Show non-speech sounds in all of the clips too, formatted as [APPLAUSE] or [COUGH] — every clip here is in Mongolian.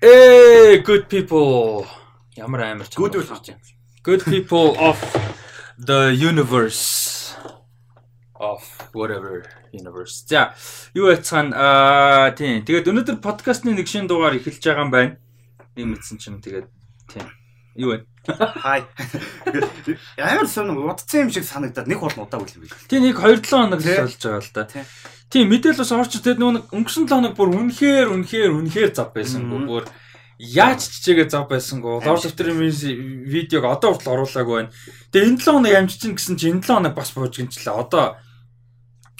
Hey, good people. Ямар амар ч Good болж байна. Good people of the universe of whatever universe. За, юу яцхан аа тийм. Тэгээд өнөөдөр подкастны нэг шинэ дугаар эхэлж байгаа юм байна. Ийм мэдсэн чинь тэгээд тийм. Юу вэ? Хай. Амар сонь удцсан юм шиг санагдаад нэг бол удаа үл юм биш. Тийм нэг 2 7 хоног л болж байгаа л да. Тий. Тийм мэдээлэл бас орч тэгээд нөгөө өнгөрсөн 7 хоног бүр үнэхээр үнэхээр үнэхээр зав байсан. Бүр яаж чичээгээ зав байсангүй. Лорд Амжилт. After видеог одоо хүртэл оруулаагүй байна. Тэгээ энэ 7 хоног амжиж гэсэн чинь энэ 7 хоног бас бууж гинчлээ. Одоо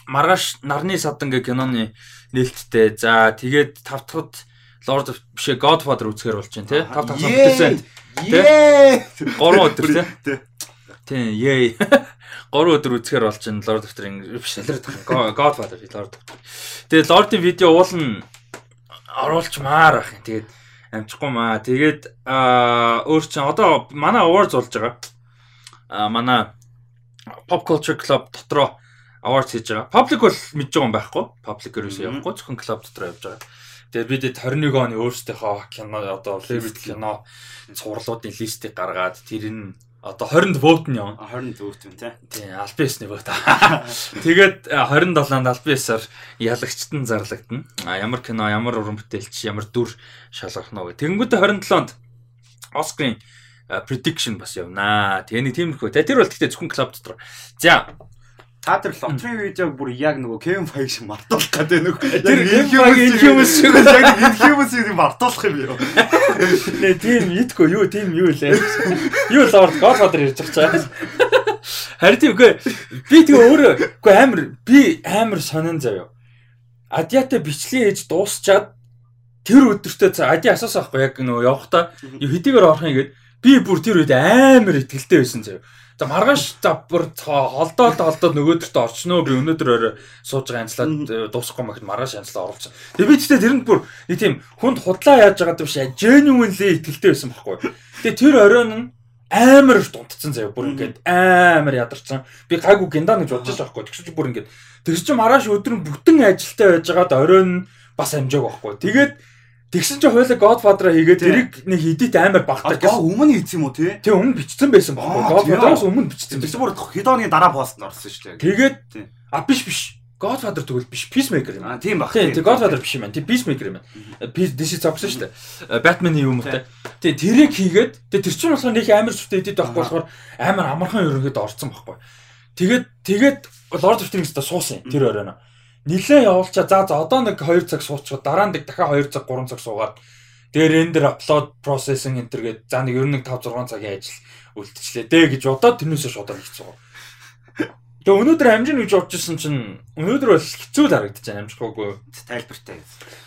маргааш нарны садан гэ киноны нээлттэй. За тэгээд тавтахад Lord of бишээ Godfather үзэхэр болж байна тий. Тав тав бүтээсэн. Ее. 3 өдөр тий. Тий. Тийм, yay. [LAUGHS] 3 өдөр үзэхэр болж байна Lord of the Rings биш Lord of the Godfather Lord. Тэгээд Lord-ийн видео уулна оруулчмаар ах юм. Тэгээд амжихгүй маа. Тэгээд аа өөр чинь одоо манай awards болж байгаа. Аа манай Pop Culture Club дотроо awards хийж байгаа. Public бол мэдж байгаа юм байхгүй. Public ерөөсөө явахгүй зөвхөн club дотроо явж байгаа. Тэгээд бид 21 оны өөрсдийнхөө кино одоо favorite кино цувралуудын листийг гаргаад тэр нь одоо 20-нд vote нь явна. 20 дүүт юм тий. Тийм, альбис нэг vote. Тэгээд э, 27-нд альбисаар ялагчтан зарлагдана. А ямар кино, ямар уран бүтээлч, ямар дүр шалгах нь вэ? Тэгэнгүүтээ 27-нд Оскарын prediction бас явнаа. Тэгээ нэг тиймэрхүү. Тэгээ тэр бол гэхдээ зөвхөн клуб дотор. За, Та тэр лотерей видеог бүр яг нөгөө Kevin Feige шиг мартуулах гэдэг нөх. Тэр Inhumans шиг яг Inhumans-ийг мартуулах юм яа. [LAUGHS] нэ тийм идэггүй юу, тийм юу лээ. Юу Lord Godfather ярьж байгаа чаа. Харин тийм үгүй. Би тэгээ өөрөө үгүй амар би амар сонин заяа. Адиатай бичлэг хийж дуусчаад тэр өдөртөө ади асуусан байхгүй яг нөгөө явахдаа юу хэдийгээр орох юм гээд би бүр тэр үед амар ихтгэлтэй байсан заяа. За маргааш за бүр холдоод холдоод нөгөөдөртөө орчноо би өнөөдөр орой сууж байгаа анцлаад э, дуусахгүй махад маргааш анцлаа оруулсан. Тэгээ би тэгтээ тэрэнд бүр нэг тийм хүнд худлаа яаж байгаа шиг genuinely ихтгэлтэй байсан байхгүй. Тэгээ тэр оройн нь амар дунтцсан заяа бүр ингээд амар ядарсан. Би гайгүй гиндан гэж бодож байгаа байхгүй. Тэгсэн чи бүр ингээд тэгс чи маргааш өдөр нь бүтэн ажилтаа байж байгаад оройн бас амжааг байхгүй. Тэгээд тэгсэн чи хойлоо Godfather хийгээд Тий. тэрийг нэг эдит амар багтаа Аа өмнө хийсэн юм уу тий? Тэг өмнө бичсэн байсан тий. Godfather-аас өмнө бичсэн Тэгс байсан. бүр хидооны дараа пост нь орсон шүү дээ. Тэгээд Тий. а биш биш. Godfather тэгвэл биш. Peacemaker юм. Аа тийм баг. Тэг Godfather биш юм байна. Тэг Peacemaker юм байна. Peace is зогсон шүү дээ. Batman-ийн юм уу те. Тэг тэрийг хийгээд тэр чинь болохоор нэг амар сүртэй эдэд байхгүй болохоор амар амархан ерөнхийд орцсон байхгүй. Тэгээд тэгээд Lord of the Rings-та суусан тэр оройно. Нилээ явуулчаа за за одоо нэг 2 цаг суучихад дараа нэг дахиад 2 цаг 3 цаг суугаад тэгээ рендер апплод processing энтер гээд за нэг ер нь 5 6 цагийн ажил үлдчихлээ дээ гэж бодоод тэрнээсээ шууд хийцгаа. Тэгээ өнөөдөр амжин гэж бодож исэн чинь өнөөдөр бол хэцүү л харагдаж байна амжихгүйгүй. тайлбартай.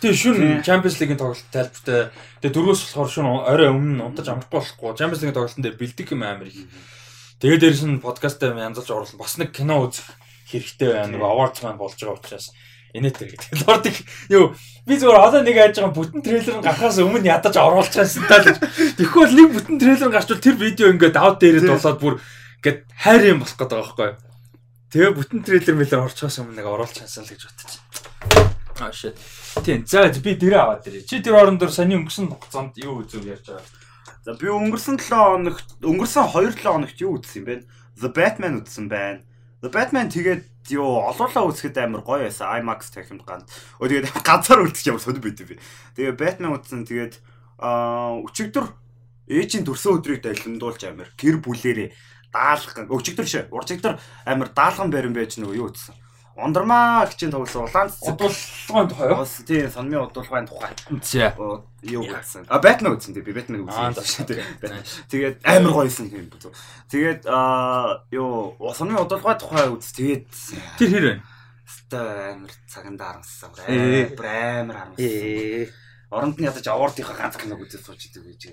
Тэгээ шүн. Champions League-ийн тоглолт тайлбартай. Тэгээ дөрөвс болохоор шүн орой өмнө нь унтаж амжихгүй болохгүй. Champions League-ийн тоглолтын дээр бэлдэх юм амар их. Тэгээ дээрс нь подкастаа янзалж оруулсан. Бас нэг кино үзэх хэрэгтэй байна. Нөгөө awards маань болж байгаа учраас инээтэй гэдэг. [LAUGHS] Лордик юу би зүгээр одоо нэг яаж байгаа бүтэн трейлер нь гарахаас өмнө ядаж оруулчихсан таа л. [LAUGHS] Бол нэг бүтэн трейлер гарчвал тэр видео ингээд аут дээрэд Тий. болоод бүр ингээд хайр юм болох гэдэг байгаа байхгүй юу? Тэгээ бүтэн трейлер мэлэр орчихоос өмнө нэг оруулчихсан л гэж бодчих. Аа shit. Тийм. За би дэрэ аваад ирээ. Чи тэр орон дээр саний өнгөрсөн хугацаанд юу үзв ярьж байгаа. За би өнгөрсөн 7 хоногт өнгөрсөн 2 7 хоногт юу үзсэн юм бэ? The Batman үзсэн байна. The Batman тэгээд юу олуулаа үзэхэд амар гоё байсан. IMAX техникт ганц. Өө тэгээд [LAUGHS] ганцаар үлдчих ямар сонир байд би. Тэгээд Batman үзсэн тэгээд аа өчигдөр ээжийн төрсөн өдрийг далимдуулж амар гэр бүлэрээ даалган өчигдөр шээ. Урчигдөр амар даалган барин байж нөгөө юу үзсэн. Ондрмаа гिचэн тоглосон улаан цэцэг. Удуулгын тухай юу? Тийм сонмын удуулгын тухай. Оо, Юу гэсэн. А Batman үзсэн тий би Batman үзсэн. за. Тэгээд амар гоёсэн юм бүү. Тэгээд аа юу усны удалгаа тухай үз. Тэгээд Тэр хэр вэ? өстой амар цаганда харамссан. Амар амар харамссан. Оронд нь ядаж авардынхаа ганц киног үзэж сууж идэг гэж.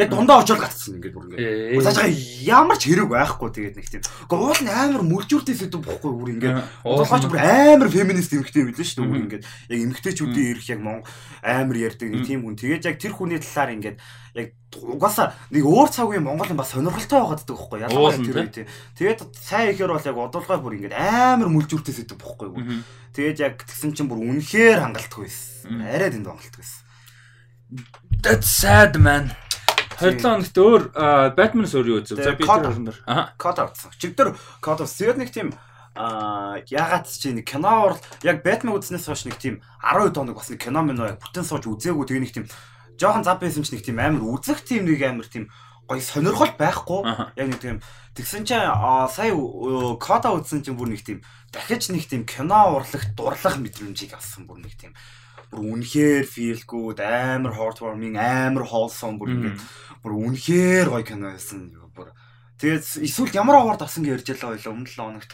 Яг дундаа очоод гацсан ингээд бүр Ээ. ингээд. Цаашаа ямар ч хэрэг байхгүй тэгээд нэг тийм. Гэхдээ уул нь амар мөржүүртэй сэдв бохгүй бүр ингээд. Удалгаач бүр амар феминист эмэгтэй билээ шүү дээ. Бүр ингээд яг эмэгтэйчүүдийн эрх яг мон амар ярьдаг нэг тийм хүн. Тэгээд яг тэр хүний талаар ингээд яг угаасаа нэг өөр цагийн Монгол юм бас сонирхолтой байгаад ддаг байхгүй ялангуяа тэр үе тийм. Тэгээд сайн ихээр бол яг удалгаа бүр ингээд амар мүлжүүртэй сэдв бохгүй юу. Тэгээд яг тэгсэн чинь бүр үнэхээр хангалтгүй байсан. Арай дэнд хангалтгүй байсан. That's sad man. 27 хоногт өөр Batman-с өөр юу үзв? За би тэр орноор. Аа. Код авцсан. Чигдэр код авсан. Тэгээд нэг тийм аа ягаад ч нэг кино орл яг Batman үзснээс хойш нэг тийм 12 хоног бас нэг кино минь яг бүтэн сууж үзээгүй тэгээ нэг тийм жоохон зав байсан ч нэг тийм амар үзэх тийм нэг амар тийм гоё сонирхол байхгүй. Яг нэг тийм тэгсэн чинь сая э, кода үзсэн чинь бүр нэг тийм дахиж нэг тийм кино урлагт дурлах мэдрэмжийг авсан бүр нэг тийм бүр үнэхээр feel good амар heartwarming амар wholesome бүр ингээд бүр үнэхээр гоё кино байсан. Бүр тэгээд эсвэл ямар award авсан гэж ярьж байлаа өмнө 7 хоногт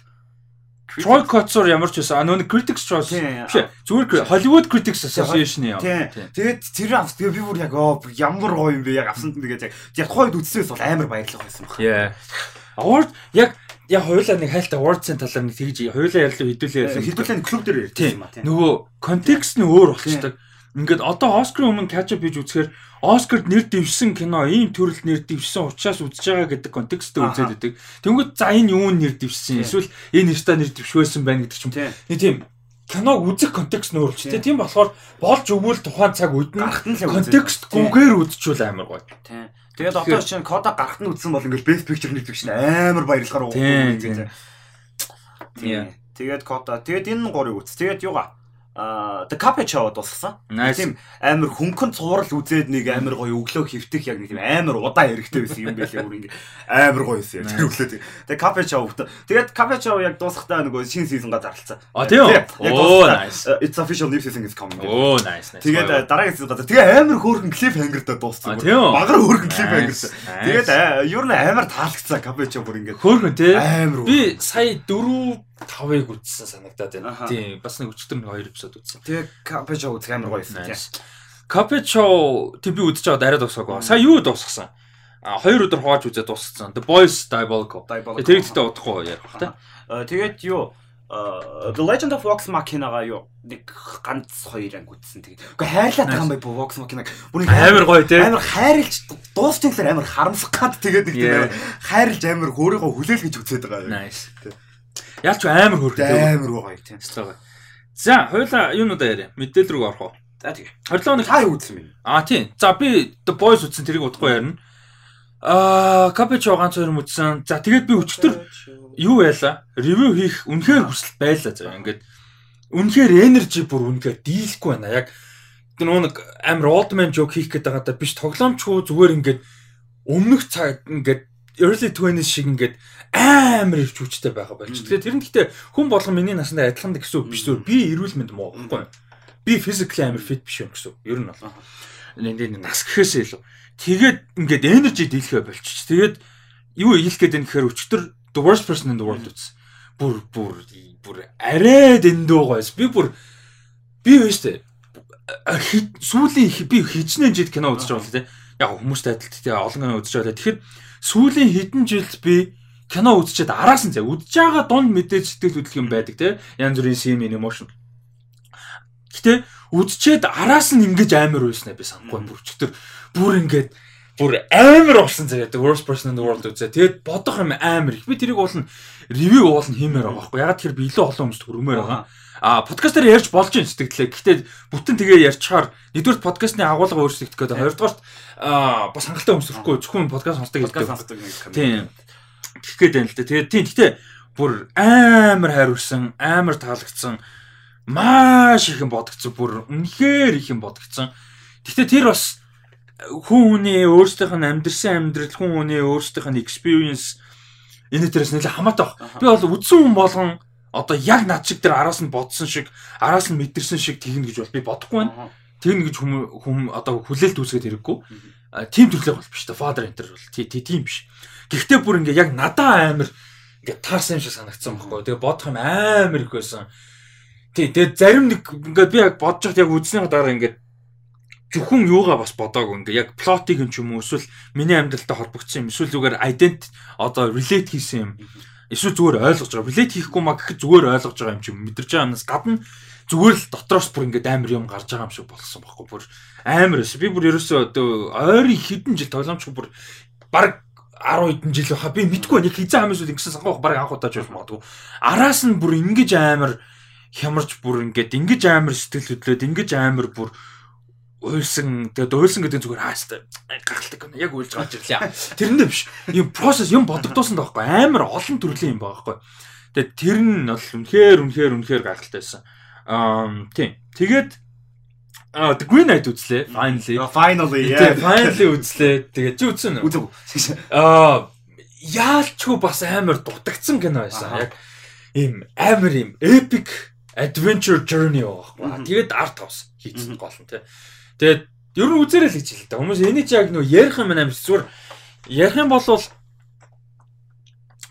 Troy Kotsur ямар ч байсан. А нөгөө Critics Choice. Зүгээр Hollywood Critics Association яа. Тэгээд тэр авс тэгээ би бүр яг ямар гоё юм бэ? Яг авсан тэгээд яг яг тухайд үзснээс бол амар баярлах байсан баг. Award яг яг хоёулаа нэг хайлт awards-ын талаар нэг тэгж хоёулаа ярил хэдүүлээ ярил. Хэдүүлэн клуб дээр ярьсан Тийм. юм а тийм. Нөгөө контекст нь өөр болчихдаг. Ингээд одоо Оскарын өмнө catch up хийж үзэхээр Оскарт нэр дэвшсэн кино ийм төрөлд нэр дэвшсэн учраас үзэж байгаа гэдэг контексттэй үзээд байдаг. Тэнгүүд за энэ юу нэр дэвшсэн? Тийм. Эсвэл энэ нэртаа нэр дэвшвэсэн байна гэдэг ч юм. Тийм. Нэг тийм киног үзэх контекст болчих. Тийм. Болохоор болж өгвөл тухайн цаг үед нь үзээ. контекстгүйгээр үзчихвэл амар гоё. Тийм. Тэгээд одоо чинь кода гарахт нь үзсэн бол ингээд best picture нэг төвшин амар баярлахаар уу Тийм. Тэгээд кода. Тэгээд энэ гурыг үз. Тэгээд юугаа а the show дууссан. Nice. Тийм амар хөнгөн цуврал үзээд нэг амар гоё өглөө хөвтөх яг нэг тийм амар удаа хэрэгтэй байсан юм байлээ бүр ингэ амар гоё байсан яг тэр өглөө. Тэгээ carpet show. Тэгээд carpet show яг дуусахтаа нөгөө шинэ сизонга зарлцсан. А, тийм Оо, nice. uh, It's official new season is coming. Оо nice nice. Тэгээд э, дараагийн сизон газар тэгээ амар хөөрхөн cliffhanger дээр дууссан. Багар хөөрхөн cliffhanger. Тэгээд э, ер нь амар таалагдсан carpet show бүр ингэ хөөрхөн тий. амар Би сая 4 5-ыг үзсэн санагдаад байна. Тийм, бас нэг өчтөр нэг 2 эпизод үзсэн. тэгээ show үзэх амар гоё байсан. Nice. Capcho тэг би үзэж байгаад арай дуусаагүй. Сая юу дуусгасан? А хоёр өдөр хувааж үзээд дуусгасан. The Boys. Diabolical. Тэр ихтэй удахгүй ярих бах та. Э, Тэгээд юу э, The Legend of Vox Machina-га юу нэг ганц хоёр анги үзсэн тэгээд. Уу хайрлаад байгаа юм бай Vox Machina. Бүр Амар гоё тий. амар хайрлж дуусчихлаар амар харамсах гад тэгээд нэг тийм хайрлж амар өөрийгөө хүлээл гэж үзээд байгаа юм. Nice. Ялч амар хөөрхөн. Амар гоё тийм. Стага. За, хоёлаа юунуудаа яриа. Мэдээлэл рүү орох уу? За тэгээ. 27 хоног юу үзсэн бэ? А тийм. За би The Boys үзсэн тэрийг удахгүй ярина. Аа, ганц хоёр юм үзсэн. За тэгээд би өчтөр юу байла? Ревю хийх үнэхээр хүсэл байлаа заа. Ингээд үнэхээр энержи бүр үнэхээр дийлэхгүй байна. Яг тэр нөгөө нэг амар old man joke хийх гээд байгаа даа биш тоглоомчгүй зүгээр ингээд өмнөх цаг ингээд early 20s шиг ингээд амар ирч хүчтэй байгаа болж. Тэгэхээр тэр нь гэхдээ хүн болгон миний насандаа адилхан гэсэн үг биш зүгээр би эрүүл мэнд муу байхгүй юу? Би physically амар fit биш юм гэсэн. Ер нь бол. Энэ нас гэхээсээ илүү. Тэгээд ингээд energy дийлхэ болчих. Тэгээд юу хэлэх гээд байна гэхээр өчтөр the worst person in the world үз. Бүр бүр бүр арай дэндүү гойс. Би бүр би өштэй сүүлийн хи- би хичнээн жил кино үзэж байгаа л тий. Яг хүмүүстэй адилт тий олон кино үзэж байгаа. Тэгэхээр сүүлийн хэдэн жилд би кино үзчихэд араас нь зэ үзэж байгаа дунд мэдээж сэтгэл хөдлөх юм байдаг тий. Янз бүрийн in emotion. Гэтэ үдчихэд араас нь ингэж амар байснаа би санахгүй бүр өчтөр бүр ингээд бүр амар заяа the worst person in the world үзээ. Тэгээд бодох юм амар их. Би тэрийг уулна ревю уулна хиймээр байгаа байхгүй. Ягаад тэгэхээр би илүү олон хүмүүст хүрмээр байгаа. А подкастаар ярьж болж юм сэтгэлээ. Гэтэ бүтэн тэгээ ярьчихаар нэгдүгээр подкастны агуулга өөрчлөгдөх гэдэг. Хоёрдугаар а бас хангалттай хүмүүс төрөхгүй зөвхөн подкаст сонсдог гэдэг. Тийм. Тэгэх гээд байна л да. Тэгээд тийм. Гэтэ бүр амар хариурсан, амар таалагдсан. Маш их юм бодгцсан. Бүр үнэхээр их юм бодгцсан. Гэтэ тэр бас хүн хүний өөрсдийнх нь амьдрсан амьдрал, хүн хүний өөрсдийнх нь experience энэ төрөөс нэлээ хамаатай баг. Би бол үдсэн хүн болгон одоо яг над шиг тэр араас нь бодсон шиг, араас нь мэдэрсэн шиг тэгнэ гэж бол би бодохгүй байна. Тэгнэ гэж хүм одоо хүлээлт үүсгээд хэрэггүй. Тим төрлөг бол биш та father enter бол тий тий тийм биш. Гэхдээ бүр ингээ яг надаа амар ингээ таарсан юм шиг санагдсан байхгүй. Тэгээ бодох юм амар их байсан. Тий тэгээ зарим нэг ингээ би яг бодож хат яг үзснийхаа дараа ингээ зөвхөн юугаа бас бодоагүй. Ингээ яг плотыг юм ч юм уу эсвэл миний амьдралтай холбогдсон юм эсвэл зүгээр ident одоо relate хийсэн юм. Эсвэл зүгээр ойлгож байгаа. Relate хийхгүй маа гэхэд зүгээр ойлгож байгаа юм чи мэдэрч байгаа юмнаас гадна зүгээр л дотроос бүр ингээ амар юм гарч байгаа юм шиг болсон байхгүй. Бүр амар эс би бүр ерөөсөө одоо ойрын хэдэн жил тоглоомч бүр баг 10 хэдэн жил баха би мэдгүй нэг хизээ хамаас үл ингэсэн санахгүй баг анх удаач болж магадгүй араас нь бүр ингэж амар хямарч бүр ингээд ингэж амар сэтгэл хөдлөөд ингэж амар бүр уйлсан тэгээд уйлсан гэдэг зүгээр хаастай гахалтай гэнэ яг уйлж гарч ирлээ. Тэрэндээ биш. Юм процесс юм бодогдуулсан таахгүй амар олон төрлийн юм байгаа байхгүй. Тэгээд тэр нь бол үнэхээр үнэхээр үнэхээр гахалтай байсан. Аа тийм. Тэгээд А The Green Knight үзлээ. Finally. Finally Yeah, finally үзлээ. Тэгээд чи үзсэн үү? Үзэг. [LAUGHS] Аа яалчгүй бас амар дутагдсан кино байсан. Яг ийм амар ийм epic adventure journey байхгүй. Тэгээд art house хийчихсэн гол нь тий. Тэгээд ер нь үзээрэй л гэж хэлээ та. Хүмүүс энийг яг нөө ярих юм амар зүгээр ярих юм бол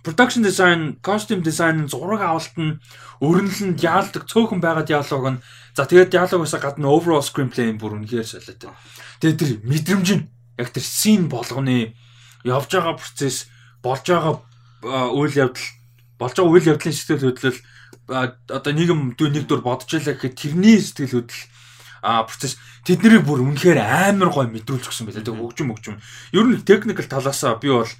production design, costume design, зураг авалт нь өрнөл нь яалдаг цөөхөн байгаа диалог нь за тэгээд диалогоос гадна overall screenplay бүр үнэхээр солиотой. Тэгээд тэр мэдрэмж нь яг тэр scene болгоны явж байгаа процесс болж байгаа үйл явдал болж байгаа үйл явдлын сэтгэл хөдлөл одоо нийгэм нэг дөр бодож байлаа гэхэд тэрний сэтгэл хөдлөл а процесс тэднийг бүр үнэхээр амар гой мэдрүүлчихсэн байлаа. Тэг хөгжим хөгжим. Ер нь техникл талаасаа би бол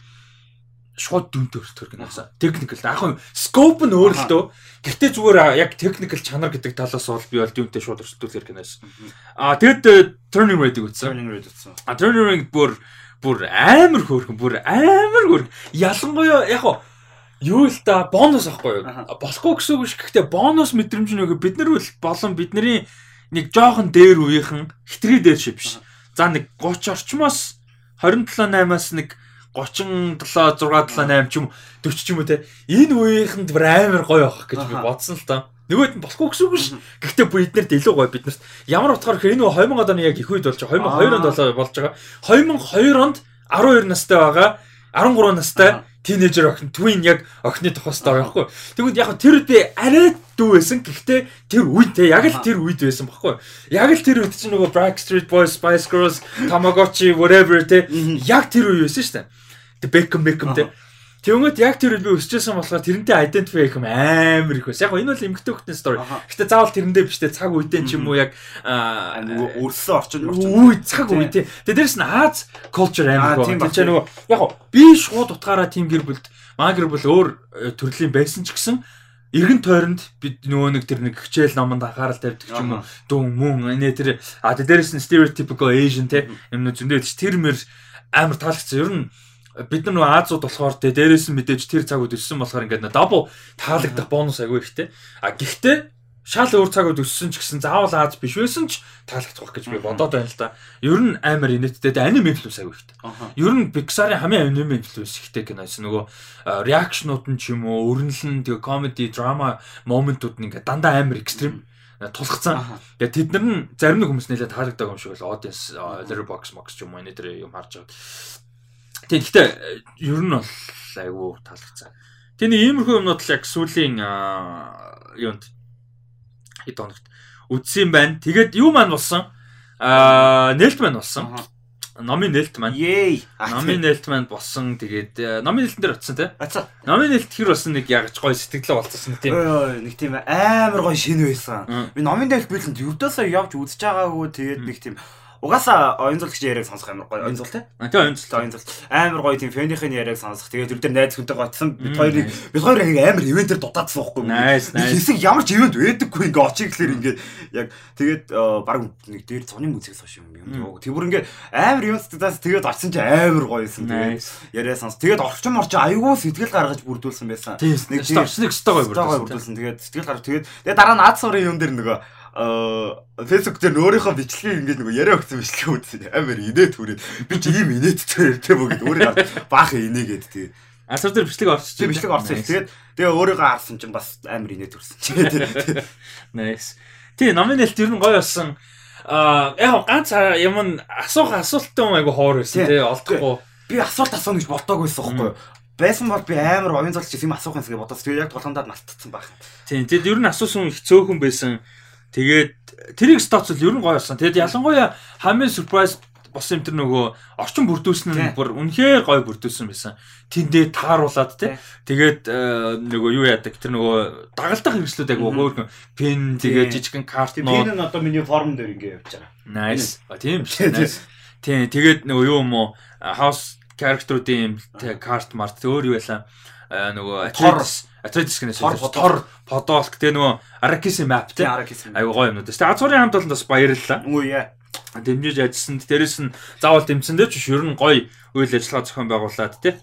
шууд дүнтэй өртөр гэнэсаа. Техникл. Яг нь скоп нь өөр л дөө. Гэхдээ зүгээр яг техникл чанар гэдэг талаас бол би бол дүнтэй шууд өртөлөөр гэнэс. А тэгэд э, turning rate үзсэн. Turning Red утсан. А turning rate бүр бүр амар хөөрхөн бүр амар хөөрхөн. Ялангуяа яг хоо юу л да бонус ахгүй юу? Болохгүй гэсэн үг ш. Гэхдээ бонус мэдрэмж нөгөө бид нар бол болон бидний нэг жоохон дээр үеийнхэн хитрий дээр шиг биш. За нэг 30 орчмоос 27 8-аас нэг 37 6 7 8 ч юм 40 ч юм уу те энэ үеийнхэнд амар гоё авах гэж би бодсон л та. Нөгөөд нь болохгүй гэсэн үг ш. Гэхдээ бүр эднэрт илүү гоё биднэрт ямар утгаар гэхээр энэ 2000 оны яг их үед болж байгаа 2002 онд болж байгаа 2002 онд 12 настай байгаа 13 настай тинейжер охин twin яг охины тухайстай байгаа байхгүй. Тэгвэл яг тэр би арай дүү байсан. Гэхдээ тэр үед те яг л тэр үед байсан байхгүй. Яг л тэр үед чинь нөгөө Backstreet Boys, Spice Girls, Tamagotchi whatever те яг тэр үе байсан шүү дээ. Beckham Beckham те. Тэгвэл яг тэр би өсчихсэн болохоор тэрнтэй identify хийх юм амар их байсан. Яг энэ бол эмгтэй хөлтний story. Гэтэ заавал тэрэндээ биш те цаг үедээ ч юм уу яг өрсөн орчин. Үгүй цаг үе тий. Тэгээ дээрэс нь Аз culture амар гоо. чинь нөгөө яг би шууд утгаараа тим гэр бүлд маа гэр бүл өөр э, төрлийн байсан ч гэсэн эргэн тойронд бид нөгөө нэг тэр нэг хичээл номонд анхаарал тавьдаг ч юм уу дүн мөн энэ тэр а тэ дээрэс нь stereotypical Asian те юм нэ зөндөө тэр мэр амар таалагдсан. Ер нь бид нар нөгөө Азууд болохоор тэ дээрэс нь мэдээж тэр цаг үед өссөн болохоор ингээд нэ double таалагдах бонус агүй ихтэй. А гэхдээ шал өөр цаг үед өссөн ч гэсэн заавал Аз биш байсан ч таалагдах гэж би бодоод байна л да. Ер нь амар инээдтэй анime инфлюенс агүй ихтэй. Ер нь Pixar-ын хамгийн anime influence ихтэй киноос нөгөө реакшнууд нь ч юм уу, өрнөл нь тэгээ comedy, drama моментууд нь ингээ дандаа амар экстрим тулгцсан. Тэгээ тэд нар нь зарим нэг хүмүүс нэлээд таардаг юм шиг л audience а, letterbox box ч юм уу энэ тэр юм харж байгаа. Тэгээ гэхдээ э, ер нь бол айгүй таалагдсан. Тэгээ нэг иймэрхүү юмнууд л яг сүүлийн юунд хэд хоногт үдсэн байна. Тэгээд юу маань болсон? Аа нээлт маань болсон. Номын нээлт маань. Yay. Номын нээлт маань болсон. Тэгээд номын нээлтэн дээр очсон тий. Ацаа. Номын нээлт хэр болсон нэг ягч гоё сэтгэлээ болцсон тийм. Ой, нэг тийм амар гоё шин байсан. Би номын дээр биелэнд юудасаа явж үзэж байгаагүй тэгээд нэг тийм угаасаа оюунзуулч яриаг сонсох амар гоё. Оюунзуул те? А тий онцлоо. Оюунзуул. Амар гоё тийм фэнийхэн яриаг сонсох. Тэгээд тэр дээр найз хүнтэй гоцсон. Бид хоёрыг бид хоёр яг амар ивентээр дутаадсан байхгүй юу? Нэг nice. Хэсэг ямар ч ивент байдаггүй ингээ очиг гэхэлэр ингээ яг тэгээд э, баг нэг дээр цоны музикс хоош юм юм. Тэгвэр ингээ амар ивентээс тэгээд очсон чи амар гоё юмсан. Тэгээд яриа сонс. Тэгээд орчин морч айгүй сэтгэл гаргаж бүрдүүлсэн байсан. Тийм Нэг нэг стогой Стогой бүрдсэн. бүрдүүлсэн. Тэгээд сэтгэл гаргаж тэгээд тэгээд дараа нь ад сурын юм дээр нөгөө аа фэйсбુક дээр өөрийнхөө бичлэгийг ингээд нөгөө яриа өгсөн бичлэг үзсэн. Амар инээд хүрээд би ч ийм инээдтэй тэр бүгд өөрийгөө баах инээгээд тэгээд Асар дээр бичлэг орчих. тийм бичлэг орсон. Тэгээд тэгээ өөрийгөө харсан чинь бас амар инээд хүрсэн. Тэгээд [LAUGHS] Nice. Тий, номын нээлт ер нь гоё болсон. Аа яг ганц юм асуух асуулттай юм айгу хоор байсан Тий. тий олдохгүй. би асуулт асууна гэж бодоагүй байсан байхгүй юу? Байсан бол би амар оюун золч юм асуух юмсгээ бодоос тэгээд яг тулгандаад мартцсан байх. Тий, тэгэд ер нь асуусан их цөөхөн байсан. Тэгээд тэрийг статус ер нь гоё болсон. Тэгэд ялангуяа хамгийн surprise болсон юм тэр нөгөө орчин бүрдүүлсэн нь бүр үнэхээр гоё бүрдүүлсэн байсан. Тэндээ тааруулаад тий. Тэгээд э, нөгөө юу яадаг тэр нөгөө дагалдах хэрэгслүүд Мгм. хөөрхөн пен тэгээд Тий. жижигхэн карт ноо энэ нь одоо миний форм дээр ингээ явж байгаа. Nice. А тийм биш. Тий, тий. Nice. Тийм тэгээд нөгөө юу юм уу house character-уудын карт март өөр юу байлаа. Аа нөгөө Тор. Atreides гэнэ Тор, подолк тэг нөгөө Arrakis map гэсэн. аюу гоё юмнууд. Тэг Азурын хамт бол бас баярлалаа. Үгүй яа. дэмжиж ажилласанд дээрэс нь заавал дэмцэндээ ч ер нь гоё үйл ажиллагаа зохион байгуулад тий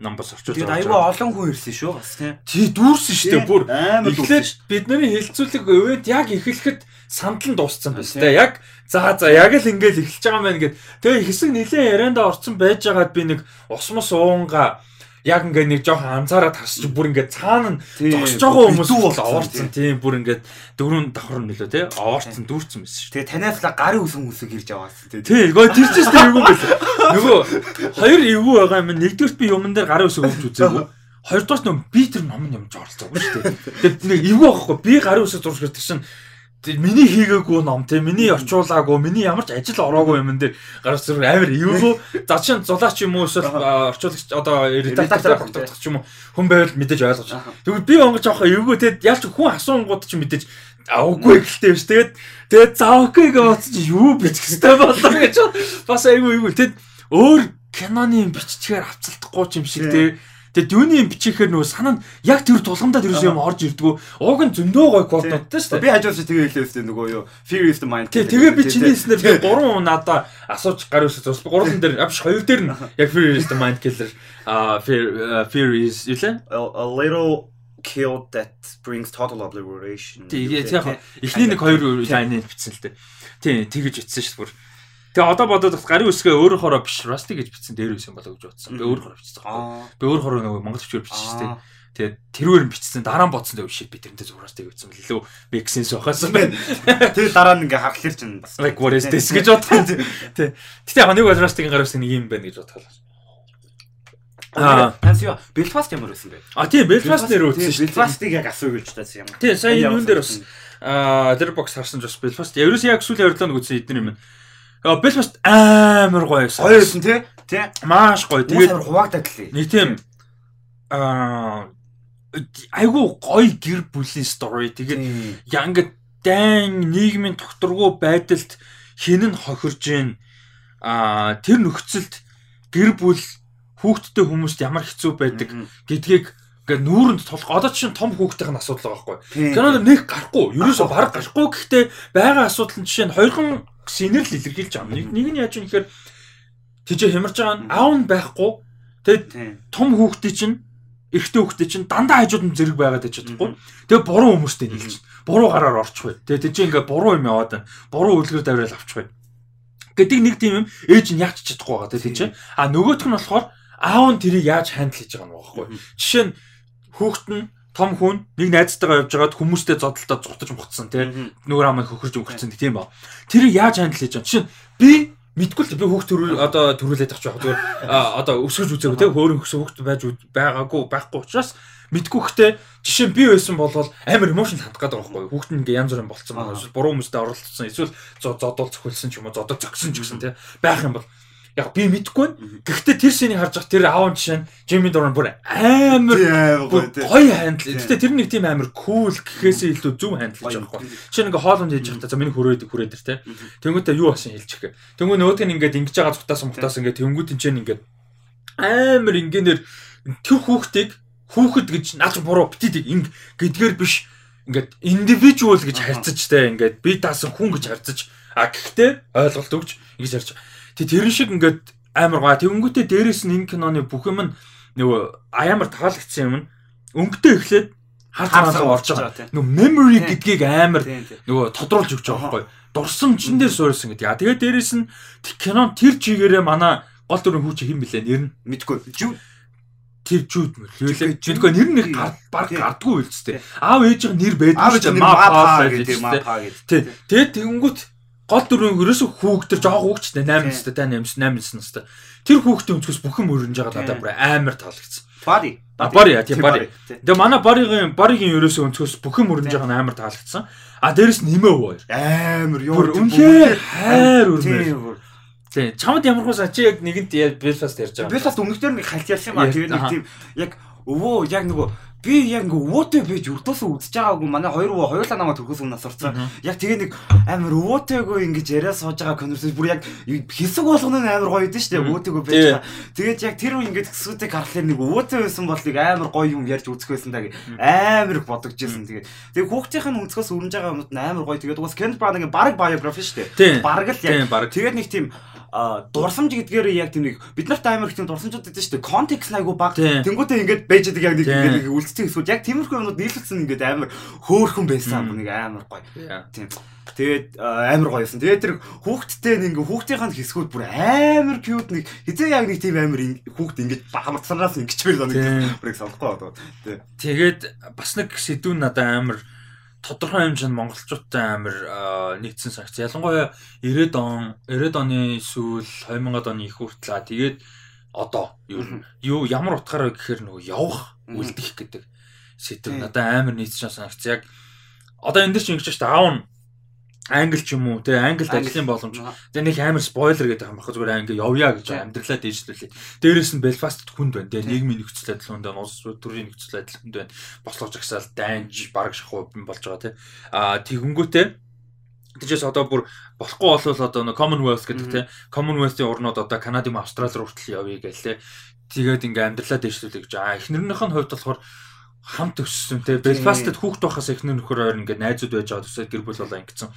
намбас орчуулж Тэгээд айгүй олон хүн ирсэн шүү бас тий. тий дүүрсэн шүү дээ бүр эхлээд бидний хилцүүлэг ивент яг эхлэхэд сандлан дууссан байна дээ яг за за яг л ингээл эхэлж байгаа юм байна гэд тэгээ хэсэг нилээ ярианда орцсон байж байгаад би нэг ус мус уунга яг ингээ нэг жоохон анзаараад тасч бүр ингээ цаана зогсож байгаа хүмүүс бол оорцсон тийм бүр ингээ дөрөв давхар нөлөө тий оорцсон дүүрсэн байсан шүү Тэгээд танаас л гарын үсэн үсэг ирж гэсэн тий. Тий, нөгөө тэр ч гэсэн эвгүй байсан. Нөгөө хоёр эвгүй байгаа юм. Нэгдүгürt би юмн дээр гарын үсэг өгч үзээгүй. Хоёрдугаар нь би тэр номын юмж оролцоогүй шүү дээ. Тэгээд нэг эвгүй байхгүй. Би гарын үсэг зурж гэдэг чинь тэр миний хийгээгүй ном те миний орчуулаагүй миний ямар ч ажил ороогүй юм дээр гар зүр амар эвгүй [LAUGHS] за чин зулаач юм уу эсвэл орчуулагч одоо редактор тогтоох ч юм уу хүн байвал мэдээж ойлгож. Тэгвэл би онгож авах эвгүй. Те ялч хүн асуунгууд ч мэдээж авахгүй гэлтэй биш. Тэгээд тэгээд заавгүй гэж юу бичих хэвээр болоо гэж. Бас айгүй эвгүй тэгэд өөр киноны биччихээр авцалдахгүй юм шиг те Тэгээд юуны юм бичихээр нөгөө санаа нь яг тэр тулгамдаа тэр юм орж ирдгүү. Ууг нь зөндөө гой кодноттой шүү дээ. Би хажууд чи тэгээ хэлээ өстэй нөгөө юу Fear is the mind. Тэгээ би чиний хэлснээр би 3 надаа асууж гар үсэж зурс. Гурван дээр авш хоёр дээр нь яг Fear is the mind killer а Fear Fear is юу лээ? a, little kill that brings total obliteration. Тий, яг эхний нэг хоёр лайныг бичсэн л дээ. Тий, тэгэж бичсэн шүү дээ. Тэгээ одоо бодоод бас гарын үсгээ өөр хороо биш Rusty гэж бичсэн дээр байсан болоо гэж бодсон. Би өөр хороо бичсэн. Би өөр хороо нөгөө монгол төвчөр бичсэн шүү дээ. Тэгээ тэрүүр нь бичсэн дараа нь бодсон дээ shit би тэрнтэй зүгээр Rusty гэсэн л илүү sense байхсан байна. [LAUGHS] Тэр дараа нь ингээ харахлаар чинь бас Like what is this гэж бодсон. Тий. Гэтэ яг нэг Rusty-гийн гарын үсэг нэг юм байна гэж бодлоо. Аа. Танс юу Belfast ямар байсан бэ? А тий Belfast нэр үүсэн шүү дээ. Belfast-ыг яг асуу гэлж таасан юм. Тий, сая энэ юун дээр бас аа Letterboxd харсан ч бас Belfast. Ерөөс яг сүүлийн орилоо нүгсэн эдгээр юм байна. Аа Belfast амар гоё байсан. Гоё байсан тий? Тий. Маш гоё. Тэгээд Тэгээд хуваагдаад лээ. нэг тийм аа айгу гоё гэр бүлийн story. Тэгээд яа ингээд дайн нийгмийн тогтургүй байдалд хин нь хохирж гин а тэр нөхцөлд гэр бүл хүүхдтэй хүмүүст ямар хэцүү байдаг гэдгийг ингээ нүүрэнд тулах одоо чинь том хүүхдийн асуудал байгаа байхгүй. Кинонд нэг гарахгүй, ерөөсөө баг гарахгүй гэхдээ байгаа асуудал нь жишээ нь хоёрхан синер л илэрхийлж байгаа. Нэг нэг нь яаж юм гэхээр тийж хямарж байгаа нь аав нь байхгүй. Тэгэд том хүүхдээ чинь эрэгтэй хүүхдээ чинь дандаа хажууд нь зэрэг байгаад байж чадахгүй. Тэгээ буруу хүмүүстэй нийлж буруу гараар орчих бай. Тэгээ тийч ингээ буруу юм яваад байна. Буруу үлгэр даврал авчих бай. Гэдэг нэг тийм юм ээж нь яач чадахгүй байгаа тийм чинь. А нөгөөх нь болохоор аав нь тэрийг яаж хандл хийж байгаа юм байхгүй. Жишээ нь хүүхэд нь том хүн нэг найзтайгаа явж байгаад хүмүүстэй зодтолтой зутаж мухцсан тийм нөгөө амаа хөхөрж өнгөрцөн тийм ба. Тэрийг яаж хандл хийж байгаа. Жишээ нь би мэдгүй л би хүүхд төрүүл одоо төрүүлээд авч байгаа зүгээр одоо өсгөж үзээгүй те хөөрөн хөсө хүүхд байж байгаагүй байхгүй учраас мэдгүй гэхдээ жишээ би байсан болвол амар эмошн хандах гэдэг байхгүй хүүхд нь ингээ янз бүрийн болцсон байна эсвэл буруу хүмүүстэй оролцсон эсвэл зо- зодол цохилсон ч юм уу зодод зогсон ч гэсэн те байх юм бол яг би мэдгүй байна. Гэхдээ тэр шинийг харж байгаа тэр аав жишээ нь Джейми Дорн бүр амар гоё хандл. Гэтэ тэр нэг тийм амар кул гэхээсээ илүү зөв хандлж байгаа байхгүй. Жишээ нь ингээ хоолнд хийж байхдаа за миний хүрээд хүрээд тэр те. Тэнгүүтээ юу басан хэлчих. Тэнгүү нөгөөдг нь ингээд ингэж байгаа цухтаас мухтаас ингээд тэнгүүт энэ ингээд амар ингээнээр тэр хүүхдийг хүүхэд гэж наач буруу битээд инг гэдгээр биш ингээд индивидуал гэж харьцаж те ингээд би даасан хүн гэж харьцаж а гэхдээ ойлголт өгч ингэж байгаа. Тэг тэрэн шиг ингээд амар гоо тэнгүүтээ дээрэс нь энэ киноны бүх юм нь нөгөө амар таалагдсан юм нь өнгөтэй эхлээд хар цаанаа орж байгаа. Нөгөө memory гэдгийг амар нөгөө тодруулж өгч байгаа байхгүй. Дурсан чин дээр суурьсан гэдэг. А тэгээд дээрэс нь кинон тэр чигээрээ манай гол дүрийн хүүч хэм блэ нэр нь мэдгүй. Тэр жүүд мөлөө. Жидгөө нэр нэг баг гардгүй үлцтэй. Аав ээжийн нэр байдаг аав дээ. мапа гэж гэдэг. Тэгээд тэнгүүт гол дүрийн ерөөсө хүүхдэр жоох хүүхдтэй 8 настай та 8 8 настай. Тэр хүүхдийн өнцгөөс бүхэн мөрөнж байгаа надад бүр амар таалагдсан. Бари. Бари тийм бари. Тэгээ манай баригийн баригийн ерөөсө өнцгөөс бүхэн мөрөнж байгаа нь амар таалагдсан. А дээрэс нэмээ хоёр. Амар юу. Бүр үнхээр хайр үрмээр. Тийм. Тий. Чамд ямар хөөс чи яг нэгэнт Belfast ярьж байгаа. Би бас өмнөхдөр нэг хальт ярьсан юм аа. Яа, Тэгээд нэг тийм яг өвөө яг нөгөө би яг ингээ өвөөтэй байж өрдөөсөө үзэж байгаагүй манай хоёр хоёулаа намайг төрхөөс өмнө сурцсан. Яг тэгээ нэг амар өвөөтэйгөө ингэж яриа сууж байгаа конверсац бүр яг хэсэг болгоно нь амар гоё идэв штэ өвөөтэйгөө байж байгаа. Тэгээд яг тэр үе ингээд хэсгүүдийг харахаар нэг өвөөтэй байсан бол нэг амар гоё юм ярьж үзэх байсан даа амар их бодогч байсан. Тэгээд тэгээ хүүхдийнх нь өнцгөөс өрнж байгаа юмуд амар гоё. Тэгээд угаас Ken Brown ингээ баг биографи штэ. Бараг л яг. Тэгээд нэг тийм дурсамж гэдгээр яг тийм нэг бид нарт амар их тийм дурсамжууд гэдэг шүү дээ. Контекст айгу баг. Тэнгүүтээ ингээд байж байгаа яг нэг ингээд үлдсэн эсвэл яг тиймэрхүү юмнууд нийлүүлсэн ингээд амар хөөхөн байсан нэг амар гоё. Тийм. Тэгээд амар гоёсэн. Тэгээд тэр хүүхдтэй нэг хүүхдийнх нь хэсгүүд бүр амар cute нэг хизээ яг нэг тийм амар хүүхд ингэж багамцсанаас ингэчмээр нэг бүрийг сонгохгүй байна. Тэгээд бас нэг сэдвүүн надад амар тодорхой хэмжээнд монголчуудтай амар нэгдсэн санкц. Ялангуяа 90-ад он 90-ад оны сүүл 2000-ад оны их хүртэл тэгээд одоо юу ямар утгаараа гэхээр нөгөө явах үлдэх гэдэг сэдв надад амар нийцсэн санагц. Яг одоо энэ дэр чинь ингэж шүү дээ. Аав нь англи ч юм уу те англид ажлын боломж тэгээ нэг амар спойлер гэдэг юм баг зүгээр англи явъя гэж амьдралаа дээшлүүлээ. Дээрээс нь Белфаст хүнд байна те нийгмийн нөхцөл байдал хүнд байна улс төрийн нөхцөл байдал хүнд байна. Бослоо жагсаал дайнж бараг шахуу болж байгаа те. Аа тэгэнгүүтээ Тэжээс одоо бүр болохгүй болвол одоо нэг Commonwealth гэдэг те Commonwealth-ийн орнууд одоо Канада юм Австрали руу хүртэл явъя гэлээ. Тэгээд ингээ амьдралаа дээшлүүлээ гэж. Аа эхнэрнийх нь хувьд болохоор хамт өссөн те Белфастад хүүхд байхаас эхнэр нөхөр ойр ингээд найзууд байж байгаа төсөө гэр бүл болоо ингэсэн.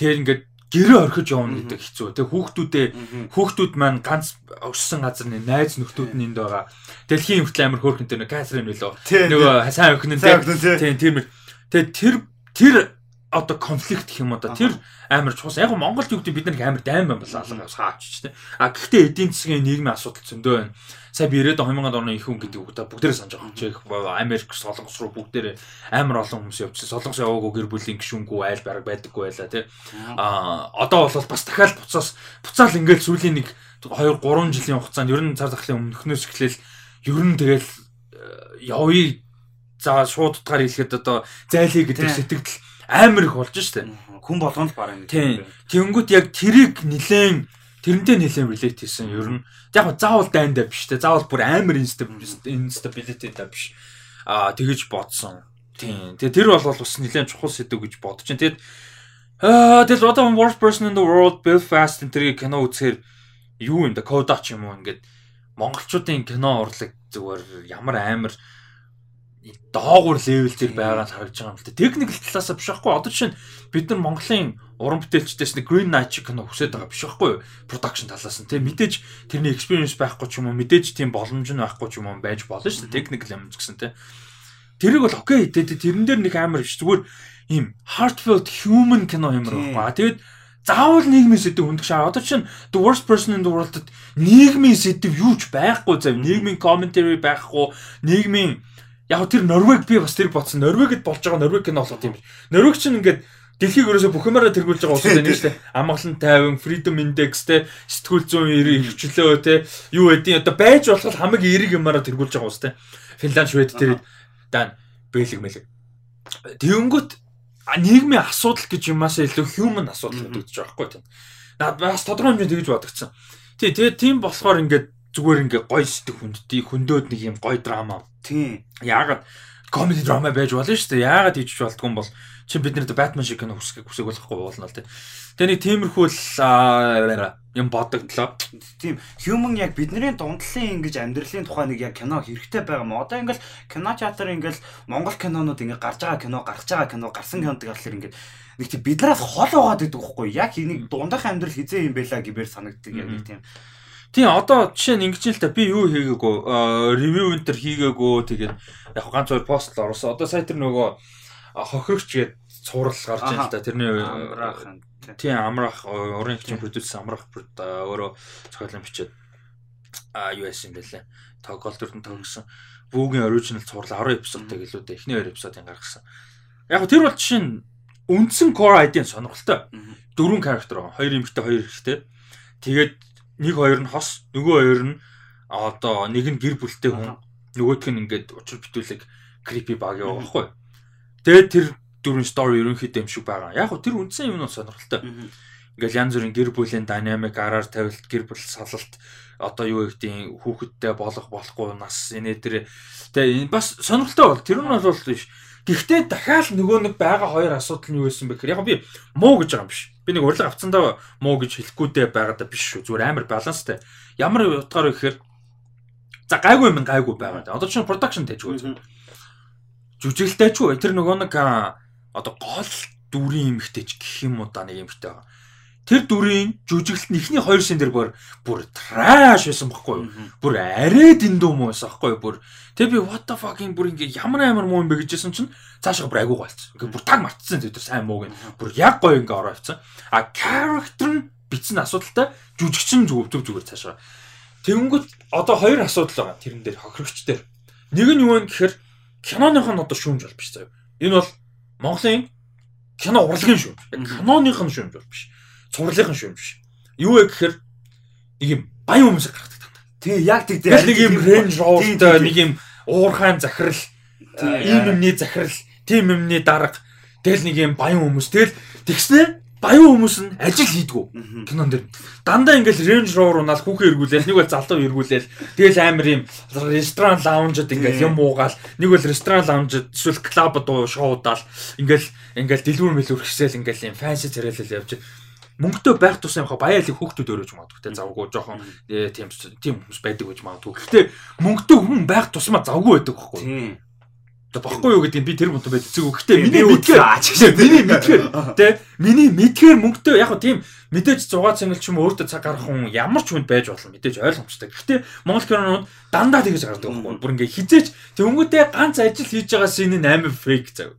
Тэгэхээр ингээд гэрээ орхиж явна гэдэг хэцүү. Тэг хүүхдүүдээ хүүхдүүд маань ганц өссөн газар нэг найз нөхдүүд нь энд байгаа. Дэлхийн хүртэл амар хөөрхөн тэр нэг Катрин билүү. Нөгөө сайн өхнөн тийм тийм тэр тэр тэр одоо конфликт гэх юм уу да тэр амар чухал. Яг Монголд юу гэдэг бид нар амар дайм байна болоо алга хаач ч тийм. А гэхдээ эдийн засгийн нийгмийн асуудал зөндөө байна сая би 90-ад 2000-ад оны их хүн гэдэг үг та бүгдээрээ санаж байгаа. Чех, Америк, Солонгос руу бүгдээрээ амар олон хүмүүс явчихсан. Солонгос яваагүй гэр бүлийн гишүүнгүй айл бараг байдаггүй байла тий. Аа одоо бол бас дахиад буцаас буцаал ингээл сүүлийн нэг 2 3 жилийн хугацаанд ер нь цар тахлын өмнөхнөөс эхлээл ер нь тэгэл э, явъя за шууд утгаар хэлэхэд одоо зайлий гэдэг сэтгэл амар их болж штэ. Хүн болгоно л бараг нэг. Тийм. Тэнгүүт яг тэрийг нилээн тэрнтэй нэлээд relate хийсэн. Ер нь яг заавал дайндаа биш те. Заавал бүр амар instability та биш. Аа тэгэж бодсон. Тийм. Тэгээ тэр бол бас нэлээд чухал сэдв гэж бодож байна. Тэгээд аа тэгэл одоо worst person in the world Belfast энэ тэрийг кино үзэхээр юу юм да кодач юм уу ингээд монголчуудын кино урлаг зүгээр ямар амар доогуур левел дээр байгаа нь харагдаж байгаа юм л да. Техникл талаас биш байхгүй. Одоо жишээ нь бид нар Монголын уран бүтээлчдээс нэг Green Knight кино хүсэж байгаа биш байхгүй юу? Production талаас нь тийм мэдээж тэрний experience байхгүй ч юм уу, мэдээж тийм боломж нь байхгүй ч юм уу байж болно шүү дээ. Technical юм ч гэсэн тийм. Тэрийг бол окей. Тэгээд тэрэн дээр нэг амар биш. Зүгээр ийм heartfelt human кино юм байна. Тэгээд заавал нийгмийн сэдв хүндэх шаа. Одоо чинь the worst person in the world-д нийгмийн сэдв юу ч байхгүй зав. Нийгмийн commentary байхгүй, нийгмийн яг тэр Норвег би бас тэр бодсон. Норвегид болж байгаа Норвег кино болоод юм. Норвег чинь ингээд дэлхийг ерөөсө бүхэмээрээ тэргүүлж байгаа улс байна шүү дээ. Амгалан тайван, Freedom Index те, сэтгүүл зүйн хөвчлөө те, юу гэдгийг одоо байж болох хамаг эрийг юмараа тэргүүлж байгаа улс те. Финланд, Швед тэр дан бэлэг мэлэг. Тэнгүүт нийгмийн асуудал гэж юмаас илүү human асуудал гэдэг байгаа байхгүй тийм. Наад бас тодорхой хэмжээнд тэгж бодогдсон. Тий, тэгээд тийм болохоор ингээд зүгээр ингээ гой сэтг хүнддий хөндөөд нэг юм гой драма. Тийм. Яагаад комеди драма байж болно шүү дээ. Яагаад хийж болдгүй юм бол чи бид нарт Batman шиг кино хүсэх хүсэх болохгүй болно л тийм. Тэгээ нэг тиймэрхүү л юм бодогдлоо. Тийм. Human яг бидний дундлын ингэж амьдралын тухай нэг яг кино хэрэгтэй байгаа юм. Одоо ингээл кино театр ингээл Монгол кинонууд ингээ гарч байгаа кино, гарч байгаа кино, гарсан кинод гэхэлэр ингээ нэг тийм биднээс хол байгаа гэдэг үхгүй. Яг нэг дундах амьдрал хизээ юм байла гэвэр санагддаг яг нэг тийм Тийм одоо жишээ нь ингэж л та би юу хийгээгүй ревю энтер хийгээгүй тэгээд яг ганц хоёр пост л оруулсан. Одоо сая тэр нөгөө хохирогч гээд цуврал гарч байна л да. Тэрний тийм амрах уран хичээн продюсер амрах өөрөө цохиолын бичээд а юу яасан бэлээ. Тоглолт төрн тогсон. Бүүгийн оригинал цуврал 10 эпизодтай гэлүүдээ эхний 2 эпизодыг гаргасан. Яг тэр бол жишээ нь үндсэн core idea сонирхолтой. Дөрвөн character байгаа. Хоёр эмэгтэй, хоёр эрэгтэй. Тэгээд нэг хоёр нь хос, нөгөө хоёр нь одоо нэг нь гэр бүлтэй хүн, нөгөөх нь ингээд учир битүүлэг creepy баг яваа байхгүй. Тэгээд тэр дөрвөн story ерөнхийдөө юм шиг байгаа. Яг гоо тэр үндсэн юм нь сонирхолтой. ингээл янз бүрийн гэр бүлийн динамик араар тавилт гэр бүл салалт одоо юу гэдгийг хүүхэдтэй болох болохгүй нас инээ тэр тэгээ бас сонирхолтой бол. Тэр нь бол биш Гэхдээ дахиад нөгөө нэг байгаа хоёр асуудал нь юу байсан бэ гэхээр яг би муу гэж байгаа юм биш. Би нэг урилга авцсандаа муу гэж хэлэхгүй дээ байгаа да биш шүү. Зүгээр амар баланстай. Ямар утгаар вэ гэхээр за гайгүй юм гайгүй байгаа. Одоо чинь production tajгүй. Жүжиглэлтэй ч үү тэр нөгөө нэг одоо гол дүрийн эмхтэйч гэх юм уу да нэг эмхтэй байгаа тэр дүрийн жүжиглэлт нь ихний хоёр шин дээр бүр бүр траш байсан байхгүй юу? Бүр арай дэндүү муу байсан байхгүй юу? Бүр тэг би what the fucking бүр ингээ ямар амар муу юм бэ гэжсэн чинь цаашаа бүр айгуу болцсон. Ингээ бүр таг мартсан тэр сайн мууг нь. Бүр яг гоё ингээ ороо авцсан. А character нь бичсэн асуудалтай жүжигчин зүг зүг зүгээр цаашаа. Тэнгүүт одоо хоёр асуудал байгаа тэрэн дээр хохирогч дээр. Нэг нь юу вэ гэхээр киноных нь одоо шүүмж бол биш заяа. Энэ бол Монголын кино урлагийн шүүмж. Киноных нь шүүмж бол биш цувралынхан шүү юм биш. Юу вэ гэхээр нэг юм баян хүмүүс гаргадаг тань. Тий, яг тэг тэг. Нэг юм range roverтэй нэг юм уурхайн захирал ийм юмний захирал, тийм юмний дарга тэгэл нэг юм баян хүмүүс. Тэгэл тэгснэ баян хүмүүс нь ажил хийдгүү кинон дэр дандаа ингээл Range Rover унаал хүүхэн эргүүлээл нэг бол залуу эргүүлээл тэгэл амар юм ресторан лаунжд ингээл юм уугаал нэг бол ресторан лаунжд эсвэл клуб дуу шоудаал ингээл ингээл дэлгүүр мэлүүр хэсэл ингээл юм фэнси царайлал явж мөнгөтэй байх тусам яхаа баяалыг хүүхдүүд өрөөж магадгүй те завгүй жоохон тийм тийм хүмүүс байдаг гэж магадгүй. Гэхдээ мөнгөтэй хүн байх тусмаа завгүй байдаг байхгүй. Тэг баггүй юу гэдэг нь би тэр мөтө байд эцэг өгөхтэй миний мэдгээр миний [LAUGHS] мэдгээр те миний мэдгээр мөнгөтэй яг тийм мэдээж 6 цэнгэл ч юм өөртөө цаг гарах хүн ямар ч хүнд байж болно мэдээж ойлгомжтой. Гэхдээ Монгол кинонууд дандаа тэгэж гардаг байхгүй. Бүр ингээ хизээч тэнгүүтээ ганц ажил хийж байгаа нь амар фейк зав.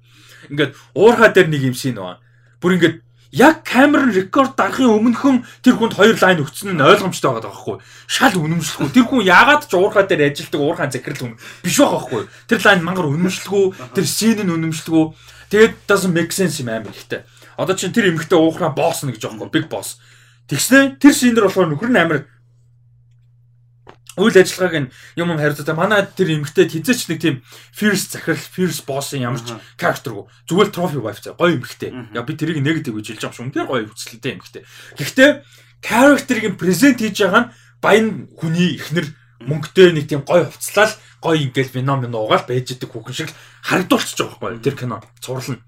Ингээд уурхаа дээр нэг юм шин байна. Бүр ингээд яг нь рекорд дарахын өмнөхөн тэр хүнд хоёр лайн өгсөн нь ойлгомжтой байгаа байхгүй. Шал үнэмшлэхгүй тэр хүн яагаад ч уурхаа дээр ажилдаг уурхаан захирал хүн биш байгаа байхгүй. Тэр лайн мангар үнэмшлэхгүй тэр син нь үнэмшлэхгүй тэгээд doesn't make sense юм амар ихтэй одоо чинь тэр эмэгтэй уурхаа босс нэг байхгүй big boss. Тэгснэ тэр син дээр болохоор нөхөр нь амар үйл ажиллагааг нь юм юм харьцаа манай тэр эмгтээд хизээч нэг тийм fierce захирал fierce боссын ямар ч characterгүй зүгээр trophy wife заа гоё эмгтээ яа би тэрийг негатив гэж хэлж байгаа юм үнээр гоё хүчлэлтэй эмгтээ гэхдээ character-ыг презент хийж байгаа нь баян хүний ихнэр мөнгөтэй нэг тийм гоё хувцлал гоё ингээл феномен уугаал байж идэг хүүхэн шиг харагдуулчих жоох байхгүй тэр кино цуврал нь.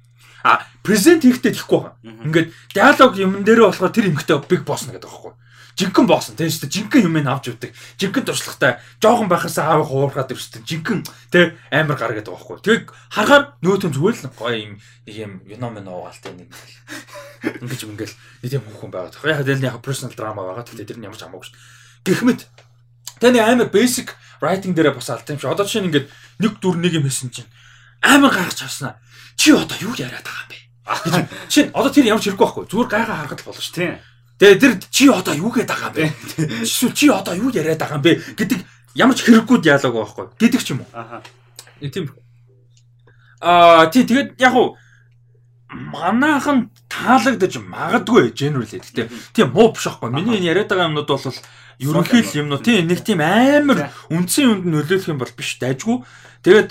А презент хийхдээ тэхгүй байгаа. Ингээд диалог юм дээрээ болохоор тэр эмгтээ big boss нэгэдэг байхгүй жинхэнэ боосон тийм шүү дээ. Жинхэнэ юм авч өгдөг. Жинхэнэ туршлагатай. Жохон байхаас аав хуурхаад ирсэн. Жинхэнэ тийм амар гаргаад байгаа байхгүй. Тэг харахаар нөөтөн зүгээр л гоё юм нэг юм феномен уугаалтай нэг ингэж ингээл нэг тийм хүн байгаа. Яг л яг personal drama байгаа. Тэгэхээр тэр нь ямар ч хамаагүй шүү. Гэхмэд таны амар basic writing дээрээ бас алт юм шиг. Одоо жишээ нь ингээд нэг дүр нэг юм хийсэн чинь амар гайхаж авснаа. Чи одоо юу яриад байгаа юм бэ? Нь одоо тэр ямар ч хэрэггүй байхгүй. Зүгээр гайхаа харахад болно шүү. Тийм Тэгээ тэр чи одоо юу гээд байгаа юм бэ? Эсвэл чи одоо юу яриад байгаа юм бэ гэдэг ямар ч хэрэггүй диалог байхгүй гэдэг ч юм уу. Аха. Тийм. Аа тий тэгээд яг уу манаахан таалагдаж магадгүй generally. Гэтэ тийм муу биш аахгүй. Миний энэ яриад байгаа юмнууд бол ерөнхий л юмнууд тийм нэг тийм амар үндсэн юмд нөлөөлөх юм бол биш дайггүй. Тэгээд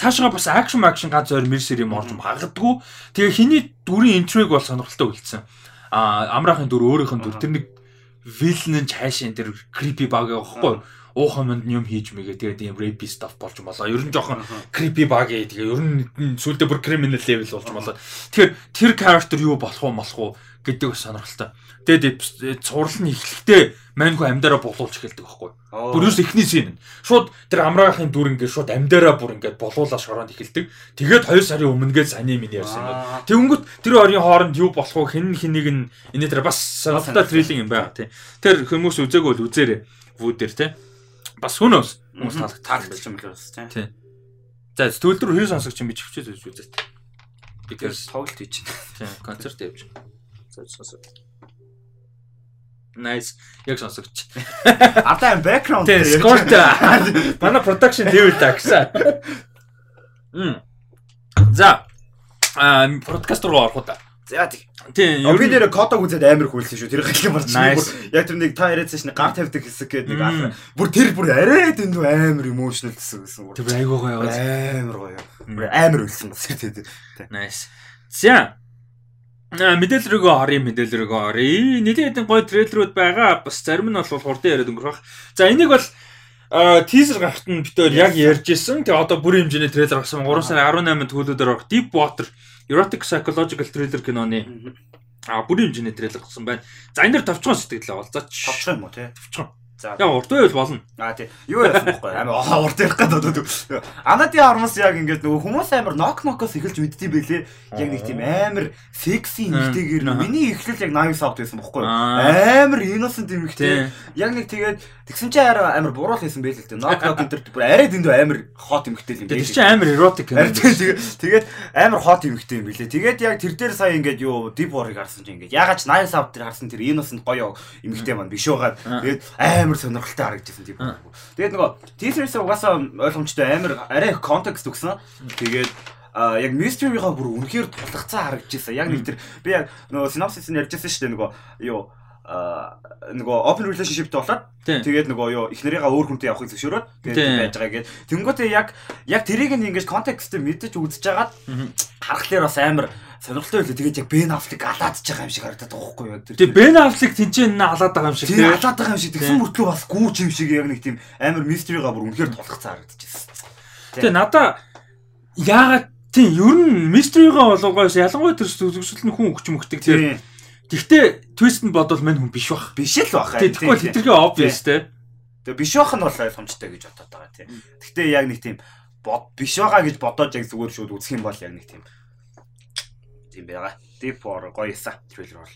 цаашгаа бас акшн акшн ганц зөөр мэрсэр юм орж магадгүй. Тэгээ хиний дүрийн интриг бол сонирхолтой үлдсэн амраахын дүр өөрийнх нь дүр тэр нэг вилн нь цаашаа тэр creepy баг явахгүй уухан манд юм хийж мэгээ тэгээд ийм rape stuff болж молоо. Ер нь жоохон creepy баг ээ. Тэгээ ер нь сүулдэ бүр criminal level болж молоо. Тэгэхээр тэр character юу болох уу молох уу гэдэг сонирхолтой. Тэгээд цуврал нь эхлэхдээ маньху амьдараа болуулж эхэлдэг байхгүй. Бүр юус эхний син. Шууд тэр амраахын дүр ингээд шууд амьдараа бүр ингээд болуулаа шороонд эхэлдэг. Тэгээд 2 сарын өмнөгээд саний минь ярьсан юм. Тэнгүүт тэр хоёрын хооронд юу болох вэ? Хэн хэнийг нь энэ тэр бас сонирхолтой триллинг юм байна тий. Тэр хүмүүс үзээгүй бол үзээрэй. Вүүдэр тий. Бас хүнөөс хүмүүс таалаг таалагдчих юм л бас тий. За төлөвлөр хэр сонсогч юм би чивчээд үзэж үзээ. Because тоглолт байна. Тий. Концерт явж. За сонсоо. Nice. Яг сонсогч. [LAUGHS] Ардаа background тийм score [LAUGHS] манай production level та гэсэн. Мм. За. Аа подкаст руу орох уу та. За тийм. Өнгө дээр кодог үзээд амар хүлсэн шүү. Тэр галын болчих. Яг тэр нэг та яриадсан шнэ гар тавьдаг хэсэг гэдэг нэг аа. Бүр тэр бүр арай дэндүү амар emotional гэсэн гэсэн. Тэр айгуу гоё амар гоё. Амар үлсэн бас тэр тэр. Nice. За. Аа мэдээлэл рүүгээ орё мэдээлэл рүүгээ орё. Нэлийн хэдэн гоё трейлерүүд байгаа. Бас зарим нь бол хурдан яриад өнгөрөх. За энийг бол тизер гарахт нь битээр яг ярьж исэн. Тэгээ одоо бүрийн хэмжээний трейлер гарсан 3 сарын 18-нд Hulu-дээр орох Deep Water Erotic Psychological Thriller киноны а бүрийн хэмжээний трейлер гарсан байна. За энэ дэр товчхон сэтгэлээ болцооч. Товчхон юм уу те? Товчхон. За. Яг урт байвал болно. Аа тий. Юу яасан бэ? Амар урт ярих гэдэг. Анади армас яг ингээд нөгөө хүмүүс амар нок нокоос эхэлж мэдтий байлээ. Яг нэг тийм амар секси нэртэйгэр миний эхлэл яг 80 савд байсан бохгүй юу? Амар innocent юм ихтэй. Яг нэг тэгээд тэгсэн чинь амар буруул хийсэн байл л дээ. Нок нок энэ төр арай дэндүү амар хот юм ихтэй юм байлээ. Тэр чинь амар erotic юм. Тэгээд амар хот юм ихтэй юм байлээ. Тэгээд яг тэр дээр сая ингээд юу deep war-ыг харсан чинь ингээд ягаад ч 80 савд тэр харсан тэр innocent гоё юм ихтэй маань биш байгаа. Тэгээд амар сонирхолтой харагдчихсан тийм. Тэгээд нөгөө teaser-ээс угаасаа ойлгомжтой амар арай контекст өгсөн. Тэгээд а яг mystery-га бүр үнэхээр тулгцсан харагдчихсан. Яг нэг тэр би яг нөгөө synopsis нь ярьжсэн шүү дээ нөгөө юу нөгөө open relationship-тэй болоод тэгээд нөгөө юу эхнэрийнхаа өөр хүнтэй явахыг зөвшөөрөөд тэгээд байж байгаа гэдэг. Тэнгүүтээ яг яг тэрийг нь ингэж контекстээр мэдэж үзэж хагаад харахаар бас амар сонирхолтой байлаа. Тэгээд яг Бен Аффлек алаадж байгаа юм шиг харагдаад байгаа байхгүй юу? Тэгээд Бен Аффлек тэнцэн алаад байгаа юм шиг тийм алаад байгаа юм шиг тэгсэн мөртлөө бас гүүч юм шиг яг нэг тийм амар мистерига бүр үнэхээр тулгцсан харагдчихсан. Тэгээд надаа яагаад тийм ер нь мистерига болгоос ялангуяа тэр нь хүн өгч мөгтөг тийм Гэхдээ твист нь бодвол мань хүн биш бах. Биш л бах. Тэгэхгүй хитрхээ obvious те. Тэгээ биш бах нь бол ойлгомжтой гэж бодоод байгаа тийм. Гэхдээ яг нэг тийм бод биш байгаа гэж бодоод яг зүгээр шууд үзэх юм бол яг нэг тийм тийм байгаа. Deep War гоё иса трейлер бол.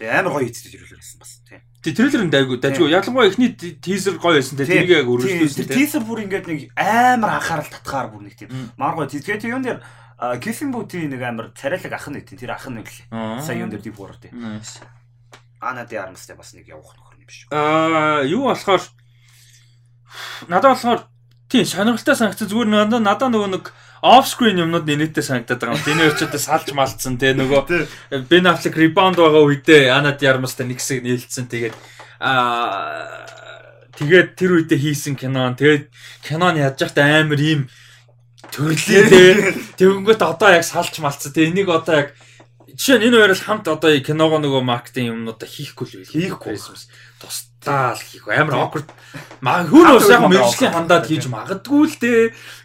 Тэгээ амар гоё хийдэг трейлер байсан бас тийм. Тэг трейлер нь дайгуу дайгуу ялангуяа эхний тизер гоё байсан те тэрийг яг өргөжлүүлсэн те. Тизер бүр ингээд нэг амар анхаарал татгаар бүр нэг тийм маар гоё. Тэгээ тийм юм дээр Кифин бутийн нэг амар царайлаг ах нь тийм тэр ах нь үлээ. Сая юм дээр дип уурд тийм. Ана ди армстай бас нэг явах нөхөр юм биш үү? Аа юу болохоор надад болохоор тийм сонирхолтой санагц зүгээр надад надад нөгөө нэг оф скрин юмнууд нэрэттэй санагдаад байгаа юм. Тэний өчөдөө салж малцсан те нөгөө Бен Аффлек ребаунд байгаа үедээ Ана ди армстай нэг хэсэг нээлтсэн тэгээд аа тэгээд тэр үедээ хийсэн кино. Тэгээд кинон яаж яхад амар ийм төрлөө те. Тэгэнгүүт одоо яг салж малцсан те. Энийг одоо яг жишээ нь энэ хоёроо хамт одоо киногоо нөгөө маркетинг юмнуудаа хийхгүй л хийхгүй тусдаа л хийх амар awkward хүн ус яг мэржлийн хандаад хийж магадгүй л те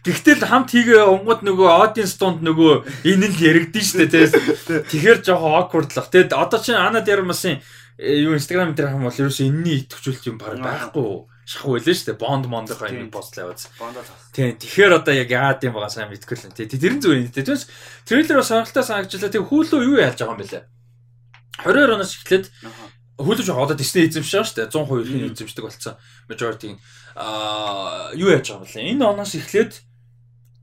гэхдээ л хамт хийгээ онгод нөгөө audience донд нөгөө энэ л яригдэн штэ те тэгэхээр жоохон awkward л те одоо чинь ана дээр масын юу инстаграм дээр хам бол ерөөсөө энэний итгэвчүүлэлт юм баг байхгүй шахуу байлаа шүү дээ. Бонд мондохоо юм постлаа үз. Тийм. Тэгэхээр одоо яг яагаад юм байгаа сайн мэдгүй л энэ. Тэрэн зүгээр юм. Тэгээс трейлер бас сонирхолтой санагчлаа. Тэг хүүлөө юу яаж байгаа юм бэлээ? 22 оноос эхлээд хүүлж байгаа одоо Disney байгаа шүү дээ. 100% их эзэмшдэг болсон. Majority аа юу яаж байгаа бэлээ? Энэ оноос эхлээд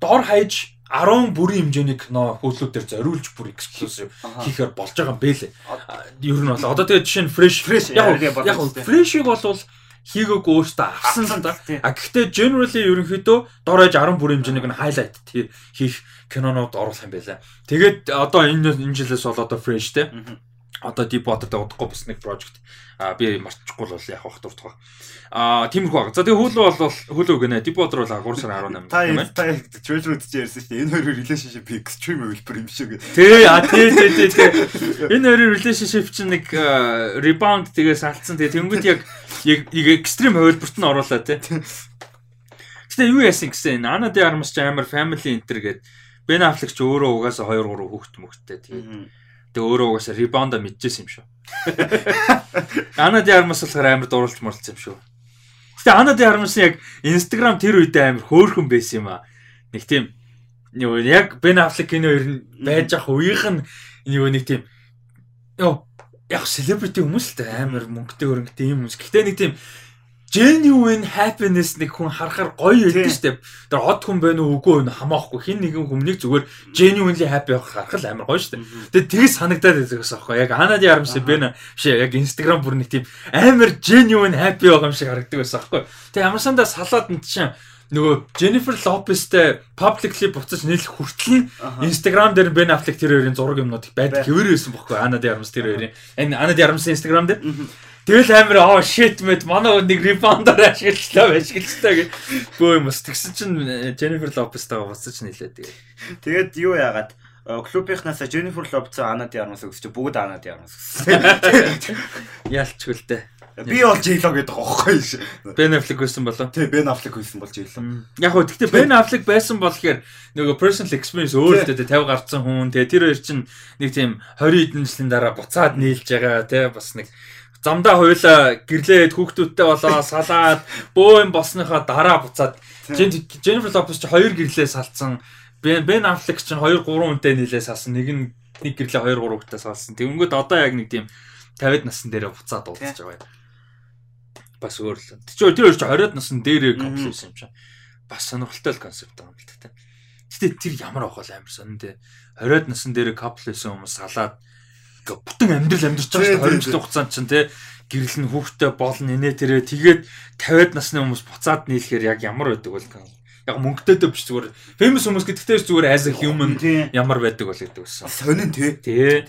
дор хаяж 10 бүрийн хэмжээний кино хөллүүдээр зориулж бүр эксклюзив хийхээр болж байгаа юм бэлээ. Ер нь бол одоо тэгээ жишээ нь fresh яг яг fresh-ийг бол хийгээгүй өөртөө авсан л да. А гэхдээ generally ерөнхийдөө дорож 10 бүрийн хэмжээнийг нь highlight хийх кинонууд оруулах юм байлаа. Тэгээд одоо энэ энэ жилээс бол одоо fresh те. Одоо Deep Water-тай удахгүй бас нэг project а би марчихгүй л бол яг хах дуртгаа. А тиймэрхүү баг. За тэгээ хөлөө бол хөлөө гэнэ. Deep Water бол 3 сарын 18-нд. Та та treasure үтж ярьсан шүү дээ. Энэ хоёрын relationship extreme хэлбэр юм шиг. Тий, а тий тий тий тий. Энэ хоёрын relationship чинь нэг rebound тэгээ салцсан. Тэгээ тэнгууд яг яг extreme хувилбарт нь оруулаа тий. Гэтэ юу яасан гэсэн Ана де Армас ч амар family enter гээд Бен Аффлек ч өөрөө угаасаа 2 3 хүүхэд мөхтэй тий. Тэгээ өөрөө угаасаа ребаунда мэдчихсэн юм шүү. [LAUGHS] Ана де Армас болохоор амар дурлж моралцсан юм шүү. Гэтэ Ана де Армас яг Instagram тэр үедээ амар хөөрхөн байсан юм аа. Нэг тийм яг Бен Аффлек энэ хоёр нь байж ах үеийнх нь нэг тийм яг celebrity хүмүүс л амар мөнгөтэй хөрөнгөтэй юм хүмүүс. Гэтэ нэг тийм genuine happiness нэг хүн харахаар гоё байдаг шүү дээ. Тэр од хүн байна уу үгүй юу хамаахгүй хин нэгэн хүмнийг зүгээр genuinely happy байх харах л амар гоё шүү дээ. Тэгээ тэгээс санагдаад байдаг гэсэн аахгүй. Яг Анад Ярамс бэна биш яг Instagram бүр нэг тийм амар genuine happy байх юм шиг харагддаг байсан аахгүй. Тэгээ ямарсандаа салаад энэ чинь нөгөө Jennifer Lopez-тэй publicly буцаж нийлэх хүртэл Instagram дээр Ben Affleck тэр хоёрын зураг юмнууд байдаг. Хэвээр байсан бохоггүй Anna Diarmas тэр хоёрын. Энэ Anna Diarmas-ийн Instagram дээр Тэгэл амир аа shit мэд манай нэг ребаундаар ашиглалаа ашиглалаа гэж. Бөө юм бас тэгсэн чинь Jennifer Lopez-тай буцаж нийлээ тэгээ. Тэгээд юу яагаад клубийнхнаас Jennifer Lopez de Armas өгсөж бүгд de Armas өгсөн. Ялчгүй л дээ. Би бол J-Lo гэдэг байхгүй шүү. Ben Affleck байсан болоо. Тий, Ben Affleck байсан бол J-Lo. Яг хөө гэхдээ Ben Affleck байсан бол гэхээр нөгөө personal experience өөр л дээ 50 гарцсан хүн. Тэгээ тэр хоёр чинь нэг тийм 20 хэдэн жилийн дараа буцаад нийлж байгаа тий бас нэг замдаа хуйла гэрлээд хүүхдүүдтэй болоо [LAUGHS] салаад бөө юм болсныхаа дараа буцаад Jennifer Lopez ч хоёр гэрлээ салцсан. Ben Ben Affleck ч 2 3 хүнтэй нийлээ салсан. Нэг нь нэг гэрлээ 2 3 хүнтэй салсан. Тэгэнгүүт одоо яг нэг тийм 50-д насн дээрээ буцаад уулзж байгаа юм. Бас өөр л. Тэр хоёр ч 20-д насн дээрээ байсан юм чинь. Бас сонирхолтой л концепт байгаа юм л та. Гэтэ тэр ямар вэ амар сонин дээ. 20-д насн дээрээ couple байсан хүмүүс салаад бүтэн амьдрал амьдарч байгаа шүү дээ 20 жилийн хугацаанд чинь тий гэрэл нь хүүхдтэй болно инээ тэрэ. Тэгээд 50-ад насны хүмүүс буцаад нийлэхээр яг ямар байдаг вэ яг мөнгөтэйдөө биш зүгээр famous хүмүүс гэдэгтээ зүгээр as a human ямар байдаг бол гэдэг үсэн. Сонин тий. Тий.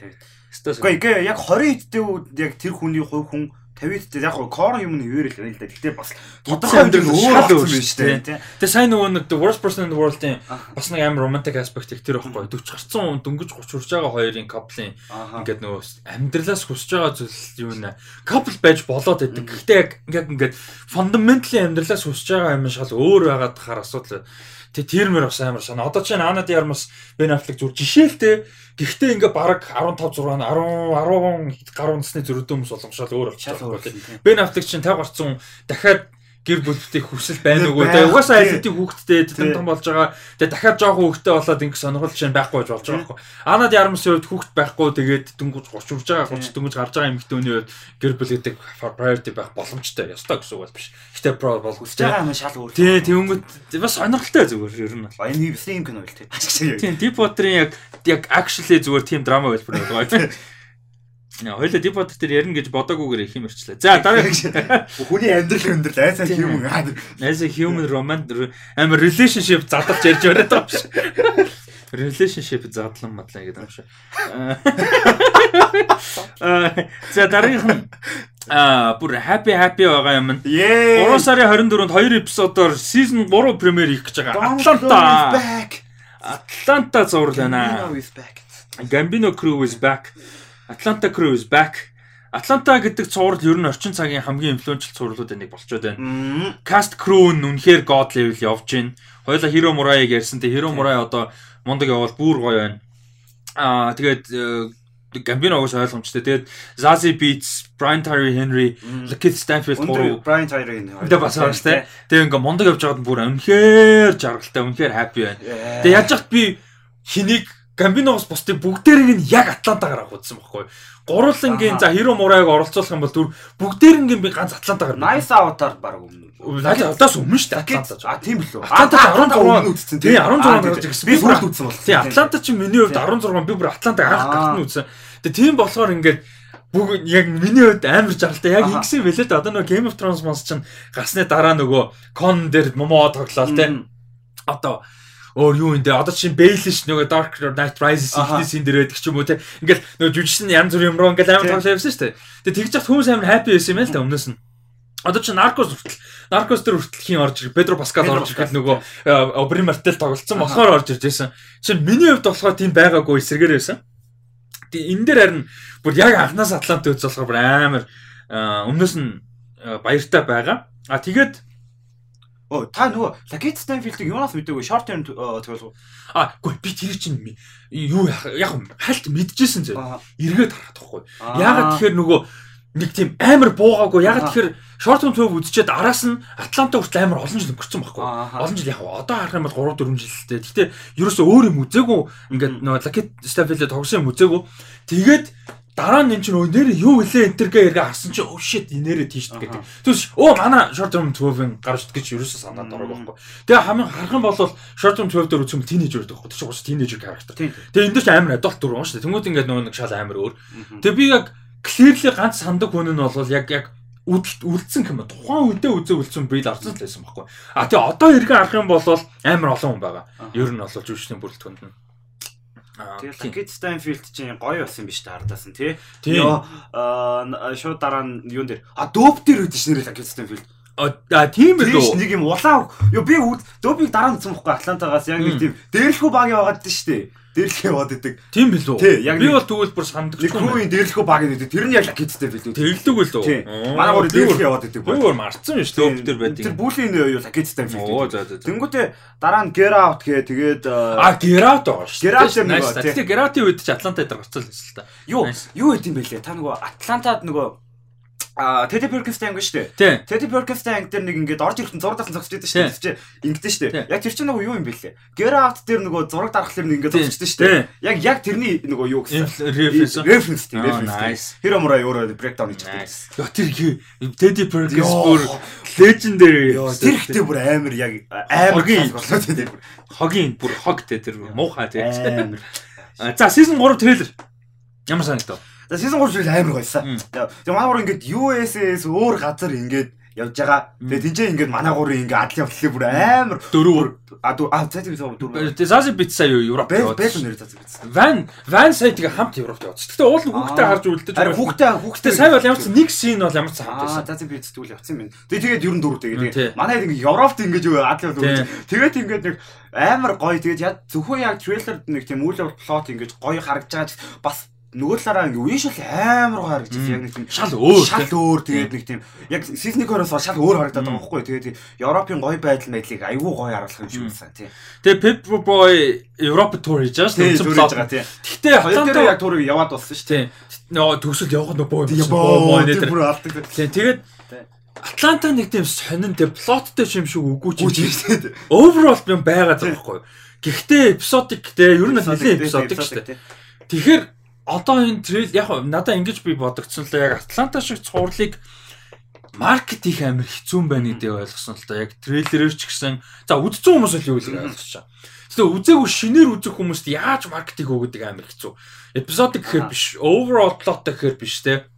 Гэхдээ яг 20 эдтэй яг тэр хүний хувь хүн 50-д яг кор юм нь хэвээр л байна л да. Гэтэ бас тодорхой амьдрал өөр л өөр шүү дээ. Тэгээ сайн нөгөө нэг worst person in the world-ийн бас нэг амар romantic aspect их тэр байхгүй. 40 гарцсан дөнгөж 30 хүрж байгаа хоёрын couple-ийн ингээд нөгөө амьдралаас хүсэж байгаа зүйл юу нэ? Couple байж болоод байдаг. Гэхдээ яг ингээд ингээд fundamentally амьдралаас хүсэж байгаа юм шал өөр байгаад тахаар асуудал Тэ тэр мөр бас амар санаа. Одоо чинь Ана Диармас Бен Аффлек зүр жишээлтэй гэхдээ ингээ баг 15 6 10 10 гаруй насны зөрөдөө хүмүүс боломжшол өөр болчихсон. Бен Аффлек чинь 50 гарцсан дахиад гэр бүлтэй хүсэл байна уу гэдэг. Угаасаа айлтыг хүүхдтэй том болж байгаа. Тэгээ дахиад жоохон хүүхдтэй болоод ингэ сонирхол чинь байхгүй болж байгаа байхгүй. Анад ярмсын хувьд хүүхд байхгүй тэгээд дөнгөж 30 урж байгаа 30 дөнгөж гарч байгаа эмэгтэйний хувьд гэр бүл гэдэг priority байх боломжтой. Ёстой гэсэн үг бол биш. Гэтэ про бол хүсэж байгаа юм шал өөр. Тий, тэнгүүд бас сонирхолтой зүгээр ер нь. Энэ юм кино л тий. Тийм, Deep Water-ын яг яг actually зүгээр тийм драма хэлбэр байгаа. Deep Water дээр ярина гэж бодоагүйгээр их юм ирчлээ. За дараа [LAUGHS] хүний амьдрал өндөрлөө айсаа human. Айсаа human romantic амар relationship задлж ярьж бариад байгаа биш. [LAUGHS] Relationship задлан мадлаа гэдэг юм шиг. [LAUGHS] За дараагийнх нь Аа бүр happy happy байгаа юм. 3 сарын 24-нд 2 эпизодоор season 3 премьер хийх гэж байгаа. Atlanta. Atlanta зурлаа байна. Gambino crew is back. Atlanta Crew is back. Atlanta гэдэг цуврал ер нь орчин цагийн хамгийн инфлюеншл цувралуудын нэг болчиход байна. Cast crew нь үнэхээр god level явж байна. Хоёлаа Hiro Murai-г ярьсан. Тэ Hiro Murai одоо мундаг явал бүр гоё байна. Аа тэгээд Gambino уус ойлгомжтой. Тэгээд Zazie Beats, Brian Tyree Henry, Lakeith Stanfield гурав Brian Tyree Henry. Тэгээд бас дээ. Тэгээд ингээ мундаг явж байгаад бүр үнэхээр жаргалтай, үнэхээр happy байна. Тэгээд яаж яхад би хэнийг Гамбиногоос бусдыг бүгдээрийг нь яг Атлантагаар авах үзсэн байхгүй. Гурвангийн за Хиро Мурайг оролцуулах юм бол түр бүгдээрингийн би ганц Атлантагаар. Nice Avatar баг өмнө. Найс Аватаас өмнө шүү дээ Атланта. А тийм билүү. Атланта 16 өмнө үзсэн. Тий 16 гарч ирсэн. Би бүр үзсэн бол. Тий Атланта чи миний хувьд 16 би бүр Атлантаг анх гартны үзсэн. Тэгээ тийм болохоор ингээд бүгд яг миний хувьд амар жаргалтай яг ингэсэн байлээ да одоо нөгөө Game of Thrones мос чинь гарсны дараа нөгөө Con дээр момо тоглолоо те одоо өөр юу энэ одоо чинь Baelish нөгөө Dark Knight Rises ихнээс энэ дэр байдаг ч юм уу те? Ингээл нөгөө жүжигчсэн янз бүр юм руу ингээл амар тоглож явсан шүү дээ. Тэгээ тэгж яхад хүмүүс амар happy байсан юм л та өмнөөс нь. Одоо чи Narcos хүртэл Narcos дээр хүртэл хин орж ирэх? Педро Паскал орж ирэх нөгөө Обри Мартел тоглолцсон болохоор орж ирж байсан. Чи миний хувьд болохоор тийм байгаагүй эсрэгээр байсан. Тэгээ энэ дээр харин бүр яг анханаас Атлант үз болохоор бүр амар өмнөөс нь баяртай байгаа. А тэгээд Оо та нөгөө Lucky Stanfield-ийг юунаас мэдээгүй short term тоглох. А үгүй би тэр чинь юу яг хальт мэдчихсэн зөө. Эргээд харах тахгүй. Ягаад тэгэхээр нөгөө нэг тийм амар буугаагүй. Ягаад тэгэхээр short term төв үдчихэд араас нь Атланта хүртэл амар олон жил өнгөрцөн байхгүй. Олон жил яг одоо харах юм бол 3 4 жилтэй. Гэтэ ерөөсөө өөр юм үзээгүй. Ингээд нөгөө Lucky Stanfield тоглосон юм үзээгүй. Тэгээд дараа нь энэ чинь нэр юу илээ энтергээ эргээ харсан чинь oh shit нэрээ тийш гэдэг. Тэгвэл оо манай short term 12-ын гарч гэж ерөөсөө санаад орог байхгүй. Тэгээ хамгийн харах юм бол short term 12 дээр үзсэн тинейжер байдаг байхгүй. Чинь тинейжер характер. Тэгээ энэ дээр ч амар adult дүр шүү дээ. Тэнгүүд ингээд нөгөө нэг шал амар өөр. Тэгээ би яг clearly ганц сандаг хүн нь бол яг яг үлдсэн юм тухайн үедээ үзээ үлдсэн брил авсан л байсан байхгүй. А тэгээ одоо эргээ харах юм бол амар олон хүн байгаа. Ер нь бол жүжигчдийн бүрэлдэхүүнд нь Тэгээд Lucky Stanfield чинь гоё болсон биш та ардаас нь тий. Йоо шууд дараа нь юун дээр а дөөп дээр үүдэж нэрээ Lucky Stanfield. А тийм Тийш билүү? нэг юм улаан ёо би үз Добиг дараа нь үзсэн бохгүй Атлантагаас яг нэг тийм дээрлэхүү баг яваад дээ шүү дээ. Дээрлэх яваад идэг. Тийм билүү? Би нэг- бол тэгвэл бүр Нэг сандагчгүй. крүүийн дээрлэхүү баг гэдэг. Тэр нь яг лакеттэй билүү. Билүү? Тий. Манай гоо дээрлэх яваад идэг. Би бүр марцсан биш лөө тэр Тэр байдаг. бүлийн юу лакеттэй Оо билүү. Тэнгүүтээ дараа нь get out гээ тэгээд А Герат байгаа шүү. Geralt нэг Nice. байгаа, тий. Тэгээ Гератийн үед ч Атланта дээр гарцсан л байсан л та. юу юу гэдэм бэлээ. Та нөгөө Атлантад нөгөө а Teddy Perkins-тай ангиж штэ. Тий. Teddy Perkins-тай анги дээр нэг ингээд орж ирэхэд зураг дарсан зогсож штэ. Тэр чинь ингэдэж штэ. Тий. Яг тэр чинь нөгөө юу юм бэлээ. Get out дээр нөгөө зураг дарахлаар нэг ингээд зогсож штэ. Яг яг тэрний нөгөө юу гэсэн. Reference. Reference тийм reference. Тэр амраа өөрөө breakdown хийж байгаа. Яа тэр Teddy Perkins бүр legendary. Тэр ихтэй бүр амар яг амар Хогийн. болоод тийм. хогийн бүр хог те тэр муухай те. Амар. [LAUGHS] За season 3 трейлер. Ямар санагдав? За season 3 жил амар гойсон. Мм. Тэгээ манай гур ингээд USS өөр газар ингээд явж байгаа. Тэгээ тэнцээ ингээд манай гурын ингээд адал явдлаа бүр амар Дөрөв. а а цаа тийм дөрөв. Тэгээ Зази бит сая Европ Бэл яваад. бэл нэр цаа тийм. Ван Ван сая тэгээ хамт Европт яваад. Гэтэ уул хүүхдээ харж үлдэж Ари хүүхдээ хүүхдээ сая бол ямар ч нэг шин бол ямар ч хамт байсан. за тийм би зүтгэл явцсан юм. Тэгээ тэгээд ер нь дөрөв тэгээ. манай ингээд Европт ингээд юу Тий. явд. Тэгээд ингээд нэг амар гоё тэгээд яг зөвхөн яг трейлерд нэг тийм үйл явдал плот ингээд гоё харагдж байгаа ч бас нөгөө талаараа ингээд үе шал амар гоё харагдаж Мм. яг нэг тийм Шал өөр. шал өөр тэгээд нэг тийм яг сизник хороос шал өөр харагдаад байгаа байхгүй тэгээд Европын гоё байдал мэдлийг айгүй гоё харуулах юм шиг байна тий. Тэгээ Pep Boy Европ тур хийж байгаа шүү дээ. зүрж байгаа тий. Дээр Атланта яг турыг яваад болсон шүү дээ. тий. Нөө төгсөл явах нь боо юм. Тэр. бүр алдаг. Тий, Тэгээд. Атланта нэг тийм сонин тий плоттой юм шиг үгүй шүү дээ. Overall юм байгаа байхгүй юу? Гэхдээ эпизодик те ер нь нэлийн эпизодик шүү дээ. Тэгэхээр одоо энэ трейл яг надаа ингэж би бодогдсон л яг Атланта шиг цувралыг маркет их амар хэцүү байна гэдэг ойлгосон л да яг трейлерээр ч гэсэн за үдцэн хүмүүс л юу ойлгож байгаа. Тэгээ үзээгүй шинээр үзэх хүмүүст яаж маркетинг өгöd амар хэцүү. Эпизодик гэхээр биш, overall plot гэхээр биш те.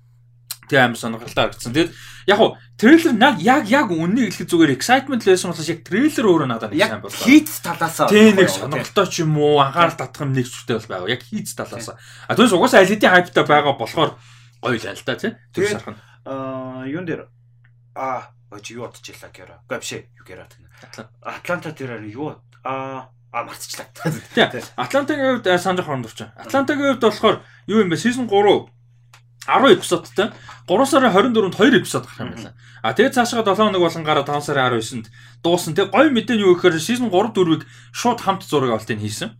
Тэгээ амар сонирхолтой харагдсан. Тэгээд яг хоо трейлер яг яг яг үннийг хэлэх зүгээр excitement л байсан болохоос яг трейлер өөрөө надад сайн боллоо. хийц талаасаа Тийм нэг сонирхолтой ч юм уу анхаарал татах юм нэг зүгтэй бол байгаа. Яг хийц талаас. А түүнээс угаасаа аль хэдийн хайптай байгаа болохоор гоё л аль та тий. Тэр сархан. Аа юун дээр а ож юу бодчихлаа гэра. Үгүй биш ээ юу гэра гэнэ. Атланта. Дээр юу а а мартчихлаа. Тий. Атлантагийн хувьд санаж хооронд орчин. Атлантагийн хувьд болохоор юу юм бэ? Season 3 10 эпизодтай. 3 сарын 24-нд 2 эпизод гарах юм байна. А тэгээд цаашаа 7 хоног болгон гараад 5 сарын 19-нд дуусна. Тэгээд гоё мэдээ нь юу гэхээр season 3 4-ийг шууд хамт зураг авалтыг хийсэн.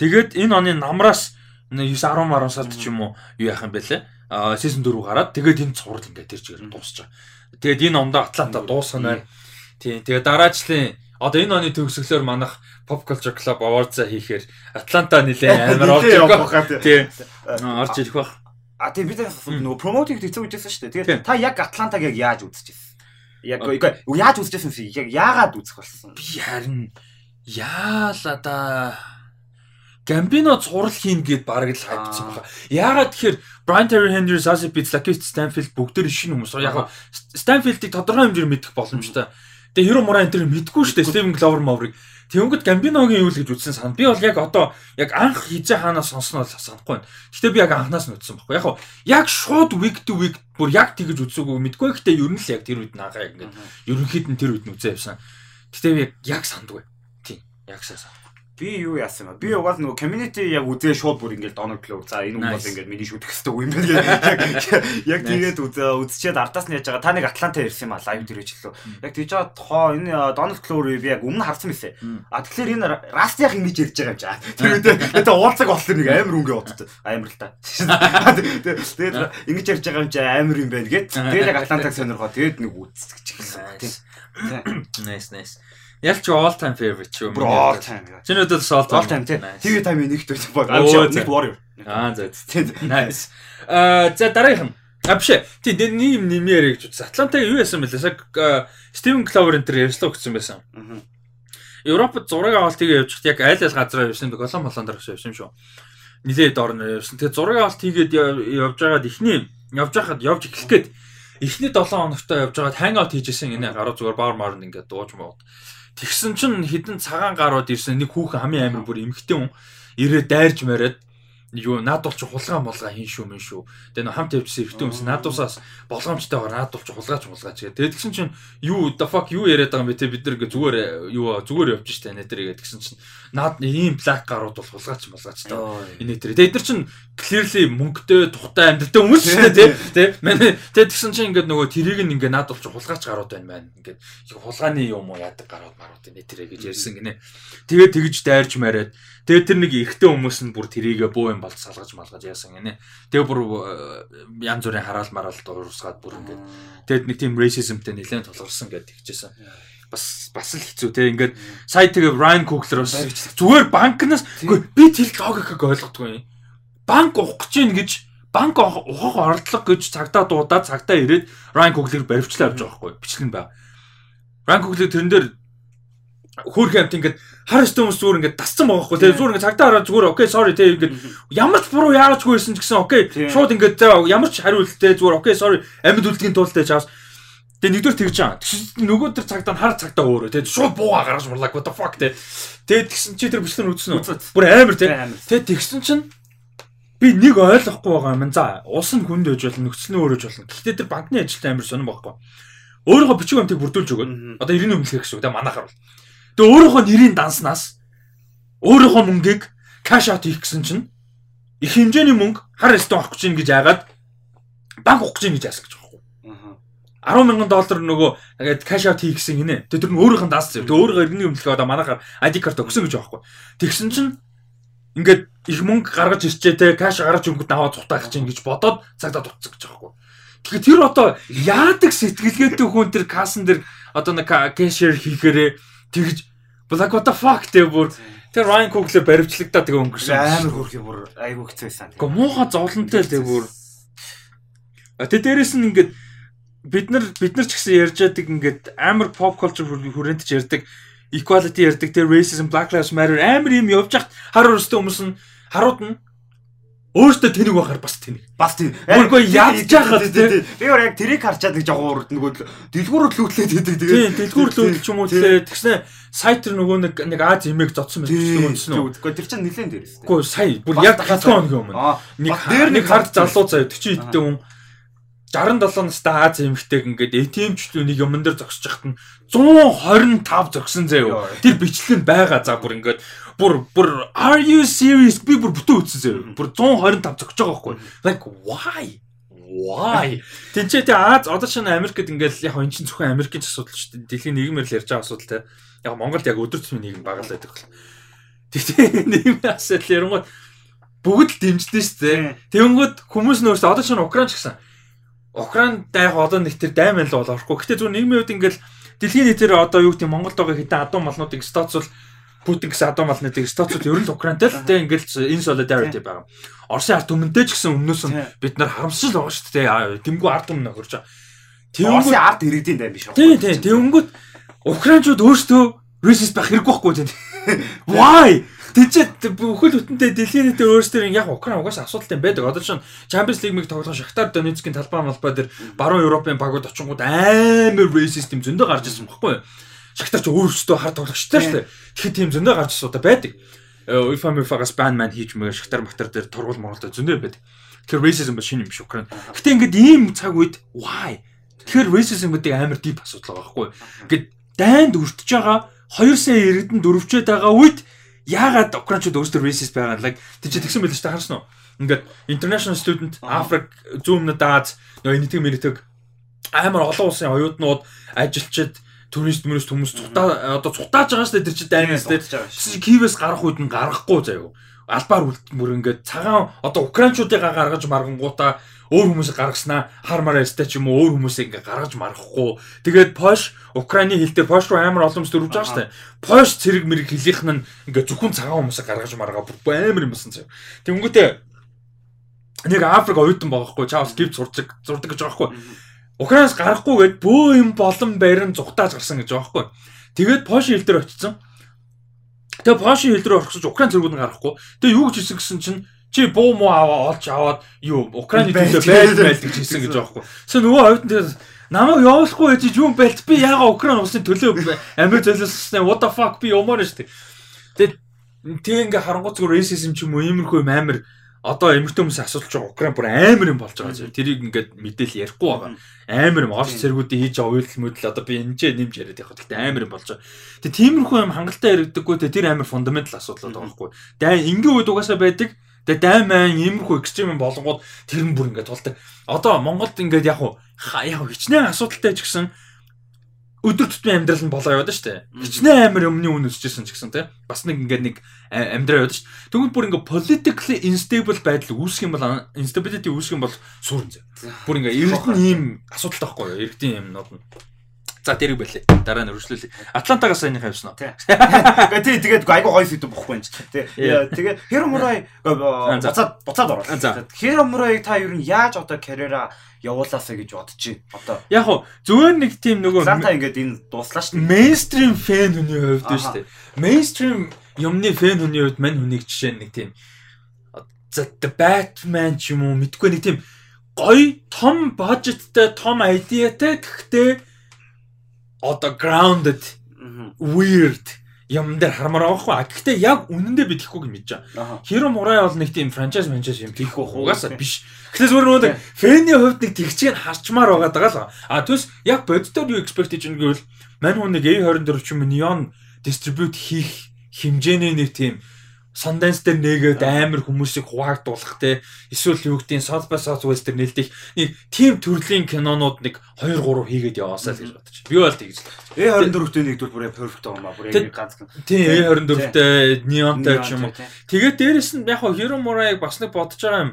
Тэгээд энэ оны намраас 9 10 10 сард ч юм уу юу яах юм бэ лээ. А season 4 гараад тэгээд энэ цуврал ингээд тэр чигээр дуусч байгаа. Тэгээд энэ ондоо Атланта дуусна байна. Тийм. Тэгээд дараачлын одоо энэ оны төгсгөлөөр манах Pop Culture Club Awards-а хийхээр Атланта нилээ амар орж ирэх баг. Тийм. Орж ирэх баг. А тийм бид нөгөө промотинг хийцүү үжсэн шүү дээ. Тэгээд та яг Атлантаг яг яаж үзчихсэн? Яг үгүй яаж үзчихсэн юм яг яагаад үзэх болсон? Би харин яалаа да Гамбино цуврал хийн гэд бараг л хайпцсан байна. Яагаад тэгэхээр Brian Terry Henry, Sasha Pitts, Lakeith Stanfield бүгд шинэ хүмүүс. Яг Stanfield-ийг тодорхой хэмжээр мэдэх боломжтой. Тэгээ Hero Mura энэ мэдгүй шүү дээ. Steven Glover Maverick. Тэнгөт Гамбиногийн юу л гэж үзсэн сан. Би бол яг одоо яг анх хизээ хаанаас сонсноо санахгүй байна. Гэтэ би яг анханаас нь үзсэн байхгүй. Яг хоо яг шууд week to week бүр яг тэгэж үзээгүй мэдгүй. Гэтэ ер нь л яг тэр үед наагаа яг ингээд ерөнхийд нь тэр үед нь үзээ явсан. Гэтэ би яг сандгүй. Тийм. Яг сайн санд. Би юу яасан бэ? Би угаал нөгөө community яг үзээ шууд бүр ингээд доноглоо. За энэ Nice. ингээд миний шүтэх хэрэгтэй юм байна. [LAUGHS] Яг яг тэгээд үзээ үзчихэд ардаас нь яаж байгаа. Та нэг Атланта ирсэн юм а лайв дээр хэлээ. Яг тийж байгаа тохоо энэ Glover би яг өмнө харсан мэсэ. А тэгэхээр энэ Rust-ийн ингэж ярьж байгаа юм чаа. Тэр үедээ тэгээ уулзаг болохоор нэг амар өнгө бодсон. Амар л та. [LAUGHS] Тэгээд ингэж ярьж байгаа юм чаа амар юм байна гэд. [LAUGHS] Тэгээд яг Атлантаг сонирхоо. Тэгээд нэг үзчих гэж хэлсэн. Тийм. Nice nice. Ялч all time favorite юм. Бүр all time. Чиний өдөөс all All time. time тийм. Nice. TV time нэгт байж баг. Оо, I'm sure за. нэг warrior. Аа за. Nice. Аа за дараагийнх нь. А биш ээ. Тийм дэ нэм нэмээр гэж үзсэн. Атлантагийн юу яасан бэлээ? Саг Стивен Кловер энэ төр ярьслаа өгсөн байсан. Мгм. Европод зураг авалтыг хат яг айл айл газараа явсан бэ? Голон молон дээр явсан юм шүү. Нилээд орно явсан. Тэгээ зураг авалт хийгээд яв- явж байгаад ихний явж байхад явж эхлэх гээд эхний 7 хоногтой явж байгаад хангаут хийжсэн энэ гаруу зүгээр баар маарнд ингээд дууж мод. Тэгсэн чинь хідэн цагаан гарууд ирсэн. Нэг хүүхэн хамгийн амар бүр эмхтэн хүн. Ирээд дайрж мариад юу наадуулч хулгай молгай хийн шүү мэн шүү. Тэгээ нөө хамт явжсэн эртний хүмүүс наадуусаас болгоомжтойгоор наадуулч хулгайч хулгайч гэдэг. Тэгээд тэгсэн чинь юу the fuck юу яриад байгаа юм бэ те бид нар ингээ зүгээр юу зүгээр явж штэ нэ тэр гэдэг тэгсэн чинь наад ийм black гарууд бол хулгайч молгайч та. Тэр. Тэгээд эдгээр чинь clearly мөнгөтэй тухтай амьдралтай хүмүүс шүү дээ те. [LAUGHS] Тэ. Тэгээд тэгсэн чинь ингээ нөгөө тэрийг ингээ наадуулч хулгайч гарууд байна маань. Ингээ хулгааны юм уу яадаг гарууд марууд тэр гэж ярьсан гинэ. Тэгээд тэгж дайрч мариад Тэгээд тэр нэг эрэгтэй хүмүүс нь бүр тэрийгэ буу юм болт салгаж малгаж яасан гинэ. Тэгээ бүр э, янз бүрийн хараал мараал дуурсгаад бүр ингээд тэгээд нэг тийм racismтэй нэлээд тулгарсан гэдэг тэгжсэн. Бас бас л хэцүү те ингээд сая тэгээ Ryan Coogler бас зүгээр банкнаас би тэр логикыг ойлгохгүй. Банк ухах гэж гэж банк ухах оролдлого гэж цагтаа дуудаад цагтаа ирээд Ryan Coogler баривчлаа авч байгаа байхгүй бичлэн байна. Ryan Coogler тэрэн дээр хөөх амт ингээд хар өстө хүмүүс зүгээр ингээд дасцсан байгаа хгүй тэгээ зүгээр ингээд цагдаа хараад зүгээр окей sorry тэгээ ингээд ямар ч буруу яарачгүй байсан ч гэсэн окей шууд ингээд ямар ч хариулттэй зүгээр окей sorry амьд үлдэгийн тултай чаас. Тэгээ нэгдүгээр тэгж байгаа. Нөгөө төр цагдаа хар цагдаа өөрөө тэгээ шууд бууга гаргаж мурлаг what the fuck тэгээ тэгээ тэгсэн чи тэр бичлэн үзсэн үү? Бүр амар тэгээ тэгээ тэгсэн чинь би нэг ойлгохгүй байгаа юм. За ус нь хүнд байж болно нөхцөл нь өөрөж болно. Гэхдээ тэр банкны ажилтан амар сонирн байхгүй. Өөрийнхөө бичиг амтыг бүрдүүлж өгөөд. Одоо 90 өмнөх үг те манахаар бол Тэгээ өөрийнхөө нэрийн данснаас өөрийнхөө мөнгийг каш аут хийх гэсэн чинь их хэмжээний мөнгө хар ресторан авах гэж ингэж яагаад банк авах гэж яасан гэж байгаа юм. 10 мянган доллар нөгөө ингээд каш аут хийх гэсэн гинэ. Тэр нь өөрийнх нь даасан. Тэгээ өөрөөр иргэний өмнөлөө одоо манайхаар ID карт өгсөн гэж байгаа юм. Тэгсэн чинь ингээд их мөнгө гаргаж ирчээ те каш гаргаж өнгөд аваад цухтаах чинь гэж бодоод цагдаа дутсан гэж байгаа юм. Тэгэхээр тэр одоо яадаг сэтгэлгээтэй хүн тэр кассан дээр одоо нэг кэшер хийхээрээ тэгж Black what the fuck тэгээ бүр тэр Ryan Coogler баримтлагдаа тэгээ өнгөрсөн. Амар хөрх юм бүр айгуу хэцүү байсан. Гэхдээ муухай зовлонтой тэгээ бүр. А тэ дээрэс нь ингээд бид нар бид нар ч гэсэн ярьж яадаг ингээд амар pop culture хүрээнд ч ярьдаг equality ярьдаг тэр racism black lives matter амар юм явж хат хар өрстэй хүмүүс нь харууд нь Өөртөө тэнэг байхаар бас тэнэг. Бас тийм. Үгүй яаж яахад тий. Би өөр яг тэрийг харчаад нэг жоохон урд нөгөө дэлгүүр лүүтлээд идэг тэгээ. Тийм, дэлгүүр лүүтэл ч юм уу тий. Тэгснэ сайтер нөгөө нэг нэг Аз имийг зодсон байх гэсэн юм чинь. Үгүй тэр чинь нилээн дээрээс. Үгүй сая бүр яг 7 хоногийн өмнө. Нэг нэг хард залуу заяа 40 идтэй хүн 67 настай Аз эмэгтэйг ингээд ATM-ч нэг юмн дээр зогсож хахад нь 125 зогсон заяа. Тэр бичлэг нь байгаа за бүр ингээд бүр бүр are you serious би бүр бүтэн үтсэн заяа. Бүр 125 зогсож байгаа байхгүй. Like why? Why? Тинчээ тэ Аз одоо ч Америкт ингээл яг энэ чинь зөвхөн Америкийн асуудал шүү дээ. Дэлхийн нийгмээр л ярьж байгаа асуудал те. Яг Монголд яг өдөр тутмын нийгэм багал байдаг бол. Тэгтээ нийгмийн асуудал ярангууд бүгд л дэмждэн шүү дээ. Тэнгүүд хүмүүс нөөс одоо ч Украин ч гэсэн Украин дайх одоо нэг тэр дайман л бол орохгүй. Гэтэ зүгээр нийгмийн үед ингээл дэлхийн нийтээр одоо юу гэдэг Монголд байгаа хэдэн адуу малнуудыг бол Путин гэсэн адуу малнуудыг статусууд ер нь Украинтай л тэг ингээл энэ solidarity байгаа. Оросын ард түмэнтэй ч гэсэн өмнөөс нь бид нар харамсал байгаа шүү дээ. Тэмгүй ард түмэн нөхөрж байгаа. Тэнгүүд ард иргэдийн дайм биш? Тийм тийм. Тэнгүүд Украинчууд өөрсдөө racist байх хэрэггүй байхгүй тийм. [LAUGHS] Why? Тэжээ бүхэл бүтэнтэй дэлхийн нийтээр өөрсдөө яг Украин угаасаа асуудалтай байдаг. Одоо чинь Champions League-ийг тоглох Шахтар Донецкийн талбай малбай дээр баруун Европын багууд очингууд амар racist юм зөндөө гарч ирсэн байхгүй юу? Шахтар ч өөрсдөө хар тоглогчтой шүү дээ. Тэгэхэд тийм зөндөө гарч суудаа байдаг. UEFA UEFA-гаас ban man хийж мэг Шахтар Махтар дээр тургуул моролтой зөндөө байдаг. Тэгэхээр racism ба шинэ юм биш Украин. Гэтэ ингээд ийм цаг үед why? Тэгэхээр racism гэдэг амар deep асуудал байгаа байхгүй. Ингээд дайнд өртөж байгаа 2 сая иргэдэн дөрвчээд байгаа үед яагаад Украинчууд өөрсдөө racist байгаа лаг тийч тэгсэн байл шүү дээ харсан уу? Ингээд international student Африк, Zoom надаас нөгөө нийтг мэрэтэг амар олон улсын оюутнууд ажилчид турист мөрөс хүмүүс цутаа одоо цутааж байгаа шүү дээ тэр чинь дайнаас дээ. Кивээс гарах үед нь гарахгүй заяа. Албаар үлдмөр ингээд цагаан одоо украинчуудыг гаргаж маргангуудаа өөр хүмүүсийг гаргаснаа хармаар ястай ч юм уу өөр хүмүүсийг ингээ гаргаж маргахгүй. Тэгээд Пош Украины хил дээр Пош руу амар олон хүмүүс дөрвж байгаа шүү дээ. Пош цэрэг мэрэг хилийнх нь ингээ зөвхөн цагаан хүмүүсийг гаргаж маргаа бүр амар юм болсон заяа. Тэнгүүтээ нэг Африк оюутан байгаа хгүй чаавс гівд зурдаг зурдаг гэж байгаа хгүй Украинаас гарахгүйгээд бөө юм болон барин зүхтааж гарсан гэж байгаа байхгүй. Тэгээд Польшийн хил дээр очсон. Тэгээд Польшийн хил дээр орохсож Украин зэргүүд нь гарахгүй. Тэгээд юу гэж хэлсэн гэсэн чинь чи буу муу аваа олж аваад юу Украины төлөө байл байл гэж хэлсэн гэж байгаа байхгүй. So нөгөө оюутан дээр намайг явуулахгүй байж юу байлт би яага Украин улсын төлөө Америк золиослсон what the fuck би юмаар штэ. Тэгээд тэг ингээ харангуй зүгээр racism ч юм уу иймэрхүү амар одоо эмэгтэй хүмүүсийн асуудал чинь Украин бүр амар юм болж байгаа зэрэг тэрийг ингээд мэдээлэл ярихгүй байгаа. Амар юм орч цэргүүдийн хийж байгаа уйлал мөдөл одоо би энэ ч нэмж яриад явах. Гэхдээ амар юм болж байгаа. Тэгээ тиймэрхүү юм хангалттай яригдаггүй те тэр амар фундаментал асуудал байгаа байхгүй. Тэгээ ингийн үед угаасаа байдаг. Тэгээ дайм майн иймэрхүү экстрим юм болгоод тэр нь бүр ингээд тулдаг. Одоо Монголд ингээд яг яг хичнээн асуудалтай ч гэсэн өдөр тутмын амьдрал нь болоо яваад штэ. Хичнээн амар өмнө үн өсчихсэн ч гэсэн тий. Бас нэг ингээд нэг амьдрал яваад ш. Тэгвэл бүр ингээд politically unstable байдал үүсэх юм бол instability үүсэх юм бол суурн зэ. Бүр ингээд эрдэн ийм асуудалтай байхгүй юу? Эрдэн юмнууд нь. За тэрийг байлээ. Дараа нь өргөжлүүлээ. Атлантагаас саяны хайвсан уу? Тий. Тэгээд айгу гоё сэдв бохгүй юм чи. Тий. Тэгээд Hero Murai буцаад буцаад оруулаа. Hero Murai та ер нь яаж одоо карьераа явуулаасаа гэж бодож байна. Одоо яг хуу зөвөр нэг тийм нөгөө Занта ингээд энэ дууслаа шүү. Мейнстрим фэн хүний хувьд шүү дээ. Мейнстрим юмны фэн хүний хувьд мань хүнийг жишээ нэг тийм за Batman ч юм уу мэдгүй нэг тийм гоё том бажеттай том айдиатай гэхдээ одоо grounded weird юм дээр хармаар байгаа хгүй. Гэхдээ яг үнэндээ би тэхгүй гэж мэдэж байгаа. Hero Murai бол нэг тийм franchise franchise юм тийх байх угаасаа биш. Гэхдээ зүгээр нөгөө фэний хувьд нэг тэгчийг харчмаар байгаа даа л. А түс яг боддоор юу expect гэж нэгэвэл мань хүн нэг A24 ч юм neon distribute хийх хэмжээний нэг тийм Sundance дээр нэгээд амар хүмүүсийг хуваагдуулах те эсвэл юу гэдгийг South by Southwest дээр нэлдэх нэг team төрлийн кинонууд нэг 2 3 хийгээд яваасаа л гэж бодож. Би бол тэгж. A24-тэй нэгдүгээр бүр perfect юм аа бүр ганц. Тийм A24-тэй Neon-тай ч юм уу. Тэгээд дээрэс нь яг Hero Murai бас нэг бодож байгаа юм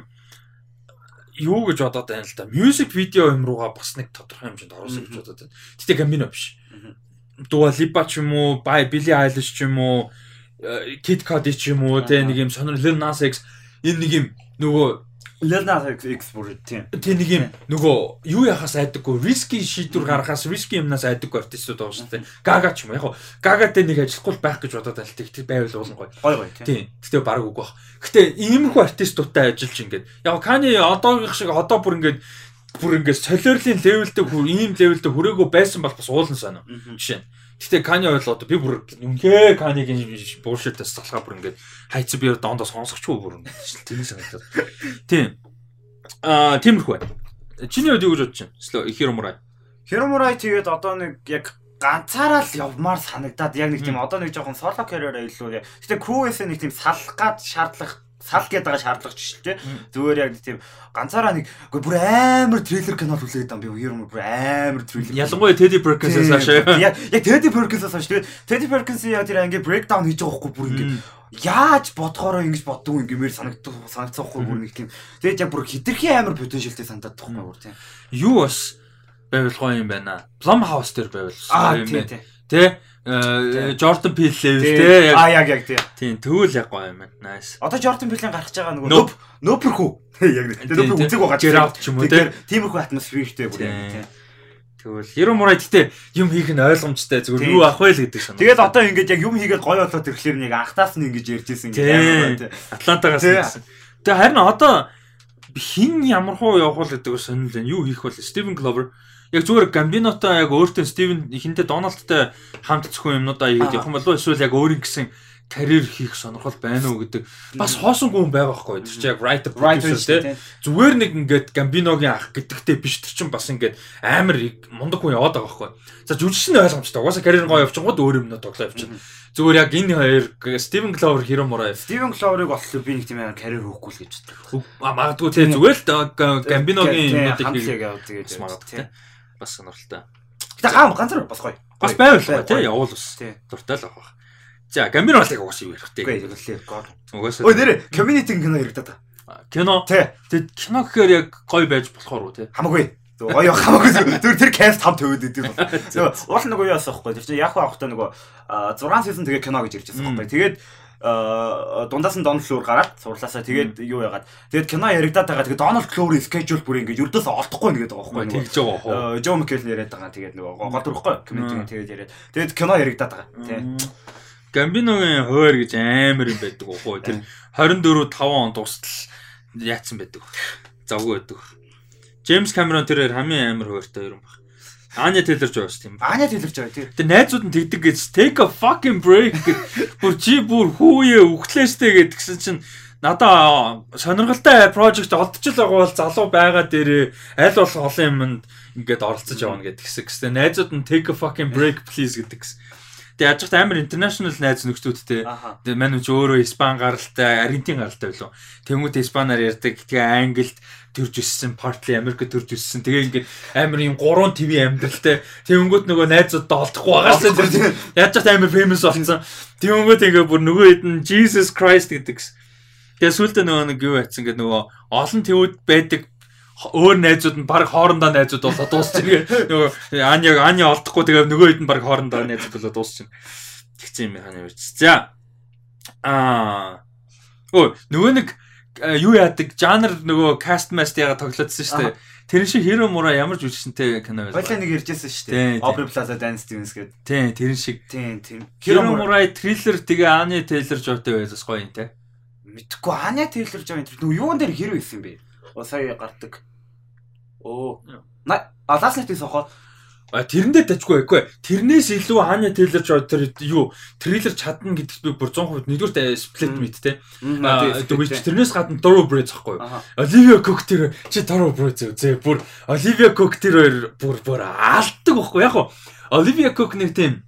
юу гэж бодоод байна л да. Music video юм руугаа бас нэг тодорхой хэмжээнд оруулсан гэж бодоод байна. Гэтэ Gambino биш. Dua Lipa ч юм уу, Billie Eilish ч юм уу Kid Cudi ч юм уу те нэг юм сонир Lil Nas X энэ нэг юм нөгөө Lil Nas X бүр тийм. Тэ нэг юм нөгөө юу яхаас айдаггүй risky шийдвэр гаргахаас risky юмнаас айдаггүй артистууд байгаа шүү дээ. Gaga ч юм яг Gaga дээр нэг ажиллахгүй байх гэж бодоод аль тэг байвал уулын гоё. Гоё гоё тийм. Гэтэ баг үгүй бах. Гэтэ иймэрхүү артистуудтай ажиллаж ингээд яг Kanye одоогийнх шиг одоо бүр ингээд бүр ингээд солиорлын левелдээ бүр ийм левелдээ хүрээгүй байсан бол бас уулан санаа. Жишээ нь Гэтэ Кани ойл одоо би бүр үнхээ Канигийн буушилтаас залхаа бүр ингээд хайц би доондоо сонсогчгүй бүр тийм санагдаад. Тийм. Аа тиймэрхүү байна. Чиний үед юу гэж бодож байна? Хиромурай. Хиромурай тэгээд одоо нэг яг ганцаараа л явмаар санагдаад яг нэг тийм одоо нэг жоохон соло карьераа илүү. Гэтэ crew-ээс нэг тийм салах гад шаардлага сал гээд байгаа шаардлага ч шүү дээ. Зүгээр яг тийм ганцаараа нэг үгүй бүр амар трейлер кино хүлээгээд юм би ер нь бүр амар трейлер. Ялангуяа Teddy Perkins-аас хашаа. Яг Teddy Perkins-аас хашаа. Тэгээд Teddy Perkins яг тэр ингээ breakdown хийж байгаа хгүй бүр ингээ яаж бодохоороо ингэж боддог юм гэмээр санагддаг санагдсан хгүй бүр нэг тийм. Тэгээд яг бүр хитрхи амар потенциалтай санагдаад тахгүй бүр тийм. Юу бас байвал гоё юм байна. Blumhouse дээр байвал гоё юм байна. Тэ Jordan Peele level те. А яг яг тийм. Тийм, тэгвэл яг гоё юм байна. Nice. Одоо Jordan Peele-ийн гарч байгаа нөгөө нөп нөпөрхүү. [LAUGHS] Яг нэг. Нөпөр үзег байгаа. Ч юм уу те. Тиймэрхүү атмосфертэй бүр яг тийм. Тэгвэл Hero Murai гэтээ юм хийх нь ойлгомжтой зүгээр юу ах вэ л гэдэг шанаа. Тэгээд одоо ингэж яг юм хийгээд гоё болоод ирэхлээр нэг анхтаас нь ингэж ярьжсэн гэж юм. Атлантагаас гэсэн. Тэгээ харин одоо хин ямар хуу явах вэ гэдэг сонирхол байна. Юу хийх вэ? Steven Glover яг зүгээр Гамбинотой яг өөртөө Стивен хинтээ Дональдтай хамт зөвхөн юмнуудаа хийгээд явах юм болов эсвэл яг өөрийн гэсэн карьер хийх сонирхол байна уу гэдэг. Бас хоосонгүй хүн байгаа байхгүй тэр чинь яг writer producer тий зүгээр нэг ингээд Гамбиногийн ах гэдэгтэй биш тэр чинь бас ингээд амар мундаг хүн яваад байгаа байхгүй. За жүжигч нь ойлгомжтой. Угаасаа карьер гоё явчихгод өөр юмнууд тоглоо явчихна зүгээр яг энэ хоёр Стивен Кловер Hero Murai Стивен Кловерыг болохоор би нэг тийм амар карьер хөөхгүй л гэж боддог. Магадгүй тий зүгээр л Гамбиногийн юмнуудыг хийгээд магадгүй бас сонирхолтой. Гэтэ гам ганцаар бас гоё. Бас байвал гоё тий явуул бас. Дуртай л авах. За Гамбин болыг угаасаа юу ярих тий. Угаасаа. Ой нэрэ community кино яригдаад та. Кино. Тэг кино гэхээр яг гоё байж болохоор уу тий. Хамаагүй. Гоё хамаагүй зүгээр тэр каст хам төвөд идэв. [LAUGHS] Уул нэг уу яасан байхгүй. Тэр чинь яг хаахтай нөгөө 6 сизон тэгээ кино гэж ярьж байсан байхгүй. Тэгээд дундаас нь Дональд Клуур гараад сурлаасаа тэгээд юу яагаад? Тэгээд кино яригадаад байгаа тэгээд Дональд Клуурын скежюл бүр ингээд ердөөс олдохгүй нэгэд байгаа байхгүй тэгж байгаа хоо. Жо Маккел яриад байгаа тэгээд нөгөө гол төрөхгүй комментиг тэгээд яриад. Тэгээд кино яригадаад байгаа. Тий Гамбиногийн хойр гэж амар юм байдаг уу? Тэр 24 5 он дуустал яатсан байдаг. Завгүй байдаг. Джеймс Камерон тэрээр хамгийн амар хойртой юм байна Аня Тейлорж байгаа шүү дээ. Аня Тейлорж байгаа тийм. Тэгээ найзууд нь тэгдэг гэж take a fucking break бүр чи бүр хүүе өгтлээштэй гэдгсэн чинь надаа сонирхолтой project олдож л байгаа бол залуу байгаа дээр аль болох олон юмд ингээд оролцож явна гэдэг хэсэг. Гэхдээ найзууд нь take a fucking break please гэдэг гэсэн. Тэгээ яаж ч амар international найз нөхдөдтэй. Тэгээ мань ч өөрөө Испани гаралтай, Аргентин гаралтай байлоо. Тэнгүүд Испанаар ярьдаг. Тэгээ Англид төрж өссөн, partly Америкт төрж өссөн. Тэгээ ингээд амар юм 3 ТV амьдралтай. Тэнгүүд нөгөө найзуудтай олдохгүй байгаа шээ. Яаж ч амар famous болсон. Тэнгүүд ингээ бүр нөгөө хэд нь Jesus Christ гэдэг. Тэгээ сүултээ нөгөө нэг юу яцсан гэдэг нөгөө олон тэвүүд байдаг өөр найзууд нь баг хоорондоо найзууд болоо дуусчихна. Нөгөө ань яг ань олдохгүй тэгээ нөгөө хэд нь баг хоорондоо найзууд болоо дуусчихна. Тэгсэн юм хань явж. За. Аа. Өө нөгөө нэг юу яадаг жанр нөгөө каст маст яга тоглоодсон шүү дээ. Тэр шиг Hero Mura ямар жүжигчэнтэй кино байсан. Баялаа нэг ярьжсэн шүү дээ. Aubrey Plaza Dance Stevens гэдэг. Тийм, тэр шиг. Тийм, тийм. Hero Mura триллер тэгээ Anya Taylor-Joy-тэй байсан гоё юм те. Мэдхгүй Anya Taylor-Joy тэр нөгөө юун дээр хэр байсан бэ? Оо сая гардаг. Оо. А ласт нэтээс авахад А тэрэндээ тажгүй байхгүй. Тэрнээс илүү Ханя Тейлер Жой тэр юу трейлер чадна гэдэгт би бүр 100% нэгдүгээр сплит мэд те. А тэрнээс гадна Doro Bridge ахгүй. Оливия Кок тэр чи Doro Bridge зөө. Бүр Оливия Кок тэр бүр бүр аалдаг байхгүй. Яг Оливия Кок нэг тийм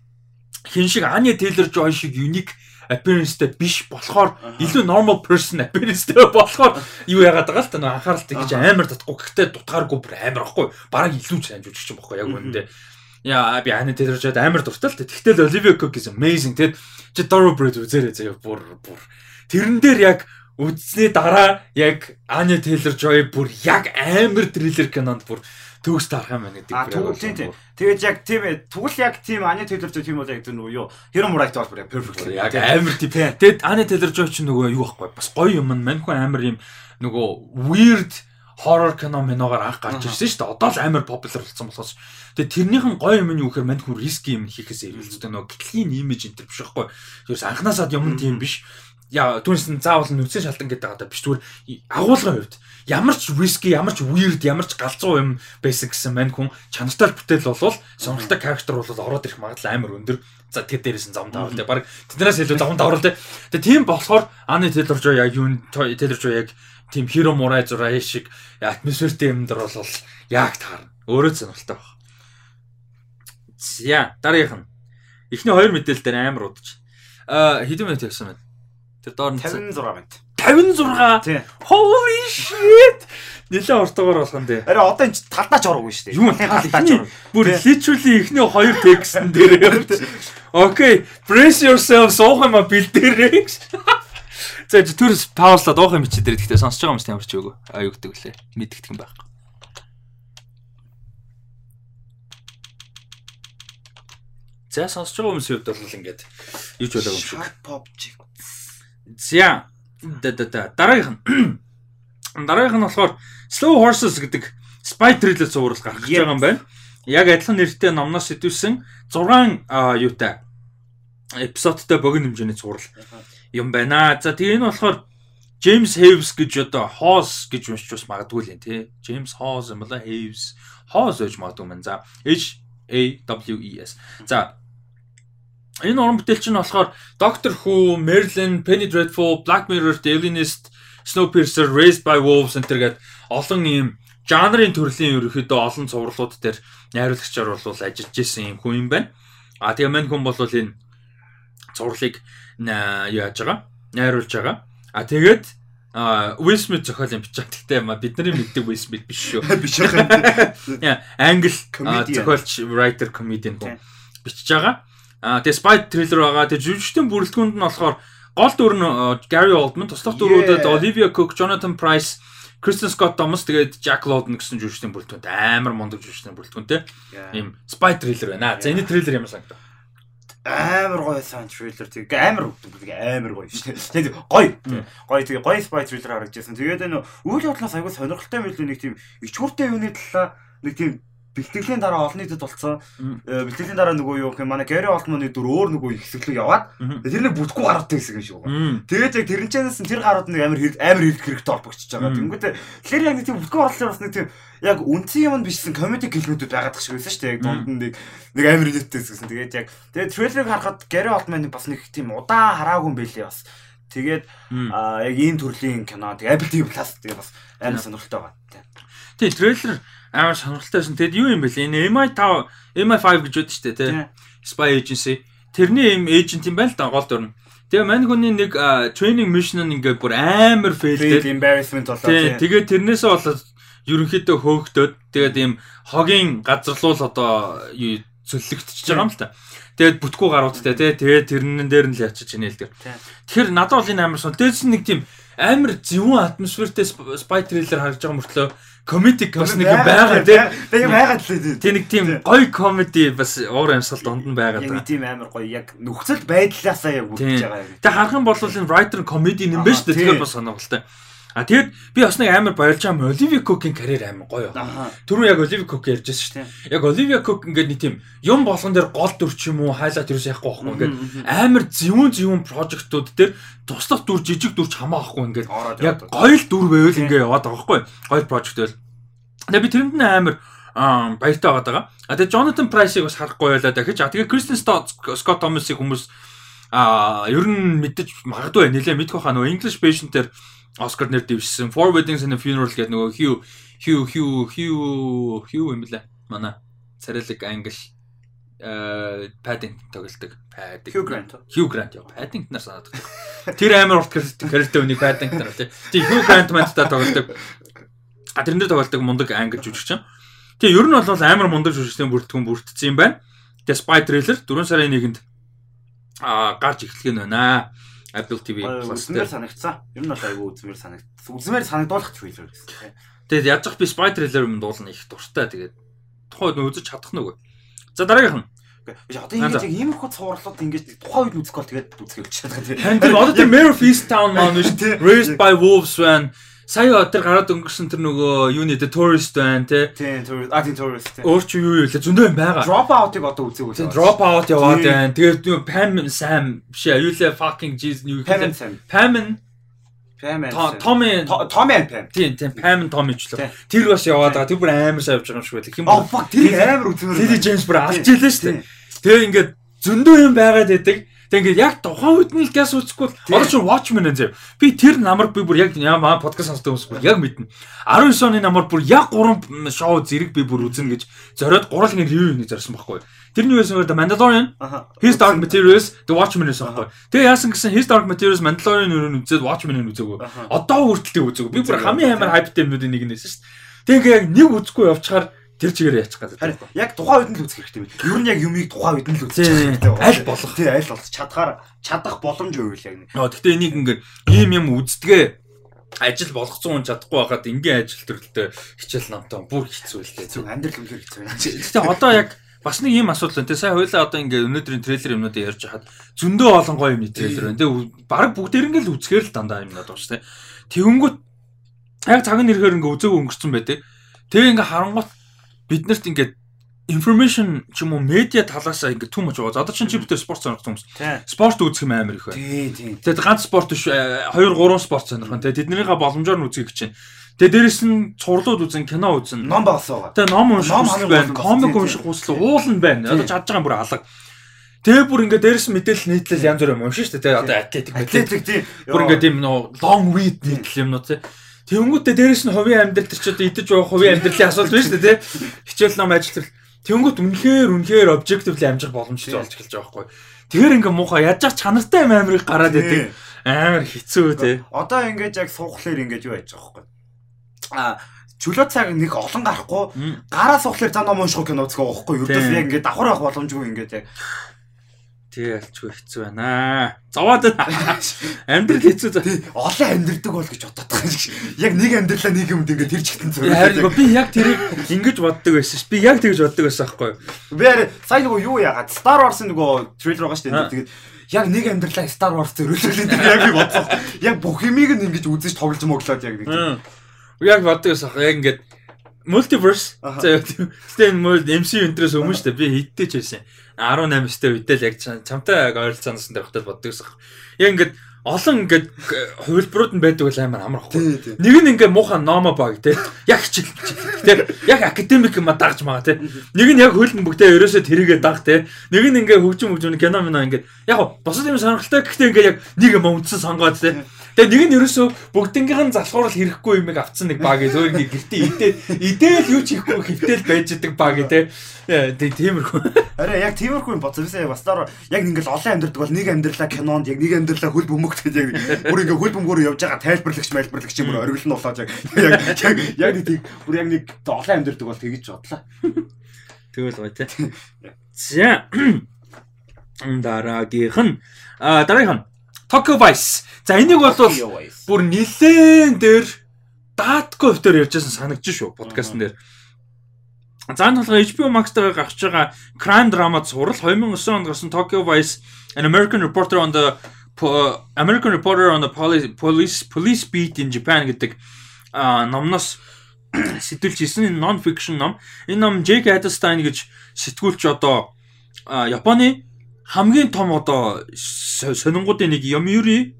хин шиг Ханя Тейлер Жой шиг юник appearance-тэй биш болохоор илүү normal person appearance-тэй болохоор юу яагаад байгаа л та нэг анхааралтай гэж амар татахгүй. Гэхдээ дутгааргүй бүр амар ахгүй бараг илүү ч амжиж чинь бохгүй яг үүндээ Яа би аны тэрчээд амар дуртай л тэ. Тэгтэл Olivia Cook is amazing тэгэд чи Thoroughbred үзээрэй заяа. Бүр бүр. Тэрэн дээр яг үзсний дараа яг Anya Taylor-Joy бүр яг амар триллер кинонд бүр төгс тарах юм байна гэдэг. А тэгвэл тийм. Тэгээд яг тийм ээ. Тэгвэл яг тийм Ани Тейлор Жой тийм бол яг тэр нөгөө юу Hero Murray бол бүр perfect. Яг амар тийм. Тэгээд Ани Тейлор Жой ч нөгөө юу байхгүй бас гоё юм. Маньхун амар юм нөгөө weird horror кино миногаар анх гарч ирсэн шүү дээ. Одоо л амар popular болсон болохоос. Тэгээ тэрнийхэн гоё юм нь юу гэхээр мань хүн риски юм хийхээс эргэлздэг нөгөө clean image энэ төр биш байхгүй. Ерөөс анханасаа юм тийм биш яа түүнээс нь заавал нүцэн шалтан гэдэг одоо биш зүгээр агуулгын хувьд ямар ч риски ямар ч weird ямар ч галзуу юм байсан гэсэн мань хүн чанартай бүтээл болвол сонирхолтой character бол ороод ирэх магадлал амар өндөр. За тэр дээрээс нь зам таавал те. Баг тэднээс илүү зам таавал те. Тэгээ тийм болохоор аны Taylor Joy яг юу Taylor Joy яг тийм Hero Murai зураа шиг атмосфертэй юм дэр бол яг таарна. Өөрөө сонирхолтой баг. За дараагийнх нь. Эхний хоёр мэдээлэл дээр амар удаж. А хэдэн минут явсан байна Тэр доор нь 56 минут. 56. Holy shit. Нилээ ортогоор болох юм дээ. Араа одоо энэ талдаа ч ороогүй шүү дээ. Юу талдаа ч ороо. Бүр literally ихний хоёр текстэн дээр. Окей, brace yourself суух юм а бэлдээрэй. За түр пауслаад уух юм чи дээр гэхдээ сонсож байгаа юм чинь ямар ч үгүй. А юу гэдэг вүлээ. Мэддэгдэх юм байхгүй. За сонсож байгаа хүмүүсийн хувьд бол ингээд юу ч болоогүй юм шиг. Pop chick За. Да да да. Дараагийнх нь. [CLEARS THROAT] Дараагийнх нь болохоор Slow Horses гэдэг spy thriller зурвал гаргаж байгаа юм байна. Яг адилхан нэртэй номноос сэтүүлсэн 6 юутай эпизодтой богино хэмжээний зурвал юм байна. За тэгээ энэ болохоор James Haves гэж одоо House гэж уншиж бас магадгүй л юм тий. James House юм бала Haves House гэж магадгүй юм. За H A W E S. За Энэ уран бүтээлч нь болохоор Doctor Who, Merlin, Penny Dreadful, Black Mirror, The Alienist, Snowpiercer, Raised by Wolves энэ төргээд олон ийм жанрын төрлийн ерөөхдөө олон цувралууд дээр найруулагчаар бол ажиллаж исэн юм хүн юм байна. А тэгээ мань хүн бол энэ цувралыг яаж байгаа? Найруулж байгаа. А тэгээд Will Smith зохиол юм бичээ. Гэхдээ бидний мэддэг Will Smith биш шүү. [LAUGHS] Биш байх юм. [LAUGHS] Яа, англ зохиолч, writer, comedian хүн бичиж байгаа. Аа тэгээ spy thriller байгаа. Тэгээ жүжигчдийн бүрэлдэхүүнд нь болохоор гол дүр нь Gary Oldman, туслах дүрүүдэд Olivia Cook, Jonathan Price, Kristen Scott Thomas тэгээд Jack Lawton гэсэн жүжигчдийн бүрэлдэхүүнтэй амар мундаг жүжигчдийн бүрэлдэхүүнтэй. Ийм spy thriller байна. За энэ thriller юм санагдав амар гоё сан трейлер тэг амар амар гоё шүү дээ. Тэг гоё. Гоё тэг гоё spy трейлер харагдаж байсан. Тэгээд энэ үйл явдлаас аягүй сонирхолтой мэт нэг тийм ичгүүртэй юуны талаа нэг тийм бэлтгэлийн дараа олон нийтэд болцсон. Э, бэлтгэлийн дараа нөгөө юу гэх юм манай Гэри Олтманы дүр өөр нөгөө их хэсэглэг яваад тэр нэг бүтэхгүй гаруудтай хэсэг юм шиг байгаа. Тэгээд яг тэрнчээс тэр гарууд нэг амар амар хэрэг хэрэгтэй холбогдчихж байгаа. Тэнгүүтээ тэр яг нэг тийм бүтэхгүй гарууд бас нэг тийм яг үнцэн юм бишсэн комеди гэлмүүдүүд байгаад тах шиг байсан шүү дээ. Яг дунд нь нэг нэг амар нэттэй гэсэн. Тэгээд яг тэгээд трейлерыг харахад Гэри Олтманы бас нэг тийм удаан хараагүй юм байлээ бас Тэгээд яг ийм төрлийн кино Apple TV Plus тэгээд бас амар сонирхолтой байна. Тий, трейлер амар сонирхолтойсэн. Тэгэд юу юм бэ лээ? Энэ MI5 MI5 гэж үүдэж штэ тий. Spy agency. Тэрний юм agent юм байна л да гол дүр нь. Тэгээ мань хүний нэг training mission нь ингээ бүр амар failed. embarrassment болоо Тий, тэгээд тэрнээсээ болоод ерөнхийдөө хөөгдөд тэгээд ийм хогийн газарлуул одоо юу цөллөгдчихөж байгаа юм л та. Тэгээд бүтгүү гаруудтай тий. Тэгээд тэрнэн дээр нь л ячиж ийн л. Тий. Тэгэхээр надад бол энэ амар сон. Дээрс нь нэг тийм амар зөвүүн атмосфертэй spy thriller харж байгаа мөртлөө комедик бас нэг юм байгаа тий. Тэгээд байгаад л тий. Тэ нэг тийм гоё комеди бас уур амьсгал донд нь байгаа. нэг тийм амар гоё яг нөхцөл байдлаасаа яг Тийм. үлдэж байгаа юм. Тэгээ харах юм бол энэ writer comedy юм байна шүү дээ. Тэгэхээр бас сонирхолтой. А тэгэд би бас нэг амар баярлж байгаа Оливия Кукийн карьер амар гоё. Түрүү яг Оливия Кук ярьж байсан шүү дээ. Яг Оливия Кук ингээд нэг тийм юм болгон дээр гол дүр ч юм уу хайлайт юус яахгүй байхгүй ингээд амар зөвүүн зөвүүн прожектууд дээр туслах дүр жижиг дүр ч хамаахгүй ингээд яг гоё л дүр байвал ингээд яваад байгаа байхгүй. Гоё прожект байвал. Тэгээ би тэрэнд нь амар баяртай байгаа. Даа. А тэгээ Jonathan Price-ыг бас харахгүй байлаа дахиж. А тэгээ Kristen Scott Thomas-ыг хүмүүс а ер нь мэддэж магадгүй нэлээ. Мэдэх хаа нөгөө English Patient дээр Оскар нэр дэвшсэн Four Weddings and a Funeral гэдэг нөгөө Hugh Hugh Hugh Hugh Hugh юм лээ. Манай царайлаг англи э Paddington тоглолдог. Paddington. Hugh Grant. Hugh Grant яа. Paddington-аар санаад байна. Тэр амар урт карьертэй үнийг Paddington тий. Тий Hugh Grant мандтай тоглолдог. А тэрнээ тоглолдог мундаг англи жүжигч. Тэгээ ер нь бол амар мундаг жүжигчтэй бүрдгэн бүрдсэн юм байна. Тэгээ Spy Trailer 4 сарын 1-нд а гарч эхлэх нь байна. Apple TV Plus дээр. санагцсан. Ер нь бол айгүй үзмээр санагц. Үзмээр санагдуулах трейлер гэсэн. Тэгээд яаж зах би Spy Trailer юм дуулна их дуртай. Тэгээд тухайд нь үзэж чадах нүг. За дараагийнх нь. Биш одоо ингэж яг ийм их цуурлууд ингэж тухайн үед үзэх бол тэгээд үзэх явж чадах. Харин тэр одоо тэр Mayor of Easttown маань [LAUGHS] биш Тий. Raised by Wolves байна. Сая тэр гараад өнгөрсөн тэр нөгөө юуны The Tourist байна те. Тийм tourist, а тийм tourist. Өөр чи юу юу лээ зөндөө юм байгаа. Drop out-ыг одоо үзээгүй. Тийм drop out яваад байна. Тэгээд юу Pam Sam биш юу лээ fucking Jesus юу Pam. Pam To- Tommy and Pam. тийм тийм Pam Tommy ч Тий. лээ. Тэр бас яваад байгаа. Тэр бүр амар сайн явж байгаа юм шиг байлаа. Хин Oh fuck тэр амар үзмээр. Lily James бүр алж Тий. илээ шүү дээ. Тэгээ ингээд зөндөө юм байгаад байдаг. Тэгээ ингээд яг тухайн үед нь л газ үзэхгүй бол одоо чи Watchmen энэ зав. Би тэр намар би бүр яг яа подкаст сонсдог хүмүүс бүр яг мэднэ. 19 оны намар бүр яг 3 шоу зэрэг би бүр үзнэ гэж зориод гурван ревю нэг зорьсон байхгүй. Тэрний юусэн The Mandalorian. His Dark Materials, The Watchmen гэсэн байхгүй. Тэгээ яасан гэсэн His Dark Materials, Mandalorian өрөө үзээд Watchmen-ыг үзээгүй. Одоо хүртэл үзээгүй. Би бүр хамгийн амар хайптай юмнуудын нэг нээсэн шүү дээ. Тэгээ яг нэг үзэхгүй явчихаар тэр чигээр яачих гэдэг. Харин яг тухайн үед нь л үзэх хэрэгтэй байт. Ер нь яг юмыг тухайн үед нь л үзэх хэрэгтэй. Аль болох. Тий, аль болох чадхаар чадах боломж байвал яг нэг. Оо гэхдээ энийг ингээд ийм юм үздгээ ажил болгоцсон хүн чадахгүй байхад ингийн ажил төрөлтөө хичээл намтаа бүр хэцүү л Зөв дээ. амьдрал үнээр хэцүү байна. Гэхдээ одоо яг бас нэг ийм асуудал байна. Тэ сая хоёлаа одоо ингээд өнөөдрийн трейлер юмнуудыг ярьж хахад зөндөө олон гоё юмны трейлер байна. Тэ баг бүгдээр ингээд л үзэхээр л дандаа юм надад байна. Тэгэнгүүт яг цаг нь ирэхээр ингээд үзээгөө өнгөрцөн байдаг. Тэгээ ингээд харангуут биднэрт ингээд information ч юм уу медиа талаас ингээд too much байгаа. Одоо чинь чи бүтээр спорт сонирхсон хүмүүс. Спорт үзэх юм амар их байна. Тий, тий. Тэгээд ганц спорт биш 2 3 спорт сонирхон. Тэгээд тэднийхээ боломжоор нь үзье гэж чинь. Тэгээд дээрэс нь цувралууд үзэн, кино үзэн. Ном багсаа. Тэгээд ном унших хүсэл байна, комик тийм, унших хүсэл уулна байна. Тийм. Одоо чадж байгаа юм бүр алга. Тэгээ бүр ингээд дээрэс мэдээлэл нийтлэл янз бүр юм уншин шүү дээ. Тэгээд одоо атлетик атлетик Атлетик тий. бүр ингээд тийм нөө long read нийтлэл юмнууд тий. Тэнгүүтээ дээрэс нь хувийн амьдрал төр ч одоо идэж явах хувийн амьдралын асуудал шүү дээ тий. Хичээл ном ажил төр. Тэнгүүт үнэхээр үнэхээр objectively амжих боломжтой болж эхэлж байгаа байхгүй. Тэгэхээр ингээ муухай яаж ч чанартай амирыг гараад идэг. Амар хэцүү тий. Одоо ингэж яг суухлаар ингэж юу яаж байгаа байхгүй. А чөлөө цаг нэг олон гарахгүй гараа суухлаар за ном унших кино үзэх байгаа байхгүй. Ердөөс Тийм. яг ингэ давхар авах боломжгүй ингэж яг Тий альчгүй хэцүү байна. Зовоод. [LAUGHS] Амьдрал хэцүү тий олон амьдрдаг бол гэж бодоод байгаа шиг. Яг нэг амьдралаа нэг юмд ингэ тэр чигтэн зүрх. Харин би яг тэрийг ингэж боддог байсан ш. Би яг тэгж боддог байсан аахгүй юу? Би яа сая нөгөө юу яагаад Star Wars-ын нөгөө трейлер байгаа дээ. Тэгээд яг нэг амьдралаа Star Wars зөрүүлүүлээд яг би бодсон. Яг бүх юмыг нь ингэж үзэж тоглож моглоод яг нэг. Яг боддог байсан яг ингээд multiverse. Мөл MCU энтрээс өмнө шүү дээ. Би хиттэй ч байсан. 18 өстэй үедээ л яг чам- чамтай яг ойролцоонос дээр хотод боддог аахгүй. Яг ингээд олон ингээд хувилбарууд нь байдаг бол амар амархгүй. Нэг нь ингээ муухан номо баг те. Яг хичээл те. Яг академик юм а дагж байгаа те. Нэг нь яг хөлн бүгдээ ерөөсөө тэрийгэ даг те. Нэг нь ингээ хөгжим хөгжим кино минь ингээ яг бусад юм сонирхолтой гэхдээ ингээ яг нэг юм үндсэн сонгоод те. Тэгээ нэг нь ерөөсөө бүгднгийнх нь залхуурал хэрэггүй юмыг авцсан нэг баг зөөр ингээ гэртээ идээ идээл юу ч хийхгүй хөвтөл байж идэг баг те. Тэгээ тиймэрхүү. Арай яг тиймэрхүү юм боцсон яг бас дараа яг ингээл олон амьдрдаг бол нэг амьдралаа кинонд яг нэг амьдралаа хөл бөмбөгтэй яг бүр ингээ хөл бөмбөгөөр явж байгаа тайлбарлагч майлбарлагч юм оргил нь болоод яг яг яг нэг тийм бүр яг нэг олон амьдрдаг бол тэгэж бодлоо. Тэгвэл гоё те. [LAUGHS] За. [CLEARS THROAT] Дараагийнх нь дараагийнх нь Tokyo Vice. За энийг бол бүр нилээн дээр даатгүй хөвтөр ярьжсэн санагдаж шүү подкастн дээр. За энэ болохоор HBO Max дээр гарч байгаа crime drama зурал 2009 онд гарсан Tokyo Vice an American reporter on the American reporter on the police police police beat in Japan гэдэг номноос [CLEARS THROAT] сэтгүүлж исэн non fiction ном. Энэ ном Jake Adelstein гэж сэтгүүлч одоо Японы хамгийн том одоо со- сонингуудын нэг Yomiuri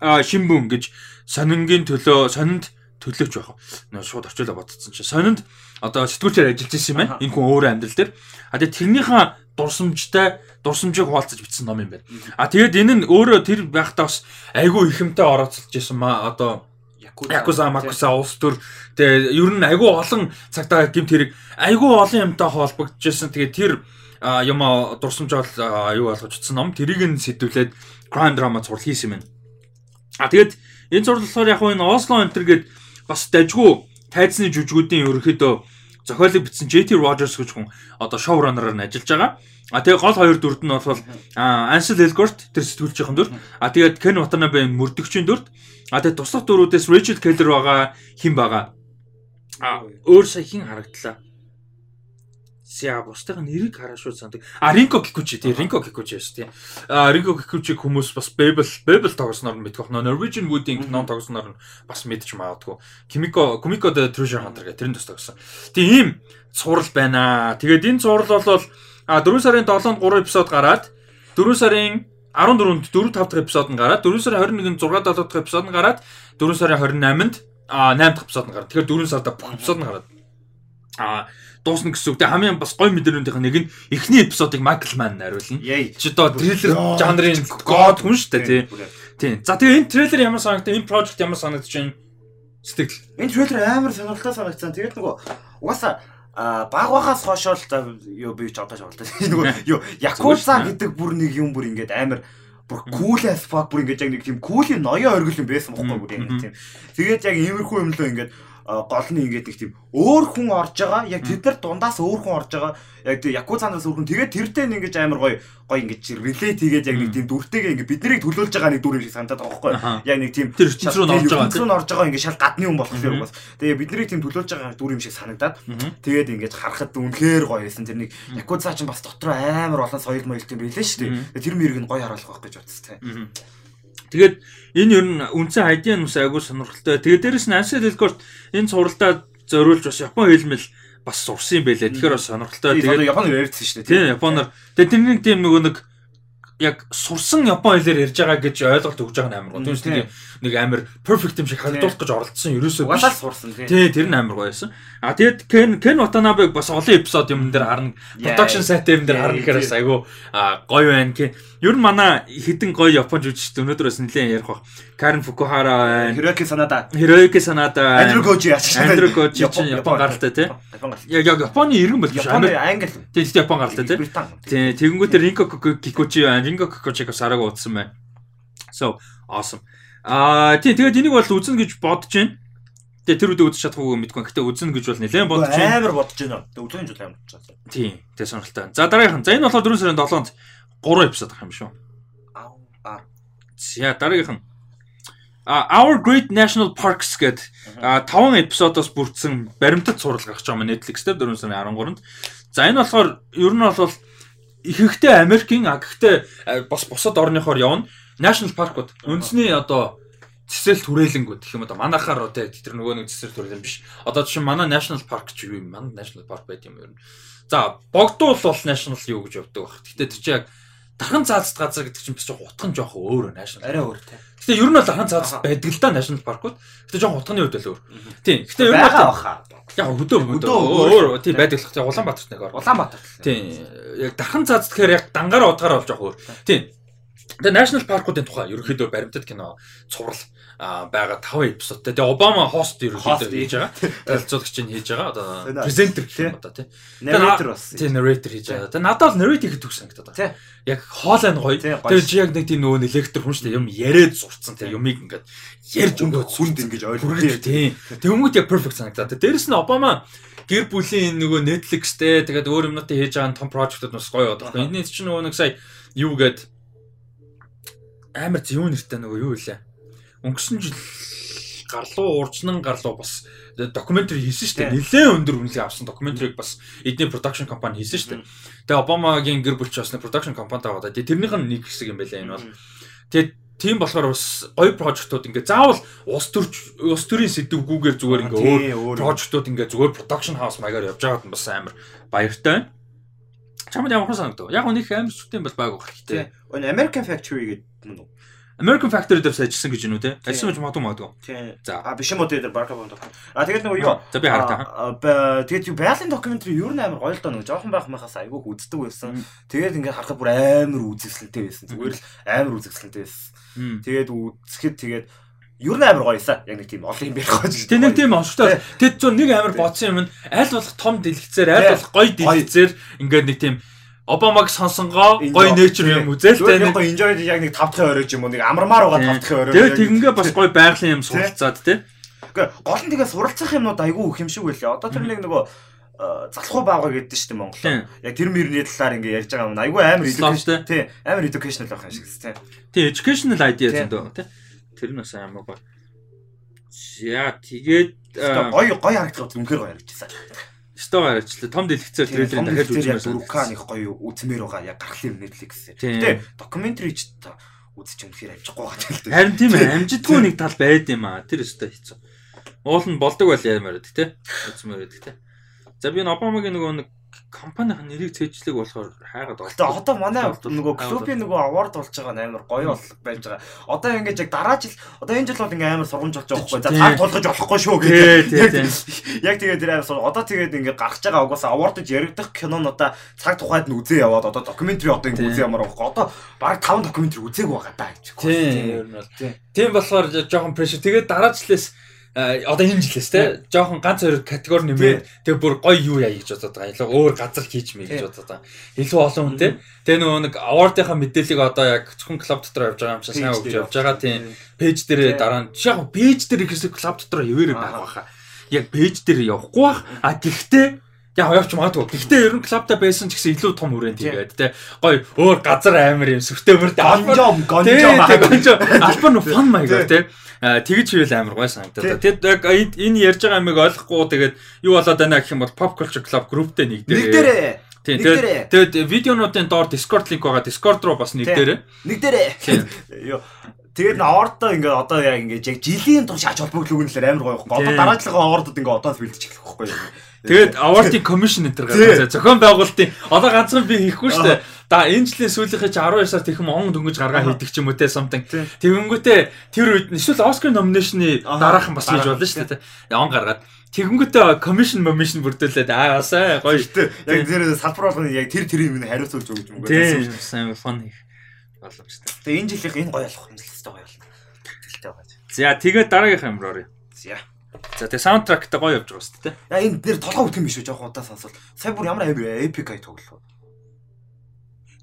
а Shimbun гэж сонингийн төлөө сонинд төлөөч байх. Нөө шууд орчуулаа бодсон чи. Сонинд одоо сэтгүүлчээр ажиллаж ирсэн юм байна. Энэ хүн өөрөө амьдрал дээр. А тэгээ тэрнийхээ дурсамжтай дурсамжийг хуваалцаж бичсэн ном юм байна. А тэгээд энэ нь өөрөө тэр байхдаа бас айгүй ихэмтэй орооцолж исэн маа одоо Якуза Макуса улс төр тэгээ ер нь айгүй олон цагтаа гимт хэрэг айгүй олон юмтай холбогдчихсэн. Тэгээ тэр юм а, дурсамж бол а, юу болгож утсан ном тэрийг нь сэтвлээд crime drama зурл хийсэн юм. А тэгээд энэ зурл болохоор яг энэ Осло энтер гээд бас дажгүй тайзны жүжигүүдийн ерөнхийдөө зохиолыг бичсэн JT Rogers гэж хүн одоо шоураннераар нь ажиллаж байгаа. А тэгээ гол хоёр дүрд нь бол Ansel Elgort тэр сэтгүүлчийн дүр. А тэгээд Ken Watanabe мөрдөгчийн дүрд. А тэгээд туслах дүрүүдээс Rachel Keller байгаа, хин байгаа. А өөр сая хин харагдлаа. Ся бусдын нэрийг хараа шууд сандаг. А Rinko Kikuchi тий Rinko Kikuchi шүү тий. А Rinko Kikuchi хүмүүс бас Babel Babel тоглосноор нь мэдэх бохно Norwegian Wood-ийн кино тоглосноор нь бас мэдчих магадгүй. Kimiko Kumiko the Treasure Hunter гэх тэрэн дэс тоглосон. Тэгээ ийм цуврал байна. Тэгээд энэ цуврал бол а 4 сарын 7-нд 3 эпизод гараад 4 сарын 14-нд 4 5 дахь эпизод нь гараад 4 сарын 21-нд 6 7 дахь эпизод нь гараад 4 сарын 28-нд а 8 дахь эпизод нь гараад. Тэгэхээр 4 сарда бүх эпизод нь гараад. А дуусна гэсэн үг. Тэгээ хамгийн бас гоё мэдээлэлүүдийнх нь нэг нь эхний эпизодыг Майкл Манн найруулна. Чи одоо трейлер жанрын год хүн шүү дээ тий. Тийм. За тэгээ энэ трейлер ямар санагдав? Энэ project ямар санагдаж байна? Сэтгэл. Энэ трейлер амар сонирхолтой санагдсан. Тэгээд нөгөө угаасаа а баг багаас хойшоо л за юу би ч одоо шоолтой. [LAUGHS] Нөгөө [LAUGHS] юу Якуза гэдэг бүр нэг юм бүр ингээд амар бүр cool as fuck бүр ингээд яг нэг тийм cool-ийн ноён оргил юм байсан бохгүй бүр яг тийм. Тэгээд яг иймэрхүү юм лөө ингээд гол нь ингээд нэг тийм өөр хүн орж байгаа. Яг тэд нар дундаас өөр хүн орж байгаа. Яг тийм Якузанаас өөр хүн. Тэгээд тэрдээ нэг ингэж амар гоё гоё ингэж relate хийгээд яг нэг тийм дүртэйгээ ингээд биднийг төлөөлж байгаа нэг дүр юм шиг санагдаад байгаа байхгүй? Яг нэг тийм Тэр ертөнц рүү орж байгаа, н орж байгаа ингээд шал гадны хүн болохоор бас. Тэгээ биднийг тийм төлөөлж байгаа дүр юм шиг санагдаад тэгээд ингэж харахад үнэхээр гоё байсан. Тэр нэг Якуза ч бас дотроо амар олон соёл юм билээ шүү дээ. Тэр мэрийг нь гоё харуулах байх гэж бодсон тийм. Тэгээд энэ ер нь үндсэн хайдын бас айгуу сонирхолтой. Тэгээд дээрэс нь Ansel Elgort энэ цувралдаа зориулж бас Япон хэлмэл бас сурсан юм байлээ. Тэгэхээр бас сонирхолтой. Тэгээд Японоор ярьдсан шүү дээ. тийм Японоор тэгээд тэрний тийм нөгөө нэг яг сурсан Япон хэлээр ярьж байгаа гэж ойлголт өгж байгаа нь амар гоо. Түүнээс нэг нэг амар perfect юм шиг харагдуулах гэж оролдсон ерөөсөө л сурсан тийм. Тий, тэр нь амар гоё байсан. А тэгээд Ken Ken Watanabe бас олон эпизод юм дээр харна. Production set юм дээр харна гэхээр бас айгүй гоё байна. Ер нь манай хідэн гоё Япон жүжигчд өнөөдөр бас нэлээд ярих баг. Karen Fukuhara байна. Хироки Санада, Hiroyuki Sanada. Андрю Гожи яач. Andrew Koji чинь Япон гаралтай тий. Яг яг Японы иргэн бол биш. Японы англи. Тий, Япон гаралтай тий. Тий, тэгэнгүүтээ Ringo Kikuchi байна. Ringo Kikuchi-г сараг уудсан байна. So awesome. Аа тий, тэгээд энийг бол үзнэ гэж бодож байна. Тэгээ тэр үдэ үзэж чадахгүй мэдгүй. Гэтэ үзнэ гэж бол нэлээд бодож байна. Амар бодож байна. Тэгээ өглөөний жил амар бодож байна. Тий, тэгээ сонирхолтой. За дараагийнх нь. За энэ болохоор 4 сарын 7-нд 3 эпизод гарах юм шүү. Аа. За дараагийнх нь. А Our Great National Parks гэд а 5 эпизодоос бүрдсэн баримтат сурал гарч байгаа юм Netflix дээр 4 сарын 13-нд. За энэ болохоор ер нь бол ихэнхдээ Америкийн а гэхдээ а, бас бусад орныхоор явна. National Park-ууд үндэсний одоо цэцэл түрээлэнгүүд гэх юм одоо манайхаар одоо тэр нөгөө нэг цэцэл түрээлэн биш. Одоо жишээ манай National Park ч юу юм? Манай National Park байт юм ер нь. За, богдуул бол National юу гэж явдаг баг. Гэтэ тэр чинь яг дархан цаазд газар гэдэг чинь бас жоохон утга нь жоохон өөр national. Арай өөр тий. Гэтэ ер нь бол дархан цаазд байдаг л да national паркууд. Гэтэ жоохон утганы хувьд бол өөр. Тийм. Гэтэ ер нь баха. Яг хөдөө Хөдөө өөр. тийм байдаг л. Тэгээ Улаанбаатарт нэг ор. Улаанбаатар. Тийм. Яг дархан цаазд гэхээр яг дангаараа удгаараа болж байгаа өөр. Тийм. Тэгээ national паркуудын тухай ерөнхийдөө баримтат кино цуврал байгаа 5 эпизодтай. Тэгээ Обама хост ерөнхийдөө хийж байгаа. Танилцуулагч нь хийж байгаа. Одоо презентер гэх юм одоо тийм. Narrator бас. Тийм narrator хийж байгаа. Тэгээ надад бол narrate хийхэд төгс санагдаад Тий. байна. Яг хоолой нь гоё. Тий. Тэгээ яг нэг тийм нөгөө электр хүн шүү дээ. Юм яриад зурцсан тийм юмыг ингээд ярьж өнгөд хүнд ингэж ойлгох. тийм. Тэг хүмүүд яг perfect санагдаад. Дээрэс нь Обама гэр бүлийн нөгөө Netflix-тэй тэгээд өөр юмнуудыг хийж байгаа том project-ууд бас гоё байдаг. Энэний чинь нөгөө нэг сая юу гээд амар зөв нэртэй нөгөө юу илээ. Өнгөрсөн жил гарлуу уржнан гарлуу бас докюментари хийсэн шүү дээ. Нилээн өндөр үнэлгээ авсан докюментарийг бас эдний production компани хийсэн шүү дээ. Тэгээ Обамагийн гэр бүлч бас нэг production компанитай байгаа. Тэгээ тэрнийх нь нэг хэсэг юм байлаа энэ бол. Тэгээд тийм болохоор бас гоё прожектууд ингээ заавал улс төрч улс төрийн сэдвгүүгээр зүгээр ингээ өөр прожектууд ингээ зүгээр production house маягаар явж байгаад нь бас амар баяртай байна. Чамд ямар хэн санагдав? Яг нэг амар шүтэн бол байг Тий. хэрэгтэй. Өн American Factory гэдэг юм уу? American Factory дээр ажилласан гэж юу те? Тий. Ажилласан гэж магадгүй магадгүй. За. А биш юм уу дээр Барка Бond. А тэгээд нөгөө юу? За би харагдаа. Тэгээд юу байгалийн докюментари ер нь амар гоё л доо нөгөө жоохон байх махаас айгүйх үздэг байсан. Тэгээд ингээд харахад бүр амар үзэсгэлэнтэй байсан. Зүгээр л амар үзэсгэлэнтэй байсан. Тэгээд үзэхэд тэгээд ер нь амар гоёсаа. Яг нэг тийм олон юм байх гэж. Тэ нэг тийм онцтой. Тэд зөв нэг амар бодсон юм нь аль болох том дэлгэцээр аль болох гоё дэлгэцээр ингээд нэг тийм Обамаг сонсонгоо гоё nature юм үзэл тэ нэг гоё enjoy яг нэг тавтахын оройж юм уу нэг амармаар байгаа тавтахын орой. Тэгээ тэгингээ бас гоё байгалийн юм суралцаад тэ. Гэхдээ гол нь тэгээ суралцах юмнууд айгүй их юм шиг байлаа. Одоо тэр нэг нөгөө э, залхуу баагаа гэдэг чинь Монгол. Тийм. Яг тэр мөрний талаар ингээ ярьж байгаа юм. Айгүй амар education. Тий, амар educational байх юм шиг тийм. Тий educational idea Тий. зөндөө тэ. Тэр нь бас амар гоё. За тэгээд Тэгээ гоё гоё харагдах үнэхээр гоё харагдчихсан. Стоо гарчлаа. Том дэлгэцээр трейлерыг дахиад яг үзмээрсэн. Рукан их гоё үзмээр байгаа яг гарах юм Netflix-ээр. Тийм. Гэтэ докюментари ч та үзэж үнэхээр амжихгүй байгаа л дээ. Харин тийм ээ амжитгүй нэг тал байд юм аа. Тэр өстой хэцүү. Уул нь болдог байл яамаар гэдэг те. Үзмээр гэдэг те. За би энэ Обамагийн нөгөө нэг компанийн нэрийг цээжлэг болохоор хайгаад Гэтэ одоо манай нөгөө клубын нөгөө award болж байгаа нь амар гоё бол байж байгаа. Одоо ингэж яг дараа жил одоо энэ жил бол ингээ амар сургамж болж байгаа байхгүй. За таг тулгаж болохгүй шүү тий, Яг- тэгээд тэр амар. Одоо тэгээд ингээ гарч байгаа угаасаа awardж яригдах кинонуудаа цаг тухайд нь үзээ яваад одоо докюментари одоо ингээ үзээ ямар байхгүй. Одоо баг 5 докюментари үзээг байгаа даа гэж. Тийм. ер нь бол. Тийм. Тийм болохоор жоохон pressure. Тэгээд дараа жилээс одоо энэ жилээс те жоохон ганц хоёр категори нэмээд тэгээ бүр гоё юу яа гэж бодоод байгаа. Илүү өөр газар хийж мэй гэж бодоод байгаа. Илүү олон хүн те. Тэгээ нөгөө нэг award-ийнхаа мэдээллийг одоо яг зөвхөн клуб дотор явж байгаа юм шиг сайн өгч явж байгаа тийм. Пэйж дээр дараа нь яг пэйж дээр ихээс клуб дотор яваарэ байх Аа. байхаа. Яг пэйж дээр явахгүй бах. А тэгтээ Яг явж магадгүй. Гэхдээ ер нь клубтай байсан ч гэсэн илүү том хүрээнд тэгээд те. Гоё өөр газар амир юм сүртээмэр Гонжом, Тий, гонжом. тий, гонжо. Албан нь фан маягаар. А, Тэгж хийвэл амар гой санагдаад. Тэгэд яг энд- энэ ярьж байгаа амиг ойлгохгүй тэгээд юу болоод байна гэх юм бол Pop Culture Club групптэй нэг Нэг дээр. дээрээ. Тий, нэг тэгээд тэгээд видеонуудын доор Discord линк байгаа. Discord руу бас нэг Тий. дээр. Нэг дээрээ. Тийм. [LAUGHS] Йоо. Тэгээд авардаа ингээ одоо яг ингээ яг жилийн турш шаач холбогдлог үнэлэр амар гоё байхгүй. Одоо Тийм. дараачлага авардад ингээ одоос бэлдэж эхлэх байхгүй. Тэгээд award-ийн commission энэ гаргасан. Зохион байгуулалтын одоо ганцхан би хийхгүй шүү дээ. Да энэ жилийн сүүлийнхээ чи 12 сард их юм он дөнгөж гаргаа Аа. хийдэг ч юм уу те something. Тэгэнгүүтээ тэр үед эсвэл Oscar nomination-ы Аа, дараахан бас хийж болно шүү дээ. Он гаргаад. Тэгэнгүүтээ commission commission бүрдүүлээд аа асаа гоё. Гэхдээ яг тэр салбар болгоно яг тэр тэрийн минь хариуцуулж өгч юм Тийм сайн фон хийх боломжтой. Тэгээ энэ жилийнх энэ гоё болох юм л хэвээр гоё болно. Тэлтэй байгаа. За тэгээд дараагийнх амир орё. За. За тэгээд саундтрактай гоё явж байгаа шүү дээ. Яа энэ нэр толгой үтгэн биш үү жоохон удаа сонсвол. Сая бүр ямар эпик ай тоглох.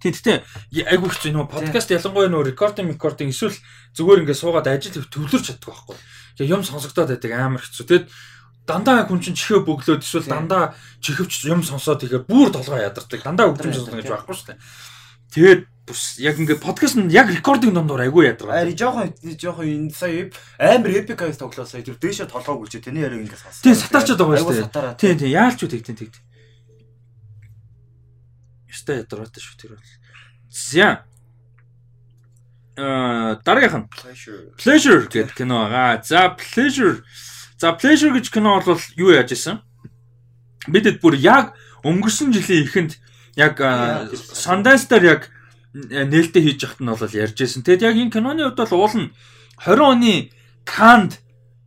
Тийм гэхдээ айгүй хэцүү нөө подкаст ялангуяа нөө рекординг рекординг эсвэл зүгээр ингээд суугаад ажил төвлөрч чаддаг байхгүй. Тэгээ юм сонсогдоод байдаг амар хэцүү. Тэгээд дандаа хүн чинь чихээ бөглөөд эсвэл дандаа чихвч юм сонсоод ихээр бүр толгой ядардаг. Дандаа өгчм Тийм, сонсох гэж байхгүй шүү дээ. Тэгээд бус яг ингээд подкаст нь яг рекординг дондор айгүй ядаргаа. Ари жоохон жоохон энэ сая амир эпик ай тоглоо сая тэр дээшээ толгойг үлчээ тэний яриг ингэ сонсон. Тийм сатарчод байгаа шүү дээ. Тийм тийм яалч үү тэгтэн тэгт. Ястай ядаргатай шүү тэр бол. За. Э дараагийнх нь Pleasure. Pleasure гэдэг кино байгаа. За Pleasure. За Pleasure гэж кино бол юу яаж исэн? Бидэд бүр яг өнгөрсөн жилийн эхэнд яг Яа, Sundance дээр яг нээлттэй хийж яхад нь бол ярьжсэн. Тэгэд яг энэ киноны хувьд бол уул нь 20 оны Канд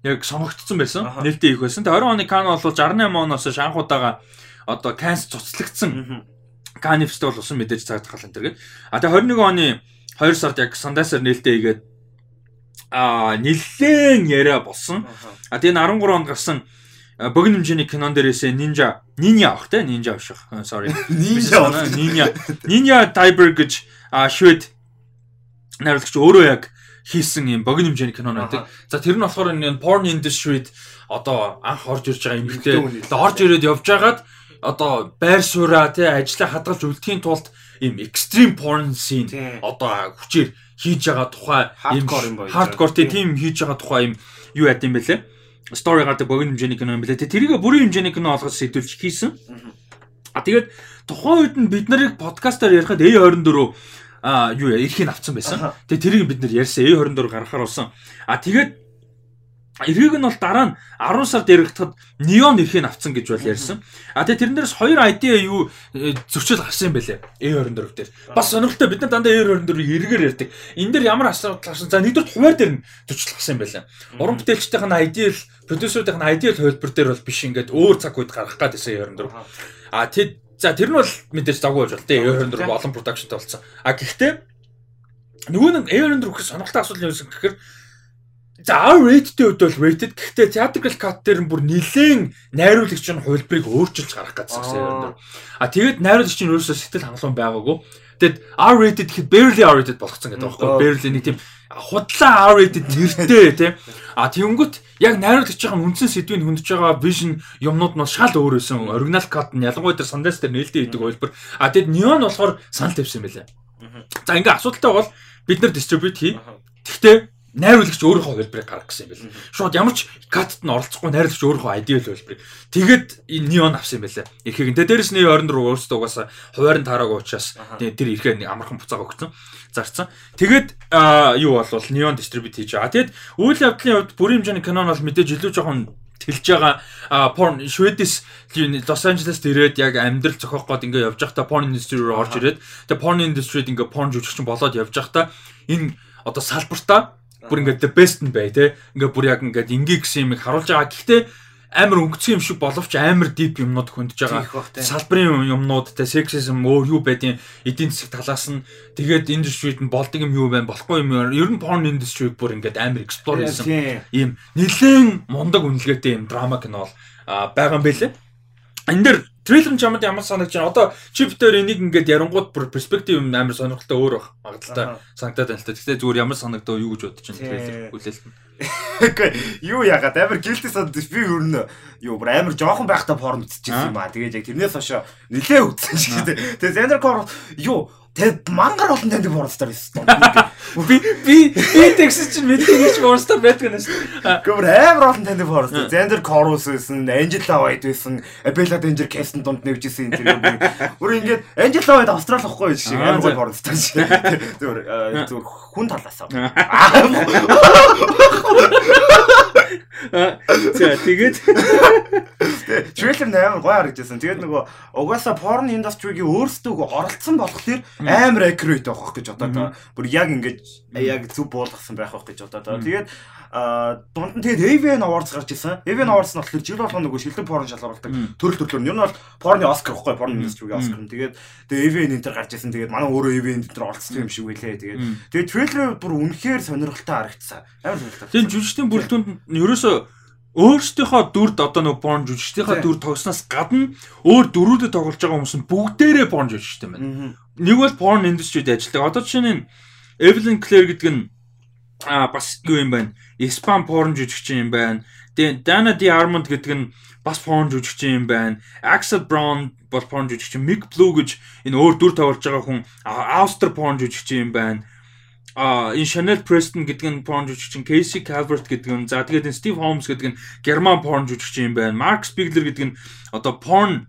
яг сонгогдсон байсан. Нээлттэй их байсан. Тэгээ 20 оны Кан бол 68 оноос шанхуудаага одоо Канс цуцлагдсан. Кан фестивал усан мэдээж цаагдах гал энэ тэгээд. А тэгээ 21 оны 2 сард яг Сандасаар нээлттэй игээд а нэлээд яриа болсон. А тэгээ 13 онд гарсан богино хэмжээний кинон дээрээс Ninja Ninja авах те Ninja авших. Sorry. Ninja Ninja Ninja Tiber гэж швед найруулагч өөрөө яг хийсэн юм богино хэмжээний кино байдаг. За тэр нь болохоор энэ porn industry-д одоо анх орж ирж байгаа юм бэлтэй. Одоо орж ирээд явж байгаад одоо байр сууриа тий ажлаа хадгалж үлдэхийн тулд ийм extreme porn scene одоо хүчээр хийж байгаа тухай ийм hardcore тийм хийж байгаа тухай ийм юу яд юм бэлээ. Story гардаг богино хэмжээний кино юм бэлээ. Тэрийг бүрийн хэмжээний кино олгож сэдвүүлж хийсэн. А тэгээд тухайн үед нь бид нарыг подкастаар ярихад A24 а юу эрхийг авцсан байсан. Тэгээ тэрийг бид нэр ярьсан A24 гаргахаар болсон. А тэгээд эргийг нь бол дараа нь 10 сард яригдахад неон эрхийг авцсан гэж бол ярьсан. А тэгээ тэрэн дээрс хоёр ID юу э, зөрчил гарсан юм байлээ. A24 дээр. Бас сонирхолтой бид нар дандаа A24-ийг эргээр ярьдаг. Энэ дээр ямар асуудал гарсан? За нэгдүгээр хуваар дээр нь зөрчил гарсан юм байлаа. Уран бүтээлчдийн нь ID л продюсеруудын нь ID л хувилбар дээр бол биш ингээд өөр цаг үед гаргах гэдсэн A24. А тэд За тэр нь бол мэдээж завгүй байж бол тээ A24 олон продакшнтай болсон. А гэхдээ нөгөө нэг A24 гэх сонирхолтой асуудал юусэн гэхээр за R rated үед бол rated гэхдээ theatrical cut дээр нь бүр нилээн найруулагч нь хувилбарыг өөрчилж гаргах гэсэн A24. А тэгээд найруулагч нь өөрөөсөө сэтгэл хангалуун байгаагүй. Тэгэд R rated гэхэд barely R rated болгоцсон гэдэг байхгүй юу? Barely нэг тийм худлаа R-rated нэртэй тийм. А тэгэнгүүт яг найруулагч байгаа үндсэн сэдвийг хөндөж байгаа vision юмнууд нь шал өөр байсан. Original cut нь ялангуяа тэр Sundance дээр нээлттэй идэг хэлбэр. А тэгэд Neon болохоор санал тавьсан байлаа. За ингээ асуудалтай бол бид нар distribute хий. Гэхдээ найруулагч өөрийнхөө хэлбэрийг гаргах гэсэн юм байна. Шууд ямар ч катт нь оролцохгүй найруулагч өөрийнхөө ideal хэлбэрийг. Тэгэд энэ неон авсан юм байна. Эрхийг. Тэгээ дээрэс нь 24 өөрсдөө угаасаа хуваарь нь таараагүй учраас тэр эрхээ амархан буцаага өгсөн. Зарцсан. Тэгэд юу болвол неон distribute хийж байгаа. Тэгэд үйл явдлын хувьд бүрийн хэмжээний кинон бол мэдээж илүү жоохон тэлж байгаа порн Шведис Лос Анжелест ирээд яг амьдрал зохиох гээд ингээ явж байхдаа порн индастри руу орж ирээд тэгээ порн индастрид ингээ порн жүжигчин болоод явж байхдаа энэ одоо салбартаа бүр ингээд the best нь бай те. Ингээд бүр яг ингээд ингээ гэсэн юм харуулж байгаа. Гэхдээ амар өнгөцсөн юм шиг боловч амар deep юмнууд хөндөж байгаа. Салбарын юмнууд те sexism өөр юу байдیں۔ эдийн засаг талаас нь тэгээд industry-д нь болдог юм юу байна болохгүй юм. Ер нь porn industry бүр ингээд амар explore хийсэн. Ийм нэлээд мундаг үнэлгээтэй юм драма кино бол байгаа юм байлээ. Энд дэр трейлер нь чамд ямар санагч байна? Одоо чип дээр энийг ингээд ярангууд бүр перспектив амар сонирхолтой өөр баг. Магадaltaй санагдаад байна л та. Гэхдээ зүгээр ямар санагдав юу гэж бодож байна трейлер хүлээлт нь. Окей. Юу яагаад амар guilty санд би өрнө. Юу бүр амар жоохон байхдаа порн үзчихсэн юм аа. Тэгээд яг тэрнээс хойш нилээ үзсэн шүү дээ. Тэгээд Zender Core юу Тэг мангар олон танд борстаар байсан. [LAUGHS] Би би би тэгсэн чинь мэдээж борстаар байдаг юм шүү. Гэмээр амар олон танд борстаар. Зендер Корус байсан, Angela White байсан, Bella Danger Cast-ын дунд нэвжсэн энэ тэр. Бүр ингээд Angela White Австрали ахгүй шиг амар гой борстаар шүү. Зүгээр [LAUGHS] зүгээр хүн талаасаа. [LAUGHS] За тэгээд трейлер нээр гоё харагдсан. Тэгээд нөгөө угаасаа porn industry-гийн өөрсдөө оролцсон болохоор амар accurate байх гэж одоо бүр яг ингэж яг зүв буулгасан байх гэж одоо. Тэгээд дунд нь тэгээд AVN Awards гарч ирсэн. AVN Awards нь болохоор жил болгоо нөгөө шилдэг порн шалгаруулдаг төрөл төрлөөр. Ер нь бол порны Оскар ихгүй порн industry-гийн Оскар. Тэгээд тэгээд AVN энэ төр гарч ирсэн. Тэгээд манай өөрөө AVN энэ төр оролцсон юм шиг байлээ. Тэгээд тэгээд трейлер бүр үнэхээр сонирхолтой харагдсан. Амар сонирхолтой. Тэгээд жүжигчдийн бүрэлдэхүүнд ерөөсөө өөрсдийнхөө дүрд одоо нөгөө порн жүжигчдийнхээ дүр тогсноос гадна өөр дөрүүдэд тоглож байгаа хүмүүс нь бүгдээрээ порн жүжигчтэй байна. Нэг бол порн индустрид ажилладаг. Одоо жишээ нь Evelyn Clare гэдэг нь а бас юу юм байна? Испан порн жүжигчин юм байна. Тэгээ Dana Di Armand гэдэг нь бас порн жүжигчин юм байна. Axel Brown бол порн жүжигчин. Mick Blue гэж энэ өөр дүр тоглож байгаа хүн Австри порн жүжигчин юм байна а энэ Chanel Preston гэдэг нь porn жүжигчин Casey Calvert гэдэг нь за тэгээд энэ Steve Holmes гэдэг нь герман porn жүжигчин юм байна. Mark Spiegler гэдэг нь одоо porn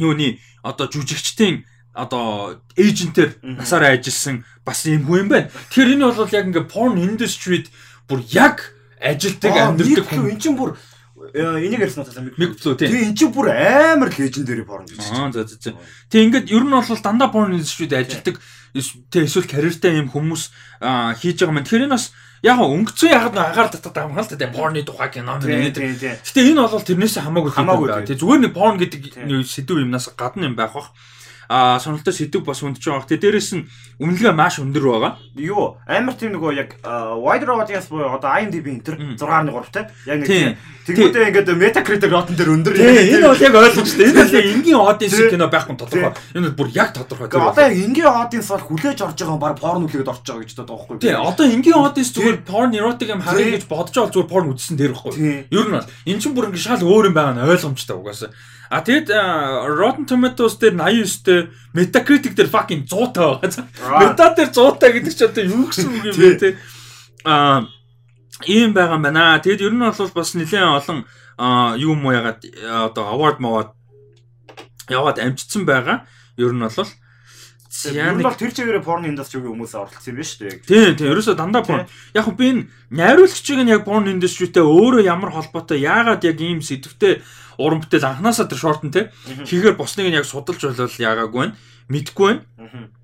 юуны одоо жүжигчдийн одоо эйжентээр насаараа ажилласан бас юм хүн юм байна. Тэгэхээр энэ бол яг ингээ porn industry-д бүр яг ажилтдаг амьддаг хүн. Энд чинь бүр энийг ярьсан Mick Blue тийм. Тэгээ эн чинь бүр амар лежендари порн гэж. Аа за за за. Тэг ингээд ер нь бол дандаа порн индустрид ажилдаг тэг эсвэл карьертай юм хүмүүс хийж байгаа юм. Тэгэхээр энэ бас яг өнгөцөө яг нь агаар татдаг юм хаалт тэг порны тухай кино нэг. Гэтэ энэ бол тэрнээс хамаагүй Хамаагүй хамаагүй. тийм. Тэг зүгээр нэг порн гэдэг сэдв юмнаас гадна юм байх бах. Аа сонирхолтой сэдв бас үндэж байгаа. Тэг дээрэс нь үнэлгээ маш өндөр байгаа. Юу амар тийм нөгөө яг wider audience буюу одоо IMDb энтер Мм. 6.3 те. Яг нэг Тийм. тийм. Тэгмүүдээ ингээд Metacritic rotten дээр өндөр. Тий, энэ бол яг ойлгомжтой. Энэ бол энгийн audience Тийм. кино байхгүй тодорхой. Энэ бол бүр яг тодорхой. Гэхдээ одоо яг энгийн audience бол хүлээж орж байгаа юм баг порн үлээгээд орж байгаа гэж боддог байхгүй юу? Тий, одоо энгийн audience зүгээр porn erotic юм харъя гэж бодож байгаа зүгээр porn үзсэн дээр байхгүй. Тийм. Ер нь бол эн чинь бүр ингэ шал өөр юм байгаа нь ойлгомжтой угаасаа. А тэгэд Rotten Tomatoes дээр 89-тэй, Metacritic дээр fucking 100 таа байгаа. Аа. Meta дээр 100 таа гэдэг чинь одоо юу гэсэн үг юм бэ те. А ийм байгаа юм байна. Тэгэд ер нь бол бас нэлээд олон юм уу ягаад одоо award маваад яваад амжицсан байгаа. Ер нь бол Ер нь бол тэр чигээрээ порн индастригийн хүмүүс оролцсон юм байна шүү дээ. Тийм тийм ерөөсөө дандаа порн. Яг хөө би энэ найруулагчийг нь яг порн индастритэй өөрөө ямар холбоотой яагаад яг ийм сэдвтэй уран бүтээл анханасаа тэр шорт нь те хийхээр босныг нь яг судалж болол яагаагүй байна. Мэдгүй байна.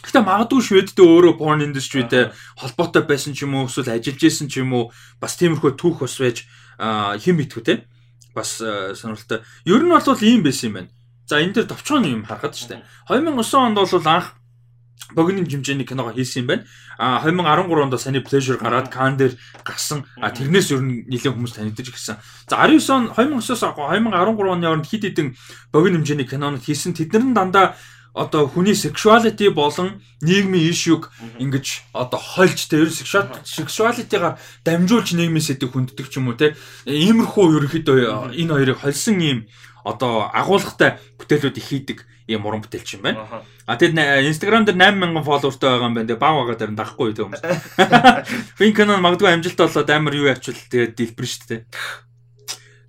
Гэхдээ магадгүй шведтэй өөрөө порн индастритэй холбоотой байсан ч юм уу эсвэл ажиллаж исэн ч юм уу бас тиймэрхүү түүх бас байж хэн мэдгүй те. Бас аа, сонирхолтой. Ер нь бол ийм байсан юм байна. За энэ дээр товчхон юм харахад штэ. 2009 онд бол анх богино хэмжээний киного хийсэн юм байна. А 2013 онд Sunny Pleasure гараад Cannes дээр гарсан. А тэрнээс ер нь нэлээд хүмүүс танигдаж гисэн. За 19 он 2009-оос 2013 оны хооронд хид хідэн богино хэмжээний кинонод хийсэн. Тэднэр нь дандаа одоо хүний sexuality болон нийгмийн ишүүг ингэж одоо хольж тэ ер нь sexual- sexuality-гаар дамжуулж нийгмийн сэдвийг хүнддэг ч юм уу те иймэрхүү ерөнхийдөө энэ хоёрыг хольсон ийм одоо агуулгатай бүтээлүүдийг хийдэг ийм уран бүтээлч юм байна. А тэгэд нэ- Instagram дээр 8000 фолловертэй байгаа юм байна. Тэгээ баг байгаа дээр нь дахгүй үү хүмүүс. Фин канал магадгүй амжилттай болоод амар юу явчвал тэгээ дэлбэр шүү дээ.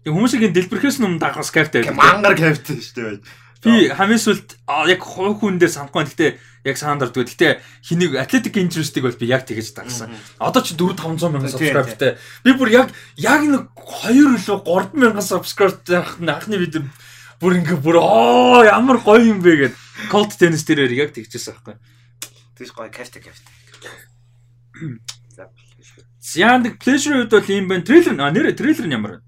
Тэгээ хүмүүсийг энэ дэлбэрхээс өмнө дагах байдаг. Мангар капитан шүү дээ. Би хамгийн сүлд яг хувь хүн дээр санахгүй. Гэтэ яг санаанд ордог. Гэтэ хэнийг Athletic Injuries-ийг бол би яг тэгэж дагсан. Одоо ч 4 500 мянган Тийм, subscriberтэй. Би бүр яг яг нэг 2 илүү 3 мянган subscriberтэй анхны видео бүр ингээ бүр оо ямар гоё юм бэ гэд Colt tennis дээр яг тэгчихсэн байхгүй. Тийш гоё капитан капитан. За. Яандаг pleasure үед бол юм байна. Трейлер а нэрэ трейлер нь ямар вэ?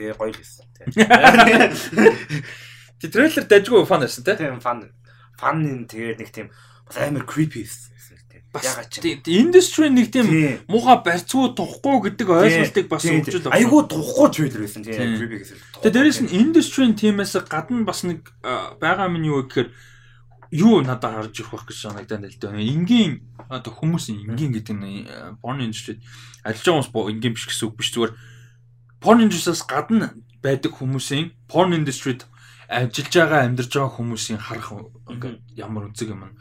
Тэгээ гоё л гэсэн. [LAUGHS] Тэ трейлер дажгүй фан байсан те. Тийм фан фан ин тэгээ нэг тийм бас амар creepy байсан. Бас Ягаад ч industry нэг тийм Тийм. муха барьцгүй тухгүй гэдэг ойлголтыг бас Тийм, өгчл тийм. Айгуу тухгүй трейлер байсан тийм Тийм. creepy гэсэн. Тэгээ дээрэс нь industry-ийн тиймээс гадна бас нэг байгаа минь юу гэхээр юу надад харж ирэх байх гэж санагдаад л дээ. Энгийн одоо хүмүүсийн энгийн гэдэг нь porn industry ажиллаж байгаа хүмүүс энгийн биш гэсэн үг биш зүгээр porn industry-аас гадна байдаг хүмүүсийн porn industry-д ажиллаж байгаа амьдарч байгаа хүмүүсийн харах ингээд ямар үнцэг юм.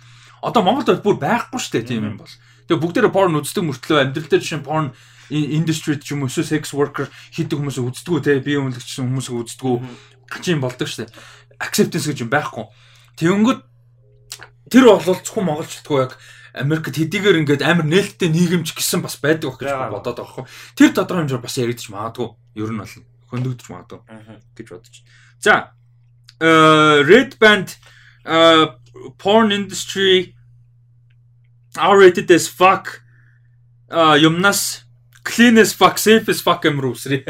Одоо Монголд бол бүр байхгүй шүү дээ тийм юм бол. Тэгээ бүгдээрээ porn үздэг мөртлөө амьдрал дээр жишээ нь porn industry ч юм уу эсвэл sex worker хийдэг хүмүүс үздэггүй те бие үнэлэгчсэн хүмүүс үздэггүй гачин болдог шүү дээ. Acceptance гэж юм байхгүй. Тэгэнгүүт тэр бол зөвхөн монголчлтгүй яг Америкт хэдийгээр ингээд амар нээлттэй нийгэмч гэсэн бас байдаг байх гэж бодоод байгаа хгүй. Тэр тодорхой хэмжээр бас яригдчих магадгүй. Ер нь бол хөндөгдөж магадгүй гэж бодож. За Red Band э, porn industry R-rated as fuck а юмнас clean as fuck safe as fuck үсрээ.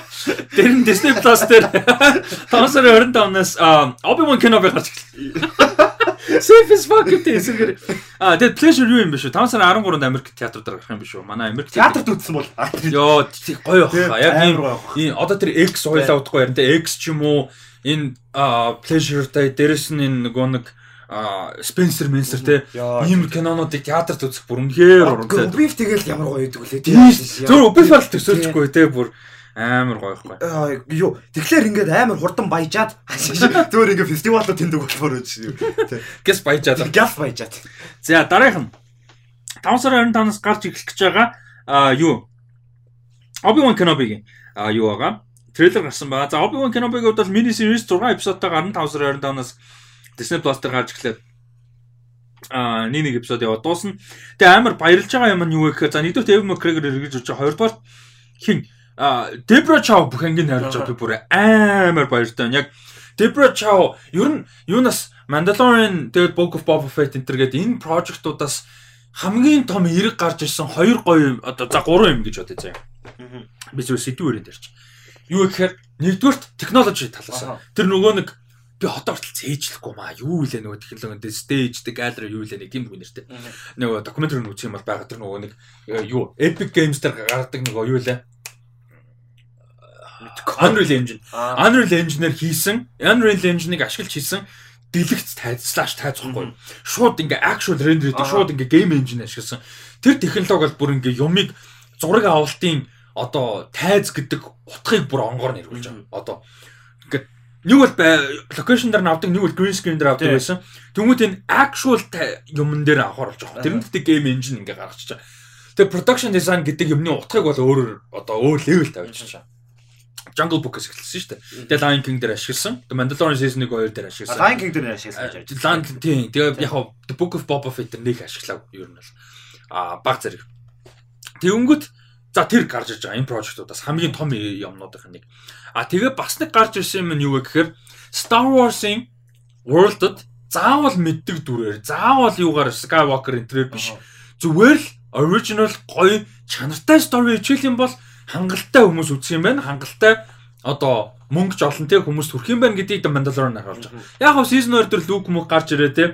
[LAUGHS] Тэр нь Disney Plus дээр 5 сарын 25-наас Obi-Wan Kenobi гарч ирлээ. [LAUGHS] Safe as fuck гэдэг эсэргээр. А тэгээд pleasure юу юм бэ шүү? 5 сарын 13-нд Америк театрууд гарах юм биш үү? Манай Америк Театрт үзсэн бол тий- гоё баха. Яг ийм одоо тэр X хоёлаа удахгүй ярина те X ч юм уу энэ pleasure та дээрэс нь энэ нөгөө нэг Spencer Menser те ийм кинонуудыг театрт үзэх бүр үнэхээр урамтай. Убив тэгэл ямар гоё идэг үлээ. Тийм. Зөв убив бол төсөөлчихгүй те бүр амар гоё ихгүй. Юу тэгэхээр ингээд амар хурдан баяжаад [LAUGHS] зүгээр ингээд фестивалд тэндэг болохоор үү. Гэс баяжаад. Газ баяжаад. За дараагийнх нь 5 сарын 25-наас гарч ирэх гэж байгаа а юу Obi-Wan Kenobi-гийн а юу байгаа трейлер гарсан байгаа. За Obi-Wan хувьд бол мини series 6 эпизодтой гарна 5 сарын 25-наас Disney Plus дээр гарч эхлэв. А нэг нэг эпизод яваад дуусна. Тэгээ амар баярлж байгаа юм нь юу гэхээр за нэгдүгээр Evan McGregor эргэж өгч байгаа. Хоёрдугаар хин а Debra Chow бүх ангийн найруулж байгаа би бүр амар баяртай. Яг Debra Chow ер нь юунаас Mandalorian тэгээд Book of Boba Fett энэ төр гээд энэ прожектуудаас хамгийн том эрэг гарч ирсэн хоёр гоё одоо за гурван юм гэж бодъё заяа. Би зөв сэдвүүрэн дээр чи. Юу гэхээр нэгдүгürt технологи талаас. Тэр нөгөө нэг би хотоо хүртэл цээжлэхгүй маа. Юу вэ нөгөө технологи the gallery юу вэ нэг тийм үг нэртэй. Нөгөө докюментари үзэх юм бол байгаа тэр нөгөө нэг юу Epic Games дээр гаргадаг нөгөө юу лээ Unreal Engine. Unreal Engine-ээр хийсэн, Unreal Engine-ыг ашиглаж хийсэн дэлгэц тайзлааш тайзахгүй. Шууд ингээ actual render гэдэг шууд ингээ game engine ашигласан. Тэр технологи бол бүр ингээ юмыг зураг авалтын одоо тайз гэдэг утгыг бүр онгоор нэрвүүлж байгаа. Одоо ингээ нэг бол локейшн дээр навдаг, нэг бол green screen дээр авдаг байсан. Тэнгүүд энэ actual юмн дээр анхааруулж байгаа. Тэр нь гэдэг game engine ингээ гаргачихж байгаа. Тэгээ production design гэдэг юмны утгыг бол өөрөөр одоо өөр level тавьчихж байгаа. Jungle Book-ээс эхэлсэн шүү дээ. Тэгээ Lion King дээр ашигласан. The Mandalorian Season 1 2 дээр ашигласан. Lion King дээр ашигласан гэж байна. Lion King тийм. Тэгээ яг The Book of Boba Fett дээр нэг ашиглав ер нь бол. Аа баг зэрэг. Тэгэнгүүт за тэр гарч ирж байгаа энэ прожектуудаас хамгийн том юмнуудын нэг. А тэгээ бас нэг гарч ирсэн юм нь юу вэ гэхээр Star Wars-ын World-д заавал мэддэг дүрээр заавал юугаар Skywalker энэ төрөөр биш. Зүгээр л original гоё чанартай story хичээл юм бол хангалттай хүмүүс үзэх юм байна. Хангалттай одоо мөнгө жолон те хүмүүс төрөх юм байна гэдгийг Mandalorian харуулж байгаа. Яг хав season 2 дээр Luke мөнгө гарч ирээ те.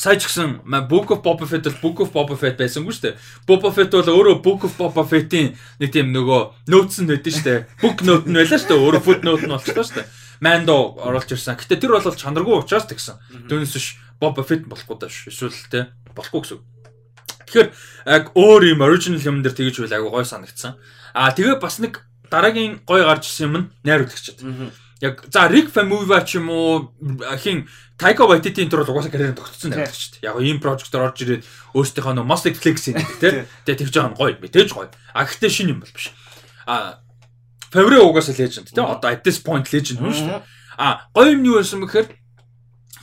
Сая ч гэсэн Book of Boba Fett бол Book of Boba Fett байсангүй шүү дээ. Boba Fett бол өөрөө Book of Boba Fett-ийн нэг тийм нөгөө notes нь байдсан шүү дээ. Book note нь байлаа шүү дээ. Өөрөө footnote нь болчихлоо шүү дээ. Mando оруулж ирсэн. Гэтэ тэр бол чанаргүй учраас тэгсэн. Түүнээс биш Boba Fett болохгүй даа шүү. Эсвэл те болохгүй гэсэн. Тэгэхээр яг өөр юм original юм дээр тэгэж үйл айгу гой санагдсан. Аа тэгээ бас нэг дараагийн гой гарч ирсэн юм нь найруулагчд. Яг за Rick Famuyiwa ч юм уу хин Taika Waititi энэ төр угаасаа карьер тогтцсон найруулагчд. Яг ийм прожектор орж ирээд өөрсдийнхөө нөө Must Flex юм тий. Тэгээ тэгж байгаа нь гоё мэдээж гоё. А гэхдээ шинэ юм бол биш. А Favre угаасаа legend тий. Одоо at this point legend хүн шүү дээ. А гоё юм юу байсан бэхээр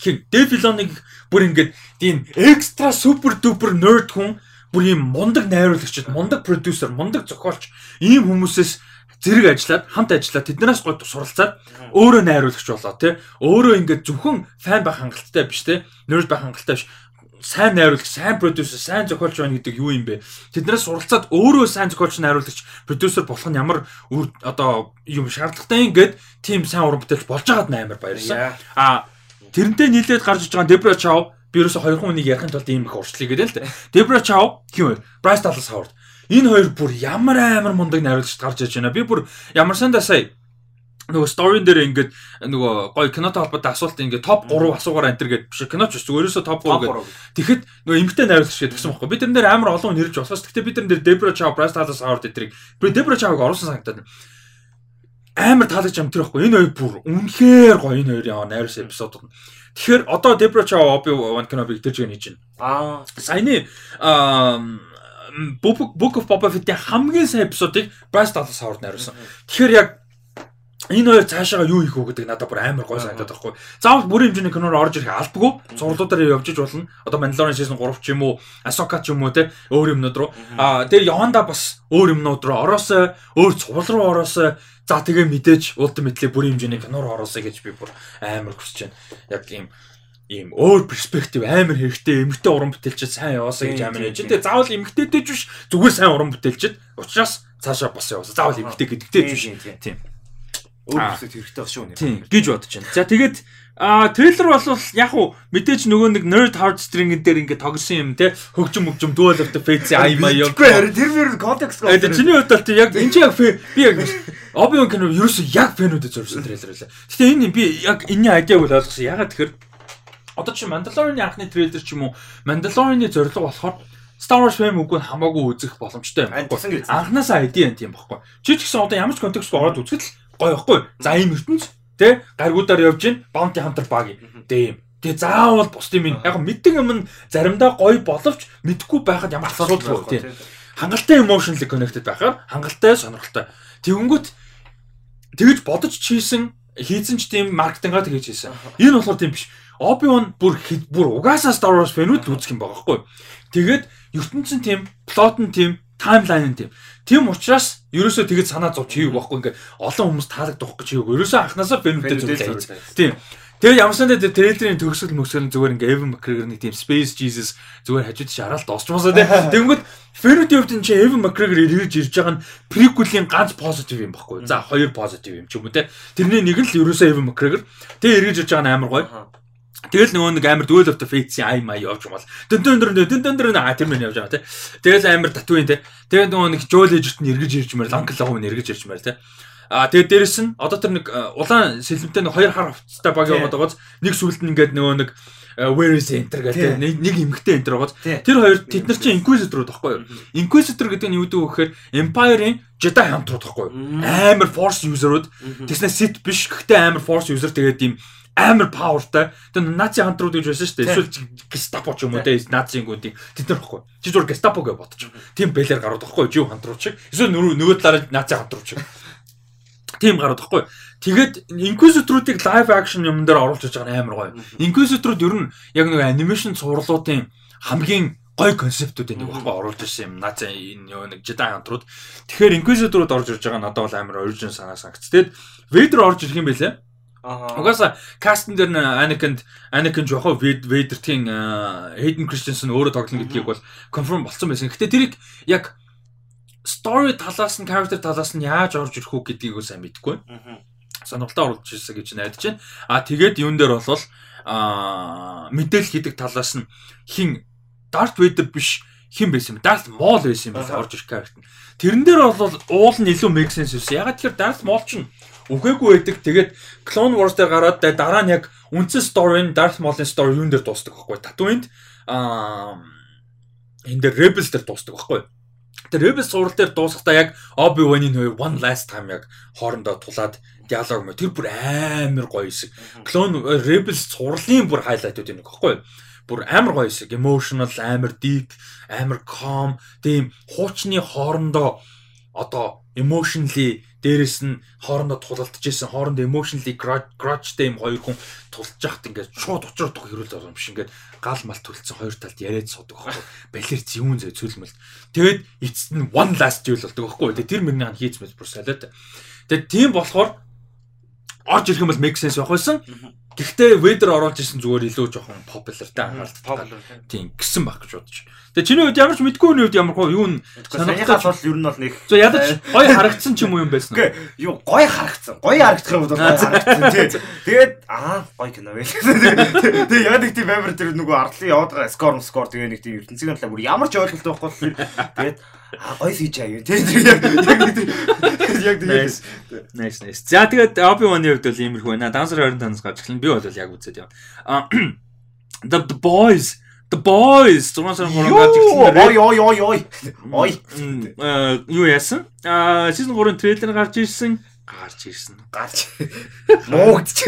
хин Filoni-г бүр ингээд тийм экстра супер дупер nerd хүн бүр ийм мундаг найруулагчд, мундаг продюсер, мундаг зохиолч ийм хүмүүсээс зэрэг ажиллаад хамт ажиллаад тэднээс гол суралцаад өөрөө найруулагч болоо тий. Өөрөө ингээд зөвхөн фан байх хангалттай биш тий. Nerd байх хангалттай биш сайн найруулагч, сайн продюсер, сайн зохиолч байна гэдэг юу юм бэ? Тэднээс суралцаад өөрөө сайн зохиолч, найруулагч, продюсер болох нь ямар одоо юм шаардлагатай ингээд тийм сайн уран бүтээлч болж байгаад амар баярлалаа. А тэрнтэй нийлээд гарч иж байгаа Debra Chow би ерөөсө хоёр хүнийг ярихын тулд ийм их уршлыг гэдэг л дээ. [LAUGHS] Debra Chow хин вэ? Bryce Dallas Howard. Энэ хоёр бүр ямар амар мундаг найруулагч гарч иж байна. Би бүр ямар сандаа сая нөгөө сторин дээр ингээд нөгөө гоё кинотой холбоотой асуулт ингээд топ 3 асуугаар антер гэдэг биш киноч биш ерөөсө топ 3 гэдэг. Тэгэхэд нөгөө эмгтэй найруулагч гэдэг гэсэн байхгүй. Би тэрэн дээр амар олон нэрж босоос. Гэхдээ би тэрэн дээр Debra Chow, Bryce Dallas Howard эдрийг би Debra Chow-г оруулсан санагдаад амар таалагдж юм тэр байхгүй. Энэ хоёр бүр үнэхээр гоё энэ хоёрын найруулсан эпизодууд. Тэгэхээр одоо Debra Chow Obi-Wan Kenobi гэж хийж байна. Аа. Саяны Book of Boba Fett-ийн хамгийн сайн эпизодыг Bryce Dallas Howard найруулсан. Тэгэхээр яг энэ хоёр цаашаа юу хийх вэ гэдэг надад бүр амар гой санагдаад байхгүй. Заавал бүрийн хэмжээний киноор орж ирэх албагүй. Зурлуудаар явж иж болно. Одоо Mandalorian season 3 ч юм уу, Ahsoka ч юм уу те өөр юмнууд руу. Аа тэр Yonda бас өөр юмнууд руу ороосоо, өөр цувал руу ороосоо За тэгээ мэдээж ultimately бүрийн хэмжээний киноор оруулсаа гэж би бүр амар хүсэж байна. Яг ийм ийм өөр перспектив амар хэрэгтэй эмгтэй уран бүтээлчд сайн яваасаа гэж амар яж. Тэгээ заавал эмгтэйтэй ч биш зүгээр сайн уран бүтээлчд учраас цаашаа бас яваасаа. Заавал эмгтэй гэдэгтэй ч биш. Тийм. Өөр перспектив хэрэгтэй шүү нэ. Тийм гэж бодож байна. За тэгээд А трейлер бол яг уу мэдээж нөгөө нэг nerd heartstring дээр ингээд тогсон юм те хөгжим мөгжим dual of the fates аймаа юм. Үгүй харин тэр мөр контекст гоо. Тэгээ чиний хувьд бол яг энэ чи яг би яг Obi-Wan Kenobi ерөөсөө яг фэнүүдэд зориулсан трейлер байлаа. Гэтэ энэ би яг энэний айдиаг бол ойлгосон. Ягаад тэгэхээр одоо чи Mandalorian-ы анхны трейлер ч юм уу Mandalorian-ы зорилго болохоор Star Wars fan үгүй хамаагүй үзэх боломжтой юм. Анханасаа айди юм тийм баггүй. Чи ч гэсэн одоо ямар ч контекстгүй ороод үзэхэд л гоё байхгүй. За ийм ертөнц Тэ гаргуудаар явж гин Bounty Hunter баг юм. Дэм. Тэгээ заавал бус тийм яг мэддэг юм нь заримдаа гоё боловч мэдхгүй байхад ямар асуудал вэ тийм. Хангалттай emotionally connected байхаар хангалттай сонирхолтой. Тэгэнгүүт тэгж бодож чийсэн хийсэн ч тийм маркетингаа тэгж хийсэн. Энэ болохоор тийм биш. Obi-Wan бүр бүр угаасаа Star Wars фэнүүд үзэх юм байгаа хгүй. Тэгээд ертөнцийн тийм, плот нь тийм, таймлайн нь тийм. Тийм учраас ерөөсөө тэгэж санаа зовж хийв байхгүй ингээ олон хүмүүс таалагдах гэж хийв. Ерөөсөө анханасаа фэнүүдэд зөвлөж. Тийм. Тэгээ ямарсан дээр трейлерийн төгсгөл мөсгөл зүгээр ингээ Evan McGregor-ны тийм Space Jesus зүгээр хажууд шараал дуусчмаасаа тий. Тэнгүүд Фэнүүдийн хувьд чи Evan McGregor ирж ирж байгаа нь приквелийн ганц позитив юм баггүй. За хоёр позитив юм ч юм уу тий. Тэрний нэг нь л ерөөсөө Evan McGregor. Тэгээ эргэж ирж байгаа нь амар гоё. Тэгэл нөгөө нэг амар duel of the fates-ийн ай май явж байгаа бол дэн дэн дэн дэн дэн дэн аа тэр мэн явж байгаа тий. Тэгэл амар татвын тий. Тэгээд нөгөө нэг Joel Edgerton эргэж ирж мээр Lankel Home эргэж ирж мээр тий. А тэгээд дээрэс нь одоо тэр нэг улаан сэлэмтэй нэг хоёр хар хувцастай баг яваад байгааз нэг сүлд нь ингээд нөгөө нэг where is enter гэдэг нэг эмгтэй enter байгааз тэр хоёр тэд нар чинь inquisitor байхгүй юу? Inquisitor гэдэг нь юу гэдэг вэ гэхээр Empire-ийн Jedi хамтрууд байхгүй юу? Амар force user-ууд тэснэ sit биш гэхдээ амар force user тэгээд ийм амар павертай. Тэр наци хамтрууд гэж байсан шүү дээ. Эсвэл гестапо ч юм уу те нацингуудын тэд нар баггүй. Чи зүгээр гестапо гэж бодчих. Тим бэлэр гарууд баггүй. Жив хамтрууд шиг. Эсвэл нөгөө талаараа наци хамтрууд шиг. Тийм гарууд баггүй. Тэгээд Inquisitor-уудыг live action юм дээр оруулж байгаа нь амар гоё. Inquisitor-ууд ер нь яг нэг анимашн цувралуудын хамгийн гой концептуудыг нэг баггүй оруулж ирсэн юм. Наац энэ нэг Jedi хамтрууд. Тэгэхээр Inquisitor-ууд орж ирж байгаа надад бол амар origin санаа санагц. Тэгээд Vader орж ирэх юм байлээ. Угаасаа кастн дээр нь Anakin Anakin жохоо Vader-ийн Hayden Christensen өөрөө тоглоно гэдгийг бол confirm болсон байсан. Гэтэ тэрийг яг story талаас нь character талаас нь яаж орж ирэх үү гэдгийг сайн мэдэхгүй. Сонирхолтой оруулж ирсэн гэж найдаж байна. А тэгээд юун дээр болвол мэдээлэл хийдэг талаас нь хин Darth Vader биш хин байсан юм. Darth Maul байсан юм байна орж ирэх character. Тэрэн дээр бол уул нь илүү make sense байсан. Ягаад тэгэхээр Darth Maul чинь үгээгүй байдаг. Тэгээд Clone Wars дээр гараад дараа нь яг үндсэн story нь Darth Maul-ын story юун дээр дуустдаг байхгүй. Tatooine-д аа энэ дээр Rebels дээр дуустдаг байхгүй. Тэр Rebels сурал дээр дуусахдаа яг Obi-Wan-ийн хоёр one last time яг хоорондоо тулаад диалог мө тэр бүр амар гоё хэсэг. Clone Rebels сурлын бүр хайлайтууд юм гэхгүй. Бүр амар гоё хэсэг. Emotional, амар deep, амар calm, тийм хуучны хоорондоо одоо emotionally дээрэс нь хоорондоо тулалдж исэн хоорондоо emotionally grudgeтэй юм хоёр хүн тулж яхад ингээд шууд учраад тох хэрүүл байгаа юм биш. Ингээд гал мал төлцсөн хоёр талд яриад суудаг байхгүй. Балер зүүн зөө цөлмөл тэгээд эцэст нь one last duel болдог байхгүй. Тэр мөрний хан хийц мэс бүр солиод. Тэгээд тийм болохоор орж ирэх юм бол make sense явах байсан. Гэхдээ Vader оруулж ирсэн зүгээр илүү жоохон popularтай анхаарал. Тийм. гисэн баг гэж бодож. Тэгээ чиний хувьд ямар ч мэдгүй хүний хувьд ямар хоо юу н санахаас бол ер нь бол нэг За ядаж гоё харагдсан ч юм уу юм байсан. Үгүй юу гоё харагдсан. Гоё харагдах юм бол харагдсан тий. Тэгээд аа гоё кино вэ. Тэгээ яг нэг тийм амар тэр нөгөө арлын яваад байгаа скор скор тэгээ нэг тийм ертөнцийн талаа бүр ямар ч ойлголт байхгүй. Тэгээд аа гоё сийж аяа тий. Яг яг тэгээд Nice nice. За тэгээд Obi-Wan-ийн хувьд бол иймэрхүү байна. Dancer 25-наас гарч эхэлнэ. Би бол яг үзээд яваа. [CLEARS THROAT] The Boys The Boys 6 сарын 3 гарч ирсэн. Ой ой ой ой. Ой. Аа юу яасан? Аа season 3-ын трейлер гарч ирсэн. Гарч ирсэн. Гарч. Муугдч.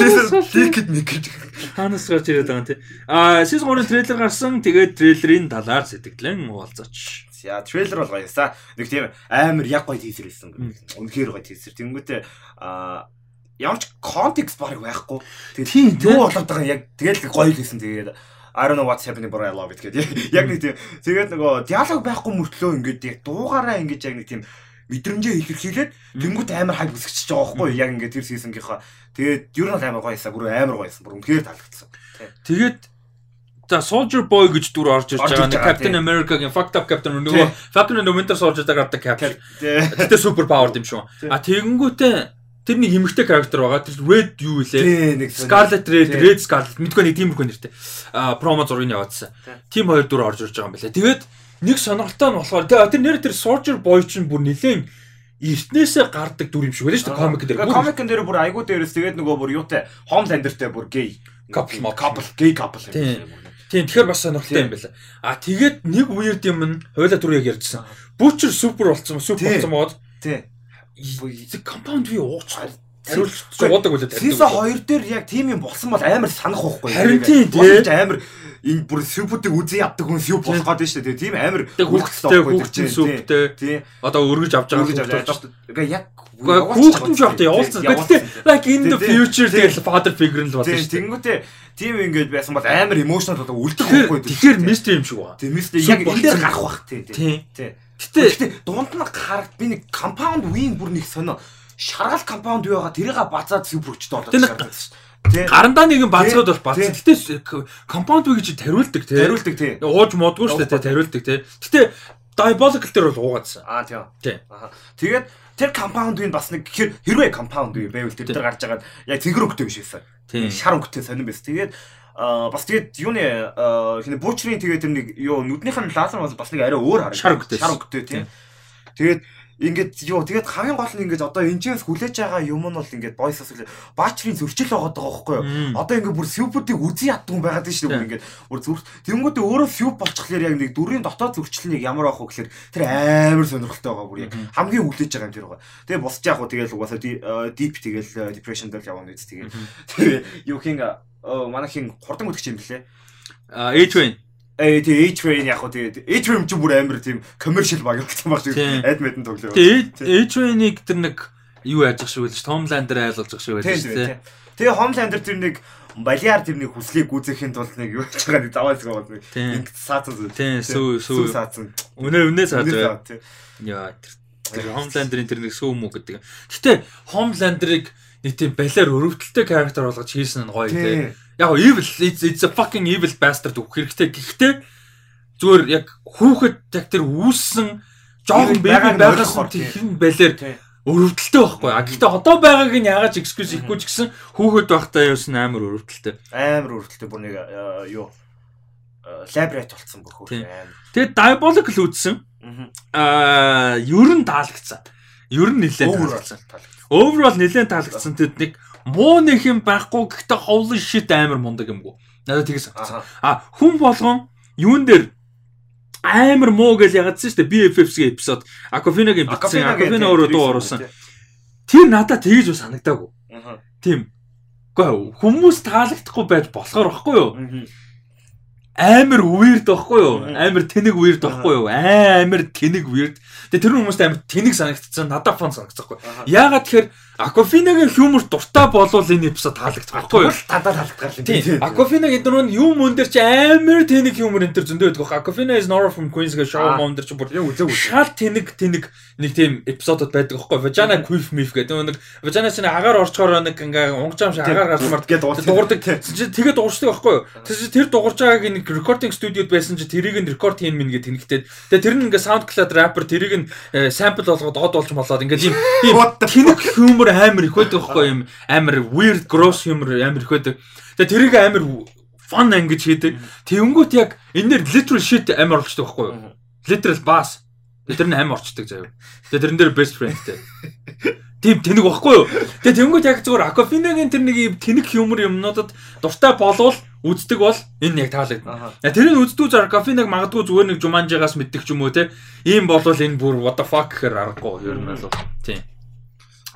Season ликэд нэг гэж. Ханаас гарч ирээд байгаа юм тий. Аа season 3-ын трейлер гарсан. Тэгээд трейлерийн талаар сэтгэлэн уулзаач. За трейлер бол гоёсаа. Нэг тийм амар яг гоё тийзер хэлсэн. Үнэхээр гоё тийзер. Тэнгүүтээ аа ямар ч контекст баг байхгүй. Тэгээд юу болоод байгаа яг тэгэл гоё л хэлсэн. Тэгээд I don't know what's happening but I love it гэдэг. [LAUGHS] Яг нэг тийм. Тэгээд нөгөө диалог байхгүй мөртлөө ингээд дуугаараа ингээд яг нэг тийм мэдрэмжээ илэрхийлээд тэнгуут амар хайп үсгэж байгаа байхгүй. Яг ингээд тэр сизонгийнхаа тэгээд ер нь амар гоёсаа бүр амар гоёсан бүр үнэхээр таалагдсан. Тэгээд За Soldier Boy гэж дүр орж ирж байгаа. нэг Captain America-гийн fucked up Captain нөгөө Falcon and Winter Soldier-даг гардаг Captain. Гэтэ super powered юм шүү. А тэгэнгүүтээ Тэр нэг эмэгтэй character байгаа. Тэр Red юу вэ? Scarlet Red, Red Scarlet мэдгүй нэг тиймэрхүү нэртэй. А промо зургийг яваадсан. Тим хоёр дүр орж ирж байгаа юм байна. Тэгээд нэг сонирхолтой нь болохоор тэр нэр тэр Soldier Boy чинь бүр нэлээд эртнээсээ гардаг дүр юм шиг байлаа шүү дээ комик дээр. Комикэн дээр бүр айгуу дээрээс тэгээд нөгөө бүр юутай Homelanderтэй бүр gay couple couple gay couple юм. Тийм тэгэхээр бас сонирхолтой юм байна. А тэгээд нэг weird юм нь хойлоо түр яг ярьжсэн. Butcher super болсон, super болсон мод. Тийм компаунд би ууч хариулж уудаг үлээ. Season 2 дээр яг тийм юм болсон бол амар санах байхгүй. Харин тийм тийм амар энэ бүр сүпүүдийг үзий яддаг хүн сүп болох гээд шүү дээ. Тийм амар хүүхдтэй хүүхдийн сүптэй. Тийм. Одоо өргөж авч байгаа байгаа. Ингээ яг Хүүхдэн ч явахтай явуулсан. Гэхдээ like in the future тэгэл father figure нь л Тийм шүү дээ. тэнгүүтээ тийм ингээд байсан бол амар emotional болоо үлдэх байхгүй. тэгэхээр mystery юм шиг байна. Тийм мистер яг энэ дээр болсон. гарах бах тийм. Тийм. Гэтэ дунд нь харагд би нэг compound wing бүр нэг сонио шаргал compound юу байгаа тэрийг бацаад сүпрөгчтэй болоод шаардсан шүү дээ. Гарандаа нэг юм бацгаад бол бац. Гэтэ компаунд үе гэж тариулдаг тий. Хариулдаг тийм. Ууж модгүй шүү дээ тий, тариулдаг тий. Гэтэ diabolical дээр бол уугаадсан. Аа. Тийм. Аа. Тэгээд тэр compound wing бас нэг хэр хэрвээ compound wing байвал тэр дээр гарч байгаа яг цэнгэр өнгөтэй биш байсан. Шар өнгөтэй сонирн байсан. Тэгээд Аа бас тэгээд юуны хинэ буучрын тэгээд тэр нэг юу нүднийх нь лазер бол бас нэг арай өөр харагдав. Шар өнгөтэй. Шар өнгөтэй тийм. Тэгээд ингээд юу тэгээд хамгийн гол нь ингээд одоо энэчээс хүлээж байгаа юм нь бол ингээд бойсос баачрын зөрчил байгаа даа байхгүй юу? Одоо ингээд бүр сюпүүдийг үзий яддаг хүн байгаад шүү дээ ингээд бүр зүр тэнгүүдээ өөрөө сюп болчихлоор яг нэг дүрийн дотоод зөрчил нэг ямар авах вэ гэхээр тэр амар сонирхолтой байгаа бүр яг хамгийн хүлээж байгаа юм тэр байгаа. Тэгээ босч яах вэ тэгэл угаасаа deep тэгэл depression дээр явна үз тэгээ. Тэгээ юу хин манай хин хурдан үтгч юм блэ? А H-Train. Э тэгээ H-Train яг хөө тэгээ H-Train ч бүр амар тийм commercial баг гэсэн баг шиг мэдэн тоглоо. Тэгээ H-Train-ыг тэр нэг юу яаж ах шиг байлж Tomlander айлуулж ах шиг байлж дээ. Тэгээ Homelander тэр нэг балиар тэр нэг хүслийг гүйцэхийн тулд нэг юу хийж байгаа нэг заваа зэг бол нэг ингэ саацсан зү. Тийм, сүү- сүү. саацсан. Үнэ үнэ саад бай. тийм. Яа тэр тэр Homelander-ийн тэр нэг сүү мүү гэдэг. Гэтэ Homelander-ыг нэг тийм балиар өрөвдөлттэй character болгож хийсэн нь гоё тий. Тийм. Яг evil it's, a fucking evil bastard өгөх хэрэгтэй. Гэхдээ зүгээр яг хүүхэд яг тэр үүссэн жоохон бэби байгааг нь байгаас ойлгохоор, нь тий. тэр балиар Тийм. өрөвдөлттэй байхгүй. А гэхдээ одоо байгааг нь яагаад excuse ихгүй ч гэсэн хүүхэд байхдаа юусэн амар өрөвдөлттэй. Амар өрөвдөлтөй бүр нэг юу лабрат болцсон бүр Тийм. хөө амар. Тэгээд diabolical үтсэн. Мгм. Аа, ер нь таалагдсан. Ер нь нэлээд таалагдсан. Overall нэлээд таалагдсан. Тэд нэг муу нэг юм байхгүй гэхдээ holy shit амар мундаг юмгүй. Надад тэгээс санагдсан. А хүн болгон юун дээр амар муу гэж ягдсан шүү дээ. BFF-ийн эпизод Aquafina-гийн бичсэн. Aquafina өөрөө дуу оруулсан. Тэр надад тэгэж бас санагдаагүй. Тийм. Гэхдээ хүмүүс таалагдахгүй байж болохоор байхгүй юу? Амар weird байхгүй юу? Амар тэнэг weird байхгүй юу? Амар тэнэг weird. Тэгээ тэр хүмүүст амар тэнэг санагдчихсан, надад фон санагдчихгүй. Аха. Яагаад тэгэхээр Aquafina-гийн humor дуртай болвол энэ эпизод таалагдах байхгүй юу? Дандаа талдгаар л Тийм. Aquafina-гийн дөрөв нь юм мөн дээр чи амар тэнэг humor энэ төр зөндөө байдаг. Aquafina is Nora from Queens show Аа. мөн дээр чи бүр яг үзег шал тэнэг тэнэг нэг тийм эпизодод байдаг байхгүй Vagina Quiff Miff гэдэг. Нэг Vagina чинь агаар орчхоор нэг ингээ унгаж амш агаар гарчмаар гээд дуурдаг. чи тэгээ дуурчдаг байхгүй юу? Тэр чи тэр дуурж байгааг нэг recording студиуд байсан чи тэрийг нь рекорд хийн минь гэ тэнэгтэй тэгээ тэр нь ингээ SoundCloud rapper тэрийг нь sample болгоод од болж болоод ингээ тийм тийм What humor амар их байдаг байхгүй юм амар weird gross humor амар их байдаг тэгээ тэрийг амар fun ангиж хийдэг тэнгүүт яг энэ дэр literal shit амар орчдөг байхгүй юу literal bass тэр нь амь орчдөг заяа. Тэгээ тэрэн дээр best friendтэй. Тийм тэнэг багхгүй юу? Тэгээ тэнгуут яг зүгээр Aquafina-гийн тэр нэг тэнэг humor юмнуудад дуртай болвол үздэг бол энэ яг таалагдана. Я тэрийг үздүү зар Aquafina-г магадгүй зүгээр нэг Jumanji-гаас мэддэг ч юм уу те. Ийм болвол энэ бүр what the fuck гэхээр аргагүй ер нь бол. Тийм.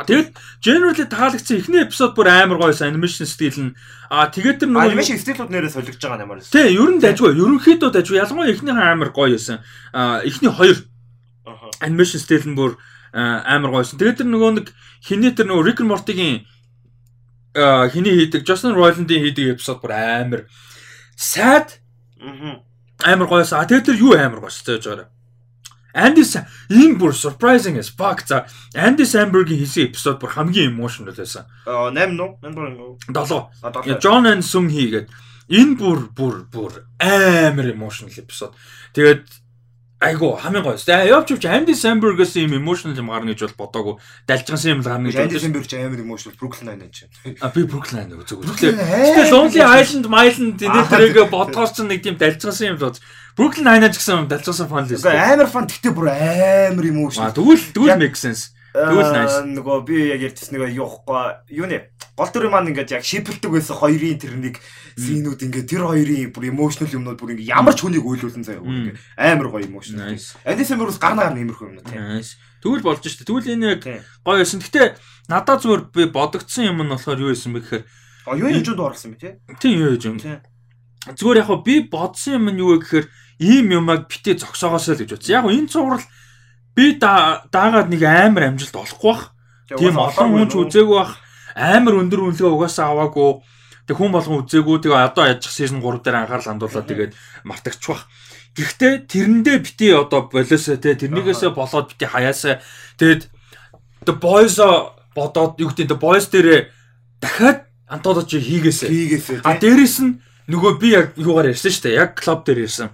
Тэгэд generally таалагдсан эхний эпизод бүр амар гоёс animation стил нь аа тэгээд тэр нөгөө Анимашн стилүүд нэрээ солигдож байгаа юм аа. Тий, ер нь дажгүй. Ерөнхийдөө дажгүй. Ялангуяа эхнийхэн амар гоё байсан. Аа эхний хоёр animation style нь бүр амар гоёсэн. Тэгээд тэр нөгөө нэг хиний тэр нөгөө Rick and Morty-гийн хиний хийдэг Justin Roiland-ийн хийдэг эпизод бүр амар sad амар гоёсэн. А тэгээд тэр юу амар гоёс зааж байгаарай. Andy энэ бүр surprising as fuck за Andy Samberg-ийн хийсэн эпизод бүр хамгийн emotional байсан. Аа 8 нуу? 8 дурын нуу? 7. А 7. John and Sung гэдэг энэ бүр бүр бүр амар emotional episode. Тэгээд айгу хамгийн гоё. Явж явж Andy Samberg-ээс юм emotional юм гарна гэж бол бодоагүй. Далжгансан юм л гарна гэж Анди бодсон. Сэмберч амар emotional Brooklyn Nine-Nine чинь. А би Brooklyn Nine Тэгэхээр Nine-Nine Lonely Island, Myland энэ Аа, төрөйгөө бодгоор ч нэг тийм далжгансан юм л бод. Brooklyn Nine-Nine ч гэсэн далжгансан фан лист. Үгүй амар фан гэхдээ бүр амар А emotional. тэгвэл тэгвэл Яг- make sense. Тэгвэл nice. Аа, Нөгөө би яг ярьчихсан нэг юухгүй юу нэ гол дүрийн маань ингээд яг шипэлдэг байсан хоёрын тэр нэг синүүд ингээд тэр хоёрын бүр emotional юмнууд бүр ингээд ямар ч хүнийг өөлүүлэн заяа бүр ингээд амар гоё emotional. Nice. Анди Сэмберус гарна гарна иймэрхүү юм тийм. Тэгвэл болж штэ. Тэгвэл энэ яг гоё байсан. Гэтэ надад зүгээр би бодогдсон юм нь болохоор юу байсан бэ гэхээр А юу юм жууд оруулсан бэ тий? тийм юу юм. Зүгээр яг хаа би бодсон юм нь юу вэ гэхээр ийм юмаг битээ зогсоогоосоо л гэж бодсон. Яг энэ цуврал би даагаад нэг амар амжилт олохгүй бах. Тийм олон хүн ч үзээгүй бах. Амар өндөр үнэлгээ угаасаа аваагүй. Тэг хүн болгон үзээгүй. Тэгээ одоо яжчих season 3 дээр анхаарал хандуулаад тэгээд мартагч бах. Гэхдээ тэрэндээ бити одоо болоосоо те тэрнийгээсээ болоод бити хаяасаа тэгээд the boys бодоод юу гэдэг the boys дээр дахиад антологи хийгээсэ. Хийгээсэ. А дээрэс нь нөгөө би яг юугаар ярьсан шүү дээ. Яг клуб дээр ярьсан.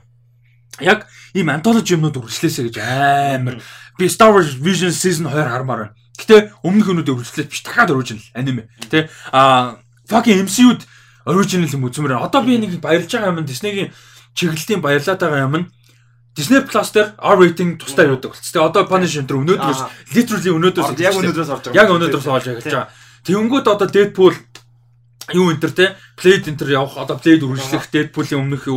Яг ийм антологи юмнууд үргэлжлээсэ гэж амар би Star Wars Vision Season 2 хармаар байна. Гэтэ өмнөх өнүүд үргэлжлээд биш дахиад original аниме. Тэ а fucking MCU-д original юм үзмээр. Одоо би нэг баярлж байгаа юм Disney-гийн чиглэлтийн баярлаад байгаа юм нь Disney Plus дээр R rating тустай явдаг болц. Тэгээ одоо Punisher энэ өнөөдрөөс literally өнөөдрөөс яг өнөөдрөөс орж байгаа. Яг өнөөдрөөс олж эхэлж байгаа. Тэнгүүд одоо Deadpool юу энэ төр те Blade энэ төр явах одоо Blade үргэлжлэх Deadpool-ийн өмнөх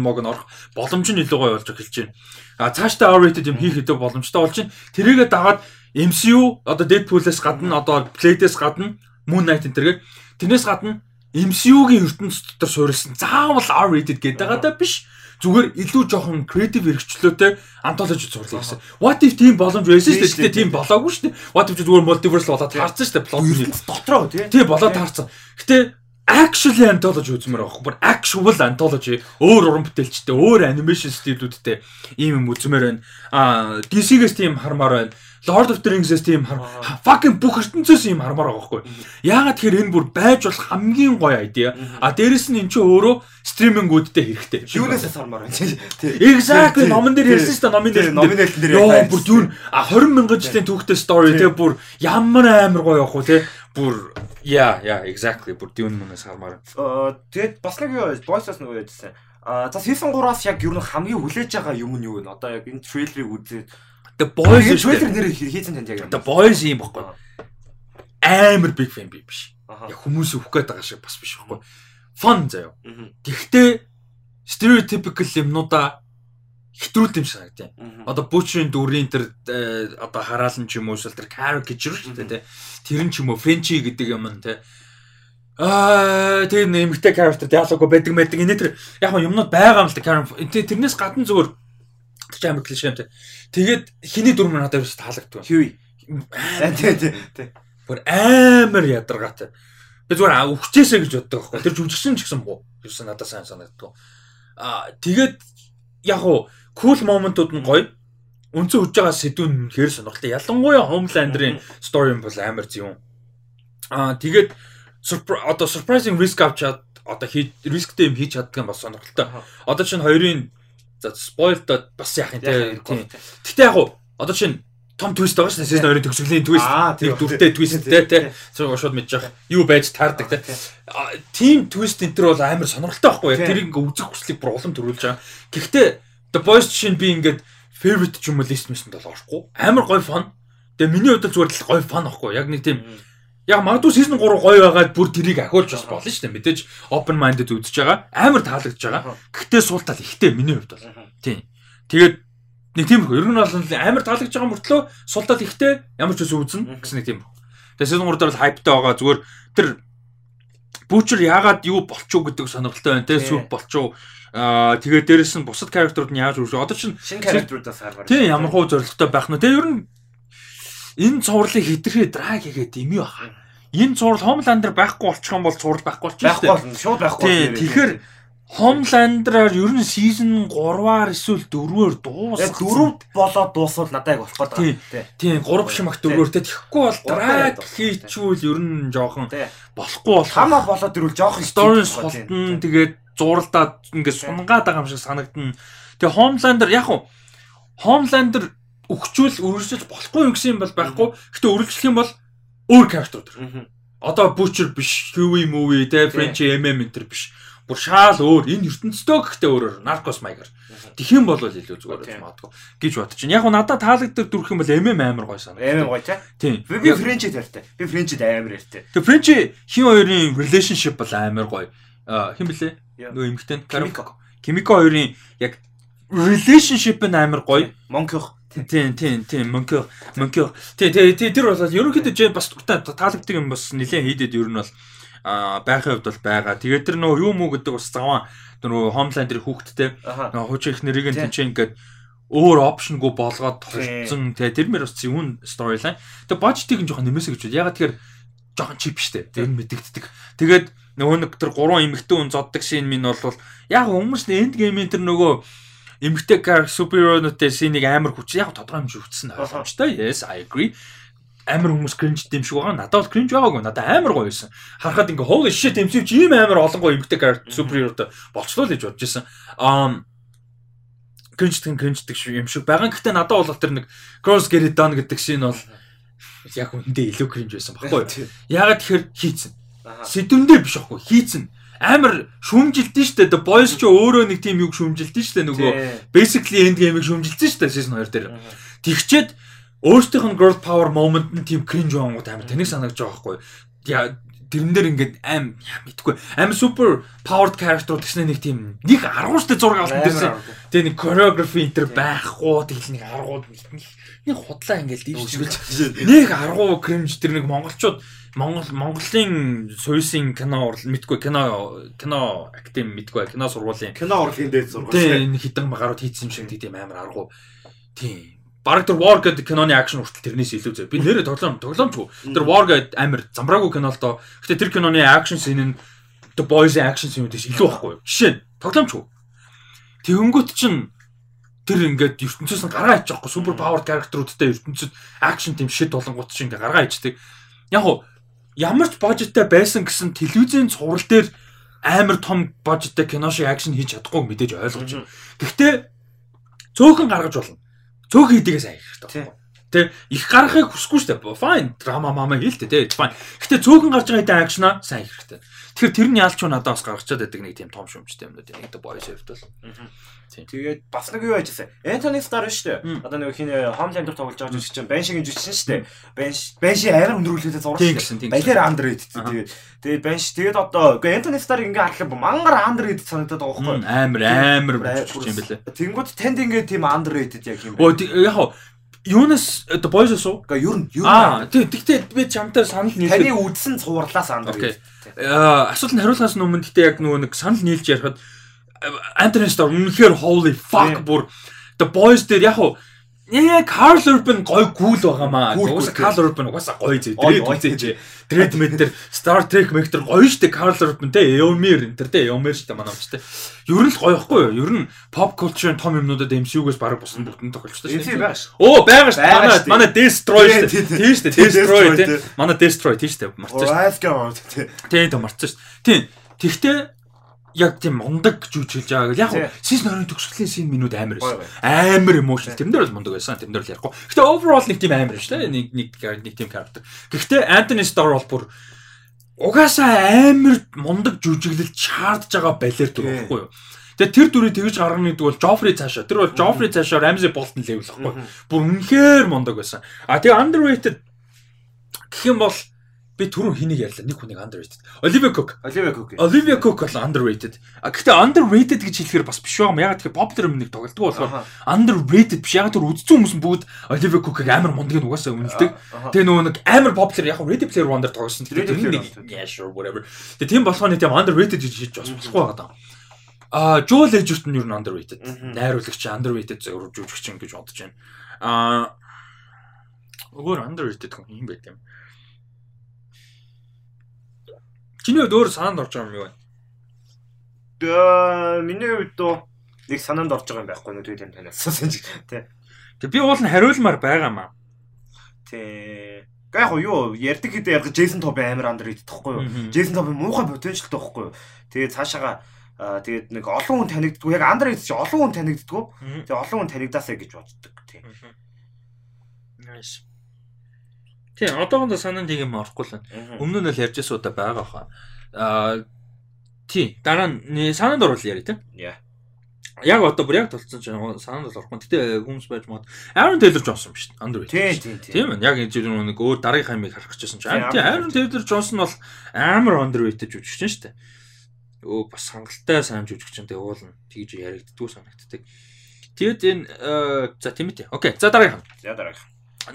мог нь орох боломж нь илүү гоё болж эхэлж байна. А цаашдаа R-rated юм хийх хэдэг боломжтой болж байна. Тэрийгээ дагаад MCU одоо Deadpool-ээс гадна одоо Blade-ээс гадна Moon Knight энэ төргээ тэрнээс гадна MCU-гийн ертөнцийн дотор суурилсан заавал R-rated гэдэг байгаа даа биш зүгээр илүү жоохон креатив хэрэгчлөөтэй антологи зурлаа гэсэн. What if тийм боломж байсан шүү дээ. Тийм болоогүй шүү дээ. What if зүгээр multiverse болоод таарсан шүү дээ. Плот дотроо тий. Тий болоод таарсан. Гэтэ actually anthology үзмээр байгаа. Бүр actual anthology өөр уран бүтээлчтэй, өөр animation стилүүдтэй ийм юм үзмээр байна. Аа DC-гээс тийм хармаар байна. Lord of the Rings-ээс тийм хар fucking бүх ертөнцөөс ийм хармаар байгаа байхгүй. Яагаад тэгэхээр энэ бүр байж болох хамгийн гоё idea. А дээрэс нь эн чинь өөрөө стримингүүдтэй хэрэгтэй. Юунаас хармаар байна. [LAUGHS] Exactly номон дээр ярьсан шүү дээ. Номын дээр номын дээр яа бүр дүүн 20 мянган жилийн түүхтэй story те бүр ямар амар гоё явах уу те бүр яа яа exactly бүр дүүн мөнөөс хармаар. Аа тэгээд бас нэг юу бойсоос нөгөө яжсан. А за season 3-аас яг юу н хамгийн хүлээж байгаа юм нь юу вэ? Одоо яг энэ трейлерыг үзээд The Boys трейлер нэр хийсэн танд яг. The Boys юм баггүй. Амар big fan би биш. Яг хүмүүс өөх гээд байгаа шиг бас биш баггүй. Fun заяа. Гэхдээ stereotypical юмнуудаа хэтрүүлт юм шиг санагдав. Одоо Butcher-ийн дүрийн тэр одоо хараалан ч юм уу эсвэл тэр caricature шүү дээ тий. Тэр нь ч юм уу Frenchy гэдэг юм нь тий. Аа тэр нэмэгтэй character диалог байдаг байдаг. Энэ тэр яг юмнууд байгаа юм л да. Тэрнээс гадна зүгээр ч амар клишэ юм тий. Тэгээд хиний дүр мань надад ерөөс таалагддаг. Хьюи. Тий, тий, тий. Бүр амар ядаргаатай. Би зүгээр өвчээсэ гэж боддог байхгүй. Тэр жүжигчин ч гэсэн буу. Ерөөс надад сайн санагддаг. Аа тэгээд яг уу cool моментууд нь гоё. Өнцөн хүж байгаа сэдвүүн хэр сонирхолтой. Ялангуяа Homelander-ын story юм бол амар зүүн. Аа тэгээд одоо surprising risk авч чад одоо рисктэй юм хийж чаддаг юм бас сонирхолтой. Одоо чинь хоёрын spoiled бас яах юм те. Гэтэ яг одоо чинь том твист байгаа шнэ season 2-ын төгсгөлийн твист. Нэг дүртэй твист те те. Цог шууд байгаа. Юу байж таардаг те. Тим твист энэ төр бол амар сонирхолтой байхгүй яг тэрийг ингээ үзэх хүслийг бүр улам төрүүлж байгаа. Гэхдээ The Boys чинь би ингээд favorite ч юм уу лист мэсэнд бол орохгүй. Амар гоё фон. Тэгээ миний хувьд зүгээр л гоё фон ахгүй. Яг нэг тийм Яг магадгүй season 3 гоё байгаад бүр тэрийг ахиулж бас болно шүү дээ. Мэдээж open minded үзэж байгаа. Амар таалагдж байгаа. Гэхдээ суултал ихтэй миний хувьд бол. Тийм. Тэгээд нэг тийм их. Ер нь бол амар таалагдж байгаа мөртлөө суултал ихтэй ямар ч үс үзнэ гэсэн нэг тийм. Тэгээд season 3 дээр бол hypeтай байгаа. Зүгээр тэр Butcher яагаад юу болчихоо гэдэг сонирхолтой байна те сүр болчихоо Аа тэгээд дээрэс нь бусад character-ууд нь яаж үргэлж одоо чинь шинэ character-уудаас харгаар. Тийм ямар хуу зоригтой байх нь. Тэгээд ер нь энэ цувралыг хитрхээ драг хийгээд юм юу хаа. Энэ цуврал Homelander байхгүй болчих юм бол цуврал байхгүй болчих шүү дээ. Байхгүй болно. Шууд байхгүй. Тийм. Тэгэхээр Homelander-аар ер нь season 3-аар эсвэл 4-өөр дуусах. 4 болоод дуусвал надад яг болох гэдэг. Тийм. 3 биш мах 4-өөр те. Тэгэхгүй бол драг хийчихвэл ер нь жоохон болохгүй болох. Хамаа болоод ирвэл жоохон story султан тэгээд зурлаад ингээд сунгаад байгаа юм шиг санагдана. Тэгээ Homelander яг хуу Homelander өгчүүл үргэлжлэж болохгүй юм гэсэн юм бол байхгүй. Гэтэ үргэлжлэх юм бол өөр character. Одоо Butcher биш, Huey movie, тэ French MM энэ биш. Бүр шаал өөр энэ ертөнцтэй гэхдээ өөрөөр Narcos Maiger. Тэгэх юм бол илүү зүгээр байж магадгүй гэж бодож байна. Яг надад таалагддаг дүрх юм бол MM амар гоё санагдав. MM гоё чаа. Тийм. Би French тартай. Би French амар ярьтай. Тэгээ French хин хоёрын relationship бол амар гоё. Хин блэ? Нөгөө эмгтэн Kimiko. Kimiko хоёрын яг relationship нь амар гоё. Монких Тийм тийм тийм мөнкө мөнкө тий тий тэр бол ерөнхийдөө бас таалагддаг юм бас нэлээд хийдэд ер нь бол аа байхын хувьд бол байгаа. Тэгээд тэр нөгөө юу мүү гэдэг бас заван нөгөө Homeland-ийн хүүхдтэй нөгөө хуучин их нэрийг нь тэнцэн ингээд өөр опшнгүй болгоод толцсон тий тэр мэр бас юун storyline. Тэгээд budget-ийг нь жоохон нэмээсэй гэж байна. Ягаад тэгэхээр жоохон чип штэ. Тэр нь мэдэгддэг. Тэгээд нөгөө нэг тэр гурван эмэгтэй хүн зоддаг шин минь бол яг хүмүүс энд геймийн тэр нөгөө эмэгтэй кар суперхеронуудтай шинийг амар хүч яг тодорхой юм шиг хүчсэн ойлгомжтой. Yes, I agree. Амар хүмүүс cringe дэм шиг байгаа. Надад бол cringe байгаагүй. Надад амар гоё байсан. Харахад ингээ holy shit эмсэвч ийм амар олон гоё эмэгтэй кар суперхеротой болчлоо л гэж бодож байсан. Um cringe гэн cringe гэх юм шиг байгаа. Гэхдээ надад бол тэр нэг cross get it done гэдэг шин бол яг үндэ илүү cringe байсан баггүй. [LAUGHS] Ягаад тэгэхээр хийцэн. Сэдвэндээ биш аахгүй хийцэн. Амар шүмжилдэн штэ. The boys ч өөрөө нэг тийм юг шүмжилдэн штэ нөгөө basically end game-ийг шүмжилсэн штэ season 2 дээр. Тэгчээд өөртөөх нь girl power moment нь тийм cringe байнгут амар тэнэг санагдаж байгаа байхгүй. Тэрэн дээр ингээд аим мэдгүй амар super powered character гэснээр нэг тийм нэг аргууштай зураг авсан дэрсэн. Тэгээ нэг choreography энэ байхгүй тэгэл нэг аргууд нэг нэг худлаа ингээд дийвчилж нэг аргуу cringe тэр нэг монголчууд Монгол Монголын суйсын кино урал мэдгүй кино кино академи мэдгүй кино сургуулийн Кино урлагийн дээд зураг. тийм хитэн гарууд хийсэн юм шиг тийм амар аргуу тийм Бараг тэр War гэдэг киноны акшн хүртэл тэрнээс илүү зөө. Би нэрээ тоглоом тоглоомчгүй. Тэр War гэдэг амар замбраагүй кино л доо. Гэтэ тэр киноны акшн шин нь The Boys-ийн акшн шинүүдээс илүү байхгүй юу? Жишээ нь тоглоомчгүй. Тэгэнгүүт чинь тэр ингээд ертөнцөөс нь гаргаа ичж байгаа супер павер character-уудтай ертөнцөд акшн тийм шид болонгууд чинь ингээд гаргаа ичдэг. Яг уу ямар ч бажеттай байсан гэсэн телевизийн цуврал дээр амар том бажеттай кино шиг акшн хийж чадахгүй мэдээж ойлгож байна. Гэхдээ цөөхөн гаргаж болно. Цөөхөн хийдгээ сайн их хэрэгтэй. Тэ их гаргахыг хүсэхгүй дээ. Fine драма мама хийлтэй тий. Fine. Гэхдээ цөөхөн гарч байгаа хэдэн акшнаа сайн хэрэгтэй. Тэгэхээр тэр нь ялч уу надад бас гаргачаад байдаг нэг тийм том шүмжтэй юмнууд яг The Boys хэвд бол. Тэгээд бас нэг юу Стар шүү Мм. дээ. Одоо нэг хин Homeland дээр тоглож байгаа жүжигч чинь Баншигийн жүжигч дээ. Банш Банши арай өндрүүлээд дээ. гэсэн. Балер Аха. тэгээд тэгээд Банш тэгээд одоо үгүй Энтони Стар ингээ харахад мангар underrated санагдаад байгаа байхгүй? Амар амар бүжигч юм бэлээ. Тэнгүүд танд ингээ тийм underrated яг юм Оо яг Юунаас The Boys уу? Гэхдээ ер нь ер Аа нь тий тэгтээ би чамтай санал таны нийлдэг. үдсэн цувралаас underrated. Аа асуулт нь хариулахаас өмнө гэтээ яг нөгөө нэг санал нийлж ярихад Антони Стар үнэхээр holy fuck бүр The Boys дээр яг хоо Яг Carl Urban гой гүүл байгаамаа. Угаасаа Carl Urban угаасаа гоё зэ. Ой, Дред ой. үзээч. Дред мэд дээр Star Trek мектер гоё штэ Carl Urban те Eomir энэ төр те Eomir штэ манай амчтай. Ер нь л гоё ихгүй юу? Ер нь pop culture-ын том юмнуудад MCU-гээс бараг бусан бүгд нь тохиолчтой Энэ тийм байгаа шүү. Оо байгаа штэ. Байгаа Манай штэ. манай Destroy штэ. тий, тий. Тийм штэ. Destroy те. Манай Destroy тийм штэ. Марцсан штэ. Тий. Тийм марцсан штэ. Тийм. Тэгтээ яг тийм мундаг жүжиглж байгаа. Яг Тий. сизон 20 төгсгөлийн син минут амар байсан. Амар. Тэрэн дээр бол мундаг байсан. Тэрэн дээр л ярихгүй. Гэтэ overall нэг тийм амар шүү дээ. Нэг нэг нэг тийм character. Гэхдээ Anthony Starr бол бүр угаасаа амар мундаг жүжиглэл чаардж байгаа балер дүр байхгүй юу? Тэгээ тэр дүрийг тэгж гарганы гэдэг бол Joffrey цаашаа. Тэр бол Joffrey цаашаа Ramsay Bolton level байхгүй. Бүр үнэхээр мундаг байсан. А тэгээ underrated гэх юм бол би түрүү хэнийг ярьлаа. Нэг хүнийг underrated. Olivia Cook. Оливия Кук. Olivia Cook бол underrated. А гэхдээ underrated гэж хэлэхээр бас биш байгаа юм. Яг тэгэхээр popular юм нэг тоглолтгүй болохоор underrated биш. Яг тэр үдцэн хүмүүс бүгд Olivia Cook-ыг амар мундгийг угаасаа үнэлдэг. Тэгээ нөгөө нэг амар popular яг Ready Player One дээр тоглосон. Тэгээ нэг yeah sure whatever. Тэгээ тийм болохоор нэг тийм underrated гэж хэлж бас болохгүй байгаа даа. А Joel Edgerton нь юу н underrated. Найруулагч underrated зөв жүжигч гэж бодож байна. А өөр underrated хүн юм байт юм. Чиний хувьд өөр санаанд орж байгаа юм юу вэ? Э, Миний хувьд доо нэг санаанд орж байгаа юм байхгүй нэг тийм танаас асуусан ч тий. Тэг би уул нь хариулмаар байгаамаа. Тий. Гэхдээ яг юу ярддаг хэд ярих Джейсон Тоби амар underrated тахгүй юу? Джейсон Тоби муухай потенциалтай байхгүй юу? Тэгээд цаашаага аа, тэгээд нэг олон хүн танигддгүй яг underrated чи олон хүн танигддгүй. Тэгээд олон хүн танигдаасаа гэж боддог тий. Nice. Тий, одоогондоо санаанд нэг юм орохгүй л байна. Өмнө нь л ярьж байсан удаа байгаа хаа. Аа тий, дараа нь санаанд оруулах яриа тий. Яа. Яг одоо бүр яг толцсон ч санаанд л орохгүй. Гэтэ хүмүүс байж мод. Aaron Taylor Johnson шүү дээ. Underrated. Тий, тий, тий. Тийм ээ. Яг энэ жир нэг өөр дараагийн хаймыг харах гэжсэн чинь. Тийм, Aaron Taylor Johnson бол амар underrated жүжигч шүү дээ. Өө бас хангалттай сайн жүжигч энэ уулна. Тэгж яригддгүү санагддаг. Тэгээд энэ э, за тийм ээ. Окей. За дараагийн. За дараах.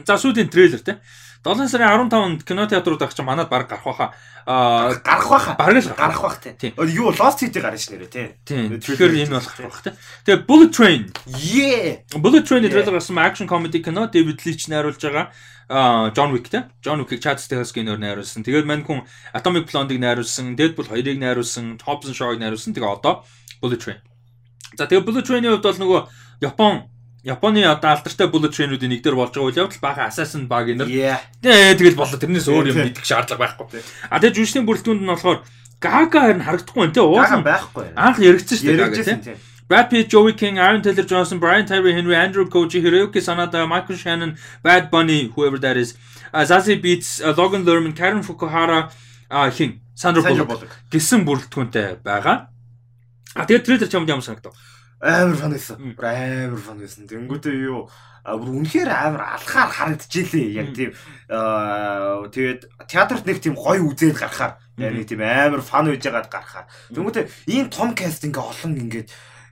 За сүүлийн трейлер те. 7 сарын 15-нд кино театрууд авчих манад баг гарах байхаа. Аа гарах байхаа. бараг л гарах бах тий. Юу Lost City гарна ш нэрэ тий. Трейлер Тэгэхээр энэ болох байх тий. Тэгээ Bullet Train. Yeah. Bullet Train Yeah. трейлер гарсан action comedy кино David Leitch найруулж байгаа. Аа John Wick тий. John Wick-ийг Chad Stahelski-нээр найруулсан. Тэгээд мань хүн Atomic Blonde-ыг найруулсан, Deadpool 2-ыг найруулсан, Hobbs and Shaw-ыг найруулсан. Тэгээ одоо Bullet Train. За тэгээ Bullet Train-ийн хувьд бол нөгөө Япон Японы одоо алдартай bullet train-уудын нэг дээр болж байгаа үйл явдал бага assassin энэ. Yeah. Тэгээ тэгэл болоо тэрнээс өөр юм Тийм. мэдэх шаардлага байхгүй. Тийм. А тэгээ жүжигчдийн бүрэлдэхүүнд нь болохоор Гага харин харагдахгүй. Гага Уусан байхгүй. анх яригдсан шүү дээ Гага Яригдсэн тий. тий. Brad Pitt, Joey King, Aaron Taylor Johnson, Brian Tyree Henry, Andrew Koji, Hiroyuki Sanada, Michael Shannon, Bad Bunny, whoever that is, uh, Zazie Beetz, uh, Logan Lerman, Karen Fukuhara, uh, хин Bullock Bullock. гэсэн бүрэлдэхүүнтэй байгаа. А тэгээд трейлер чамд ямар санагдав? Амар фан байсан. Бүр амар фан байсан. Тэнгүүтээ юу бүр үнэхээр амар алхаар харагдчихлээ. Яг тийм тэгээд театрт нэг тийм гоё үзээд гарахаар яг нэг тийм амар фан яагаад гарахаар. Тэнгүүтээ ийм том каст ингээ олон ингээд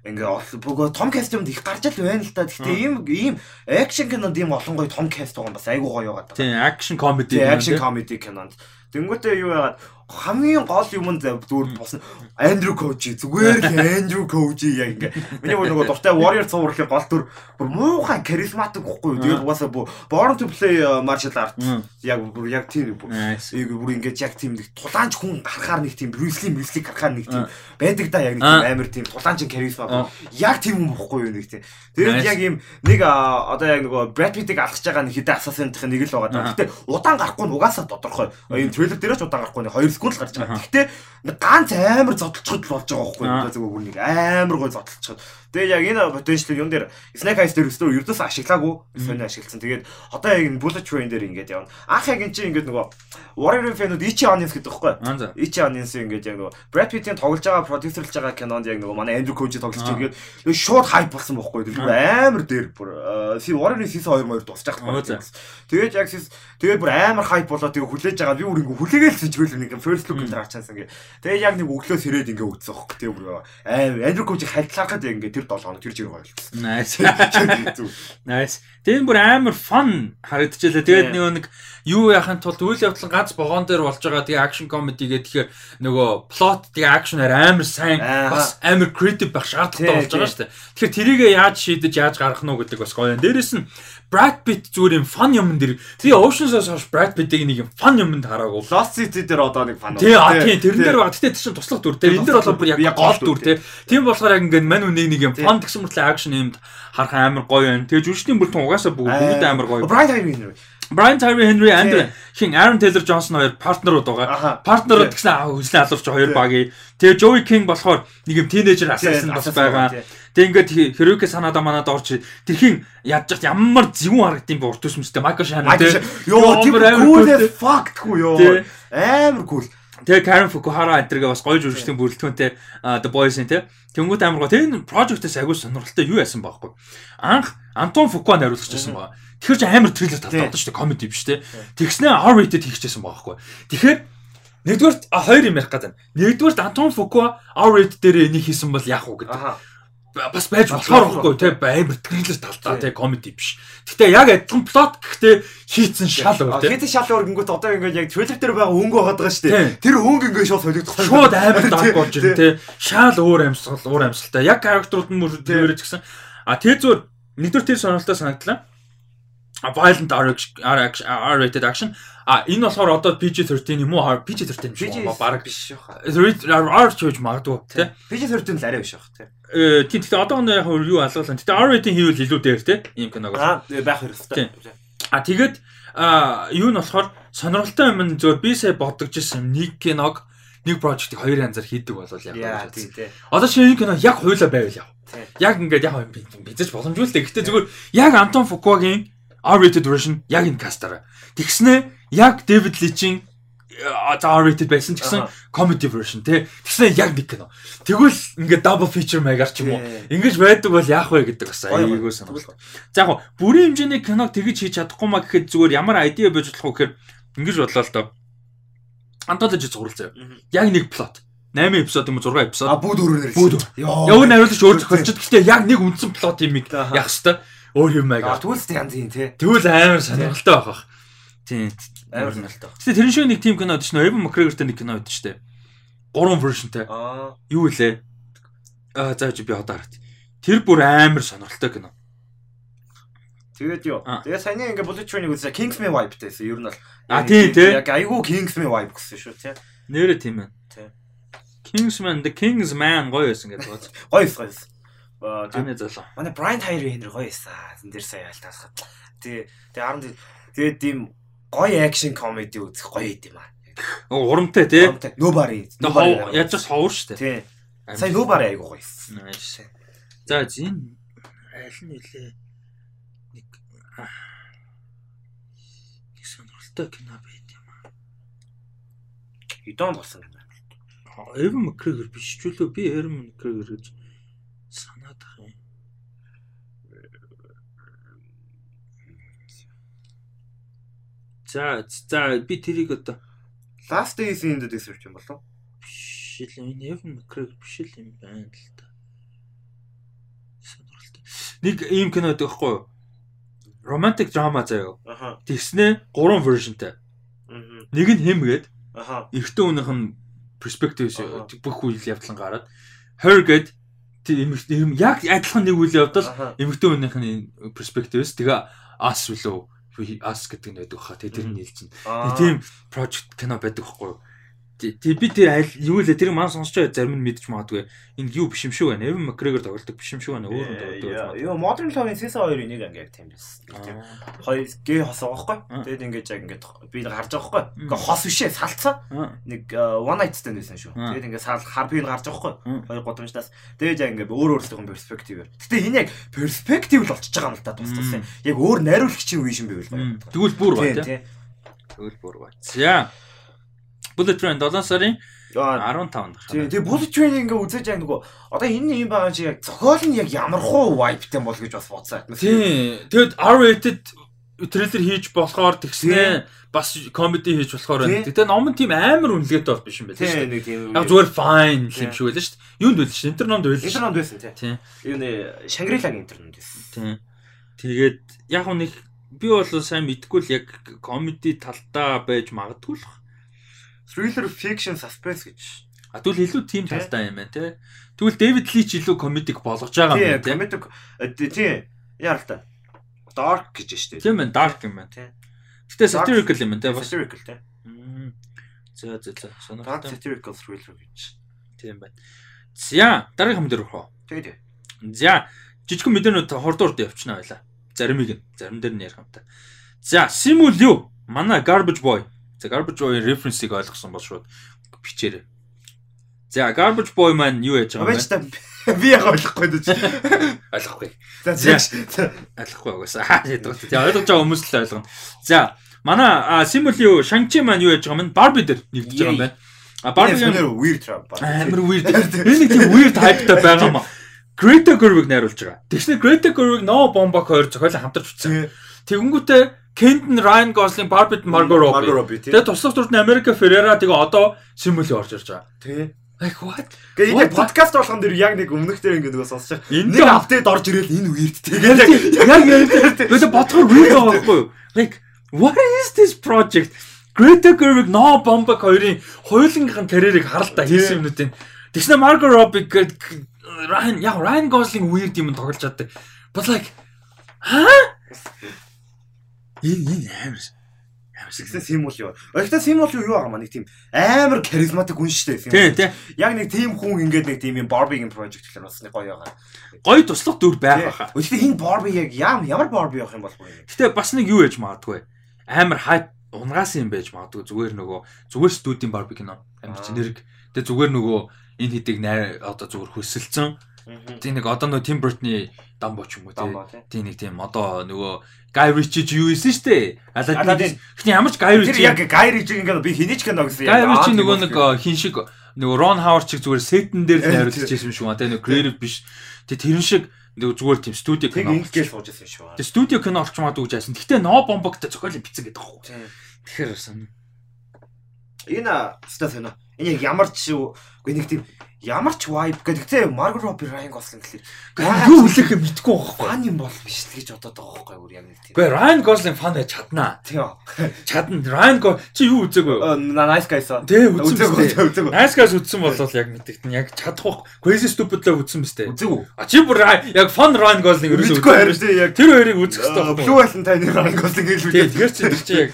ингээ бөгөө том каст юмд их гарч л байна л да. Гэхдээ ийм ийм акшн кинонд ийм олон гоё том каст байгаа юм бас айгуу гоё байгаа. Тийм, action comedy. Тийм акшн комеди кинонд. Тэнгүүтээ юу яагаад хамгийн гол юм нь зүгээр босна. Андрю Коучи зүгээр л Андрю Коучи яг ингээ. Миний бүр нөгөө дуртай Warrior цувралын гол төр бүр муухай харизматик гэхгүй юу. Тэгээд угаасаа бүр Born to Play uh, martial art яг бүр яг тийм бүр. Ээг бүр ингээд яг тийм нэг тулаанч хүн гарахаар нэг тийм Брюсли Брюсли гарахаар нэг тийм байдаг да яг нэг тийм амар тийм тулаанчин харизма яг тийм юм бохгүй юу нэг тийм. Тэгээд яг ийм нэг а, одоо яг нөгөө Brad Pitt-ийг алхаж байгаа нэг хитэ асасентын нэг л байгаа даа. Аа. Гэтэ удаан гарахгүй нь угаасаа тодорхой. Энэ трейлер дээрээ ч удаан гарахгүй нэг 2 секунд л гарч байгаа. Нэг ганц амар зодтолчход л болж байгаа байхгүй юу? Зүгээр бүр нэг амар гой зодтолчход. Тэгээд яг энэ potential юм дээр Snake Eyes дээр өстөө ердөөс ашиглаагүй. Сони ашигласан. Тэгээд одоо яг энэ Bullet Train дээр ингээд явна. Анх яг энэ чинь ингээд нөгөө Warrior фэнүүд Ichi Onions гэдэг байхгүй юу? Ichi Onions ингээд яг нөгөө Brad Pitt-ийн тоглож байгаа продюсерлж байгаа кинонд яг нөгөө манай Andrew Koji тоглож Аа. байгаа. Тэгээд шууд хайп болсон байхгүй юу? Амар дээр бүр си Warrior Season 2 мөр дуусчих байхгүй. Тэгээд яг тэгээд бүр амар хайп болоо тэгээд хүлээж байгаа. Би бүр ингээд хүлээгээл сэлжгэл нэг first look дээр харчаасан ингээд. Тэгээд яг нэг өглөө сэрээд ингээд өгцөн байхгүй. Тэгээд бүр амар Andrew Koji хальтлахад ингээд тэр 7 хоног тэр жиг гойлцсон. Nice. [LAUGHS] Nice. Тэгээд бүр амар fun харагдчихлаа. Тэгээд нөгөө нэг юу яхахын тулд үйл явдал ганц богоон дээр болж байгаа. Тэгээ action comedy гэдэг тэгэхээр нөгөө plot тэгээ actionаар амар сайн бас амар creative байх шаардлагатай Тий, болж байгаа тий. шүү дээ. Тэгэхээр тэрийг яаж шийдэж яаж гаргах нь гэдэг бас гоё. Дээрээс нь Brad Pitt зүгээр юм fun юм дэр. Би Ocean's-аас хойш Brad Pitt-ийг нэг юм fun юмд хараагүй. Lost City дээр одоо нэг фан. Тий, а тий, тэрэн дээр баг. Гэтэ тэр чинь туслах дүр. Тэр энэ дээр бол бүр яг гол дүр тий. Тийм болохоор яг ингээд мань үнийг нэг юм Тий. фон гэсэн мөртлөө акшн юмд харах амар гоё байна. Тэгээ жүжигчдийн бүртэн угаасаа бүгд амар гоё. Tyree Henry. Brian Tyree Henry and хин Aaron Taylor Johnson хоёр партнерууд байгаа. Партнерууд гэсэн аа хүслээ алуурч хоёр багийн. Тэгээ Joey King болохоор нэг юм тинейжер assassin бас байгаа. Тэгээ ингээд Hiroki Sanada манад орж тэрхийн хат ямар зэвүүн харагдсан бэ урт төсмөстэй Michael Shannon. Shannon. Йоо, тийм cool cool, as тий. fuck тхүү ёо. Амар cool. Тэгээ Karen Fukuhara энтергээ бас гоё жүжигчдийн бүрэлдэхүүнтэй The Boys-ийн тий. Тэнгүүт амар гоё. Тэгээ энэ project-ээс агуу сонирхолтой юу яасан баахгүй. Анх Антон Фукуа найруулагч байсан байгаа. Тэгэхээр ч амар трейлер талтай шүү дээ. Comedy биш тий. Тэгснээ R-rated хийчихсэн байгаа байхгүй. Тэгэхээр нэгдүгээр а, хоёр юм ярих гэдэг. Нэгдүгээр Антон Фукуа R-rated дээр энийг хийсэн бол яах вэ гэдэг. Бас байж болохоор болох байхгүй тий амар трейлер талтай тий comedy биш. Гэхдээ яг адилхан плот гэхдээ хийцэн шал өөр тий. Хэдэн шал өргөнгөт одоо ингээд яг трейлер дээр байгаа өнгө байгаа даа шүү дээ. Тэр өнгө ингээд шууд солигдох. Шууд амар даг болж ирнэ тий. Шал өөр амьсгал, өөр амьсгалтай. Яг характерууд нь мөр тэрэж гисэн. А тэр зүгээр нэгдүгээр тэр сонирхолтой санагдлаа. Violent R R rated action. А энэ болохоор одоо PG-13 юм уу? PG-13 биш үү? Бараг биш яха. R ч гэж магадгүй тий. PG-13 л арай биш яха тий. Э тийм гэхдээ одоо нэг яг юу алгалаа. Гэхдээ R rating хийвэл илүү дээр тий. Ийм киног. Аа байх хэрэгтэй. А тэгээд юу нь болохоор сонирхолтой юм нь зөв би сая бодож ирсэн нэг киног нэг прожектыг хоёр янзаар хийдэг болол яг тий бодсон. тий. Одоо шинэ кино яг хуйлаа байвал яв. Тий. Яг ингээд яг бизэж боломжгүй л дээ. Гэтэ зүгээр яг Антон Фукуагийн R-rated version яг энэ кастараа. Тэгснэ яг Дэвид Личийн за R-rated байсан ч гэсэн comedy version тий. Тэгснэ яг нэг кино. Тэгвэл ингээд double feature маягаар ч юм уу. Ингэж байдаг бол яах вэ гэдэг бас айгүй сонирхолтой. За яг бүрийн хэмжээний киног тэгж хийж чадахгүй маа гэхэд зүгээр ямар айдиа байж болох вэ гэхээр ингэж бодлоо л доо. Антологи зурвал заяа. Яг нэг плот. 8 эпизод юм уу 6 А эпизод. бүгд өөрөөр Бүгд өөр. Йоо. Яг найруулагч өөр зохиолч. Гэхдээ яг нэг үндсэн плот юм яах хэвээр өөр юм А байгаад. түлс янз юм тий. Тэгвэл амар сонирхолтой байх бах. Тийм. Амар сонирхолтой. Гэтэ тэрэн шиг нэг тим кино байдаг шнэ. Evan McGregor-тэй нэг кино байдаг штэ. Гурван вершнтэй. Аа. Юу вэ? Аа за чи би одоо хараад. Тэр бүр амар сонирхолтой кино. Тэгээд юу. Аа. Тэгээд саяны ингээ Bullet Train-ийг үзсэн Kingsman vibe-тэйсэн. Ер нь бол А, тий, тий. Яг айгүй Kingsman vibe гэсэн шүү тий. Нэрэ тийм ээ. Тийм. Kingsman the King's Man гоё байсан гэдэг. [LAUGHS] Гоё гоё. Таны залуу. Манай Brian Tyler Henry гоё эсэ. Зэн дээр сая альтаасах. Тий. Тэгээ харан тэгээд тийм гоё акшн комеди үзэх гоё идэм аа. Урамтай тий. Nobody. Хов яаж ч ховор штэ. Тий. Сая Nobody айгүй гоё. Nice. За зин аль нь үлээ нэг нэг сонирхолтой кино байт юм аа. Идон болсон юм. Evan McGregor биш ч үлээ би Evan McGregor гэж санаад ах юм. За за би тэрийг одоо Last Days in the Desert юм болов? биш л энэ Evan McGregor биш л юм байна л да. Сонирхолтой. Нэг ийм кино байдаг хгүй юу? Romantic drama заяа. Аха. Тэгснэ гурван versionтэй. Мгм. Нэг нь хэмгээд Аха. эрэгтэй хүнийх нь perspective бүх үйл явдлан гараад her юм яг адилхан нэг үйл явдал эмэгтэй хүнийх нь perspective-с тэгээ ас үлөө ас гэдэг нь байдаг хаа тэгээ тэр нь хэлсэн. Аа. Тийм project кино байдаг байхгүй юу? Тэг би тэр аль юу лээ тэр маань сонсч байгаа зарим нь мэдчих магадгүй. Энэ юу биш юм шүү байна. Evan McGregor тоглодог биш юм шүү байна. Өөр нь тоглодог. Юу Modern Love-ийн season 2-ын нэг анги яг тийм. Хоёр гээ хос байгаа Аа. байхгүй. Тэгээд ингэж яг ингэж би харж байгаа байхгүй. Гэхдээ хос бишээ салцсан. Нэг э, one night stand байсан шүү. Тэгээд ингэ сал хар би гарч байгаа байхгүй. Хоёр годамжтаас. Тэгээд яг ингэ өөр өөрсдөө перспективээр. Гэтэ энэ яг перспектив л болчихж байгаа юм л та тус тус. Яг өөр найруулагчийн үе юм байвал Мм. гоё. Тэгвэл бүр тийм. Тэгвэл бүр бай. За. Bullet Train 7 сарын Аа, 15-нд Тийм тэгээ bullet train ингээ үзэж яг нөгөө одоо энэ юм байгаа чи яг зохиол нь яг ямар хуу vibeтэй бол гэж бас бодсоо. Тийм. Тэгэд R-rated трейлер хийж болохоор тэгснэ бас комеди хийж болохоор байна. Тийм. Гэтэ ном нь тийм амар үнэлгээтэй бол биш юм байна Тийм шүү дээ. нэг тийм. Яг зүгээр fine Тийм. юм шиг байлаа шүү дээ. Юунд байлаа шүү. Интерномд байлаа интернет байсан тий. Тийм. Юу нэ Шангрилагийн интернет байсан. Тийм. Тэгээд яг нэг би бол сайн мэдгүй л яг комеди талдаа байж магадгүй л. Thriller fiction suspense гэж. А тэгвэл илүү тийм талдаа юм байна те. Тэгвэл Дэвид Лич илүү комедик болгож байгаа юм байна те. комедик тийм яар л та. Dark гэж штэ. Тийм байна, dark юм байна. Тийм. Гэтэ satirical юм байна те. Satirical тий. Мм. За за за. Сонирхолтой. satirical thriller гэж. Тийм байна. За, дараагийн мэдээ рүү. Тэгээд За, жижигхэн мэдээнүүд хурдуурд явчихна байла. Заримыг нь, зарим дээр нь ярих юмтай. За, Simul юу? Манай Garbage Boy. За, Garbage Boy-ийн reference-ийг ойлгосон бол шууд бичээрэй. За, Garbage Boy маань юу яаж байгаа юм бэ? би яг ойлгохгүй дэж. Ойлгохгүй. За. Ойлгохгүй угаасаа. За, ойлгож байгаа хүмүүс л ойлгоно. За, манай Simul юу? Shang-Chi маань юу яаж байгаа юм? Barbie дээр нэгдэж байгаа юм байна. А Barbie Бarbie weird амар weird. [LAUGHS] Энэ нэг тийм weird hype-тай байгаа юм аа. Greta Gerwig найруулж байгаа. Тэгснэ Greta Gerwig No Bomba хоёр зохиолын хамтарч бичсэн. Тэгэнгүүтээ Gosling, Barbie Margot Margot Robbie. Robbie тий. Тэгээ туслах дүрт нь America Ferrera тэгээ одоо Simul орж ирж байгаа. Тий. Like what? What энэ подкаст болгон дэр яг нэг өмнөх дээр ингэ нөгөө сонсож байгаа. Нэг апдейт орж ирэл энэ weird тэгээд яг Яг гэдэг бодохоор weird байгаа байхгүй юу? Like what is this project? Greta Gerwig No Bomba хоёрын хоёулангийнх нь карьерийг харалтаа хийсэн юмнуудын. Тэгснэ Margot Robbie гээд Ryan яг Ryan Gosling weird юм тоглож чаддаг. But like хаа? Энэ энэ амар Тэгсэн симул юу. Гэхдээ симул юу юу байгаа маа нэг тийм амар харизматик хүн шүү дээ. тий. Яг нэг тийм хүн ингээд нэг тийм юм Barbie-гийн project гэхэл бас нэг гоё байгаа. Гоё туслах дүр байх баха. Гэхдээ энэ Barbie яг ям ямар Barbie явах юм бол гоё. Гэтэ бас нэг юу яж магадгүй. Амар хайп унгаасан юм байж магадгүй. Зүгээр нөгөө зүгээр студийн барби кино. Амар чинэрэг. Тэгээ зүгээр нөгөө энэ хэдийг одоо зүгээр хөсөлцөн. Тийм нэг одоо нөгөө Tim Burton-ы дамбо ч юм уу тийм нэг тийм одоо нөгөө Guy Ritchie ч юу исэн штэ. Аладдин. Гэхдээ ямар ч Guy Тэр Ritchie яг Guy Ritchie ингээд би хинийч кино гэсэн аа, Ritchie тийм нөгөө нэг э, хин шиг нөгөө Ron Howard шиг зүгээр сетэн дээр найруулж ирсэн юм шиг байна. Тэгээ нөгөө creative биш. Тэгээ тэрэн шиг нөгөө зүгээр тийм студио Тэг кино. ингээд сууж ирсэн шүү. Тэгээ студио кино орч магадгүй гэж хайсан. Гэхдээ но бомбогтой зохиолын бицэн гэдэг. Тийм. Тэгэхээр сан. Энэ стас энэ. Энэ яг ямар ч. Үгүй нэг тийм ямар ч vibe гэдэг. Гэтэ Margot Robbie Ryan Gosling гэхэлэр Юу хэлэх юм мэдгүй байхгүй. фан юм бол биш л гэж бодоод байгаа байхгүй юу яг нэг тийм. Гэхдээ Ryan Gosling фан байж чаднаа. Тийм. Чадна. Ryan Go чи юу үзээгүй юу? Nice guys үзсэн Үзээгүй, үзээгүй. Nice Guys үзсэн бол яг мэдэгдэн яг чадах байх. Crazy Stupid Love үзсэн биз дээ. Үзээгүй. А чи бүр яг фан Ryan Gosling ерөөсөө Мэдгүй харин тийм яг Тэр хоёрыг үзэх хэрэгтэй Blue. Valentine Ryan Gosling гэж үү. тэгэхээр чи тэр чи яг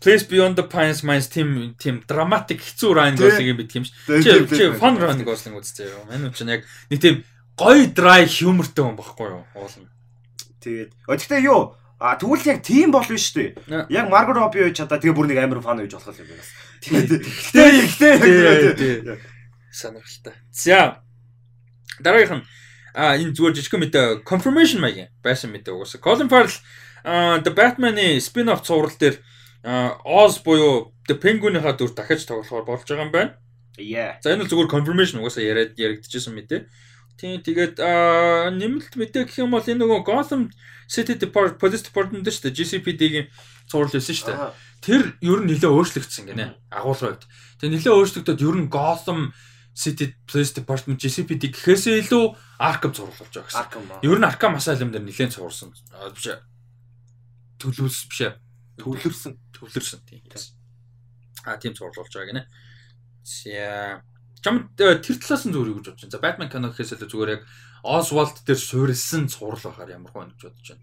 Place Beyond the Pines Mines team team dramatic хэцүү Ryan Тий. Gosling-ийг бид тийм ш. Тийм, Чи тийм, чи тийм. fun Ryan Gosling үзтээ юу? Мань үн чинь яг нэг тийм гоё dry humorтэй хүн байхгүй юу? Уулна. Тэгээд. Гэхдээ юу А тэгвэл яг тийм шүү дээ. Yeah. Яг Margot Robbie байж чадаа тэгээ бүр нэг амар фан байж болох юм байна. Тий, гэхдээ тий. Сонирхолтой. За. Дараагийнх нь а энэ зүгээр жижиг мэдээ confirmation маягийн байсан мэдээ угаасаа. Colin Farrell а The Batman-ы spin-off цуврал дээр Oz буюу The Penguin-ийнхаа дүр дахиж тоглохоор болж байгаа юм байна. Yeah. За энэ бол зүгээр confirmation угаасаа яриад яригдчихсэн мэдээ. Тийм тэгээд нэмэлт мэдээ гэх юм бол энэ нөгөө Gotham City Depart Police Department шүү дээ GCPD-гийн цуврал байсан шүү дээ. Тэр ер нь нэлээд өөрчлөгдсөн гинэ. Агуулгын хувьд. Тэгээ нэлээд өөрчлөгдөд ер нь Gotham City Police Department GCPD гэхээсээ илүү Arkham цуврал болж байгаа гэсэн. Ер нь Arkham Asylum дээр нэлээд цуврсан. Биш. Төлөвлөс биш ээ. Төвлөрсөн. Тийм. А тийм цуврал болж байгаа гинэ. За Чам тэр талаас нь зүгээр юу гэж бодож байна. За Batman кино гэхээс илүү зүгээр яг Oswald дээр суурилсан цуврал байхаар ямар гоё гэж бодож байна.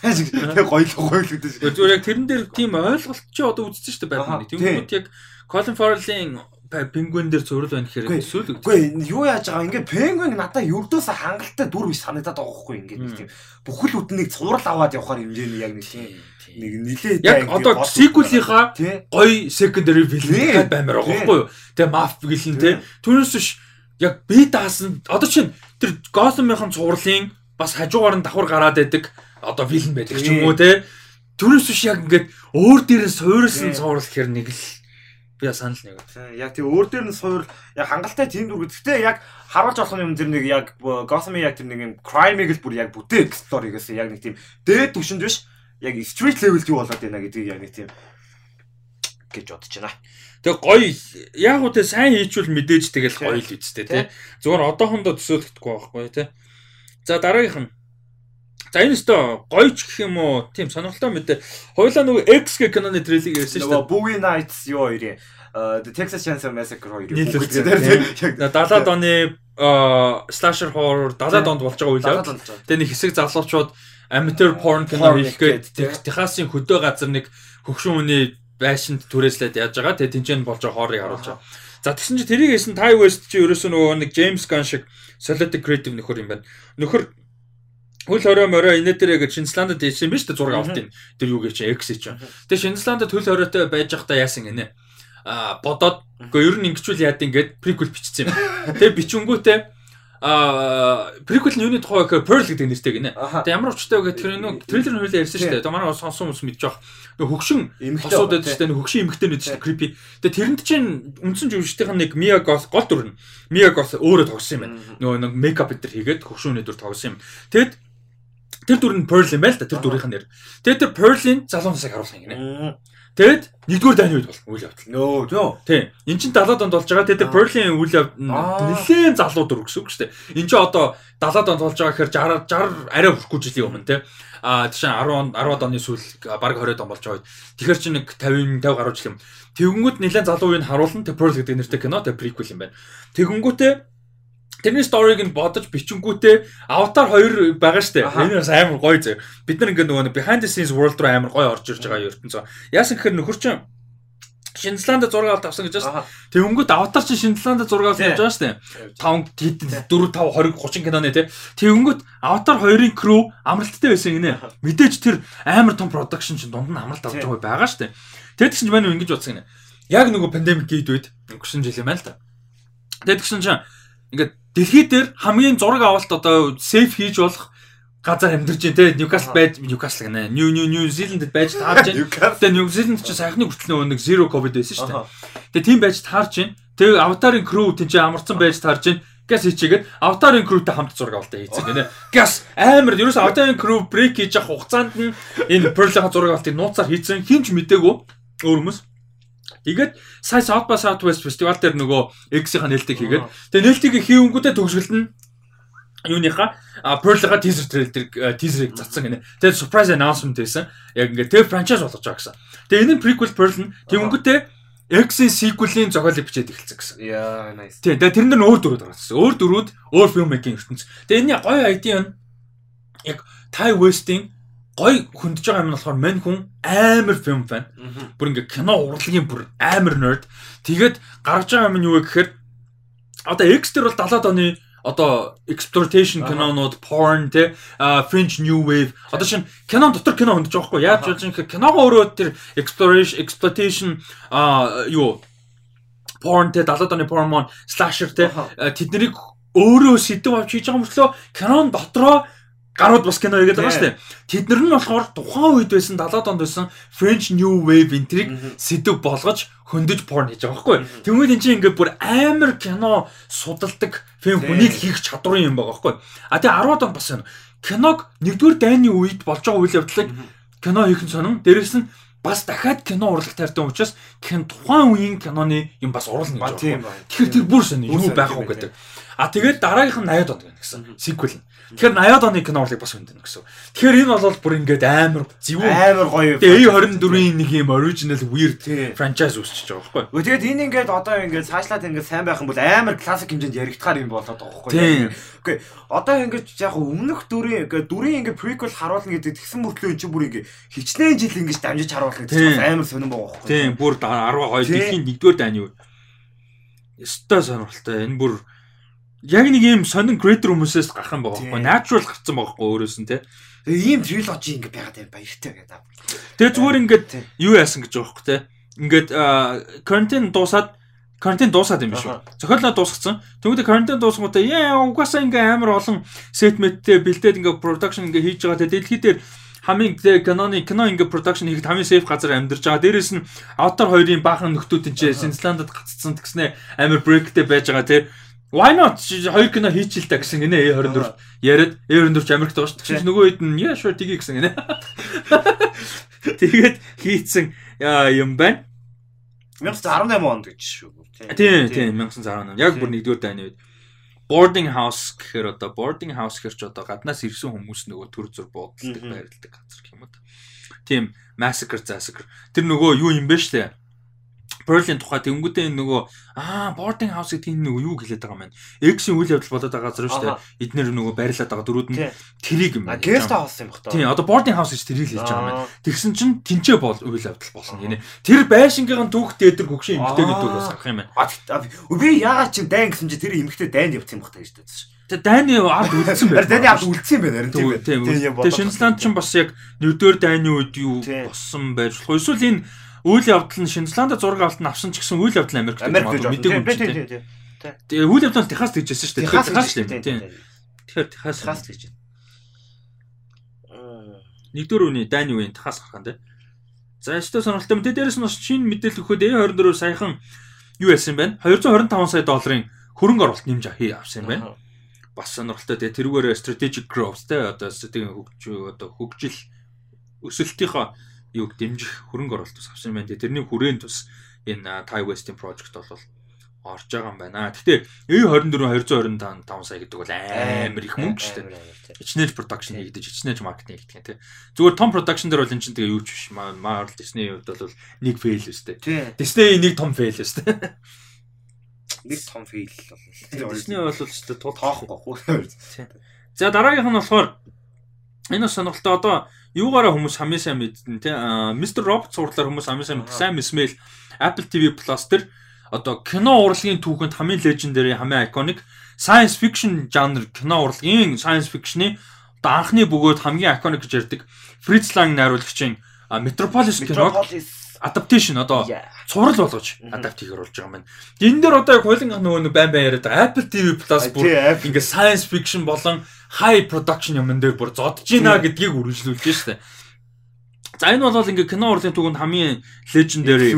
Тэгээ гоё л гоё л гэдэг. Зүгээр яг тэрэн дээр тийм ойлголт чи одоо үзсэн шүү дээ Batman. Тэнгүүд яг Colin Farrell-ийн Penguin дээр цуврал байна гэхээр эсвэл? Үгүй юу яаж байгаа ингээ пенгвин надад ердөөсө хангалттай дүр биш санагдаад байгаа байхгүй ингээ нэг тийм бүхэл үднийг цуврал аваад явахаар хэмжээний яг нэг тийм нэг нилээ Яг одоо тий гоё secondary villain баймаар байгаа байхгүй юу? Тэгээ villain Тий. те. Түүнээс биш яг би даасан одоо чинь тэр Gotham-ийн цувралын бас хажуугаар нь давхар гараад байдаг одоо villain байдаг ч юм уу те. Түүнээс биш яг ингээд өөр дээрээ суурилсан цуврал гэхэр нэг л би санал нэг. Тий, яг тийм өөр дээр нь суур яг хангалттай тийм дүр гэхдээ яг харуулж болох юм тэр нэг яг Gotham-ийн яг тэр нэг юм crime-ыг л бүр яг бүтээх story гэсэн яг нэг тийм дээд түвшинд биш яг street level юу болоод байна гэдгийг яг нэг тийм гэж бодож байна. Тэгээ гоё яг те сайн хийчүүл мэдээж тэгэл Тий. гоё л үстэй Тий. Зүгээр одоохондоо төсөөлөхдөггүй байхгүй те. За дараагийнх нь За энэ өстө гоё ч гэх юм уу тийм сонирхолтой мэдээ. Хойлоо нөгөө X гэх киноны трейлерыг ярьсан шүү дээ. Нөгөө Bowie Nights юу хоёрын э, The Texas Chainsaw Massacre хоёрын Нийлүүлсэн. бүгд На 70-ад оны аа, slasher horror 70-ад онд болж байгаа үйл явдал. Тэгээ нэг хэсэг залуучууд amateur porn кино Porn хийх гээд хийх гээд, Тех- Техасын хөдөө газар нэг хөгшин хүний байшинд түрээслээд яаж байгаа. Тэгээ тэнцэн болж байгаа хоорыг харуулж байгаа. За тэгсэн чи тэрийг хийсэн Ty West чи ерөөсөө нөгөө нэг James Gunn шиг solid creative нөхөр юм байна. Нөхөр Хөл хорой морой инээ дээр гэж Шинзландд ийсэн биз дээ зураг авт юм. Тэр юу гэж X чинь. Тэгээ Шинзландд хөл хоройтой байж байхдаа яасан гинэ. Аа бодоод үгүй ер нь ингэчүүл яад ингээд приквел бичсэн юм. Тэгээ бичингүүтээ аа приквел нь юуны тухай гэхээр Pearl гэдэг нэртэй гинэ. Тэгээ ямар учиртай вэ гэхээр нөө трейлер нь хөлөө ярьсан шүү дээ. Манай сонсон хүмүүс байгаа. Нөө хөгшин хосууд байдаг шүү дээ. Нөө хөгшин эмэгтэй нэд шүү дээ. Creepy. Тэгээ тэрэнд чинь үндсэн жүжигчдийн нэг Mia Goth гол дүр нь Mia Goth өөрөө тогсон юм байна. Нөгөө нэг мейкап төр хийгээд хөгшин өнөдөр тогсон юм. Тэгэд тэр дүр нь Pearl юм байл та тэр дүрийнх нь нэр. Тэгээд тэр Pearl-ийн залуу насыг харуулсан гинэ. Тэгэд нэгдүгээр дайны үед бол үйл явдал. Нөө нөө. Тийм. Энд чинь 70-ад онд болж байгаа. Тэгээд тэр Pearl-ийн үйл явдал нэлээд залуу дүр гэсэн үг шүү дээ. Энд чинь одоо 70-ад онд болж байгаа гэхээр 60 60 арай хүрхгүй жилийн өмнө те. А тийш 10 10-ад оны сүүл баг 20-ад он болж байгаа үед. Тэгэхээр чи нэг 50 50 гаруй жил юм. Тэгэнгүүт нэлээд залуу үеийг харуулсан The Pearl гэдэг нэртэй кино тэ prequel юм байна. Тэгэнгүүтээ Тэрний сториг нь бодож бичингүүтээ Avatar 2 байгаа штэ. Энэ бас амар гоё зөө. Бид нар ингээд нөгөө behind the scenes world руу амар гоё орж ирж байгаа ертөнцөө. Яасан гэхээр нөхөр чинь Шинзландд зураг авалт авсан гэж байна. Аха. Тэгэнгүүт Avatar чинь Шинзландд зураг авсан гэж байна штэ. 5 4 5 20 30 киноны тий. Тэгэнгүүт Avatar 2-ын crew амралттай байсан гинэ. Мэдээж тэр амар том production чинь дунд нь амралт авч байгаа байгаа штэ. Тэгээд чинь манай ингэж бодсон гинэ. Яг нөгөө пандемик гээд үед өнгөрсөн жил юм байна л та. Тэгээд тэгсэн чинь ингээд дэлхий дээр хамгийн зураг авалт одоо сейф хийж болох газар амьдарч те Ньюкасл байж Ньюкасл гэнэ. Нью Нью Нью Зеландд байж таарж байна. Тэгээ Нью Зеланд ч сайхны хүртэл нэг zero covid байсан шүү дээ. Тэгээ тийм байж таарж байна. Тэгээ аватарын crew тийч амарсан байж таарж байна. Газ хийчихэд аватарын crewтэй хамт зураг авалтаа хийцэн гэнэ. Газ амар ерөөс аватарын crew break хийж явах хугацаанд нь энэ Pearl-ийн зураг авалтыг нууцаар хийцэн хинч мдээгүй өөр хүмүүс. Тэгээд сая South by Southwest фестивал дээр нөгөө X-ийн нээлтийг хийгээд тэгээд нээлтийг хийнгүүтээ төгсгөлт нь юуныхаа Pearl-га teaser trailer teaser-ыг цацсан гинэ. Тэгээд surprise announcement байсан. Яг ингээд тэр franchise болгож байгаа гэсэн. Тэгээд энэ нь prequel Pearl нь тэгэнгүүтээ X-ийн sequel-ийн зохиолыг бичээд эхэлсэн гэсэн. Яа, nice. Тийм. Тэгээд тэрэн дээр өөр дөрүүд гаргасан. Өөр дөрүүд өөр film making ертөнц. Тэгээд энэ гоё idea нь яг Ty West-ийн гой хөндөж байгаа юм нь болохоор мань хүн амар фильм фан. Бүр ингээ кино урлагийн бүр амар nerd. Тэгээд гаргаж байгаа юм нь юу вэ гэхээр одоо X дээр бол 70-аад оны одоо exploitation кинонууд, porn те, French new wave. Одоо шин кинон дотор кино хөндөж байгаа хгүй. Яаж яаж юм киногоо өөрөө тэр exploration, exploitation а юу porn те 70-аад оны porn slasher те тэднийг өөрөө сэдв авч хийж байгаа мөртлөө кинон дотроо гарууд бас кино хийгээд байгаа шүү дээ. Тэднэр нь болохоор тухайн үед байсан 70-аад онд байсан French New Wave энтриг сэдв болгож хөндөж порн хийж байгаа байхгүй. Тэнгүүд эн чинь ингээд бүр амар кино судалдаг фильм хүнийг хийх чадварын юм байгаа байхгүй. А тэгээ 10-аад онд бас киног нэгдүгээр дайны үед болж байгаа үйл явдлыг кино хийх нь сонин. Дээрээс нь бас дахиад кино урлах таартай учраас хэн тухайн үеийн киноны юм бас уруулна гэж байна. Тэгэхээр тэр бүр сонин юу байх вэ гэдэг. А тэгээд дараагийнх нь 80-аад онд гэнэ гэсэн. Sequel нь. Тэгэхээр 80-аад оны кино урлыг бас хүндэн гэсэн. Тэгэхээр энэ бол бүр ингээд амар зөв амар гоё. Тэгээ A24-ийн нэг юм original weird franchise үүсчихэж байгаа байхгүй. Тэгээд энэ ингээд одоо ингээд цаашлаад ингээд сайн байх юм бол амар классик хэмжээнд яригдахаар юм болоод байгаа байхгүй. Үгүй одоо ингээд яг өмнөх дүрийн ингээд дүрийн ингээд prequel харуулна гэдэг тэгсэн мөртлөө чи бүр ингээд хичнээн жил ингээд дамжиж харуулах гэдэг амар сонирн байгаа байхгүй. Тийм бүр 10 2 дэлхийн 1-р дайны үе. Өстой сонирхолтой. Энэ бүр яг нэг юм сонин creator хүмүүсээс гарах юм байгаа байхгүй natural гарцсан байгаа байхгүй өөрөөс нь те тэгээ ийм trilogy ингэ байгаад байна баяртай гэдэг. Тэгээ зүгээр ингээд юу яасан гэж байгаа байхгүй те ингээд quarantine дуусаад карантин дуусаад юм биш үү? Зохиолоо дуусгацсан. Тэгвэл карантин дуусгуудаа яа угаасаа ингээ амар олон сетмэттэй бэлдээд ингээ production ингээ хийж байгаа. Тэгээ дэлхий дээр хамгийн киноны кино ингээ production хийхэд хамгийн safe газар амьдарч байгаа. Дээрээс нь Avatar 2-ын баахан нөхдүүд энэ Синсландд гаццсан тэгснэ амар breakтэй байж байгаа тий. Why not? Хоёр кино хийчихэл та гэсэн гинэ A24 яриад A24 Америкт байгаа шүү. Тэгсэн нөгөө хэд нь яа sure тгий гэсэн гинэ. [LAUGHS] Тэгээд хийцэн юм байна. 1918 онд гэж шүү. Тийм тийм 1918. Яг бүр нэгдүгээр дайны үед boarding house гэхээр одоо boarding house гэхэр ч одоо гаднаас ирсэн хүмүүс нөгөө төр зур буудалдаг байрладаг газар гэх юм уу. Тийм massacre zassacre. Тэр нөгөө юу юм бэ штэ? Pearl-ийн тухай тэнгүүтээ нөгөө аа boarding house гэдэг нь нөгөө юу гэлээд байгаа юм бэ? X-ийн үйл явдал болоод байгаа газар шүү дээ. Эднэр нөгөө байрлаад байгаа дөрүүд нь тэрийг юм байна. Guest house юм бах таа. Тийм одоо boarding house гэж тэрийг хэлж байгаа юм байна. Тэгсэн чинь тэнцээ бол үйл явдал болно гинэ. Тэр байшингын түүхтэй эдэр гөгшин эмгтэй гэдэг бас гарах юм байна. Би яагаад чи дайн гэсэн чи тэр эмгтэй дайнд явсан бах таа гэж дээдсэн. Тэ дайны ард үлдсэн байна. Дайны ард үлдсэн байна тийм байна. Тэгээ Шинзланд ч бас яг нэгдүгээр дайны үед юу болсон байж болох. Эсвэл энэ үйл явдал нь Шинзландд зураг авалт нь авсан ч гэсэн үйл явдал Америкт мэдээгүй юм тийм. Тэгээ үйл явдал Техаст гэж хэлсэн шүү дээ. Техас шүү дээ. Тийм. Тэгэхээр Техас Техас гэж байна. Нэгдүгээр үний дайны үеийн Техас гарах нь тийм. За өстой сонирхолтой мэдээ дээрээс нь шинэ мэдээлэл өгөхөд A24 саяхан юу яасан юм бэ? 225 сая долларын хөрөнгө оруулалт нэмж хий авсан юм байна. Бас сонирхолтой тэгээ тэрүүгээр strategic growth те одоо стратегийн хөгжил одоо хөгжил өсөлтийнхоо юуг дэмжих хөрөнгө оруулалт ус авсан байна. Тэрний хүрээнд бас энэ Thai West-ийн project бол орж байгаа юм байна. Гэхдээ A24 225 сая гэдэг бол амар их мөнгө шүү дээ. Ичнэж production хийгдэж, ичнэж маркетинг хийгдэх тийм. Зүгээр том production дээр бол эн чинь тэгээ юу ч биш. Marvel Disney-ийн хувьд бол нэг fail өстэй. Disney нэг том fail өстэй. [LAUGHS] Нэг том fail бол. Disney бол өстэй тул тоохон гохгүй. За дараагийнх нь болохоор энэ сонирхолтой одоо юугаараа хүмүүс хамгийн сайн мэднэ те Mr. Robot сурлаар хүмүүс хамгийн сайн мэдсэн Sam Ismail Apple TV Plus тэр одоо кино урлагийн түүхэнд хамгийн legendary хамгийн iconic science fiction жанр кино урлагийн science fiction-ы одоо анхны бөгөөд хамгийн iconic гэж ярьдаг Fritz Lang найруулагчийн Metropolis киног adaptation одоо цуврал болгож адапт хийгэр болж байгаа юм байна. Энэ дээр одоо яг хуулин нөгөө байн байн яриад байгаа Apple TV Plus бүр ингээ science fiction болон high production юм дээр бүр зодж гинэ гэдгийг үргэлжлүүлж штэ. За энэ бол ингээ кино урлагийн түүхэнд хамгийн legendary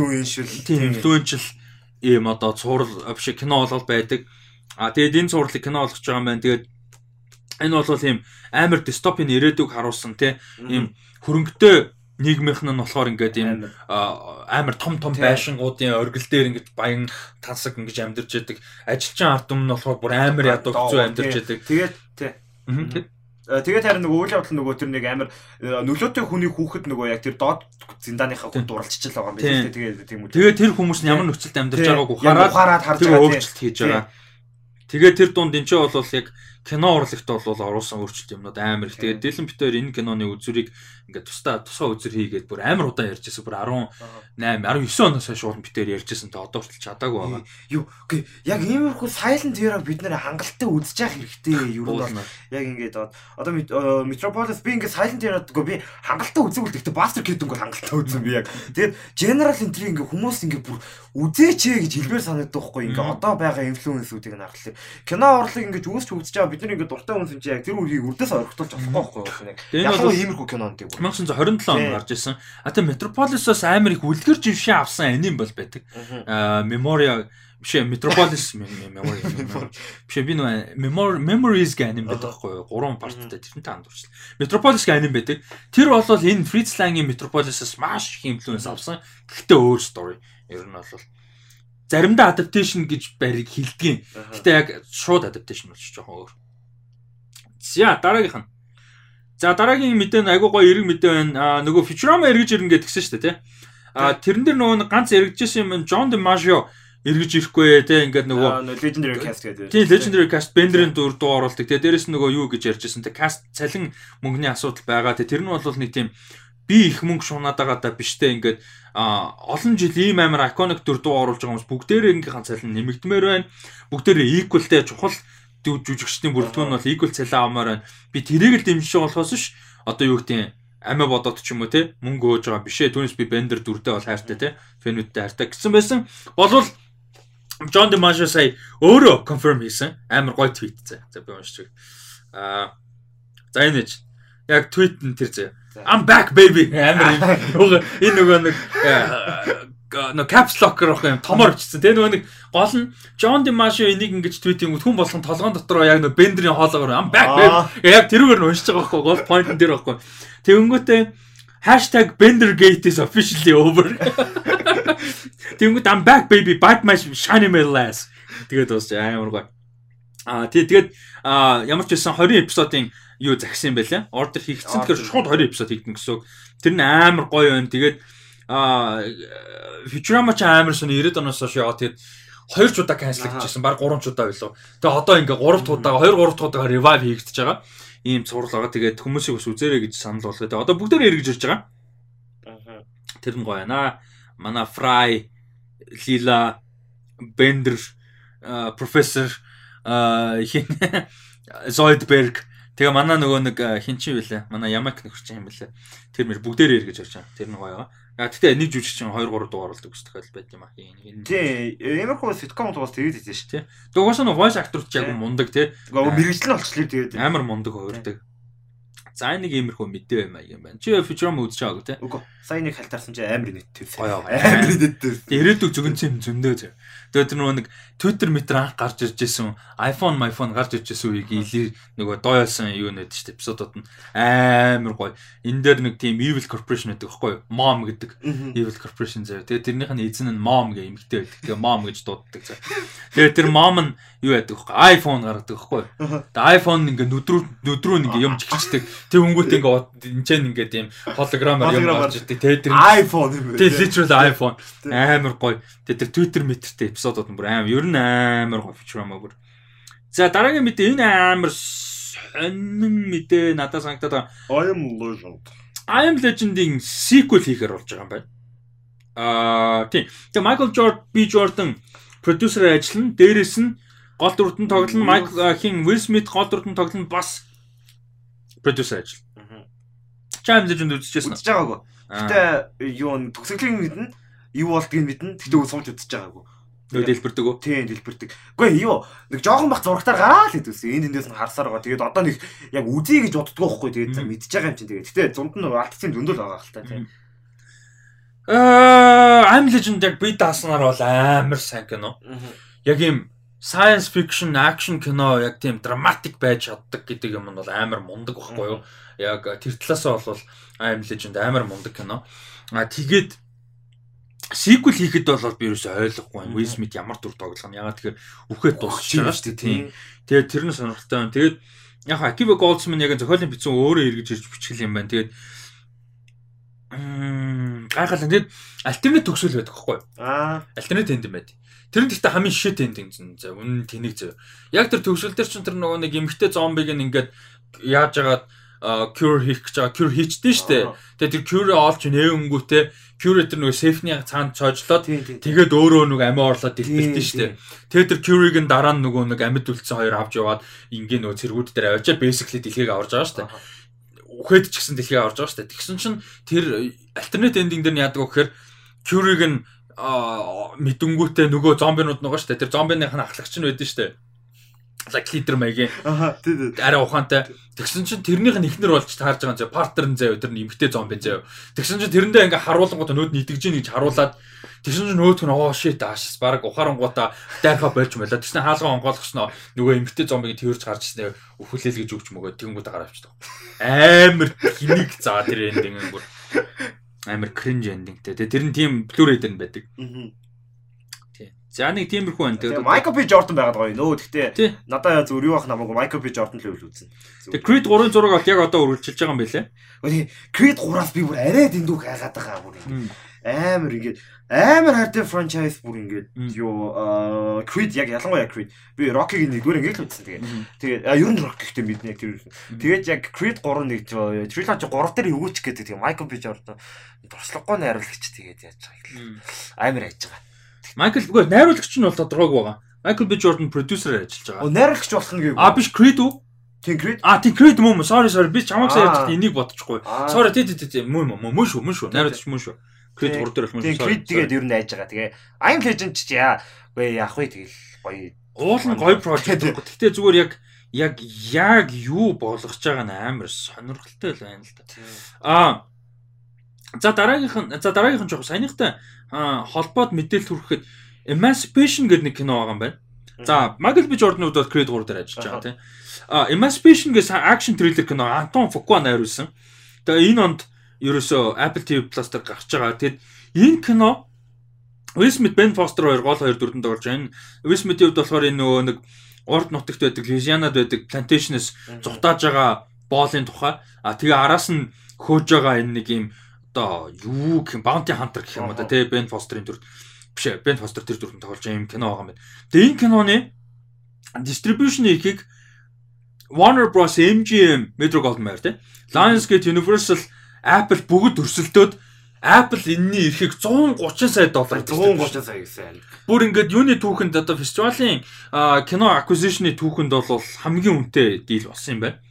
тийм influential ийм одоо цуврал биш кино болол байдаг. А тэгээд энэ цувралыг кино болгож байгаа юм байна. Тэгээд энэ бол ийм амар дистопийн ирээдүг харуулсан тийм ийм хөрөнгөтэй нийгмийнх нь болохоор ингээд юм Амар. том том байшингуудын оргил дээр ингэж баян тансаг ингэж амьдарч яадаг. Ажилчин ард нь болохоор бүр амар ядуу хэцүү амьдарч яадаг. Тэгээд тий. Э, Тэгээд харин нөгөө үйл явдал нөгөө тэр нэг амар э, нөлөөтэй хүний хүүхэд нөгөө яг тэр доод зинданыхаа хүн дурлцчихл байгаа юм Тий. байна. Тэгээд тийм үү. Тэгээ тэр хүмүүс нь ямар нөхцөлд амьдарч байгааг ухаараад харж тэр байгаа тий. өөрчлөлт хийж байгаа. Тэгээ тэр дунд энэ ч бол яг кино урлагт бол оруулсан өөрчлөлт юмнууд амар их. Тэгээд Дилэн Питер энэ киноны үзүрийг ингээд тусдаа тусгай үзүр хийгээд бүр амар удаан ярьжсэн. Бүр 18 19 оноос хойш уул Питер ярьжсэн. Тэ одоо хүртэл чадаагүй байгаа. Юу гэ яг иймэрхүү silent hero бид нэр хангалттай үзэж явах хэрэгтэй юу бол яг ингээд одоо э, Metropolis би ингээд silent hero гоо би хангалттай үзээгүүл гэхдээ Buster Keaton-гоо хангалттай үзсэн би яг тэгээд general entry ингээд хүмүүс ингээд бүр үзээч ээ гэж хэлбэр санагддаг байхгүй ингээд Мгм. одоо байгаа инфлюенсүүдийг харахад кино урлаг ингээд үүсч үзэж байгаа бид нар ингээд дуртай хүн юм чи яг тэр үеийг үрдээс орхитуулж болохгүй байхгүй энэ яг л иймэрхүү кино нэг бүр 1927 Тий. он гарч ирсэн. А тэ Metropolis-оос амар их үлгэр жившээ авсан аним бол байдаг. Аа Memoria биш Metropolis Memory биш би нөө Memories гэх аним байдаг байхгүй юу? Гурван парттай тэрнтэй хамтурч. Metropolis гэх аним байдаг. Тэр бол энэ Fritz Lang-ийн Metropolis-оос маш их инфлюенс авсан. Гэхдээ өөр story. Ер нь бол заримдаа adaptation гэж бариг хэлдгийн. Гэтэ яг шууд adaptation болж жоохон өөр. За дараагийнх нь. За дараагийн мэдээ нь айгуу гоё эрг мэдээ байна. Аа нөгөө Futurama эргэж ирнэ гэдгсэн шүү дээ тий. Аа тэрэн дээр нөгөө ганц эргэжсэн юм John DiMaggio эргэж ирэхгүй те ингээд нөгөө legendary cast гэдэг тий Legendary Cast Bender-ийн дүр дуу оруулдаг. Тэгээ дээрэс нь нөгөө юу гэж ярьжсэн те cast цалин мөнгөний асуудал байгаа. Тэ тэр нь бол нэг тийм би их мөнгө шунаад байгаа да биш те ингээд а олон жил ийм амар iconic дүр дуу оруулж байгаа хүмүүс бүгдээрээ ингээхэн цалин нэмэгдмээр байна. Бүгдээрээ equal те чухал жүжигчдийн бүрэлдэхүүн бол equal цалин авмаар байна. Би тэрийг л дэмжиж болохоос ш одоо юу гэдэг амиа бодоод ч юм уу те мөнгө өгж байгаа биш ээ. Түүнээс би Bender дүрдээ бол хайртай те фэнүүдтэй хайртай гэсэн байсан. Болвол John DiMaggio сая өөрөө confirm хийсэн. Амар гоё твит зэ. За би уншиж. Аа за энэ яг твит нь тэр зэ. I'm back baby. [LAUGHS] Амар энэ нөгөө нэг нөө caps lock руу юм томор бичсэн. Тэгээ нөгөө нэг гол нь John DiMaggio энийг ингэж твит юм хүн болгон толгоон дотор яг нөгөө Bender-ийн хоолоогоор I'm back baby. Яг тэрүүгээр нь уншиж байгаа байхгүй гол point нь тэр байхгүй. Тэгэнгүүтээ #bendergate is officially over. [LAUGHS] Тэгэнгүүт I'm back baby my shiny metal ass. Тэгээд дуусч амар гоё. Аа тий тэгээд аа ямар ч байсан 20 эпизодын юу загсан байлаа. Ордер хийгдсэн. Тэгэхээр шууд 20 эпизод хийгдэн гэсэн үг. Тэр нь амар гоё байна. Тэгээд аа Futurama ч амар сони 90 оноос хойш яваа тэгээд хоёр ч удаа cancel хийжсэн. Баг гурван ч удаа байлоо. Тэгээд одоо ингээ 3 дахь удаага 2 3 дахь удаага revive хийгдэж байгаа. Ийм цуврал байгаа. Тэгээд хүмүүсийг бас үзээрэй гэж санал болгоо. Тэгээд одоо бүгдээрээ эргэж ирж байгаа. Тэр нь гоё байна. Манай Fry, Lila, Bender, профессор хин [LAUGHS] Zoidberg тэгээ манай нөгөө нэг а, хин чи байлаа. Манай Ямак нөхөрч юм байлаа. Тэр мэр бүгдээрээ иргэж орж байгаа. Тэр нэг гоё. А тэгтээ нэг жүжигч чинь 2 3 дуу оруулдаг ус тохиол байт юм аа. Тий, иймэрхүү sitcom тугаас тэгээд хийсэн шүү. дугаас нь voice actor ч яг Тий. мундаг. Гэхдээ мэрэгчлэн олчлаа тэгээд. Амар мундаг хувирдаг. За нэг иймэрхүү мэдээ юм аа юм байна. Чи Futurama үзэж байгаагүй те. Үгүй. Сайн нэг халтаарсан чи амар нэттэй. Гоё. Амар нэттэй. Ирээдүг зөвгөн чим зөндөө зөө. Тэгээд тэр нэг Twitter метр анх гарч ирж исэн iPhone, iPhone гарч ирж исэн үеийг илэр нөгөө дооёсон юу нэт шүү дээ эпизодууд нь амар гоё. Энэ дээр нэг тийм Evil Corporation гэдэг байхгүй юу? Mom гэдэг. Evil Corporation заяа. Тэгээд тэрнийх нь эзэн нь Mom гэх эмэгтэй байдаг. Тэгээд Mom гэж дууддаг заяа. Тэгээд тэр Mom нь юу яадаг вэ? iPhone гаргадаг байхгүй юу? Тэгээд iPhone ингээ нүдрүү нүдрүү ингээ юм чигчдэг. Тэг өнгөт ингээ энэ ч ингээ тийм холограмаар юм гарч ирдэг. Тэгээд тэр iPhone юм Тэг literal iPhone амар гоё. Тэг тэр Twitter метртэй эпизодууд нь бүр амар ер нь амар гоё Futurama бүр. За дараагийн мэдээ энэ амар сонин мэдээ надад санагдаад. I am legend. I am Legend-ийн sequel хийхээр болж байгаа юм байна. Аа тийм. Тэг Michael Jordan B Jordan продюсер ажиллана. Дээрээс нь гол дүрд нь тоглоно. Michael хин Will Smith гол дүрд нь тоглоно бас продюсер ажиллана. Am Legend үзчихсэн. Үзэж байгаагүй. Аа. Гэтэ юу н төгсгөлийн мэднэ. Юу болдгийг мэднэ. Гэтэ сууж үзэж байгаагүй. Нөө дэлбэрдэг үү? Тийм дэлбэрдэг. Гэхдээ юу нэг жоохон бах зурагтаар гараа л хэдвэсэн. Энд эндээс нь харсаар байгаа. Тэгээд одоо нэг яг үзье гэж боддгоо байхгүй. Тэгээд мэдж байгаа юм чинь тэгээд. Гэтэ зунд нь алтцын зөндөл байгаа хэл та тийм. Аа, I'm Legend яг би дааснаар бол амар сайн кино. Яг юм science fiction, action кино яг тийм драматик байж чаддаг гэдэг юм нь бол амар мундаг байхгүй юу? Яг тэр талаасаа бол I am Legend амар мундаг кино. А тэгээд сиквел хийхэд бол би ерөөсөй ойлгохгүй байна. Will Smith ямар дүр тоглох нь ягаад тэгэхээр үхээд дуусчих байгаа шүү дээ тийм. Тэгээд тэр нь сонирхолтой байна. Тэгээд яг Akiva Goldsman яг зохиолын бичсэн өөрөө эргэж ирж бичихэл юм байна. Тэгээд гайхал тэгээд альтернат төгсөл байдаг юу? Аа. Альтернат энд юм байд. Тэр нь гэхдээ хамгийн шишэт эндинг зэн. За үнэн тэнийг зөв. Яг тэр төгсөл дээр чинь тэр нөгөө нэг эмгтэй зомбиг ингээд яаж яагаад cure хийх гэж байгаа cure хийчихдээ штэ. Тэгээ тэр cure олж нээнгүүтээ тэр нөгөө safe-ний цаанд цоожлоод тэгээд өөрөө нөгөө амиа орлоод дэлбэлтэн штэ. Тэгээд тэр cure-ыг нь дараа нь нөгөө нэг амьд үлдсэн хоёр авч яваад ингийн нөгөө цэргүүд дээр авчаа basically дэлхийг аварж байгаа штэ. Үхээд ч гэсэн дэлхийг аварж байгаа штэ. Тэгсэн чинь тэр alternate ending дээр нь яадаг вэ гэхээр cure-ыг нь мэдэнгүүтээ нөгөө зомбинууд нөгөө штэ. Тэр зомбиных нь ахлагч нь байдэн штэ like лидер маягийн. Аха тий тий. Арай ухаантай. Тэгсэн чинь тэрнийх нь ихнэр болж таарж байгаа юм заяа. Партнер нь заяа тэр нь эмгтэй зомби заяа. Тэгсэн чинь тэрэндээ ингээ харуулгууд нөөд нийтгэж гин гэж харуулад тэгсэн чинь нөөдх нь оо shit аашс баг ухаарангуудаа дайрхаа болж мэлээ. Тэгсэн хаалгаа онгойлгосноо нөгөө эмгтэй зомбиг тэрж гарч ирснээр өхүүлэл гэж өгч мөгөө тэнгууд гараа авчихдаг. Амар хэнийг заа тэр эндинг бүр амар кринж эндингтэй. Тэр нь тийм дээр байдаг. Аа За нэг тиймэрхүү байна. Тэгээд Майкл Би Jordan байгаад гоё. Нөө гэхдээ надаа зөв юу бах намайг Майкл Би Jordan л үл үзэн. Тэгээд Creed 3-ын зураг бол яг одоо үргэлжилж байгаа юм. Үгүй Creed 3-аас би бүр арай дэндүү хайгаад байгаа бүр ингэ. Амар ингэ амар хайртай франчайз бүр ингэ юу Creed яг ялангуяа Creed. Би Rocky-гийн нэгдүгээр ингэ л үзсэн тэгээд. Тэгээд ер нь Rocky гэхдээ мэднэ яг тэр. Тэгээд яг Creed 3 нэг trilogy 3 дээр өгөөч гэдэг тийм Майкл Би Jordan туршлагагүй найруулагч тэгээд яаж байгаа. Амар хайж байгаа. Майкл үгүй найруулагч нь бол тодорхойг байгаа. Майкл Би Jordan продюсерээр ажиллаж байгаа. Оо найруулагч болох нь гэв. А биш Creed үү? Тийм Creed. А тийм Creed мөн sorry sorry би чамаг сая ярьж энийг бодчихгүй. Sorry тий тий тий мөн мөн мөн шүү мөн шүү. Найруулагч мөн шүү. Creed 3 дээр мөн шүү. Тийм Creed тэгээд ер нь айж байгаа. Тэгээ I'm Legend ч яа. Үгүй яах вэ тэгэл гоё. Уул нь гоё project. [LAUGHS] Гэхдээ зүгээр яг яг яг юу болгож байгаа нь амар сонирхолтой л байна л да. Аа За дараагийнх нь за дараагийнх нь жоох саяныхтай холбоод мэдээлэл хүргэхэд Emancipation гэдэг нэг кино байгаа юм байна. За Michael B Jordan-ууд бол Creed 3 дээр ажиллаж байгаа тийм. А Emancipation гэсэн action thriller кино Антон Фукуа найруулсан. Тэгээ энэ онд ерөөсөө Apple TV Plus дээр гарч байгаа. Тэгэд энэ кино Will Smith, Ben Foster хоёр гол хоёр дүрдэн тоглож байна. Will Smith-ийн хувьд болохоор энэ нөгөө нэг урд нутагт байдаг, Louisiana-д байдаг plantation-с зугатааж байгаа боолын тухай. А тэгээ араас нь хөөж байгаа энэ нэг юм одоо юу гэх юм Bounty Hunter гэх юм уу те Ben Foster-ын дүр биш ээ Ben Foster тэр дүрэн тоглож юм кино байгаа юм байна. Тэгээ энэ киноны distribution хийхийг Warner Bros MGM Metro Goldwyn Mayer те Lionsgate Universal Apple бүгд өрсөлдөөд Apple энэний эрхийг 130 сая доллар 130 сая гэсэн. Бүр ингээд юуны түүхэнд одоо фестивалийн кино acquisition-ы түүхэнд бол хамгийн үнэтэй дийл болсон юм байна.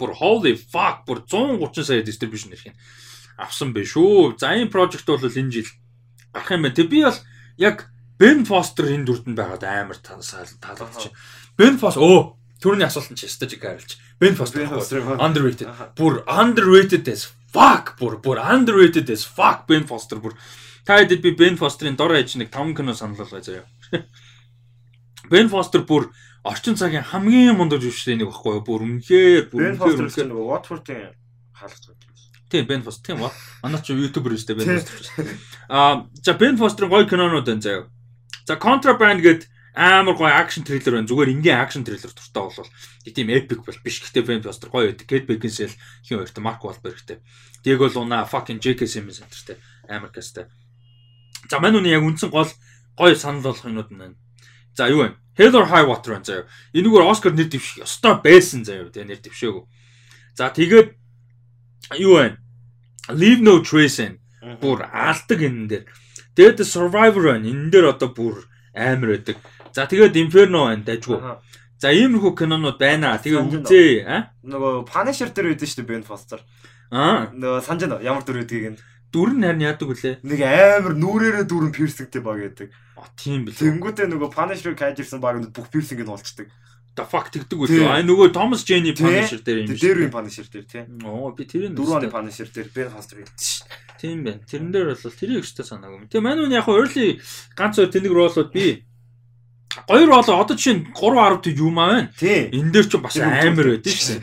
Бүр holy fuck бүр 130 сая distribution эрх юм авсан байх шүү. За энэ project бол энэ жил гарах юм байна. Тэг би бол яг Ben Foster энэ дүрдэнд байгаад амар таалагдчих. Ben Foster өө түрүүний асуулт нь ч стажиг харилж. Ben Foster underrated. Бүр underrated as fuck бүр бүр underrated as fuck Ben Foster бүр та хэд би Ben Foster-ын дор ээж нэг 5 кино санал болгоо заяа. [LAUGHS] Ben Foster бүр орчин цагийн хамгийн мундаг жүжигчтэй нэг баггүй бүр үнэхээр бүр үнэхээр Watford-ийн хаалгач Тийм Ben Foster тийм ба. Манай ч YouTuber өстэй Ben Foster. Аа за Ben Foster-ын гоё кинонууд байна заяа. За Contraband гэдэг амар гоё акшн триллер байна. Зүгээр ингийн акшн триллер туртаа болвол тийм epic бол биш. Гэхдээ Ben Foster гоё байдаг. Kate Beckinsale хин хоёртой Mark Wahlbergтэй. Diego Luna fucking J.K. Simmons энтертэй амар кастай. За мань үний яг үндсэн гол гоё санал болох юмуд нь байна. За юу вэ? Hell or High Water байна заяа. Энэгээр Оскар нэр дэвших ёстой байсан заяа. Тэгээ нэр дэвшээгүй. За тэгээд юу вэ? Leave no trace in. Бүр алдаг энэ дээр. Тэгээд Survivor байна. Энэ дээр одоо бүр амар байдаг. За тэгээд Inferno байна дайггүй. За иймэрхүү кинонууд байна. Тэгээ үзээ. А? Нөгөө Punisher дээр байдсан шүү дээ Ben Foster. Аа. Нөгөө санаж байна ямар дүр байдгийг нь. Дүр нь харин яадаг үлээ. Нэг амар нүрээрээ дүрэн пирсingтэй баг байдаг. А тийм бил. Тэнгүүтээ нөгөө Punisher кайжирсан баг бүх пирсинг нь олчдаг the fuck тэгдэг үү. А нөгөө Thomas Jane Punisher дээр юм шиг. Тэр үеийн Punisher дээр тий. Оо би тэрийг дөрөв оны Punisher дээр Ben Foster хэлсэн ш. Тийм байна. Тэрэн дээр бол тэрийг өчтө санаагүй. Тэгээ манай үн яг early ганц өөр тэнэг ролууд би Хоёр бол одоо жишээ нь 3 10 төв юм аа байна. Энэ дээр ч бас амар үзүүлдэг. байдаг шээ.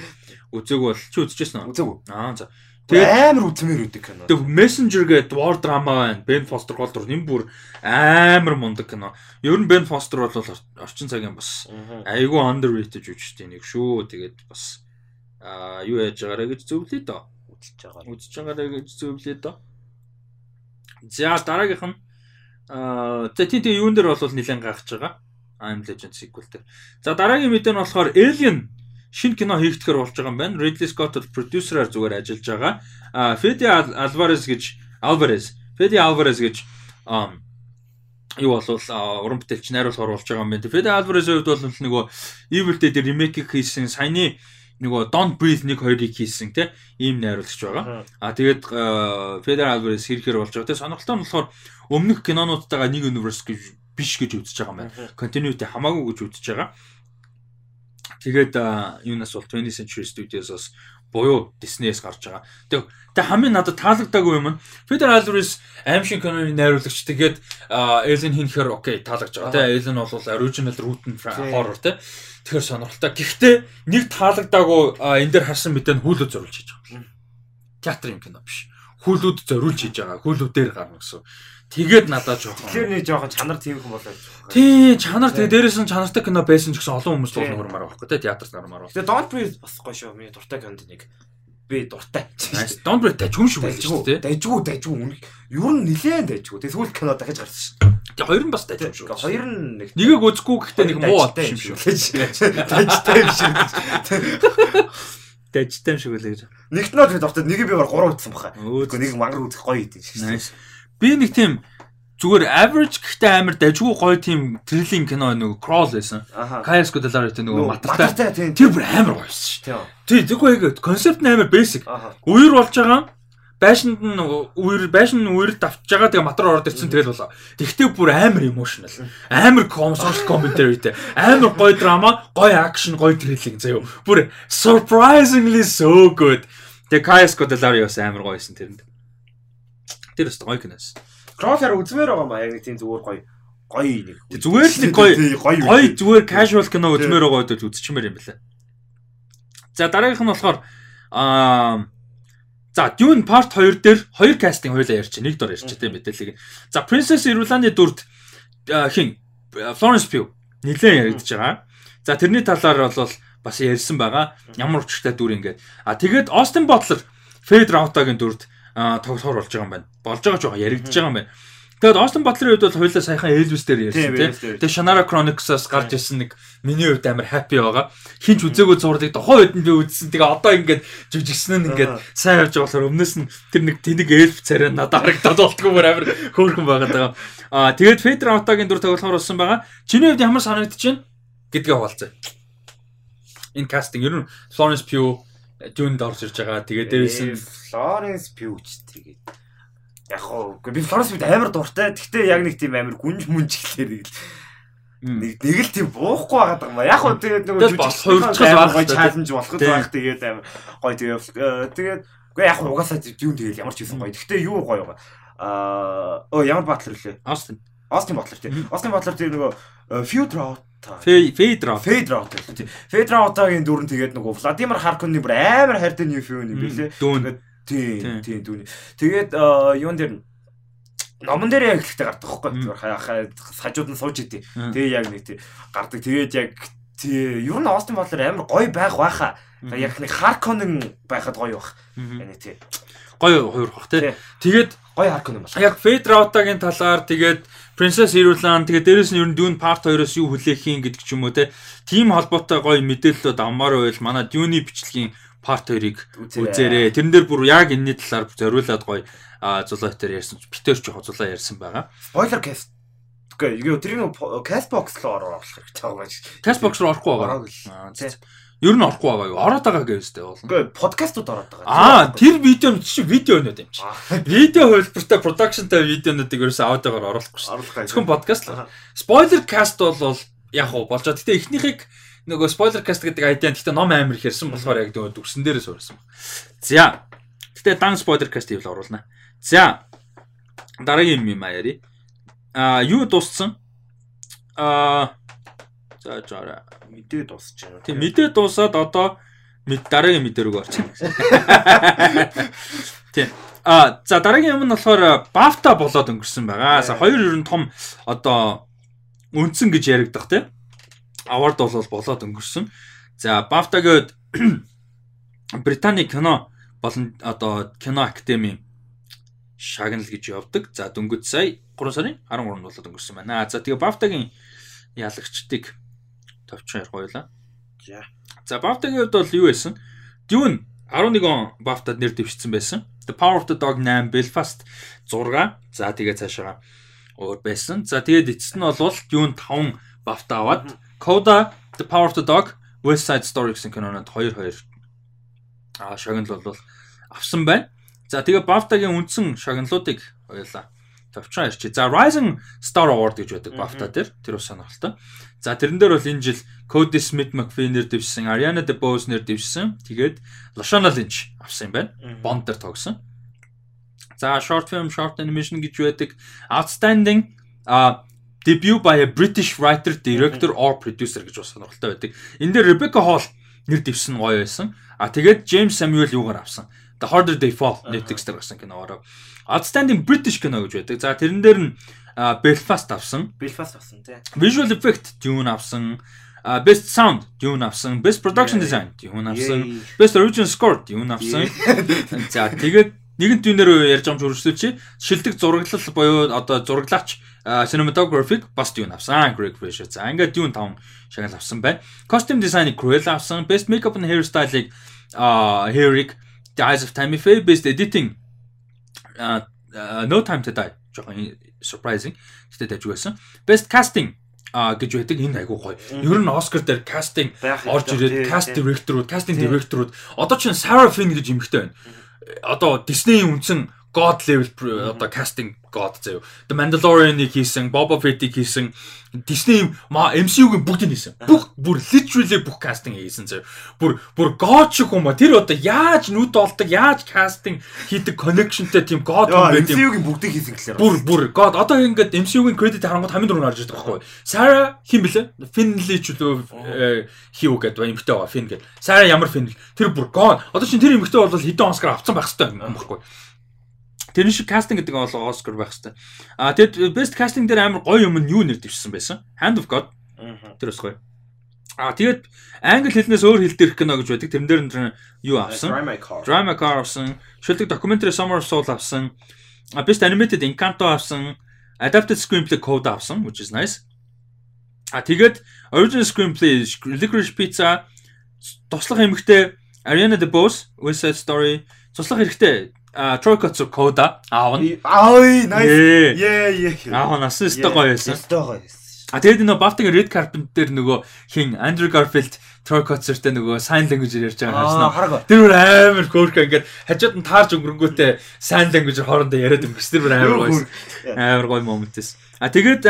Үзег бол чи үзчихсэн үү? Үзээгүй. Аа за. Тэгээд амар үзмээр үүдэг кино. тэг Messenger гэдэг war drama байна. Ben Foster гол дур энэ бүр амар мундаг кино. Ер нь Ben Foster бол ор- орчин цагийн бас айгүй underrated жүжигчтэй нэг шүү. Тэгээд бас аа юу яаж байгаарэ гэж зөвлөе доо. үзэж байгаа. Үзэж байгаарэ гэж зөвлөе доо. За дараагийнх нь аа за тийм тийм юун дээр бол нэлээд гайхаж байгаа. I'm Legend sequel дээр. За дараагийн мэдээ нь болохоор Alien шинэ кино хийгдэхэр болж байгаа юм байна. Ridley Scott бол продюсераар зүгээр ажиллаж байгаа. А Fede Al- Alvarez гэж Alvarez, Fede Alvarez гэж ам юу болвол уран бүтээлч найруулга оруулж байгаа юм байна. Fede Alvarez-ийн хувьд бол нөгөө Evil Dead remake хийсэн саяны нөгөө Don't Breathe 1 2-ыг хийсэн те ийм найруулагч байгаа. А тэгээд Federal Alvarez хийхээр болж байгаа. Тэгээд сонирхолтой нь болохоор өмнөх кинонуудтайгаа нэг universe гэж биш гэж үзэж байгаа юм байна. Continuity хамаагүй гэж үзэж байгаа. Тэгээд юунаас бол 20th Century Studios-оос буюу Disney-с гарч байгаа. Тэг тэг хамгийн надад таалагдаагүй юм нь Federal Alvarez аимшиг киноны найруулагч тэгээд Alien хийхээр окей таалагдж байгаа. Тэ Alien бол original root нь horror тэ. Тэгэхээр сонирхолтой. Гэхдээ нэг таалагдаагүй энэ дээр харсан мэдээ нь хүүлүүд зориулж хийж байгаа театрын кино биш. Хүүлүүд зориулж хийж байгаа. Хүүлүүдээр гарна гэсэн. Тэгээд надад жоохон. Тэгэхээр нэг жоохон чанар тийм хүн болоо гэж байна. Тий, чанар тэгээ дээрээс нь чанартай кино байсан ч гэсэн олон хүмүүс Тий. л нуурмаар байхгүй те театрт гармаар байна. Тэгээ Don't Breathe бас гоё шүү. Миний дуртай кинонд нэг би дуртай. Nice. Don't break дажгүй шүү байж шүү те. Дайжгүй, дайжгүй үнэ. Ер нь нилээн дайжгүй. Тэгээ сүүл кино дахиж гарсан шүү. Тэгээ хоёр нь бас дажгүй шүү. Хоёр нь нэг Нэгийг үзэхгүй гэхдээ нэг муу болчих юм шүү. Дайжтай юм шиг. Дажтай юм шиг үлээ гэж. Нэгт нь л дуртай, нэг би бар 3 үзсэн баха. Нэг мангар үзэх гоё идэв шүү. Би нэг тийм зүгээр average гэхдээ амар дажгүй гоё тийм thrilling кино нэг crawl байсан. Kayas Godalar гэдэг нөгөө матартай. Тэр бүр амар гоё байсан шүү. Тий, яг концепт нь амар basic. Үер болж байгаа. Байшинд нь үер байшин үер давтж байгаа тэгээ матар ороод ирсэн тэгэл болоо. Тэгтээ бүр амар emotional. Амар com social commentary те. Амар гоё драма, гоё action, гоё thrilling заяа. Бүр surprisingly so good. Тэгээ Kayas Godelarios амар гоё байсан тэрэнд. Тэр өст гоё киноос. Кроллер үзмээр байгаа маа яг нэг тийм зүгээр гоё гоё нэг. Зүгээр л нэг гоё- гоё. Зүгээр casual кино үзмээр байгаа үед үзчихмээр юм байна. За дараагийнх нь болохоор аа За Dune Part 2 дээр хоёр кастинг хоёлаа ярьчих. Нэг дор ярьчих тийм мэдээллийг. За Princess Irulan-ы дүрд хин Florence Pugh нэлээд яригдж байгаа. За тэрний талаар бол бас ярьсан байгаа. Ямар учиртай дүр ингээд. А тэгээд Austin Butler Fade Rauta-гийн дүрд тоглохоор болж байгаа юм байна. Болж байгаа ч байгаа яригдж байгаа юм байна. Тэгээд Austin Butler-ийн хувьд бол хоёлаа саяхан Elvis дээр ярьсан Тийм. Тэгээд Shannara Chronicles-аас гарч ирсэн нэг миний хувьд амар happy байгаа. Хинч үзээгүй зургийг тухайн үед нь би үзсэн. Тэгээ одоо ингээд жүжигсэн нь ингээд сайн явж болохоор өмнөөс нь тэр нэг тэнэг эльф царай надад харагдаад болтгүй бүр амар хөөрхөн байгаад байгаа. Аа тэгээд Feder Out-гийн дүр тоглохоор болсон байгаа. Чиний хувьд ямар санагдчихэв гэдгээ хуваалцъя. Энэ кастинг ер нь Florence Pugh Dune-д орж ирж байгаа. Тэгээд дээрээс нь Florence Pugh ч тэгээд яг хоо би Florence Pugh амар дуртай. Гэхдээ яг нэг тийм амар гүнж мүнжиглээ нэг л м, нэг нэг л тийм буухгүй байгаа юм. Яг хоо тэгээд байх гоё та, чаленж болох байх тэгээд амар гоё тэгээд э, тэгээд үгүй яг хоо угаасаа юу тэгээд ямар ч юм гоё. Гэхдээ юу гоё байгаа. Аа оо ямар батлер лээ. Austin. Austin Butler тийм. Austin Butler тийм нөгөө Future Out. Федра отоо тийм. Федра отоогийн дүрэн тэгээд нөгөө Владимир Харконы бүр амар хайртай нью юм юм билээ. Дүүн. Тийм, Тийм. дүүний. Тэгээд э, юун дээр нь номон дээр яг ихтэй гардаг байхгүй. Хаяа хажууд нь сууж идэв. Тэгээ яг нэг тийм гардаг. Тэгээд яг тий ер нь Остин Батлер амар гоё байх байхаа. Яг нэг Харконын байхад гоё байх. Yani тий. Гоё хоёр бах тий. Тэгээд Гоё Харкон юм байна. яг Feder Out-гийн талаар тэгээд Princess Irulan тэгээд дээрэс нь ер нь Dune Part 2-оос юу хүлээх юм гэдэг ч юм уу те. Тим холбоотой гоё мэдээлэлүүд аммаар байл манай Dune бичлэгийн Part 2-ыг үзээрэй. Тэрэн дээр бүр яг энэний талаар зориулаад гоё а зулаатаар ярьсан. Битэр ч зулаа ярьсан байгаа. Spoiler cast. Үгүй юу тэр нэг cast box руу оруулах хэрэгтэй байгаа гэж. Castbox руу орохгүй байгаа. Аа, Тий. Ер нь орохгүй байгаа юу? Ороод байгаа гэвэстэй болно. Үгүй подкастууд ороод байгаа. Аа, тэр видео чи видеонууд юм чи. Аа, Видео хөлбөртэй продакшнтай видеонуудыг ерөөсөө аудиогоор оруулахгүй шүү. Зөвхөн подкаст л. Spoiler cast бол яг уу болж байгаа. Гэтэ эхнийхийг нөгөө spoiler cast гэдэг айдиан гэтэ ном амир хэрсэн болохоор яг нөгөө дүрсэн дээрээ суурсан баг. За. Гэтэ дан spoiler cast-ийг л оруулна. За. Дараагийн юм юм аяри. Аа юу дууссан? Аа За жаарай. Мэдээ дуусч байна. Тийм мэдээ дуусаад одоо дараагийн мэдээ рүү орчих. Тийм. А за дараагийн юм нь болохоор BAFTA болоод өнгөрсөн байгаа. За хоёр ер нь том одоо үндсэн гэж яригдах тийм. Award бол болоод өнгөрсөн. За BAFTA гээд [CLEARS THROAT] Британий кино болон одоо кино академи шагнал гэж явдаг. За дөнгөж сая 3 сарын 13-нд болоод өнгөрсөн байна. За тэгээ BAFTA-гийн ялагчдыг товчхон ярих байлаа. За. За BAFTA-гийн хувьд бол юу байсан? Dune 11 он BAFTA-д нэр дэвшсэн байсан. The Power of the Dog 8, Belfast 6. За тэгээ цаашаа өөр байсан. За тэгээд эцэст нь бол Dune 5 BAFTA аваад Coda, The Power of the Dog, West Side Story гэсэн кинонод 2-2 а шагнал бол авсан байна. За тэгээ BAFTA-гийн үндсэн шагналуудыг хоёулаа товчхон ярьчих. За Rising Star Award гэж байдаг BAFTA дээр тэр бас сонирхолтой. За тэрэн дээр бол энэ жил Cody Smith McPhee нэр дэвшсэн, Ariana DeBose нэр дэвшсэн. Тэгээд Lashana Lynch авсан юм байна. Bond дээр тогсон. За short film, short animation гэж байдаг. Outstanding а debut by a British writer, director or producer гэж бас сонирхолтой байдаг. Энэ дээр Rebecca Hall нэр дэвсэн гоё байсан. А тэгээд James Samuel юугаар авсан. The Harder They Fall Netflix дээр гарсан киноороо. Outstanding British кино гэж байдаг. За тэрэн дээр нь Belfast авсан. Belfast авсан тий. Visual effect Dune авсан. Best Sound Dune авсан. Best Production Design Dune авсан. Best Original Score Dune авсан. За тэгээд нэгэн дүүнээр ярьж байгаа юм хөрвүүлчих. Шилдэг зураглал буюу одоо зураглаач cinematographic бас Dune авсан. Greg Fraser. За ингээд Dune 5 шагнал авсан байна. Costume design-ыг Cruella авсан. Best makeup and hairstyle-ыг Herrick The Eyes of Tammy Faye Best editing. No Time to Die. Жоохон surprising. Гэтэ дайж байсан. Best casting. А гэж байдаг энэ айгуу гоё. Ер нь Оскар дээр кастинг орж ирээд каст директорууд, кастинг директорууд одоо чинь Sarah Finn гэж эмэгтэй байна. Одоо Disney-ийн үндсэн god level одоо casting god заяа. The Mandalorian-ыг хийсэн, Boba Fett-ийг хийсэн, Disney MCU-гийн бүгдийг хийсэн. Бүх бүр literally бүх casting хийсэн заяа. Бүр бүр god шиг юм ба. Тэр одоо яаж нүд олдог, яаж casting хийдэг connectionтэй тийм god юм бэ тийм. MCU-гийн бүгдийг хийсэн гэхлээр. Бүр бүр god. Одоо ингээд MCU-гийн credit харангууд хамгийн дөрөв гарч ирдэг байхгүй. Sarah хин блэ? Finley ч үлээ хийв гэдэг ба эмхтэй байгаа Finn гэдэг. Sarah ямар Finn? Тэр бүр god. Одоо чинь тэр эмхтэй бол хэдэн Оскар авсан байх хэрэгтэй юм байхгүй. Тэр шиг кастинг гэдэг нь бол Оскар байх хэвээр. А тэгэд best casting дээр амар гоё юм нь юу нэр дэвшсэн байсан? Hand of God. Тэр бас гоё. А тэгээд англи хэлнээс өөр хэл дээрх кино гэж байдаг. Тэрэн дээр нь юу авсан? Drama Car авсан. Шилдэг documentary Summer of Soul авсан. А best animated Encanto авсан. Adapted screenplay Code авсан, which is nice. А тэгээд original screenplay Licorice Pizza, туслах эмэгтэй Ariana DeBose, West Side Story, туслах хэрэгтэй Troy Kotsur Coda аав нь. Ай, nice. Аав нь асан өстой гоё байсан. Өстой гоё байсан. А тэгээд нөгөө Bafta-гийн Red Carpet дээр нөгөө хин Andrew Garfield Troy Kotsur-тэй нөгөө sign language-ээр ярьж байгаа харснаа. Тэр бүр амар хөөрхө ингээд хажууд нь таарж өнгөрөнгөтэй sign language-ээр хоорондоо яриад өнгөрс тэр бүр амар гоё. Амар гоё моментээс. А тэгээд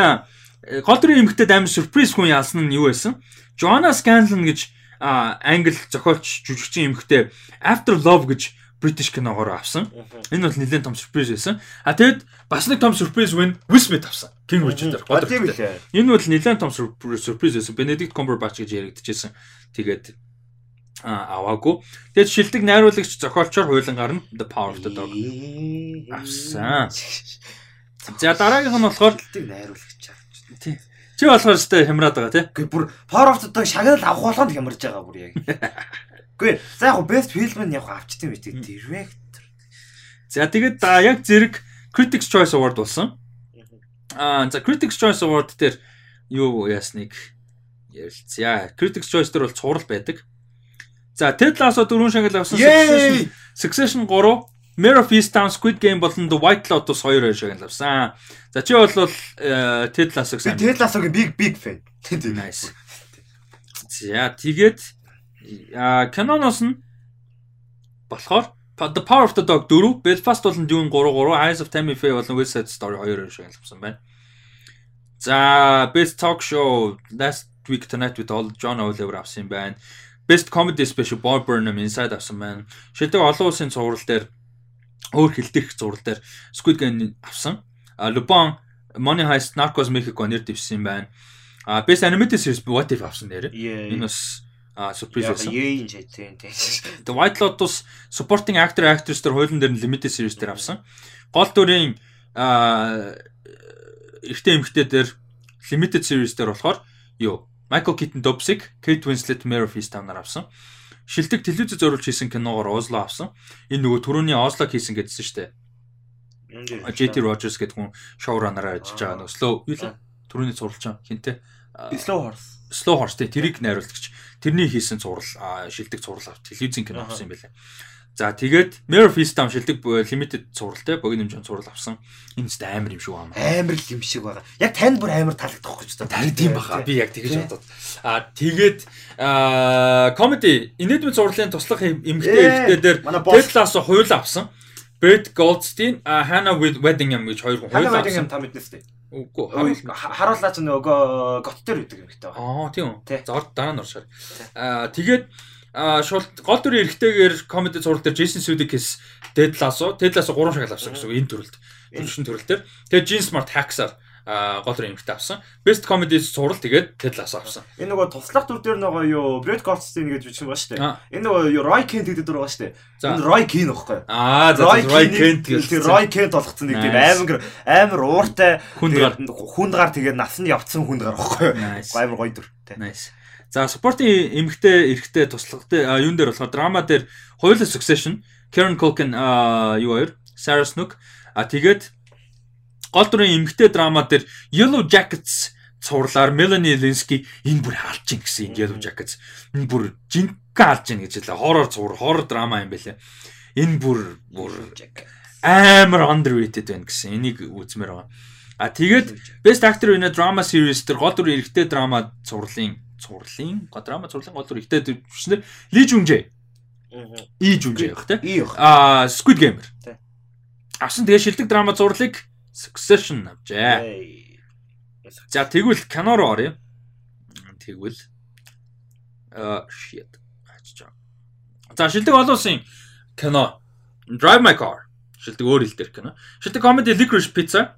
гол дүрийн эмэгтэйд амар surprise хүн яасан нь юу байсан? Joanna Scanlon гэж англи зохиолч жүжигчин эмэгтэй After Love гэж British киногоор авсан. Энэ бол нэлээд том сюрприз байсан. А тэгэд бас нэг том сюрприз win Will Smith авсан. King Richard дээр гол дүртэй. Энэ бол нэлээд том сюрприз байсан. Benedict Cumberbatch гэж яригдчихсэн. Тэгээд аваагүй. Тэгээд шилдэг найруулагч зохиолчоор хуулин гарна The Power of the Dog авсан. За дараагийнх нь болохоор шилдэг найруулагч авч. Тий. Чи болохоор өстэй хямраад байгаа тий. Гэхдээ бүр Power of the Dog шагнал авах болгонд хямарж байгаа бүр яг. [LAUGHS] Үгүй за яг best film нь яг авчтсан байж тээ director. За тэгээд яг зэрэг Critics Choice Award болсон. Аа за Critics Choice Award дээр юу яасныг ярилцъя. Critics Choice дээр бол цуврал байдаг. За Ted Lasso дөрөв шагнал авсан Succession Succession 3 Mayor of Easttown Squid Game болон The White Lotus 2 шагнал авсан. За чи бол Ted Lasso гэсэн. Ted Lasso-гийн big big fan. Nice. За тэгээд киноноос нь болохоор The Power of the Dog 4, Belfast болон Dune 3 3, Eyes of Tammy Faye болон West Side Story 2 шагналсан байна. За Best Talk Show Last Week Tonight with All John Oliver авсан байна. Best Comedy Special Bob Burnham Inside авсан байна. Шилдэг олон улсын цуврал дээр өөр хилдэх цуврал дээр Squid Game авсан. Lupin Money Heist Narcos Mexico нэр дэвшсэн байна. А Best Animated Series What If авсан нэрэ. Яа. Энэ бас а surprise байсан. Яин ч тийм тийм. The White Lotus supporting actor actress төр хуулийн дээр нь limited series дээр авсан. Гол дүрийн а эртний эмэгтэй дээр limited series дээр болохоор юу Michael Keaton Dobsik, Kate Winslet, Mare of Easttown нар авсан. Шилдэг телевизэд зориулж хийсэн киногоор Осло авсан. Энэ нөгөө түрүүний Ослог хийсэн гэдсэн шүү дээ. JT Rogers гэдэг хүн showrunner ажиллаж байгаа нөгөө slow юу лээ? Түрүүний зурлаж байгаа хинтээ. Slow Horse. Slow Horse тий тэрийг найруулагч. Тэрний хийсэн зурал а, шилдэг зурал авт телевизийн кино авсан юм байлаа. За тэгээд Mare of Easttown шилдэг limited зуралтай богино хэмжээний зурал авсан. Энэ ч амар юм шиг байна. Амар л юм шиг байгаа. Яг танд бүр амар таалагдах гэж байна. Тарин тийм баха. Би яг тэгэж бодод. А тэгээд comedy инээдмийн зурлалын туслах эм- эмэгтэй Ээ, эрэгтэй дээр. Ted Lasso хуйл авсан. Brett Goldstein, Hannah with Weddingham гэж хоёр хүн хуйл Ханаа байдаг юм авсан. та мэднэс тээ. Үгүй харуул. Харууллаа ч нөгөө гот дээр байдаг юм гэдэг. Аа тийм. За дараа нь оршоор. Аа тэгээд шул гол дүрийн эрэгтэйгээр comedy зураг дээр Jason Sudeikis Ted Lasso, Ted Lasso 3 шагнал авсан гэсэн үг энэ төрөлд. Төрөлшин төрөл дээр. Тэгээд Jean Smart Hacksar аа гол эмэгтэй авсан. Best comedy зураг тэгээд Ted Lasso авсан. Энэ нөгөө туслах дүр дээр нөгөө юу Brett Goldstein гэж бичсэн байгаа шүү дээ. Энэ нөгөө Roy Kent гэдэг дүр байгаа шүү дээ. Энэ Roy Kent байхгүй. Аа за Roy Kent гэж. Roy Kent болгоцсон нэг тийм амар амар ууртай тэгээд хүндгаар тэгээд насанд явцсан хүндгаар байхгүй. Nice. Амар гоё дүр. Nice. За supporting эмэгтэй эрэгтэй туслагтай юун дээр болохоор драма дээр хоёулаа Succession, Karen Culkin юу хоёр, Sarah Snook а тэгээд гол дүрийн эмэгтэй драма дээр Yellow Jackets цуурлаар Melanie Linsky энэ бүр хаалж ин гэсэн энэ Yellow Jackets энэ бүр жинхэнэ хаалж ин гэж хэлээ. Horror цуур, horror драма юм байлээ. Энэ бүр бүр амар underrated байна гэсэн. Энийг үзмээр байгаа. А тэгээд Best Actor in a Drama Series дээр гол дүр эрэгтэй драма цуурлын цуурлын гол драма цуурлын гол дүр эрэгтэй дүрчнэр Ли Жүнжээ. И Жүнжээ байх тийм. Ий баг. А Squid Game. Авсан тэгээд шилдэг драма зурлыг Succession авчээ. За тэгвэл кино руу оръё. Тэгвэл а shit. За шилдэг олон улсын кино Drive My Car шилдэг өөр хэл дээр кино. Шилдэг comedy Licorice Pizza.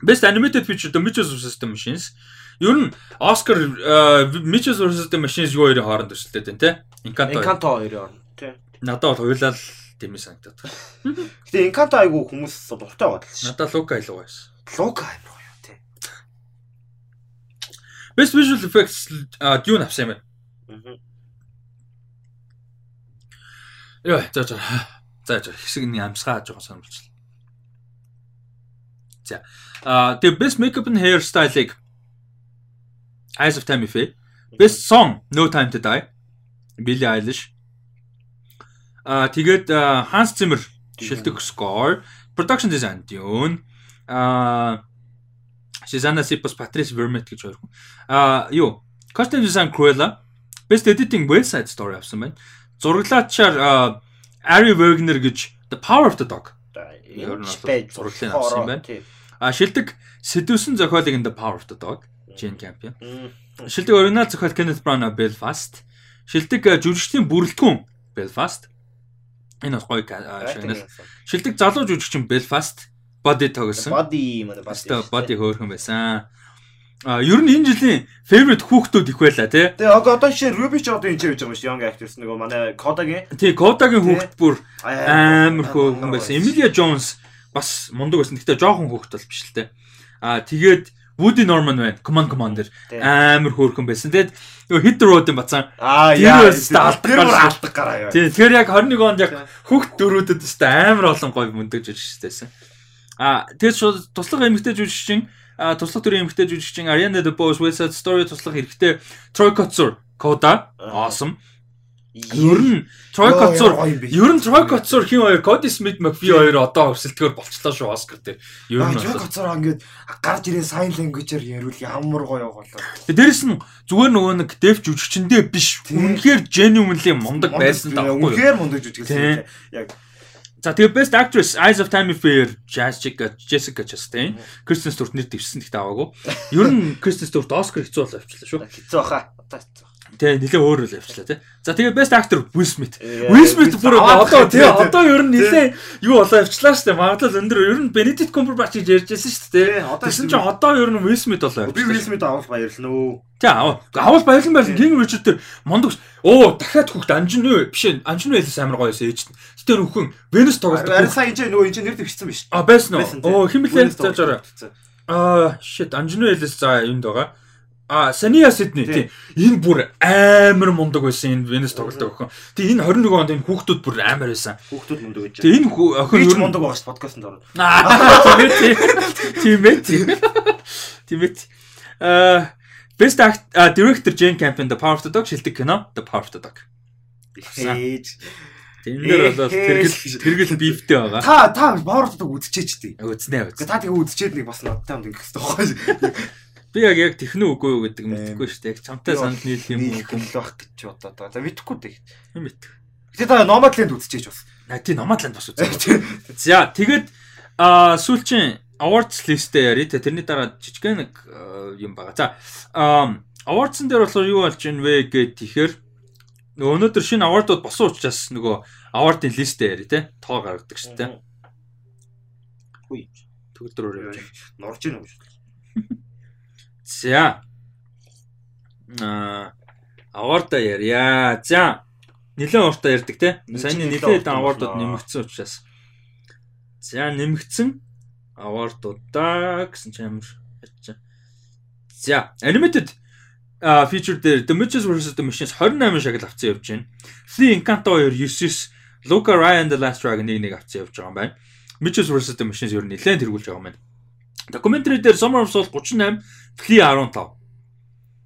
Best animated feature The Mitchells vs the Machines. Ер нь Oscar Mitchells vs the Machines юу хоёрын хооронд төсөлтэй дээ, тэ? Encanto. Encanto хоёр орно. Тий. Надад бол хуйлал дэмий санагдаад. байна. [LAUGHS] Гэтэ Encanto айгу хүмүүс дуртай байгаа л шүү. Надад Luca илүү байсан. Лука амар гоё тий. Best visual effects а, Dune авсан юм байна. Яа, за за. За за хэсэг нэг амсгаа хааж байгаа санамжлаа. За. А тэгээ best makeup and hairstyle-ыг Eyes of Tammy Faye. Best song No Time to Die. Billie Eilish. А тэгээд Hans Zimmer шилдэг score, production design Dune. А Susanna Sipos, Patrice Vermette гэж хоёр хүн. А юу? Costume design Cruella. Best editing West Side Story авсан байна. Зураглаачаар Ari Wegner гэж The Power of the Dog. Ер нь зураглалын авсан юм байна. А шилдэг сэдвсэн зохиолыг The Power of the Dog. Jane Campion. Шилдэг оригинал зохиол Kenneth Branagh Belfast. Шилдэг жүжигчдийн бүрэлдэхүүн Belfast. Энэ бас гоё шагнал. Шилдэг залуу жүжигчин Belfast. Body тоглосон. Body мөн Баста body хөөрхөн байсан. А ер нь энэ жилийн favorite хүүхдүүд их байла тий. Тэгээ одоо жишээ Ruby ч одоо энэ ч хийж байгаа шүү. Young actors нөгөө манай Kodaгийн Тий, Тий. хүүхд бүр амар хөөрхөн байсан. Emilia Jones бас мундаг байсан. Гэхдээ жоохон хүүхд бол биш л тий. А тэгээд Woody Norman байна. Command Commander амар хөөрхөн байсан. Тэгээд нөгөө Hit the Road-ын бацаан. Аа яа. Тэр бүр алдаг гараа яа. Тий, тэгэхээр яг 21 онд яг хүүхд дөрүүдэд өстэй амар олон гоё мундаг жүжигчтэйсэн. А тэгээд шууд туслах эмэгтэй жүжигчин а туслах төрлийн эмэгтэй жүжигчин Ariana DeBose West Side Story туслах хэрэгтэй Troy Kotsur Кода awesome. Ер нь юм биш. ер нь Troy Kotsur хин хоёр Cody Smith McPhee хоёр одоо өрсөлдгөр болчлоо шүү Оскар дээр. Ер нь бол. гоцоор ингээд гарч ирээ sign language-аар яриул ямар гоё болоо. Тэгээд Дээрэс нь зүгээр нөгөө нэг дев жүжигчэндээ биш. Үнэхээр genuinely мундаг байсан юу? Үнэхээр мундаг жүжиглсэн. Тийм. Яг За тэгээ Best Actress Eyes of Tammy Fair, Jessica Jessica Chastain, Kristen Stewart нэр дэвшсэн гэхдээ аваагүй. Ер нь Kristen Stewart Oscar хэцүү бол авчлаа шүү. хэцүү баха. Одоо хэцүү. Те нэлээ өөр үл явчлаа те. За тэгээ best actor Will Smith. Э, Will Smith бүр одоо тий одоо ер нь нэлээ юу болоо явчлаа шүү дээ. Магадлал өндөр ер нь Benedict Cumberbatch гэж ярьжсэн. Тий, одоо Тэгсэн чинь одоо ер нь Will Smith болоо. Би Will Smith авах баярлна өө. Тий. Авал баярлан баярлан King Richard тэр мондогч оо дахиад хүүхд анжин үү биш ээ анжин байлс амар гоё байсан ээж. Тэр нөхөн Venus тоглолт. Арин сайн энэ нөгөө энэ нэр дэвчсэн биш. А байсан Байсан, уу? Оо химэлээ зааж ороо. Аа shit анжин байлс за энд байгаа. А Сания Сиднey Тий. тий. Энэ бүр амар мундаг байсан энэ Venus тоглолт охин. Тэгээ энэ 21 онд энэ хүүхдүүд бүр амар байсан. Хүүхдүүд мундаг гэж. Тэгээ энэ охин нь мундаг байгаа ш подкастт орно. Аа [LAUGHS] тийм ээ тийм ээ. Тийм ээ. Аа Best act director Jane Campion The Power of the Dog шилдэг кино The Power of the Dog. Ээж. Тэн дээр бол Ээ, тэргэл тэргэл бифтэй байгаа. Та та баурддаг үдчихэж тий. Үзнэ үз. Та тэгээ үдчихэд нэг бас надтай юм ингэх хэрэгтэй байхгүй. Би яг яг технөө үгүй юу гэдэг мэдэхгүй шүү дээ. Яг чамтай санал нийлэх юм уу юм байх гэж бодоод байгаа. За мэдхгүй дээ. юм мэд. Гэтэ та Nomadland үдчихэж бас. А тий Номадланд бас үзээ. [LAUGHS] За тэгээд а сүүлчийн awards листээ яри тэ тэрний дараа жижигхэн нэг юм байгаа. За awards-ын дээр болохоор юу болж байна вэ гэхэд тэгэхээр нөгөө өнөөдөр шинэ award-ууд босон учраас нөгөө award-ын листээ яри тэ тоо гаргадаг шүү дээ. Хүй. Төгөлдрөөр явж байна. Норж ийн шүү. [LAUGHS] За. Аа award ярья. За. Нилээн уртаа ярьдаг те. Саяны уртаа award-ууд болно. нэмэгдсэн учраас. За нэмэгдсэн award-уудаа гэсэн чинь амар ачаа. За, animated а feature дээр The Mitches vs The Machines 28 шагнал авцсан явж байна. Flea Encanto 2 9 Luca Ryan The Last Dragon 1-1 авцсан явж байгаа юм байна. Mitches vs The Machines ер нь нэлээд тэргүүлж байгаа юм байна. Documentary дээр Summer of Soul 38, Flea 15.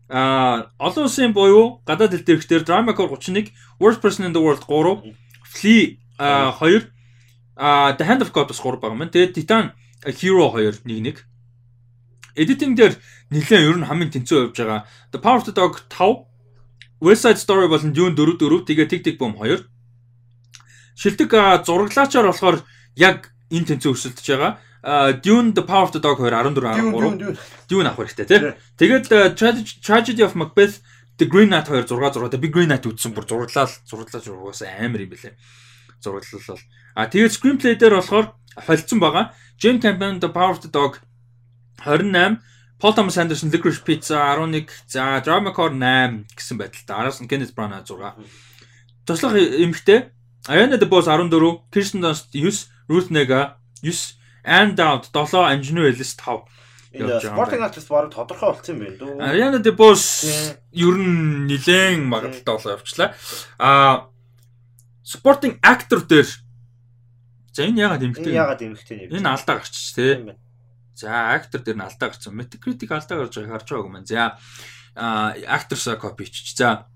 А олон улсын буюу гадаад хэл дээрхтэр Dramacore 31, Worst Person in the World 3, Flea а 2, а The Hand of God бас 3 байгаа юм. Тэгээд Titan Hero 2 1-1. Editing дээр нэлээд ер нь хамгийн тэнцүү явж байгаа. The Power of the Dog 5, West Side Story болон Dune 4 4, тэгээ Tick Tick Boom 2. Шилдэг зураглаачаар болохоор яг энэ тэнцүү өсөлдөж байгаа. А, Dune The Power of the Dog 2 14 13. Dune авах хэрэгтэй тий. Тэгээд uh, Tragedy- of Macbeth The Green Knight 2 6 6 The Big Green Knight үзсэн бүр зураглал зураглаж угаасаа амар юм бэлээ. Зураглал бол. А тэгээд screenplay дээр болохоор холцсон байгаа. Jane Campion The Power of the Dog 28 Paul Thomas Anderson Licorice Pizza 11 за Dramacore 8 гэсэн байдалтай. Араас нь Kenneth Branagh 6. Туслах эмэгтэй Ariana DeBose 14, Kirsten Dunst 9, Ruth Negga 9, Anne Dowd 7, Angelina Ellis 5. Энэ явж байгаа юм спортинг актрис бараг тодорхой болсон юм байна дөө. Ariana DeBose ер нь нилээн магадaltaй болоо явчлаа. А supporting actor дээр за энэ ягаад Энэ эмэгтэй? ягаад эмхтэй нэв? Энэ алдаа гарч тий. юм байна. За актер дээр нь алдаа гарсан. Metacritic алдаа гарч байгааг харж байгаагүй маань. За а actors copy ч. За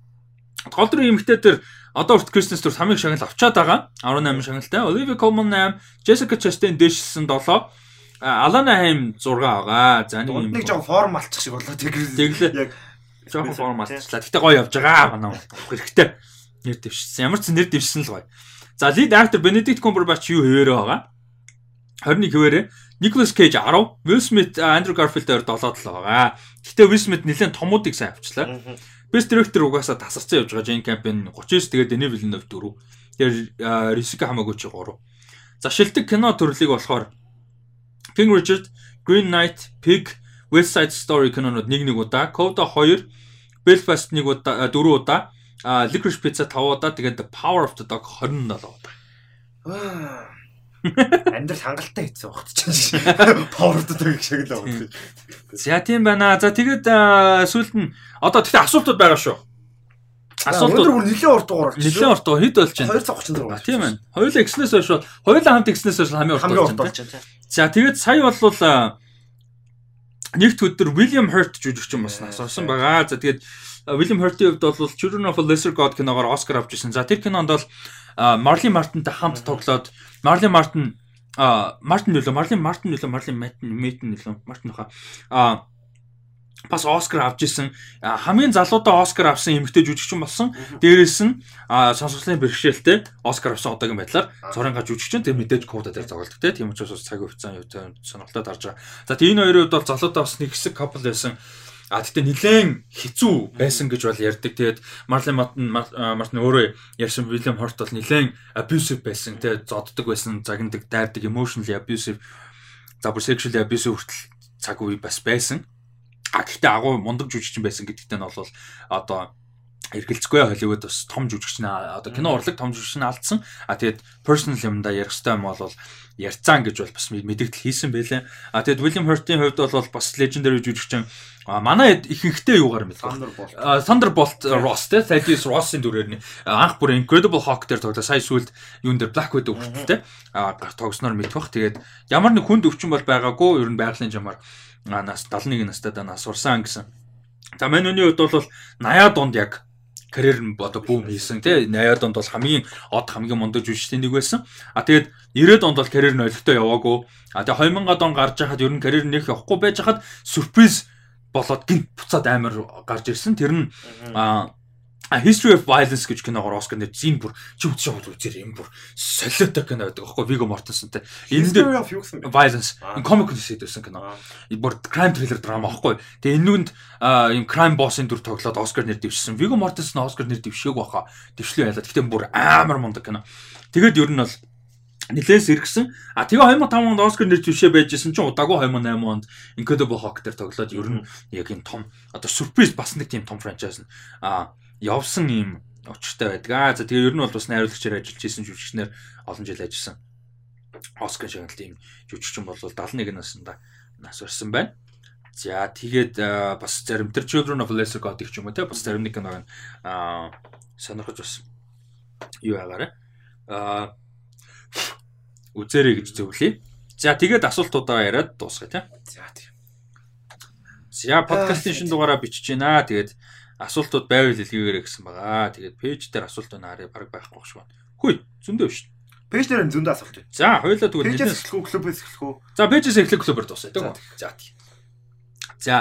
гол дүрийн эмэгтэй дээр одоо урт Кристен Стюарт хамгийн шагнал авчаад байгаа. 18 шагналтай. Olivia Colman 8, Jessica Chastain дээшсэн 7, а, Alana Haim 6 байгаа. За нэг юм. Нэг жоохон форм алчих шиг болоо тэг. Тэглээ. Яг жоохон форм алдчихлаа. Гэтэ гоё явж байгаа манай хэрэгтэй. Нэр дэвшсэн. Ямар ч нэр дэвшсэн л гоё. За lead actor Benedict Cumberbatch юу хэвээрээ байгаа. 21 хэвээрээ. Nicolas Cage 10, Will Smith, Andrew Garfield хоёр 7 л байгаа. Гэтэ Will Smith нэлээд томуудыг сайн авчлаа. Best director угаасаа тасарсан явж байгаа Jane Campion 39 тэгээд Denis Villeneuve 4. Тэгээд Risica Hamaguchi 3. За шилдэг кино төрлийг болохоор King Richard, Green Knight, Pig, West Side Story кинонууд нэг нэг удаа, Coda 2, Belfast нэг удаа 4 удаа, Licorice Pizza 5 удаа, тэгээд The Power of the Dog 27 удаа. Амьдрал хангалттай хийсэн багт ч. Поwerд таг шиг л байгаа. За тийм байна. За тэгээд сүүлд нь одоо тэгтээ асуултууд байгаа шүү. Өндөр Асуултууд бүр нэлээд урт дугаар болчихсон. нэлээд урт хэд болж байна? 236. А тийм байна. Хоёулаа X-нээс хойш бол хоёулаа хамт X-нээс хойш хамгийн урт болж байна. байна. За тэгээд сая болвол нэгд өдөр William Hurt жүжигчин бас асуусан байгаа. За тэгээд William Hurt-ийн хувьд бол Children of a Lesser God киногоор Оскар авч ирсэн. За тэр кинонд бол Marley Martin-тай хамт тоглоод Marley Martin а Мартин нөлөө Марлин Мартин нөлөө Марлин Мэтн Мэтн нөлөө Мартин хаа а бас Оскар авч исэн хамгийн залуудаа Оскар авсан эмэгтэй жүжигчин болсон. Дээрээс нь сонсголын бэрхшээлтэй Оскар авсан одоогийн байдлаар цорынга жүжигчин тэр мэдээж кода дээр тоглолдог те. Тийм учраас цаг хугацаа юу сонирхолтой дарж байгаа. За тийм энэ хоёрын хувьд бол залуудаа бас нэг хэсэг couple байсан. А тэгтээ нилээн хэцүү байсан гэж бол ярьдаг. Тэгээд Марлен Мартин Мартин өөрөө ярьсан William Hurt бол нилээн abusive байсан. Тэгээд зодддаг байсан, загнадаг, дайрдаг, emotionally abusive, за бүр sexually abusive хүртэл цаг үе бас байсан. А гэхдээ агуу мундаг жүжигчин байсан гэдэгтээ нь бол одоо эргэлцгүй Холливуд бас том жүжигчин одоо кино урлаг том жүжигчин алдсан. А тэгээд personal юмдаа ярих хэрэгтэй юм бол ярьцаан гэж бол бас мэдээлэл хийсэн байлээ. А тэгээд William Hurt-ийн хувьд бол бас legendary жүжигчин манай ихэнхдээ юугаар мэдээ. Thunderbolt Ross те Thaddeus Ross-ийн дүрээр нь анх бүр Incredible Hulk дээр тоглоо. Сая сүүлд юун дээр Black Widow хүртэл те тогсноор мэдвэх. Тэгээд ямар нэг хүнд өвчин бол байгаагүй. Ер нь байгалийн жамаар нас 71 настай да нас урсан гэсэн. За манайны хувьд бол 80-аад онд яг карьер нь одоо бүүм хийсэн тий 80-аад онд бол хамгийн од хамгийн мундаг жүжигчдийн нэг байсан. А тэгээд 90-ад онд бол карьер нь олигтой яваагүй. А тэгээд 2000-ад он гарч яхад ер нь карьер нь их явахгүй байж хахад сюрприз болоод гинт буцаад амар гарч ирсэн. Тэр нь а A History of Violence гэж киногоор Оскар нэр зин бүр чи үзсэн бол үзэр юм бүр солиотой кино байдаг аахгүй Vigo Mortensenтэй. Энэ дээр Violence comic хийсэд байсан кино. Бүр crime thriller драма аахгүй. Тэгээ энүүнд юм crime boss-ын дүр тоглоод Оскар нэр дэвшсэн. Vigo Mortensen Оскар нэр дэвшээг баха. Дэвшлээ ялаад. Гэтэ бүр амар мундаг кино. Тэгээд ер нь бол нилээс иргсэн. А тэгээ 2005 онд Оскар нэр дэвшээ байжсэн чинь удаагүй 2008 онд Incredible Hulk дээр тоглоод ер нь яг энэ том одоо сюрприз бас нэг тийм том франчайз нь а явсан юм учиртай байдаг. Аа за тэгээ ер нь бол бас найруулагчаар ажиллаж исэн жүжигчнэр олон жил ажилласан. Оскар шагналт ийм жүжигчин бол 71 наснда нас өрсөн байна. За тэгээд бас зарим тэр Children of Lesser God гэх юм уу те бас зарим нэг нэг аа сонирхож бас юу байгаарэ. Аа үзээрэй гэж зөвлөе. За тэгээд асуултуудаа яриад дуусгая те. За тийм. За подкастын шин дугаараа бичиж байна. Тэгээд асуултууд байвал илгээгээрэй гэсэн байгаа. Тэгээд пэйж дээр асуулт байна арай баг байхгүй шүү. Хүй зөндөө биш. Пэйж дээр зөндөө асуулт байна. За хоёулаа тэгвэл пэйжээс эхлэх үү, клубээс эхлэх үү? За пэйжээс эхлэх клубээр дуусаа тийм үү? За тийм. За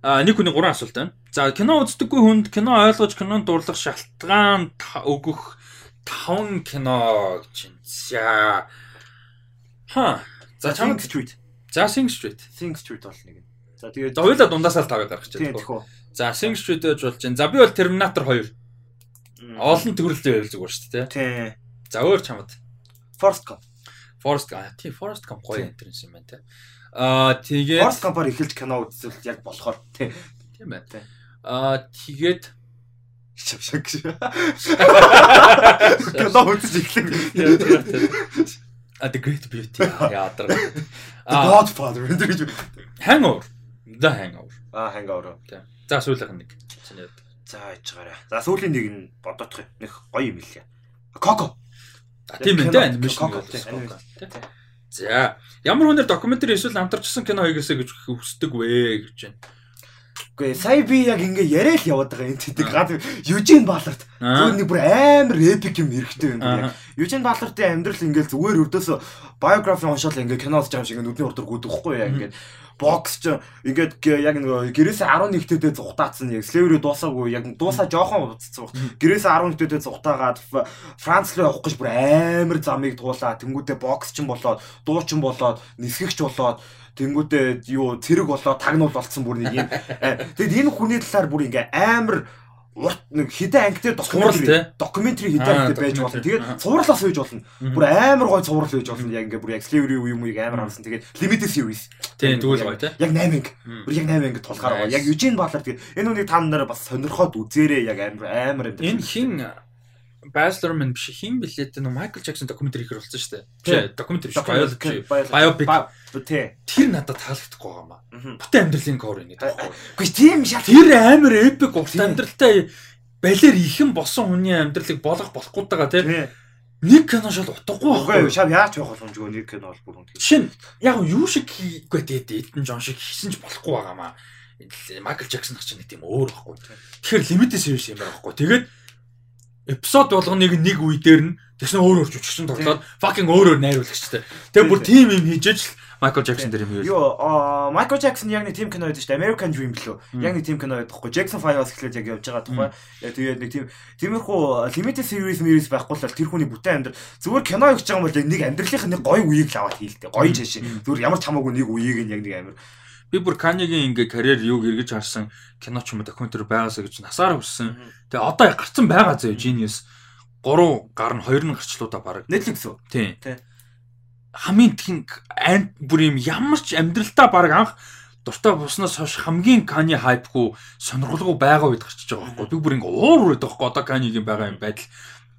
а нэг хүний гурван асуулт байна. За кино үздэггүй хүнд кино ойлгож кинонд дурлах шалтгаан өгөх 5 кино чинь. За Ха. За Sing Street. За Sing Street. Sing Street бол нэг. За тэгээд За хоёулаа дундаасаа л тавыг гаргачих тийм тэхүү. За Sing Street гэж болж байна. За би бол Terminator 2. Олон төгрөлтэй байвал зүгээр шүү дээ. Тий. За өөр чамд. Forest Gump. Forest Gump. Тий, Forest Gump гоё интернэс юм байна те. Аа тэгээд Forest Gump-аар эхэлж кино үзвэл яг болохоор тий. Тийм байна. Аа тэгээд шав шав гэж. [LAUGHS] Кино үзэж эхлэх. А The Great Beauty [LAUGHS] яадар. The Godfather гэж. Hangover. The Hangover. Аа Hangover. Тийм. За сүүлийнх нь нэг. За яжгаарай. За сүүлийн нэг нь бодоодох юм. Нэг гоё юм илээ. Коко. А тийм ээ анимашн. За ямар хүнээр докюментари эсвэл амтарчсан кино хийгээсэй гэж хүсдэг вэ гэж байна. Үгүй сая би яг ингээ яриа л яваад байгаа юм тийм гад Южин Баларт зөв нэг бүр амар эпик юм эрэхтэй байна. Южин Балартын амьдрал ингээл зүгээр өрдөөс биографи уншаал ингээ кино болж байгаа юм шиг нүдний урд гүдэхгүй яа ингээ бокс ч ингээд яг нэг гэрээсээ 11 тэдээ зугатаацсан яг слэври дуусаагүй яг дуусаа жоохон уцсан. Гэрээсээ 11 тэдээ зугатаагаад Франц руу явах гэж бүр амар замыг туулаа. Тэнгүүдээ бокс ч болоод, дуучин болоод, нисгэгч болоод тэнгүүдээ юу цэрэг болоод тагнуул болцсон бүр нэг юм. [LAUGHS] Тэгэд энэ хүний талаар бүр ингээ амар нэг хідэн ангитэй докюментари докюментари хідэн ангитэй байж болно. Тэгээд цувралаас үйж болно. Бүр амар гой цуврал үйж болно. Яг ингээ бүр яг slavery үе юм уу амар харсан. Тэгээд limited series. Тийм тэгвэл гоё тий. Яг 8 анги. Бүр яг 8 анги тулахаар гоё. Яг Eugene Butler тэгээд энэ үнийг та нараа бас сонирхоод үзээрэй яг амар амар юм. Энэ хин Bachelor Man биш хин билээ тэ нөө Michael Jackson докюментари ихэр болсон шүү дээ. Тий, докюментари шүү. Biology. Biopic. Тий. Тэр надад таалагдахгүй байгаа маа. Бүтэн амьдралын cover ингэ. Үгүй тийм шал. Тэр амар epic урт амьдралтай балер ихэн босон хүний амьдралыг болгох болохгүй таага тий. Нэг кино шал утгагүй байхгүй. Шав яаж явах боломжгүй нэг кино бол бүр үнэ. Шин яг юу шиг хийггүй тэгээд Эдэн Жон шиг хийсэн ч болохгүй байгаа маа. Michael Jackson чинь нэг тийм өөр байхгүй. Тэгэхээр limited series юм байгаа байхгүй. Тэгээд эпизод болгоныг нэг үе дээр нь тэгсэн өөр өөр жүжигчин тоглоод fucking өөр өөр найруулагчтай. Тэгээ бүр тим юм хийж л Майкл Джексон дээр юм юу? Йоо, Майкл Джексон яг нэг тим кино байдаг шүү дээ. American Dream лөө. Яг нэг тим кино байхгүй. Jackson 5-аас эхлээд яг явж байгаа тухай. Яг тэгээд нэг тим тиймэрхүү limited series series байхгүй л тэр хүний бүтээн амьдрал зүгээр кино хийж байгаа юм бол нэг амьдралынх нь гоё үеийг л аваад хийлдэ. Гоё жишээ. Зүгээр ямар ч хамаагүй нэг үеийг нь яг нэг амир би бүр Канигийн ингээ карьер юуг эргэж харсан кино ч юм уу докюментари байгаасаа гэж насаараа хүссэн. Тэгээ одоо гарцсан байгаа зөө Genius 3 гар нь 2 нь гарчлуудаа баг. Netflix үү? Тийм. Тий. Хамгийн тхин анд бүр юм ямар ч амьдралтаа баг анх дуртай буснаас хойш хамгийн Кани хайпгүй сонирхолгүй байгаа үед гарчиж байгаа байхгүй. Би бүр ингээ уур үрээд байхгүй одоо Канигийн байгаа юм байдал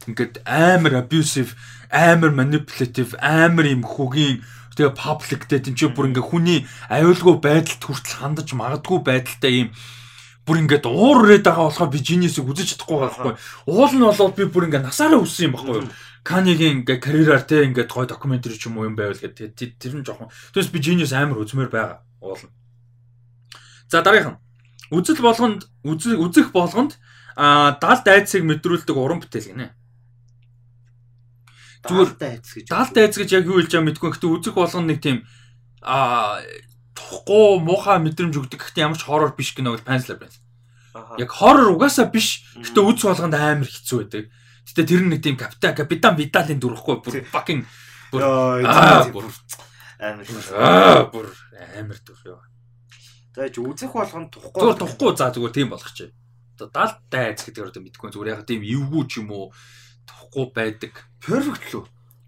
ингээд амар abusive, амар manipulative, амар юм хүгийн тэгээ public дээр тийм ч бүр ингээ хүний аюулгүй байдалд хүртэл хандаж магадгүй байдалтай юм бүр ингээд уур өрөөд байгаа болохоор би Genius-ыг үзэж чадахгүй байхгүй. Уул нь болоод би бүр ингээд насаараа үссэн юм байхгүй юу? Канигийн ингээд карьераар те ингээд гой докюментари ч юм уу юм байвал гэдэг тэр нь жоохон. Тэгээс би Genius амар үзмээр байгаа. Уул нь. За дараагийнх нь үзэл болгонд үзэх болгонд а дал дайцыг мэдрүүлдэг уран бүтээл гинэ. Зүгээр дайц гэж. Дал дайц гэж яг юу хэлж байгаа мэдгүй. Гэхдээ үзэх болгоно нэг тийм а тухгүй муухай мэдрэмж өгдөг. Гэхдээ ямар ч хоррор биш гэнэ бол Pan's Labyrinth. Яг хоррор угаасаа биш. Гэхдээ үз болгонд амар хэцүү байдаг. Гэтэ тэр нэг тийм капитан капитан Видалын дүрхгүй бүр fucking бүр амар бүр амар дүр ёо. За чи үзэх болгонд тухгүй. Зүгээр тухгүй за зүгээр тийм болгоч. Дал дайц гэдэг одоо мэдгүй зүгээр яг тийм эвгүй ч юм уу тухгүй байдаг. Perfect лөө.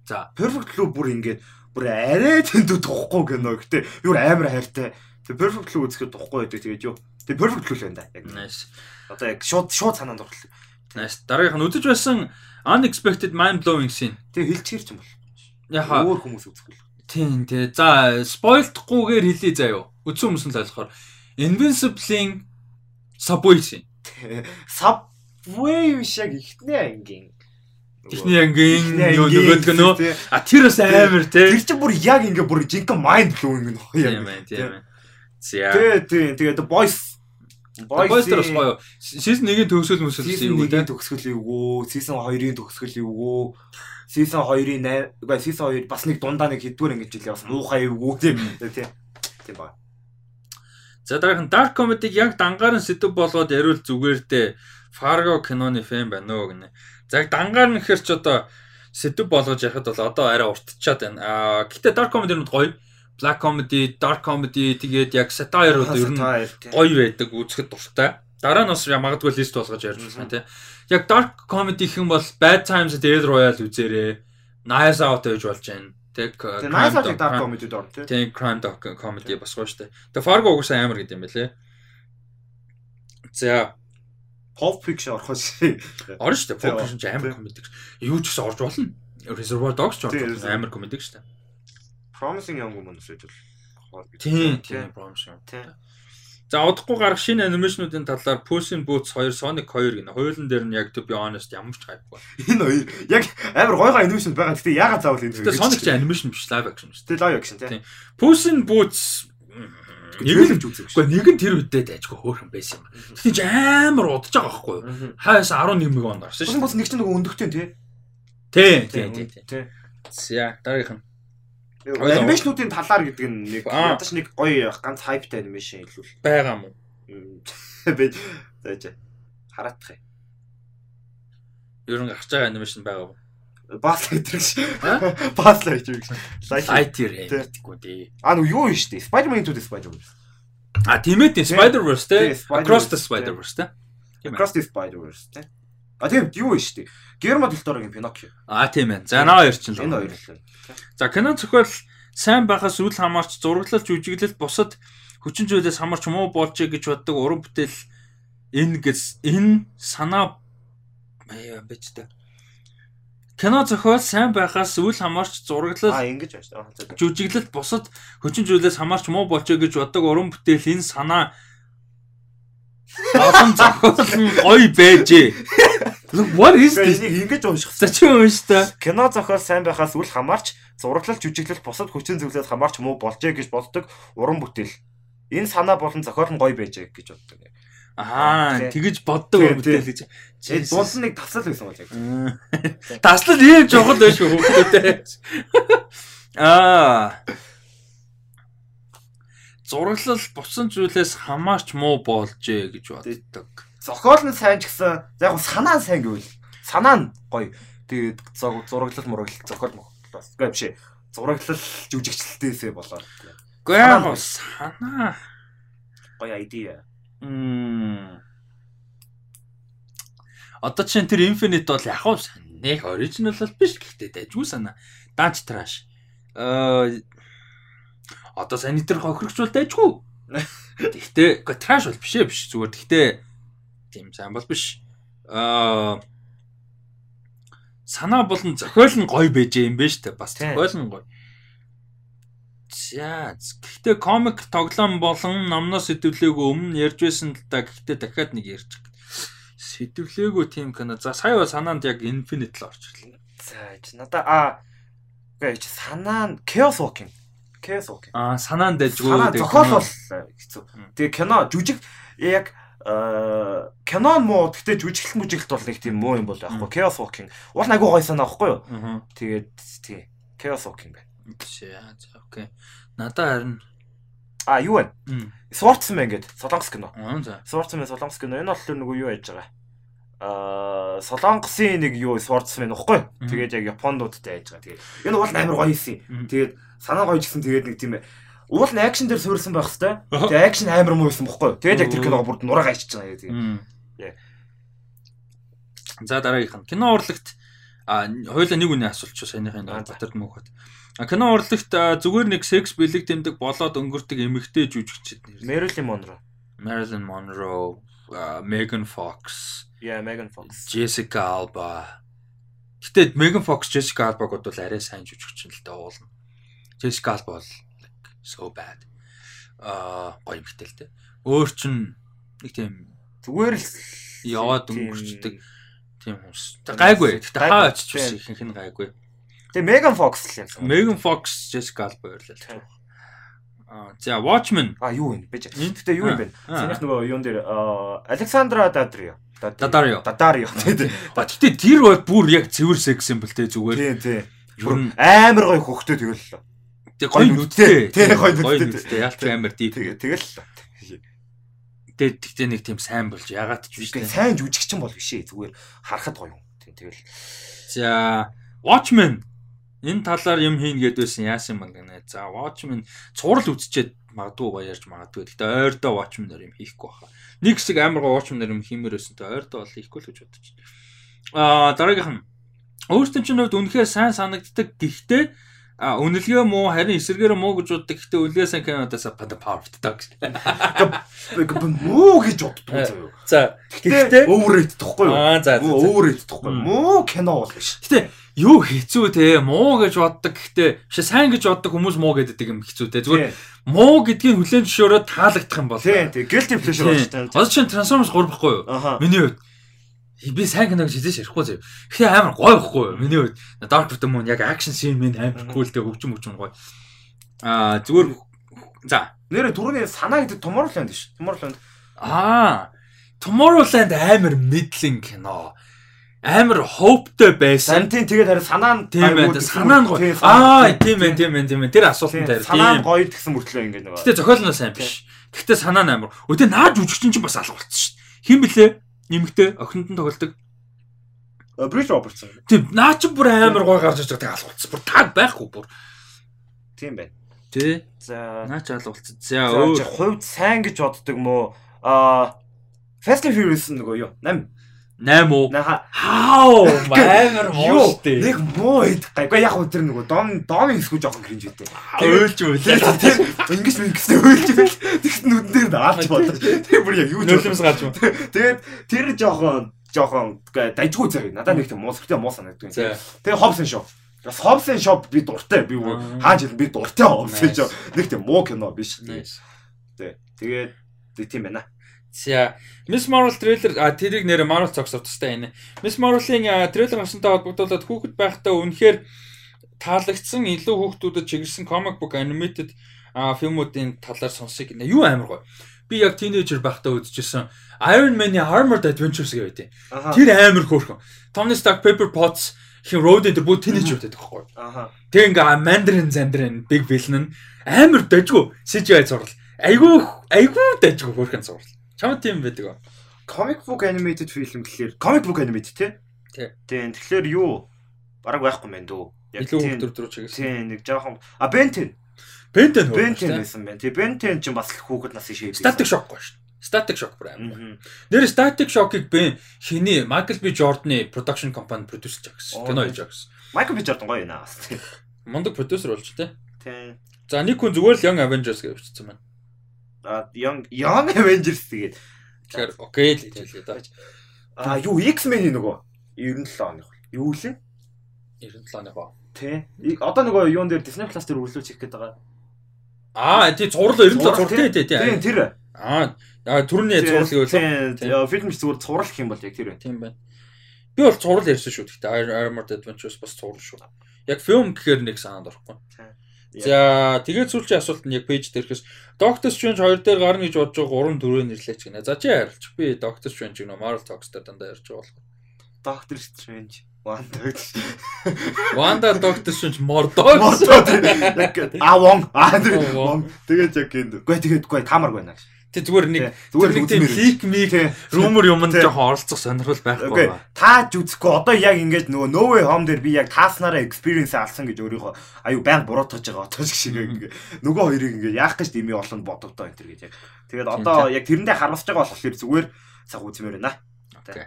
За Perfect лөө бүр ингээд бүр арай тэндүү тухгүй. Гэтэ би бүр амар хайртай. Тэгээ Perfect лөө үзэхэд тухгүй байдаг. Тэгээд юу. Тэгээ Perfect лөө л байна да. Яг. nice. Одоо яг шууд шууд санаанд орлоо. Nice. Дараагийнх нь үзэж байсан unexpected mind blowing scene. Тэгээ хэлчихэр ч юм бол. Яха Өөр хүмүүс үзэхгүй л. тийм тий. За spoilдахгүйгээр хэлье заяо. Үдсэн хүмүүс нь ойлгохоор Invincible-ийн Subway scene. Subway биш яг ихтнээ ангийн. Техний ангийн юу нөгөөдг нөө а тэр бас амар тий. Тэр чинь бүр яг ингээ бүр жинхэнэ blowing нөх Тийм яг. ээ тийм ээ. За. Тий, тий. Тэгээд boys Boys дээр бас гоё. Season 1-ийн төгсгөл мөсөл Season 1-ийн төгсгөл эвгүй, Season 2-ийн төгсгөл эвгүй. Season 2-ийн 8, үгүй Season 2 бас нэг дундаа нэг хэдвэр ингэж жилээ бас муухай эвгүй тийм. Тийм. Тийм ба. За дараагийн dark comedy-г яг дангаар нь сэдв болгоод яриул зүгээр дээ. Fargo киноны фэн байна уу гинэ. За яг дангаар нь гэхэр ч одоо сэдв болгож ярихад бол одоо арай уртчаад байна. Аа гэтээ dark comedy-нууд гоё. Black comedy, dark comedy тэгээд яг satire одоо ер нь гоё байдаг үзэхэд дуртай. Дараа нь бас магадгүй лист болгож ярьж байна тий. Яг dark comedy юм бол Bad Times at El Royale үзээрэй. Nice Out гэж болж байна. Тэг Тэгээ найсаа dark comedy дор тийм. Тэг crime doc comedy бас гоё штэ. Тэг Fargo угсаа амар гэдэг юм байлээ. За Pulp Fiction орох шиг. орно штэ. Тэг, Focus ч амар comedy. Юу ч гэсэн орж болно. Reservoir Dogs ч орж болно. Амар comedy штэ. Promising Young Woman гэж бол. Тийм, тийм promise. Тийм. За удахгүй гарах шинэ анимашнуудын талаар Puss in Boots 2, Sonic 2 гэнэ. Хоёулын дээр нь яг to be honest ямар ч хайпгүй. Энэ хоёр яг амар гой гой анимашн байгаа. Гэтэ ягаад заавал энэ Тэгээ Sonic ч анимашн биш live action шүү дээ. Тэ live action тийм. Puss in Boots нэг Нэг л үзэг Гэхдээ нэг нь тэр үедээ дайжгүй хөөрхөн байсан юм. Тэгтээ ч амар удаж байгаа байхгүй юу? Хаас 11 мэг он гарсан Бус шүү. бус нэг ч нөгөө өндөгтэй тий. Тийм, тийм. Тий. За, дараагийнх нь. Анимашнуудын талаар гэдэг нь нэг ядаж нэг гоё ганц хайптай анимашн илүүл. байгаа мó. Би зааж хараадах юм. [LAUGHS] Ер нь гарч байгаа анимашн байгаа мó. Бас гэдэг ш. Аа? Бас л гэж юм. Лайк. Lightyear гэдэггүй дээ. Аа нөгөө юу юм штэ. Spider-Man into the Spider-Verse. А тийм ээ Spider-Verse те. Across the. Spider-Verse те. Across the Spider-Verse тий. А тийм юу юм штэ. Del Toro-гийн Pinocchio. А тийм ээ. За наа хоёр ч л. Энэ хоёр л. За кино зохиол сайн байхаас үл хамаарч зураглал жүжиглэл бусад хүчин зүйлээс хамаарч муу болжээ гэж боддог уран бүтээл энэ гэс энэ санаа яа бич та. Кино зохиол сайн байхаас үл хамаарч зураглал Аа ингэж байна штэ. Аа, за, за. жүжиглэл бусад хүчин зүйлээс хамаарч муу болжээ гэж боддог уран бүтээл энэ санаа олон зохиол гоё байжээ. What is this? Ингэж унших. За чи унш та. Кино зохиол сайн байхаас үл хамаарч зураглал жүжиглэл бусад хүчин зүйлээс хамаарч муу болжээ гэж боддог уран бүтээл. Энэ санаа болон зохиол нь гоё байжээ гэж боддог. Аа, тэгэж боддог уран бүтээл гэж. Э дунд нь нэг тасал байсан бол яг. Таслал ийм жохол байж хөөхтэй. Аа. Зураглал буцсан зүйлээс хамаарч муу болжээ гэж боддог. Зохиол нь сайн ч гэсэн яг санаа сайн гэвэл санаа нь гоё. Тэгээд зураглал мураглал зохиол мөх. Бас үгүй биш. Зураглал жүжигчлэлтээсээ болоод. Гэхдээ санаа гоё idea. Одоо чинь тэр Infinite бол яг уу нэг original бол биш гэхдээ дайггүй санаа. Даанч trash. Аа одоо сайн тэр хохирогч бол дайггүй. [LAUGHS] Гэхдээ trash бол биш ээ биш зүгээр. Гэхдээ тийм сайн бол биш. Аа санаа болон зохиол нь гоё байж юм байна шүү дээ. Бас зохиол нь гоё. За гэхдээ комик тоглоом болон номноос сэдвлээгөө өмнө ярьж байсан л да гэхдээ дахиад нэг ярьж байгаа. Сэдвлээгөө тийм кино. За сая санаанд яг Infinite л орж ирлээ. За чи надаа а үгүй чи санаа Chaos Walking. Chaos Walking. Аа санаанд дайжгүй. Санаа зохиол бол хэцүү. Тэгээ кино жүжиг яг э кино муу гэхдээ жүжиглэл мүжиглэлт бол нэг тийм муу юм бол байхгүй. Chaos Walking. Уул нь айгу гоё санаа байхгүй юу? Тэгээд тий. Chaos Walking байна. За за окей. Надаа харин А юу вэ? Мм. Swordsman гэдэг Солонгос кино. За. Swordsman Солонгос кино. Энэ бол нөгөө юу яаж байгаа? Аа Солонгосын нэг юу Swordsman нөхгүй. Мгм. Тэгээд яг Япондуудтай яаж байгаа. Тэгээд энэ бол амар гоё юм. Тэгээд санаа гоё гэсэн тэгээд нэг тийм ээ. Уул нь акшн дээр суурилсан байх хэвээр. Тэгээд акшн амар муу байсан бохгүй. Тэгээд яг тэр Өө. киног бүрд нураа гайчиж байгаа тэгээд. За дараагийнх нь кино урлагт а хоёулаа нэг үний асуулч саяныхын дотор мөхөд. Кино урлагт зүгээр нэг секс бэлэг тэмдэг болоод өнгөрдөг эмэгтэй жүжигчид нэр. Marilyn Monroe. Marilyn Monroe, Megan Fox, Yeah, Megan Fox. Jessica Alba. Гэтэ Megan Fox, Jessica Alba-г бол арай сайн жүжигч л дээ уулна. Jessica Alba бол like so bad. Аа гоё эмэгтэй л дээ. Өөр чин нэг тийм Зүгээр л яваад өнгөрчдөг тийм хүмүүс. Гайгүй. Гэтэ хаа очиж биш ихэнх нь гайгүй. Тэгээ Megan Fox л юм. Megan Fox, Jessica Alba. Тийм. Аа за Watchmen. А юу юм бэ? Гэтэ юу юм бэ? Аа. Санийх нөгөө юун дээр аа, Александра Дадрио. Дадарио. Дадарио. Тийм Ба гэтээ тэр бол бүр яг цэвэр секс юм бэл тэ зүгээр. тийм. Ер нь Амар гоё хөхтөө тэгэл. тэг гоё нүдтэй. Тий, гоё нүдтэй. Ялч амар дип. Тэгээ тэгэл. Тэг тэгтээ нэг тийм сайн болж ягаад ч биш сайн жүжигчин бол биш ээ. Зүгээр харахад гоё юм. Тийм тэгэл. За Watchmen энэ талаар юм хийн гээд байсан яасан юм гэнэ. За Watchmen цуврал үзчихэд магадгүй ярьж магадгүй. Гэтэ ойрдоо Watchmen-оор юм хийхгүй баха. Нэг хэсэг амар гоё Watchmen-оор юм хиймээр байсан. Тэ ойрдоо бол хийхгүй л гэж бодож байна. Аа дараагийнх нь өөртөө чинь хувьд үнэхээр сайн санагддаг. Гэхдээ а үнэлгээ муу харин эсэргээр муу гэж боддог. Гэхдээ үлгээ сайн кинодаас пада powerful. Муу гэж боддог заяа. За Гэхдээ overrated тохгүй юу? Аа за overrated тохгүй. Мм. Муу кино бол биш. Гэтэ юу хэцүү те? Муу гэж боддог. Гэхдээ биш сайн гэж боддог хүмүүс муу гэдэг юм хэцүү те. Зүгээр муу гэдгийг хүлэн зөвшөөрөө таалагдах юм бол. Тийм тийм guilty pleasure болж тань. Одоо чинь Transformers 3 байхгүй юу? Миний хувьд би сайн кино гэж хэлж ярихгүй зав. Гэхдээ амар гоё байхгүй юу? Миний хувьд Dark of the Moon яг action scene минь амар cool те. Хөгжим хөгжим гоё. Аа зүгээр за. Нэрэ түрүүний санаа гэдэг Tomorrowland биш. Tomorrowland. аа. Tomorrowland амар middling кино. Амар hopeтэй байсан. Сантин тэгээд харин санаа нь Тийм гэсэн Санаа нь гоё. Аа, тийм ээ, тийм ээ, тийм ээ. Тэр тавь. Санаа нь гоё гэсэн мөртлөө ингэ нэг. Гэтэ зохиол нь сайн биш. Гэтэ санаа нь амар. Өдөө наад жүжигчин чинь бас алга болчихсон шүү. Хин блэ? Нэмэгтэй охинд нь тоглодог. Bridge Robertson. Тийм, наа чи бүр амар гой гарч ирж байгаа алга болчихсон. Бүр таг байхгүй бүр. Тийм байна. Тэ. За Наа чи алга болчихсон. За өөр. хувьд сайн гэж боддог мó а Fast and Furious нөгөө юу? 8. 8 уу? Хау, амар муу штэ. Нэг муу хэд гайгүй яг өдөр нөгөө дом домын хэсгүү жоохон кринж үтэй. Өөлж өөлээ. Ингээс мингээс өөлж байл. Тэгсэн нүдэн дээр даалж бодлоо. Тэр бүр яг юу ч Нөлөөс гарч мөн. Тэгээд тэр жоохон жоохон дайжгүй зэрэг надад нэг тийм муусгтай муу санагддаг. За. Тэгээ Hobson Show. Бас Hobson Show би дуртай. Би бүр Аа. хааж би дуртай Nice. Show. Нэг тийм муу кино биш. Nice. Тэ. Тэгээд тэг тийм байна. За Miss Marvel трейлер а тэрийг нэр Marvel цогсов тустай энэ. Miss Marvel-ийн трейлер гарсантай холбогдуулаад хүүхэд байхдаа үнэхээр таалагдсан илүү хүүхдүүдэд чиглэсэн comic book animated фильмүүдийн талаар сонсыг гинэ. Юу амар гоё. Би яг teenager байхдаа үзчихсэн Iron Man-ийн Armored Adventures гэдэг. Аха. Тэр амар хөөрхөн. Tony Stark, Pepper Potts хин Road дээр бүгд teenager байдаг байхгүй. Тэг ингээ Mandarin Zandarin Big Villain амар дажгүй CGI зурвал. Айгүй айгүй дажгүй хөөрхөн зурвал. Чамд тийм байдаг уу? Comic book animated film гэхэлэр comic book animated тий? Тий. Тэгэхээр юу? Бараг байхгүй мэн дүү. Яг тийм- хөлтөр рүү чиглэсэн. Тийм нэг жоохон а Ben 10. Бентен хөө. Бентен байсан байна. Тэгээ Бентен ч бас хүүхэд насын шейп. Static Shock гоё шүү. Static Shock. Мгм. Нэр Static Shock-ыг бэн хиний Michael B Jordan-ы production байгаа гэсэн. Оо. Кино хийж байгаа гэсэн. Michael B Jordan гоё наа бас. Мундаг продюсер болж тээ. Тийм. За нэг хүн зүгээр л Young Avengers гэж бичсэн байна. Young Young Avengers тэгээд Тэгэхээр окей л хэлээ да. а юу X-Men-ийн нөгөө 97 оных. Юу лээ? 97 оны хоо. Тий. И- Одоо нөгөө юун дээр Disney Plus дээр үргэлжлүүлж хийх гээд байгаа. Аа тий зурлал 97 зурлал тий тий тий. тэр. Аа яа түрүүний зурлал гэвэл яа, Фильм ч зүгээр цуврал гэх юм бол яг тэр байна. тийм байна. Би бол зурлал ярьсан шүү. Гэхдээ Armored Adventures бас зурлал шүү. Яг фильм гэхээр нэг санаанд орохгүй. За тэгээд сүүлчийн асуулт нь яг пэйж дээр ихэс Doctor Strange 2 дээр гарна гэж бодож байгаа 3 4 нэрлэж гинэ. За чи харилчих. Би Doctor Strange гэнэ Marvel Talks дээр дандаа ярьж байгаа болох. Doctor Strange. Wanda. Wanda Doctor Strange. Мордоо тэр яг а вон а тэр Оо, вон. вон. Тэгээд яг гэнэ. Гүй тэгээд гүй тамар байна. Тэг зүгээр нэг Зүгээр нэг тийм лик мик Тий. rumor юм Тий. жоохон оролцох сонирхол байхгүй байна. Тааж үзэхгүй одоо яг ингэж нөгөө No Way Home дээр би яг тааснараа experience алсан гэж өөрийгөө аюу баян буруутгаж байгаа отож шиг ингээ нөгөө хоёрыг ингээ яах гэж дими олон бодогдоо энэ төр гэж яг. Тэгээд одоо яг тэрэндээ харамсаж байгаа болохоор зүгээр цаг үзмээр байна. Окей.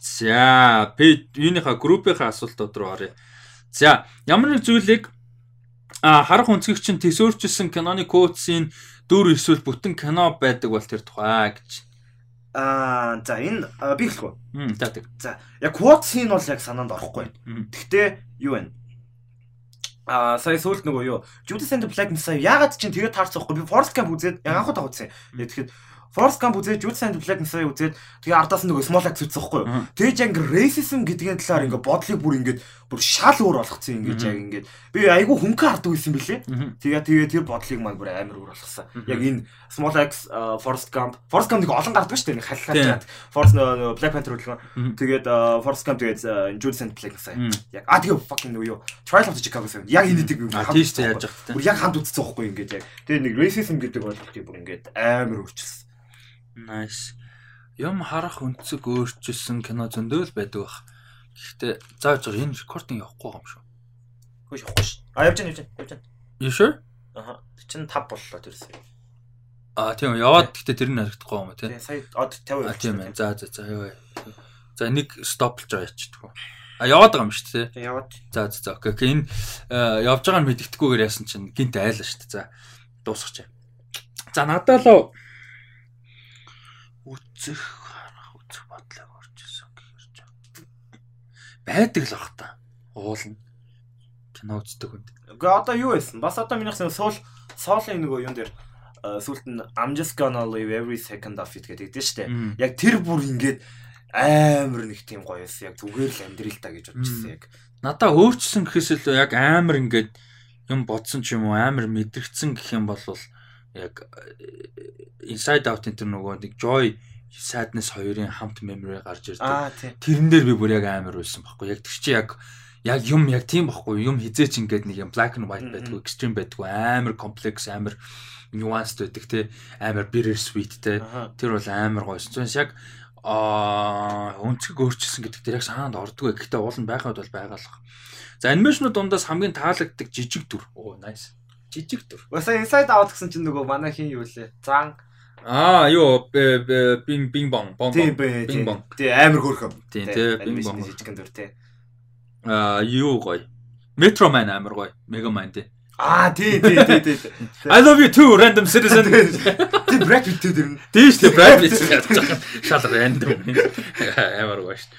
За, пэйж юуныхаа группийнхаа асуултууд руу оръё. За, ямар нэг зүйлийг а харах өнцгөх чинь төсөөрчилсөн киноны кодсын дүр эсвэл бүтэн кино байдаг бол тэр тухай гэж. Аа за энэ би хэлэхгүй. За тэг. За яг quote scene бол яг санаанд орохгүй. Гэхдээ юу вэ? Аа сая сүүлд нөгөө юу Judas and the Black Messiah ягаад чинь тэгээд таарцахгүй би Forrest Gump үзээд яг анхудаа үзсэн. Яг тэгэхэд Forrest Gump үзээд Judas and the Black Messiah үзээд тэгээ ардаас нь нөгөө Small Axe үзсэн байхгүй юу? Тэгэж яг racism гэдгийн талаар ингээ бодлыг бүр ингээ бүр шал өөр болгоцсон ингээ яг ингээ би айгүй хөнгөн хардаг байсан бэлээ. Тэгээ тэгээ тэр бодлыг маань бүр амар өөр болгосон. Яг энэ Small Axe, а, Forrest Gump, Forrest Gump нэг олон гардаг шүү дээ нэг Тийм. нөгөө нөгөө Black Panther үлгэн. Тэгээд а, Forrest Gump тэгээд а, Judas and the Black Messiah. Яг а тэгээ fucking нөгөө юу Trial of the Chicago 7. Яг энэ дэг А тийш тэ яаж явах Бүр вэ? яг хамт үзсэн байхгүй ингээд яг. Тэгээ нэг racism гэдэг ойлголтыг бүр ингээд амар өөрчилсөн. Nice. Юм харах өнцөг өөрчилсөн кино зөндөөл байдаг бах. Гэхдээ зааж байгаа энэ рекординг явахгүй юм шүү. Хөөш явахгүй ш. А явж байна явж байна явж байна. You sure? Аха. Чин 5 боллоо тэрсээ. А тийм яваад гэхдээ тэр нь харагдахгүй юм тий. Сая од 50 А тийм ээ. За за за яа. За нэг стоплж байгаа ячдггүй. А яваад байгаа юм шүү дээ. Тэгээ яваад. За за за окей. окей. Энэ явж байгаа нь мэддэхгүйгээр яасан чинь гинт айлаа шүү дээ. За дуусгач. За надад л үцэх харах үцэх бодлыг орчихсон гэхэр ч байдаг л бах та. Уулна. Кино үздэг хүнд. Үгүй одоо юу байсан? Бас одоо минийх суул соолын нөгөө юм дээр а, сүүлд нь I'm just gonna live every second of it гэдэг дээ штэ. Яг тэр бүр ингээд амар нэг тийм гоё байсан. Яг зүгээр л амьдрил та гэж бодчихсон яг. Надаа өөрчлөсөн гэхээс илүү яг амар ингээд юм бодсон ч юм уу амар мэдрэгдсэн гэх юм бол яг э, inside out энэ нөгөө нэг joy sadness хоёрын хамт memory гарч ирдэг. Тэрэн дээр би бүр яг амар байсан байхгүй. Яг тэр чи яг яг юм яг тийм байхгүй. Юм хизээч ингээд нэг юм black and white байдгүй, extreme байдгүй, амар complex, амар nuanced байдаг те. Амар bitter sweet те. Тэр бол амар гойсон. Түүнээс яг аа өнцөг өөрчилсөн гэдэг тэр яг санаанд ордгоо. Гэхдээ уул нь байхад бол байгалах. За анимашнууд дундаас хамгийн таалагддаг жижиг дүр. Оо nice. Жижиг дүр. Баса inside out гэсэн чинь нөгөө манай хин юу лээ? Зан. Аа юу бинг бинг бон бон Тийм бон. Тий амар хөөрхөн. Тийм тий бинг бон. жижигэн дүр тий. Аа юу гоё. Metro Man амар гоё. Mega Man тий. Аа тий тий тий тий. [LAUGHS] I love you too random citizen. Тий Brad Pitt. Тийш тий Brad Pitt яаж байгаа. Шал random. [LAUGHS] Амар гоё шүү.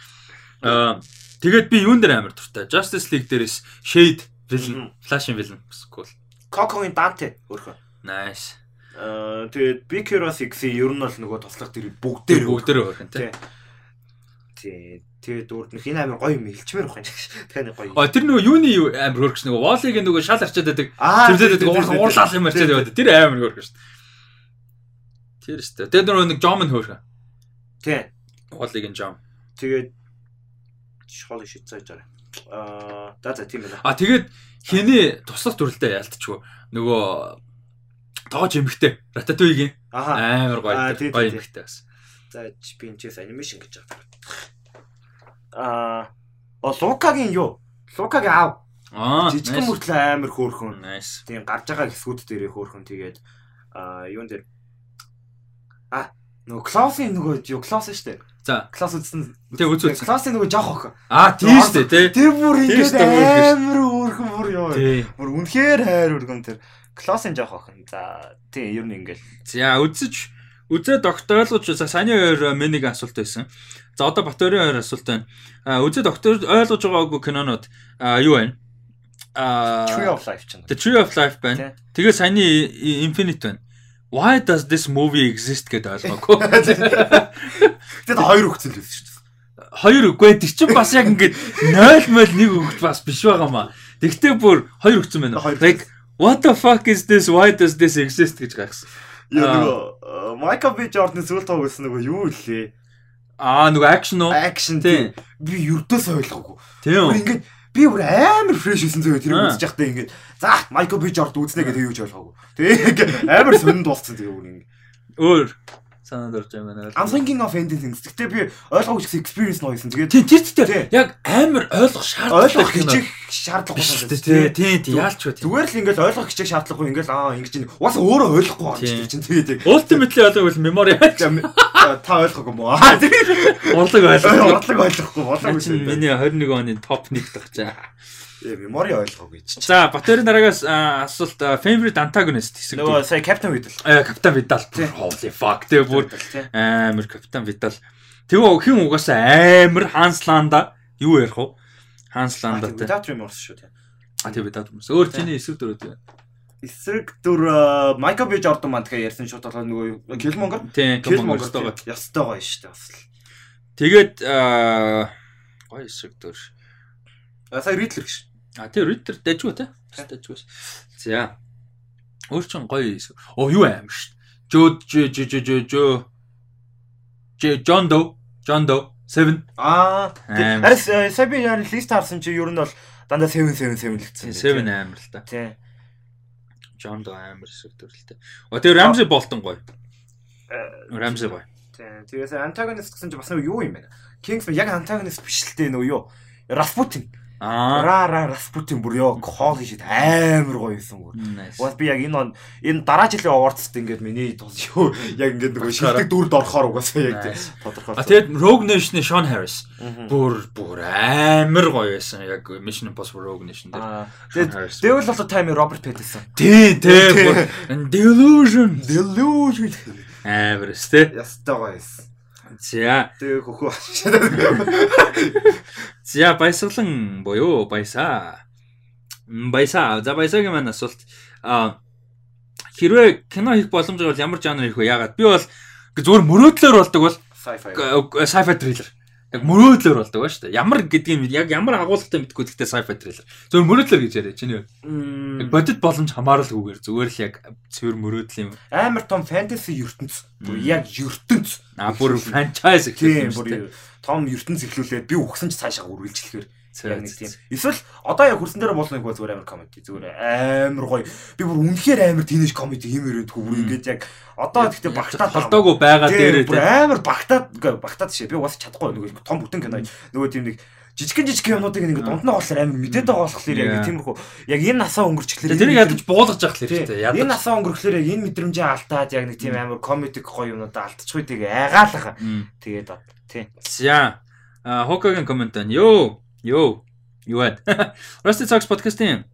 Аа тэгээд би юун дээр амар дуртай. Justice League дээрээс Shade villain, Flash villain cool. Coco-гийн Dante хөөрхөн. Nice. Аа тэгээд Big Hero 6-ийн ер нь бол нөгөө туслах тэр бүгдээр бүгдээр өөрхөн тий. Тий. Тэгээд дүүрднөх энэ амар гоё юм хэлчмээр байх юм. Тэгэхээр гоё. А тэр нөгөө юуны юу амар хөргөш нөгөө Wall-ийн нөгөө шал арчаад байдаг. Аа Тэр дээр нөгөө уурлал юм арчаад яваад. Тэр амар хөргөш шүү. Тэр шүү. Тэгээд нөгөө нэг Jom хөргөн. Тий. Wall-ийн Jom. Тэгээд шол шид цааж байгаа. Аа за за тийм байна. А тэгээд хиний туслах дүрлдээ ялтчихгүй. Нөгөө тоож эмхтэй Аха. амар гоё гоё эмхтэй бас. За Pinterest animation гэж байгаа. Аа О Лукагийн юу? Лукагийн аав. Аа. Жижигхэн мөртлөө амар хөөрхөн. Тийм гарч байгаа хэсгүүд дээрээ хөөрхөн тэгээд аа юун дээр а нөгөө классын нөгөө юу класс шүү дээ. За. Класс үзсэн. Тэг үз үз. Классын нөгөө жоох охин. Аа, тийм шүү дээ, тий. Тэр бүр ингэж амар хөөрхөн бүр ёо. Тий. Бүр үнэхээр хайр өргөн тэр классын жоох охин. За тийм ер нь ингээл За үзэж үзээ доктор ойлгож за саяны хоёр миний асуулт байсан. За одоо Батөрийн хоёр асуулт байна. А үзээ доктор ойлгож байгаагүй кинонууд а юу байна? А Tree of Life ч юм. The Tree of Life байна. Тэгээ саяны Infinite байна. Why does this movie exist гэдээ ойлгоогүй. [LAUGHS] Тэгэд хоёр өгцөн л байсан шүү дээ. Хоёр үгүй тэр чинь бас яг ингээд 0 мөл нэг өгч бас биш байгаамаа. Тэгтээ бүр хоёр өгцөн байна. Like what the fuck is this? Why does this exist гэж гайхсан. Яа нөгөө Майкл Би Жордан зүйл тоо гэсэн нөгөө юу лээ? Аа нөгөө акшн уу? Акшн Тийм. Би юрдөөс ойлгоогүй. Тийм. Ингээд би бүр амар фрэш байсан зөө тэр Аа. үзэж байхдаа ингээд за Майкл Би Жордан үзнэ гэдэг юу ч ойлгоогүй. Тэгээ амар сонинд болцсон тэгээ бүр ингээд. Өөр санаад орж байгаа байна. I'm thinking of ending things. Гэтэ би ойлгоогүй гэсэн experience нөө байсан. Тэгээд Тийм тэр Тийм. яг амар ойлгох шаардлага ойлгох хичээх шаардлага биш болсон шүү дээ. Тийм тийм яалч вэ. Зүгээр л ингээд ойлгох хичээх шаардлагагүй ингээд аа ингэж чинь бас өөрөө ойлгохгүй байна Тийм. чинь тэгээд яг Ultimately [LAUGHS] ойлгохгүй memory та ойлгоогүй мó. Урлаг ойлгохгүй. Орлог ойлгохгүй Чинь шүү. миний 21 оны топ 1 тагчаа. Мемори ойлгоогүй чи. За Батэрийн дараагаас асуулт favorite antagonist хэсэг. Нөгөө сая Captain Vidal. Э Капитан Видал. Тийм. Holy fuck тэгээ бүр амар Капитан Видал. Тэгээ хин угаасаа амар Хансланда юу ярих вэ? Хансланда те. Without remorse шүү дээ. А тийм Видал хүмүүс. Өөр чиний эсрэг дөрөв тийм. Эсрэг дүр Майкл Би Жордан маань тэгэхээр ярьсан шууд болоо нөгөө Killmonger. Тийм, Killmonger Киллмонгер ястайгаа шүү дээ бас л. Тэгээд аа гой эсрэг дөр. А сая Riddler гэж. А тэр Ritter дайжгүй те. Дайжгүй. За. Өөр чин гоё. Оо юу аим ш. Жөө жөө жөө жөө жөө. Жэ John Doe, John Doe 7. Аа. Аим. Харис сая би яа лист харсан чи ер нь бол дандаа 7 7 7 л гэсэн. 7 амар л та. Тийм. John Doe амар эсрэг төрөлтэй. Оо тэр Ramsey Bolton гоё. Ramsey гоё. Тийм. Тэгээс антагонист гэсэн чи бас нөгөө юу юм бэ? Kingsman яг антагонист биш л дээ нөгөө юу? Rasputin. Аа. Ра ра Rasputin бүр ёо хоол шид амар гоё юмсан бүр. Бас би яг энэ он энэ дараа жилийн awards-д ингээд миний тус юу яг ингээд нөгөө шилдэг дүрд орохоор угаасаа яг тодорхой. А тэгээд Rogue Nation-ы Sean Harris бүр бүр амар гоё байсан. Яг Mission Impossible Rogue Nation дээр. Тэгээд. Devil the Time Robert Pattinson. Тий, тий. Delusion. Delusion. Амар өс тий. Ястай гоё юмсан. За, Тэгээ хөхөө. [LAUGHS] за баясгалан боёо баясаа. Баясаа. За баясаагийн маань асуулт. А хэрвээ кино хийх боломж бол ямар жанр хийх вэ? Ягаад? Би бол зүгээр мөрөөдлөөр болдог бол Sci-fi. Sci-fi thriller. Яг мөрөөдлөөр болдог ба шүү дээ. Ямар гэдгийг яг ямар агуулгатай мэдгүй гэхдээ sci-fi thriller. Зөвхөн мөрөөдлөөр гэж яриа чинь. Яг Мм, бодит боломж хамааралгүйгээр зүгээр л яг цэвэр мөрөөдөл юм. амар том fantasy ертөнц. Бүр яг ертөнц. А бүр franchise гэх юм шүү дээ. том ертөнц эхлүүлээд би өгсөн ч цаашаа үргэлжлэхээр яг нэг тийм. Эсвэл одоо яг хурсан дээр болно нэг зүгээр амар комеди зүгээр амар гоё. Би бүр үнэхээр амар тинэж комеди юм өрөөд бүр Мм. ингээд яг одоо гэхдээ багтаад холдоогүй байгаа дээрээ бүр амар багтаад багтаад шээ. Би бас чадахгүй нөгөө том бүтэн кино. Нөгөө тийм нэг жижигэн жижигэн юмнуудыг Аа. дунд нь болохоор амар мэдээд байгаа болохоор яг нэг тиймэрхүү яг энэ насаа өнгөрчлөөр Тэр ядаж буулгаж явах хэрэгтэй. Энэ Ядаж. насаа өнгөрөхлөөр яг энэ мэдрэмжээ алдаад яг нэг тийм амар комедик гоё юмудаа алдчихгүй тэгээ айгаалгаа. Мм. Тэгээд од. Тийм. За. А Хокагийн комент байна. Йоо. Йоо. Юу вэ? [LAUGHS] Rusty Talks podcast-ийн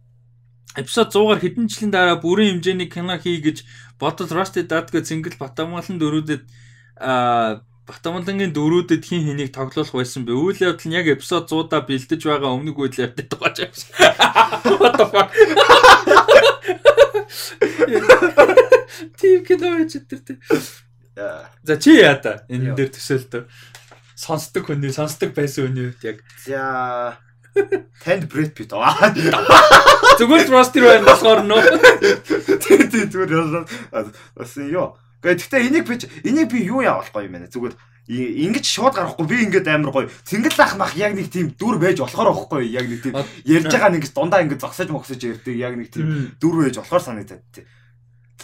эпизод 100-аар хэдэн жилийн дараа бүрэн хэмжээний кино хий гэж бодод Rusty Dadга зингэл Батамгалан дөрүүдэд а Батамгалангийн дөрүүдэд хин хэнийг тоглох байсан бэ? Үйл явдал нь яг эпизод 100-аа бэлдэж байгаа өмнөг үйл явдал байгаа юм шиг. What the fuck? [LAUGHS] Тим кино гэж тэр. За чи яа та энэ дээр төсөөлтөө. Сонсдог хүний, сонсдог байсан хүний үед яг За танд Брэд Питт. Аа. зүгээр Rusty байна болохоор нөө. Тийм тийм зүгээр бас ёо. Гэхдээ энийг би энийг би юу явуулахгүй юм бэ? Зүгээр ингэж шууд гарахгүй би ингээд амар гоё цэнгэл ах мах яг нэг тийм дүр байж болохоор байхгүй яг нэг тийм ярьж байгаа нэг дундаа ингээд зогсож могсож ярьдаг яг нэг тийм дүр байж болохоор санагдаад тий.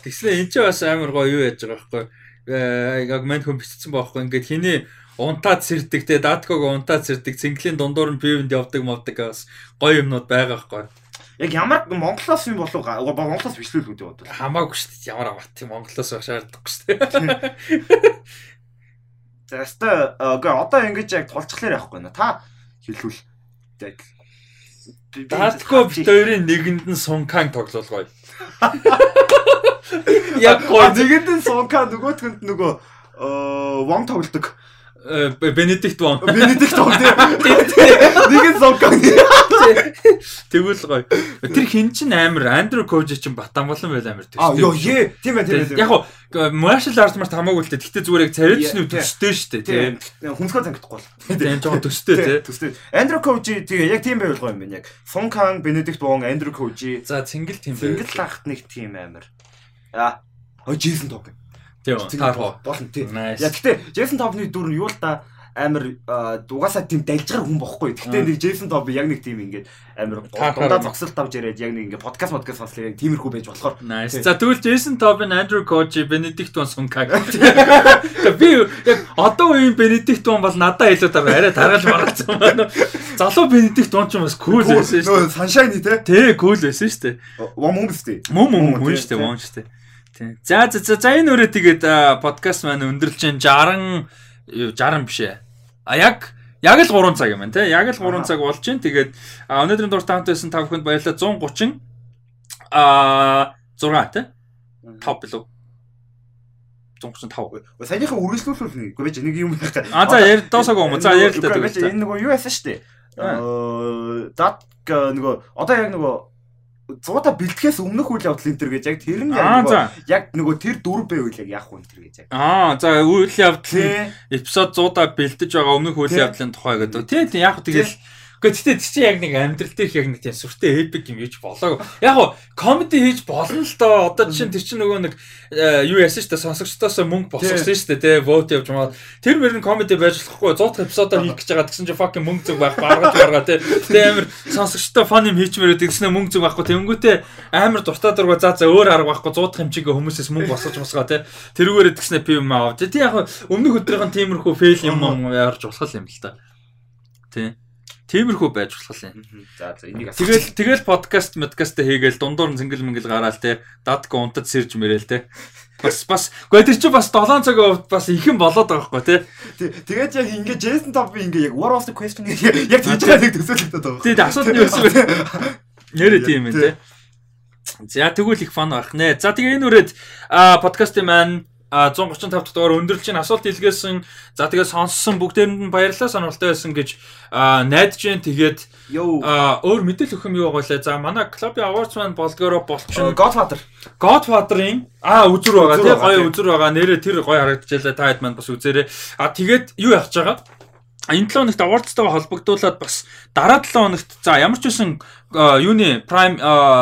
Тэгслээ эн чинь бас амар гоё юу яаж байгаа байхгүй. Э, Яг мань хүн бичсэн байхгүй. Ингээд хиний унтаад сэрдэг те датког унтаад сэрдэг цэнгэлийн дундуур нь пивэнд явдаг мовдаг бас гоё юмнууд байгаа байхгүй. Яг ямар Монголоос юм болов? Монголоос л үү бодлоо. Хамаагүй шүү дээ. Ямар аваад тийм Монголоос байх шаардлагагүй шүү дээ. [LAUGHS] За үгүй одоо ингэж яг тулцглаар явахгүй нэ. Та хэлвэл яг Даатко бит хоёрын нэгэнд нь Сункан тоглоулгоё. [LAUGHS] Яг гоо нэгэнд нь Сунка нөгөөтгөнд нөгөө Вон тоглодог. Э, Бенедикт Вон. [LAUGHS] Бенедикт тоглодог. Нэг нь Сунка. Тэгвэл гоё. Тэр хин чин амар Андрю Кожи чин батан болон байл амар А төстэй. ёо е тийм байх тийм. Яг гоо martial arts март хамаагүй л дээ. Гэтэ зүгээр яг царилчны төстэй тийм Тийм. хүнсгөө зангидахгүй бол. Тийм жоохон төстэй тий. Төстэй. Андрю Коужи тэгээ яг тийм байвал гоё юм байна яг. Сункан, Бенедикт Вон, Андрю Коужи За цэнгэл тийм Тэнгэл лахт нэг тийм амар. Аа. Ой Джейсон Топ. Тийм. Таархоо. Болно тий. Nice. Я гэхдээ Джейсон Топны дүр нь юу л та амар аа, угаасаа тийм далжгар хүн бохгүй. Гэхдээ нэг Джейсон Топ яг нэг тийм ингээд амар дундаа юм. зогсолт авч яриад яг нэг ингээд подкаст подкаст сонслоо яг тиймэрхүү байж болохоор. Тий. За тэгвэл Jason Tobin, Andrew Koji, Benedict Wong Sunkag. [LAUGHS] Тэгээ би яг одоо үеийн Benedict Wong бол надад илүү дараа арай таргалж маргацсан байна. Залуу Benedict Wong ч бас cool байсан шүү дээ. Sunshine тий. Тэ cool байсан шүү дээ. Вон мөн биз дээ. Мөн мөн Мөн, мөн тий, шүү дээ, тий. мөн шүү дээ. Тий. За за за за энэ өрөө тэгээд подкаст маань өндөрлж чинь 60 юу, 60 биш ээ. А яг яг л 3 цаг юм байна те. Яг л 3 Аха. цаг болж чинь тэгээд өнөөдрийн дуртай хамт байсан та бүхэнд баярлалаа 130 а 6 те. 5 билүү? 135. Саяхан үргэлжлүүлүүл нэг. Гэхдээ байж нэг юм байна. А за яар доосаагүй юм. За яар л тэгвэл. энэ нөгөө юу яасан шүү дээ. Аа дат нөгөө одоо яг нөгөө зуута бэлтгэхээс өмнөх үйл явдал энэ төр гэж яг тэр нь яг нөгөө яг тэр дөрв байвал яг яах вэ энэ төр гэж яг. Аа за үйл явдал Тий. эпизод 100-а бэлдэж байгаа өмнөх үйл явдлын тухай гэдэг. Тий тий яг тэгэл Гэхдээ тэгтээ чи яг нэг амьдрал дээрх яг нэг тийм сүртэй эпик юм хийж болоог. Яг гоо комеди хийж болно л доо. Одоо чинь тэр чинь нөгөө нэг э, юу яасан шүү дээ сонсогчдоос мөнгө босгосон шүү дээ тий vote явж маа. Тэр мөр нь комеди байж болохгүй 100 эпизодоор хийх гэж байгаа гэсэн чинь fucking мөнгө зүг байх гаргаж гаргаа тий. Тэгээ амар сонсогчтой фан юм хийчмээрээ тэгснэ мөнгө зүг байхгүй тэнгүүтээ амар дуртай дургаа за за өөр арга байхгүй 100 хэмжээгээ хүмүүсээс мөнгө босгож босгаа тий. Тэрүүгээрээ тэгснэ пив юм авч. Тий яг өмнөх өдрийнхэн тиймэрхүү фейл юм юм яарч болох юм л та. Тий. Тиймэрхүү байж болох юм. За за энийг Тэгэл тэгэл подкаст подкаст хийгээл дундуур зингэл мэнгэл гараал те датко унтад сэрж мэрэл те. Бас бас тэр чи бас 7 цаг бас ихэн болоод байгаа хгүй те. Тэгээд яг ингээ Jason Top ингээ яг what was the question? яг тийж байгаа нэг төсөөлөгдөд байгаа. тэгээд асуудал нь юу гэсэн бэ нэрээ тийм ээ те. За тэгвэл их фан байх нэ. За тэгээ энэ үрээд подкастын маань 135 дахь дугаар өндөрлж чинь асуулт илгээсэн за тэгээ сонссон бүгдээрэнд нь баярлалаа сонирхолтой байсан гэж найдаж जैन тэгээд өөр мэдээлэл өгөх юм юу байгаа лээ за манай клубын awards маань болдгоороо болчихно Godfather. Godfather-ын аа үзүр байгаа. Тий гоё үзүр байгаа. Нэрээ тэр гоё харагдчихлаа та хэд маань бас үзээрэй. А тэгээд юу яах гэж байгаа энэ 7 хоногт awardстайгаа холбогдуулаад бас дараа 7 хоногт за ямар ч а, юуны prime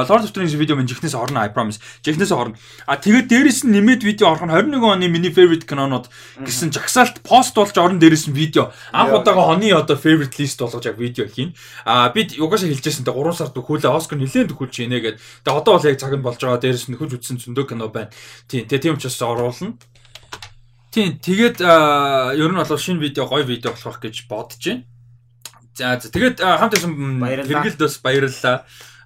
Lord of the Rings видео минь жихнээс орно I promise. Жихнээс орно. А тэгээд дээрэс нь нэмээд видео орох нь 21 оны миний favorite кинонууд гэсэн жагсаалт пост болж орон дээрэс нь видео. Анх удаага оны одоо favorite list болгож яг видео хийн а бид угаасаа хэлжсэн те 3 сард хөлөө Оскар нэлээд хөлж ийнэ гэд. Тэгээд одоо бол яг цаг нь болж байгаа дээрэс нь нөхөж үтсэн зөндөө кино байна. Тийм те тийм учраас оруулна Тийм тэгээд ер нь бол шинэ видео гоё видео болох гэж бодож байна. За тэгээд хамт ирсэн хэрэгэлд бас баярлалаа.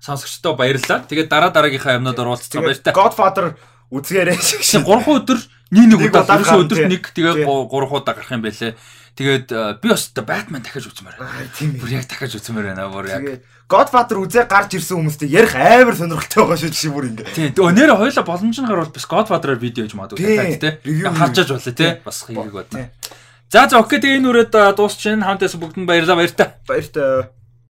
Сонсогчдоо баярлалаа. Тэгээд дараа дараагийнхаа юмнууд оруулцсан баяртай. Godfather үзгээрэй шиг Тэг 3 өдөр нэг нэг удаа удаа ерөөсөө гарна, өдөрт тий. нэг тэгээ Тий. 3 удаа гарах юм байлээ. Тэгээд аа, би бас Batman дахиж үзмээр байна. Тийм Бүр яг дахиж үзмээр байна бүр яг. Godfather үзээ гарч ирсэн хүмүүстэй ярих амар сонирхолтой байгаа шүү чи бүр ингээ. Тийм. Нэр хоёлаа боломжноор бол бас Godfather-аар видео хийж магадгүй Тий. дахиад тий. Review Харж аж болоо тий. Тий. Бас хийгээг бод. За за окей тэгээ энэ үрээд дуусчихын хамтаас бүгдэнд баярлалаа баяртай. Баяртай.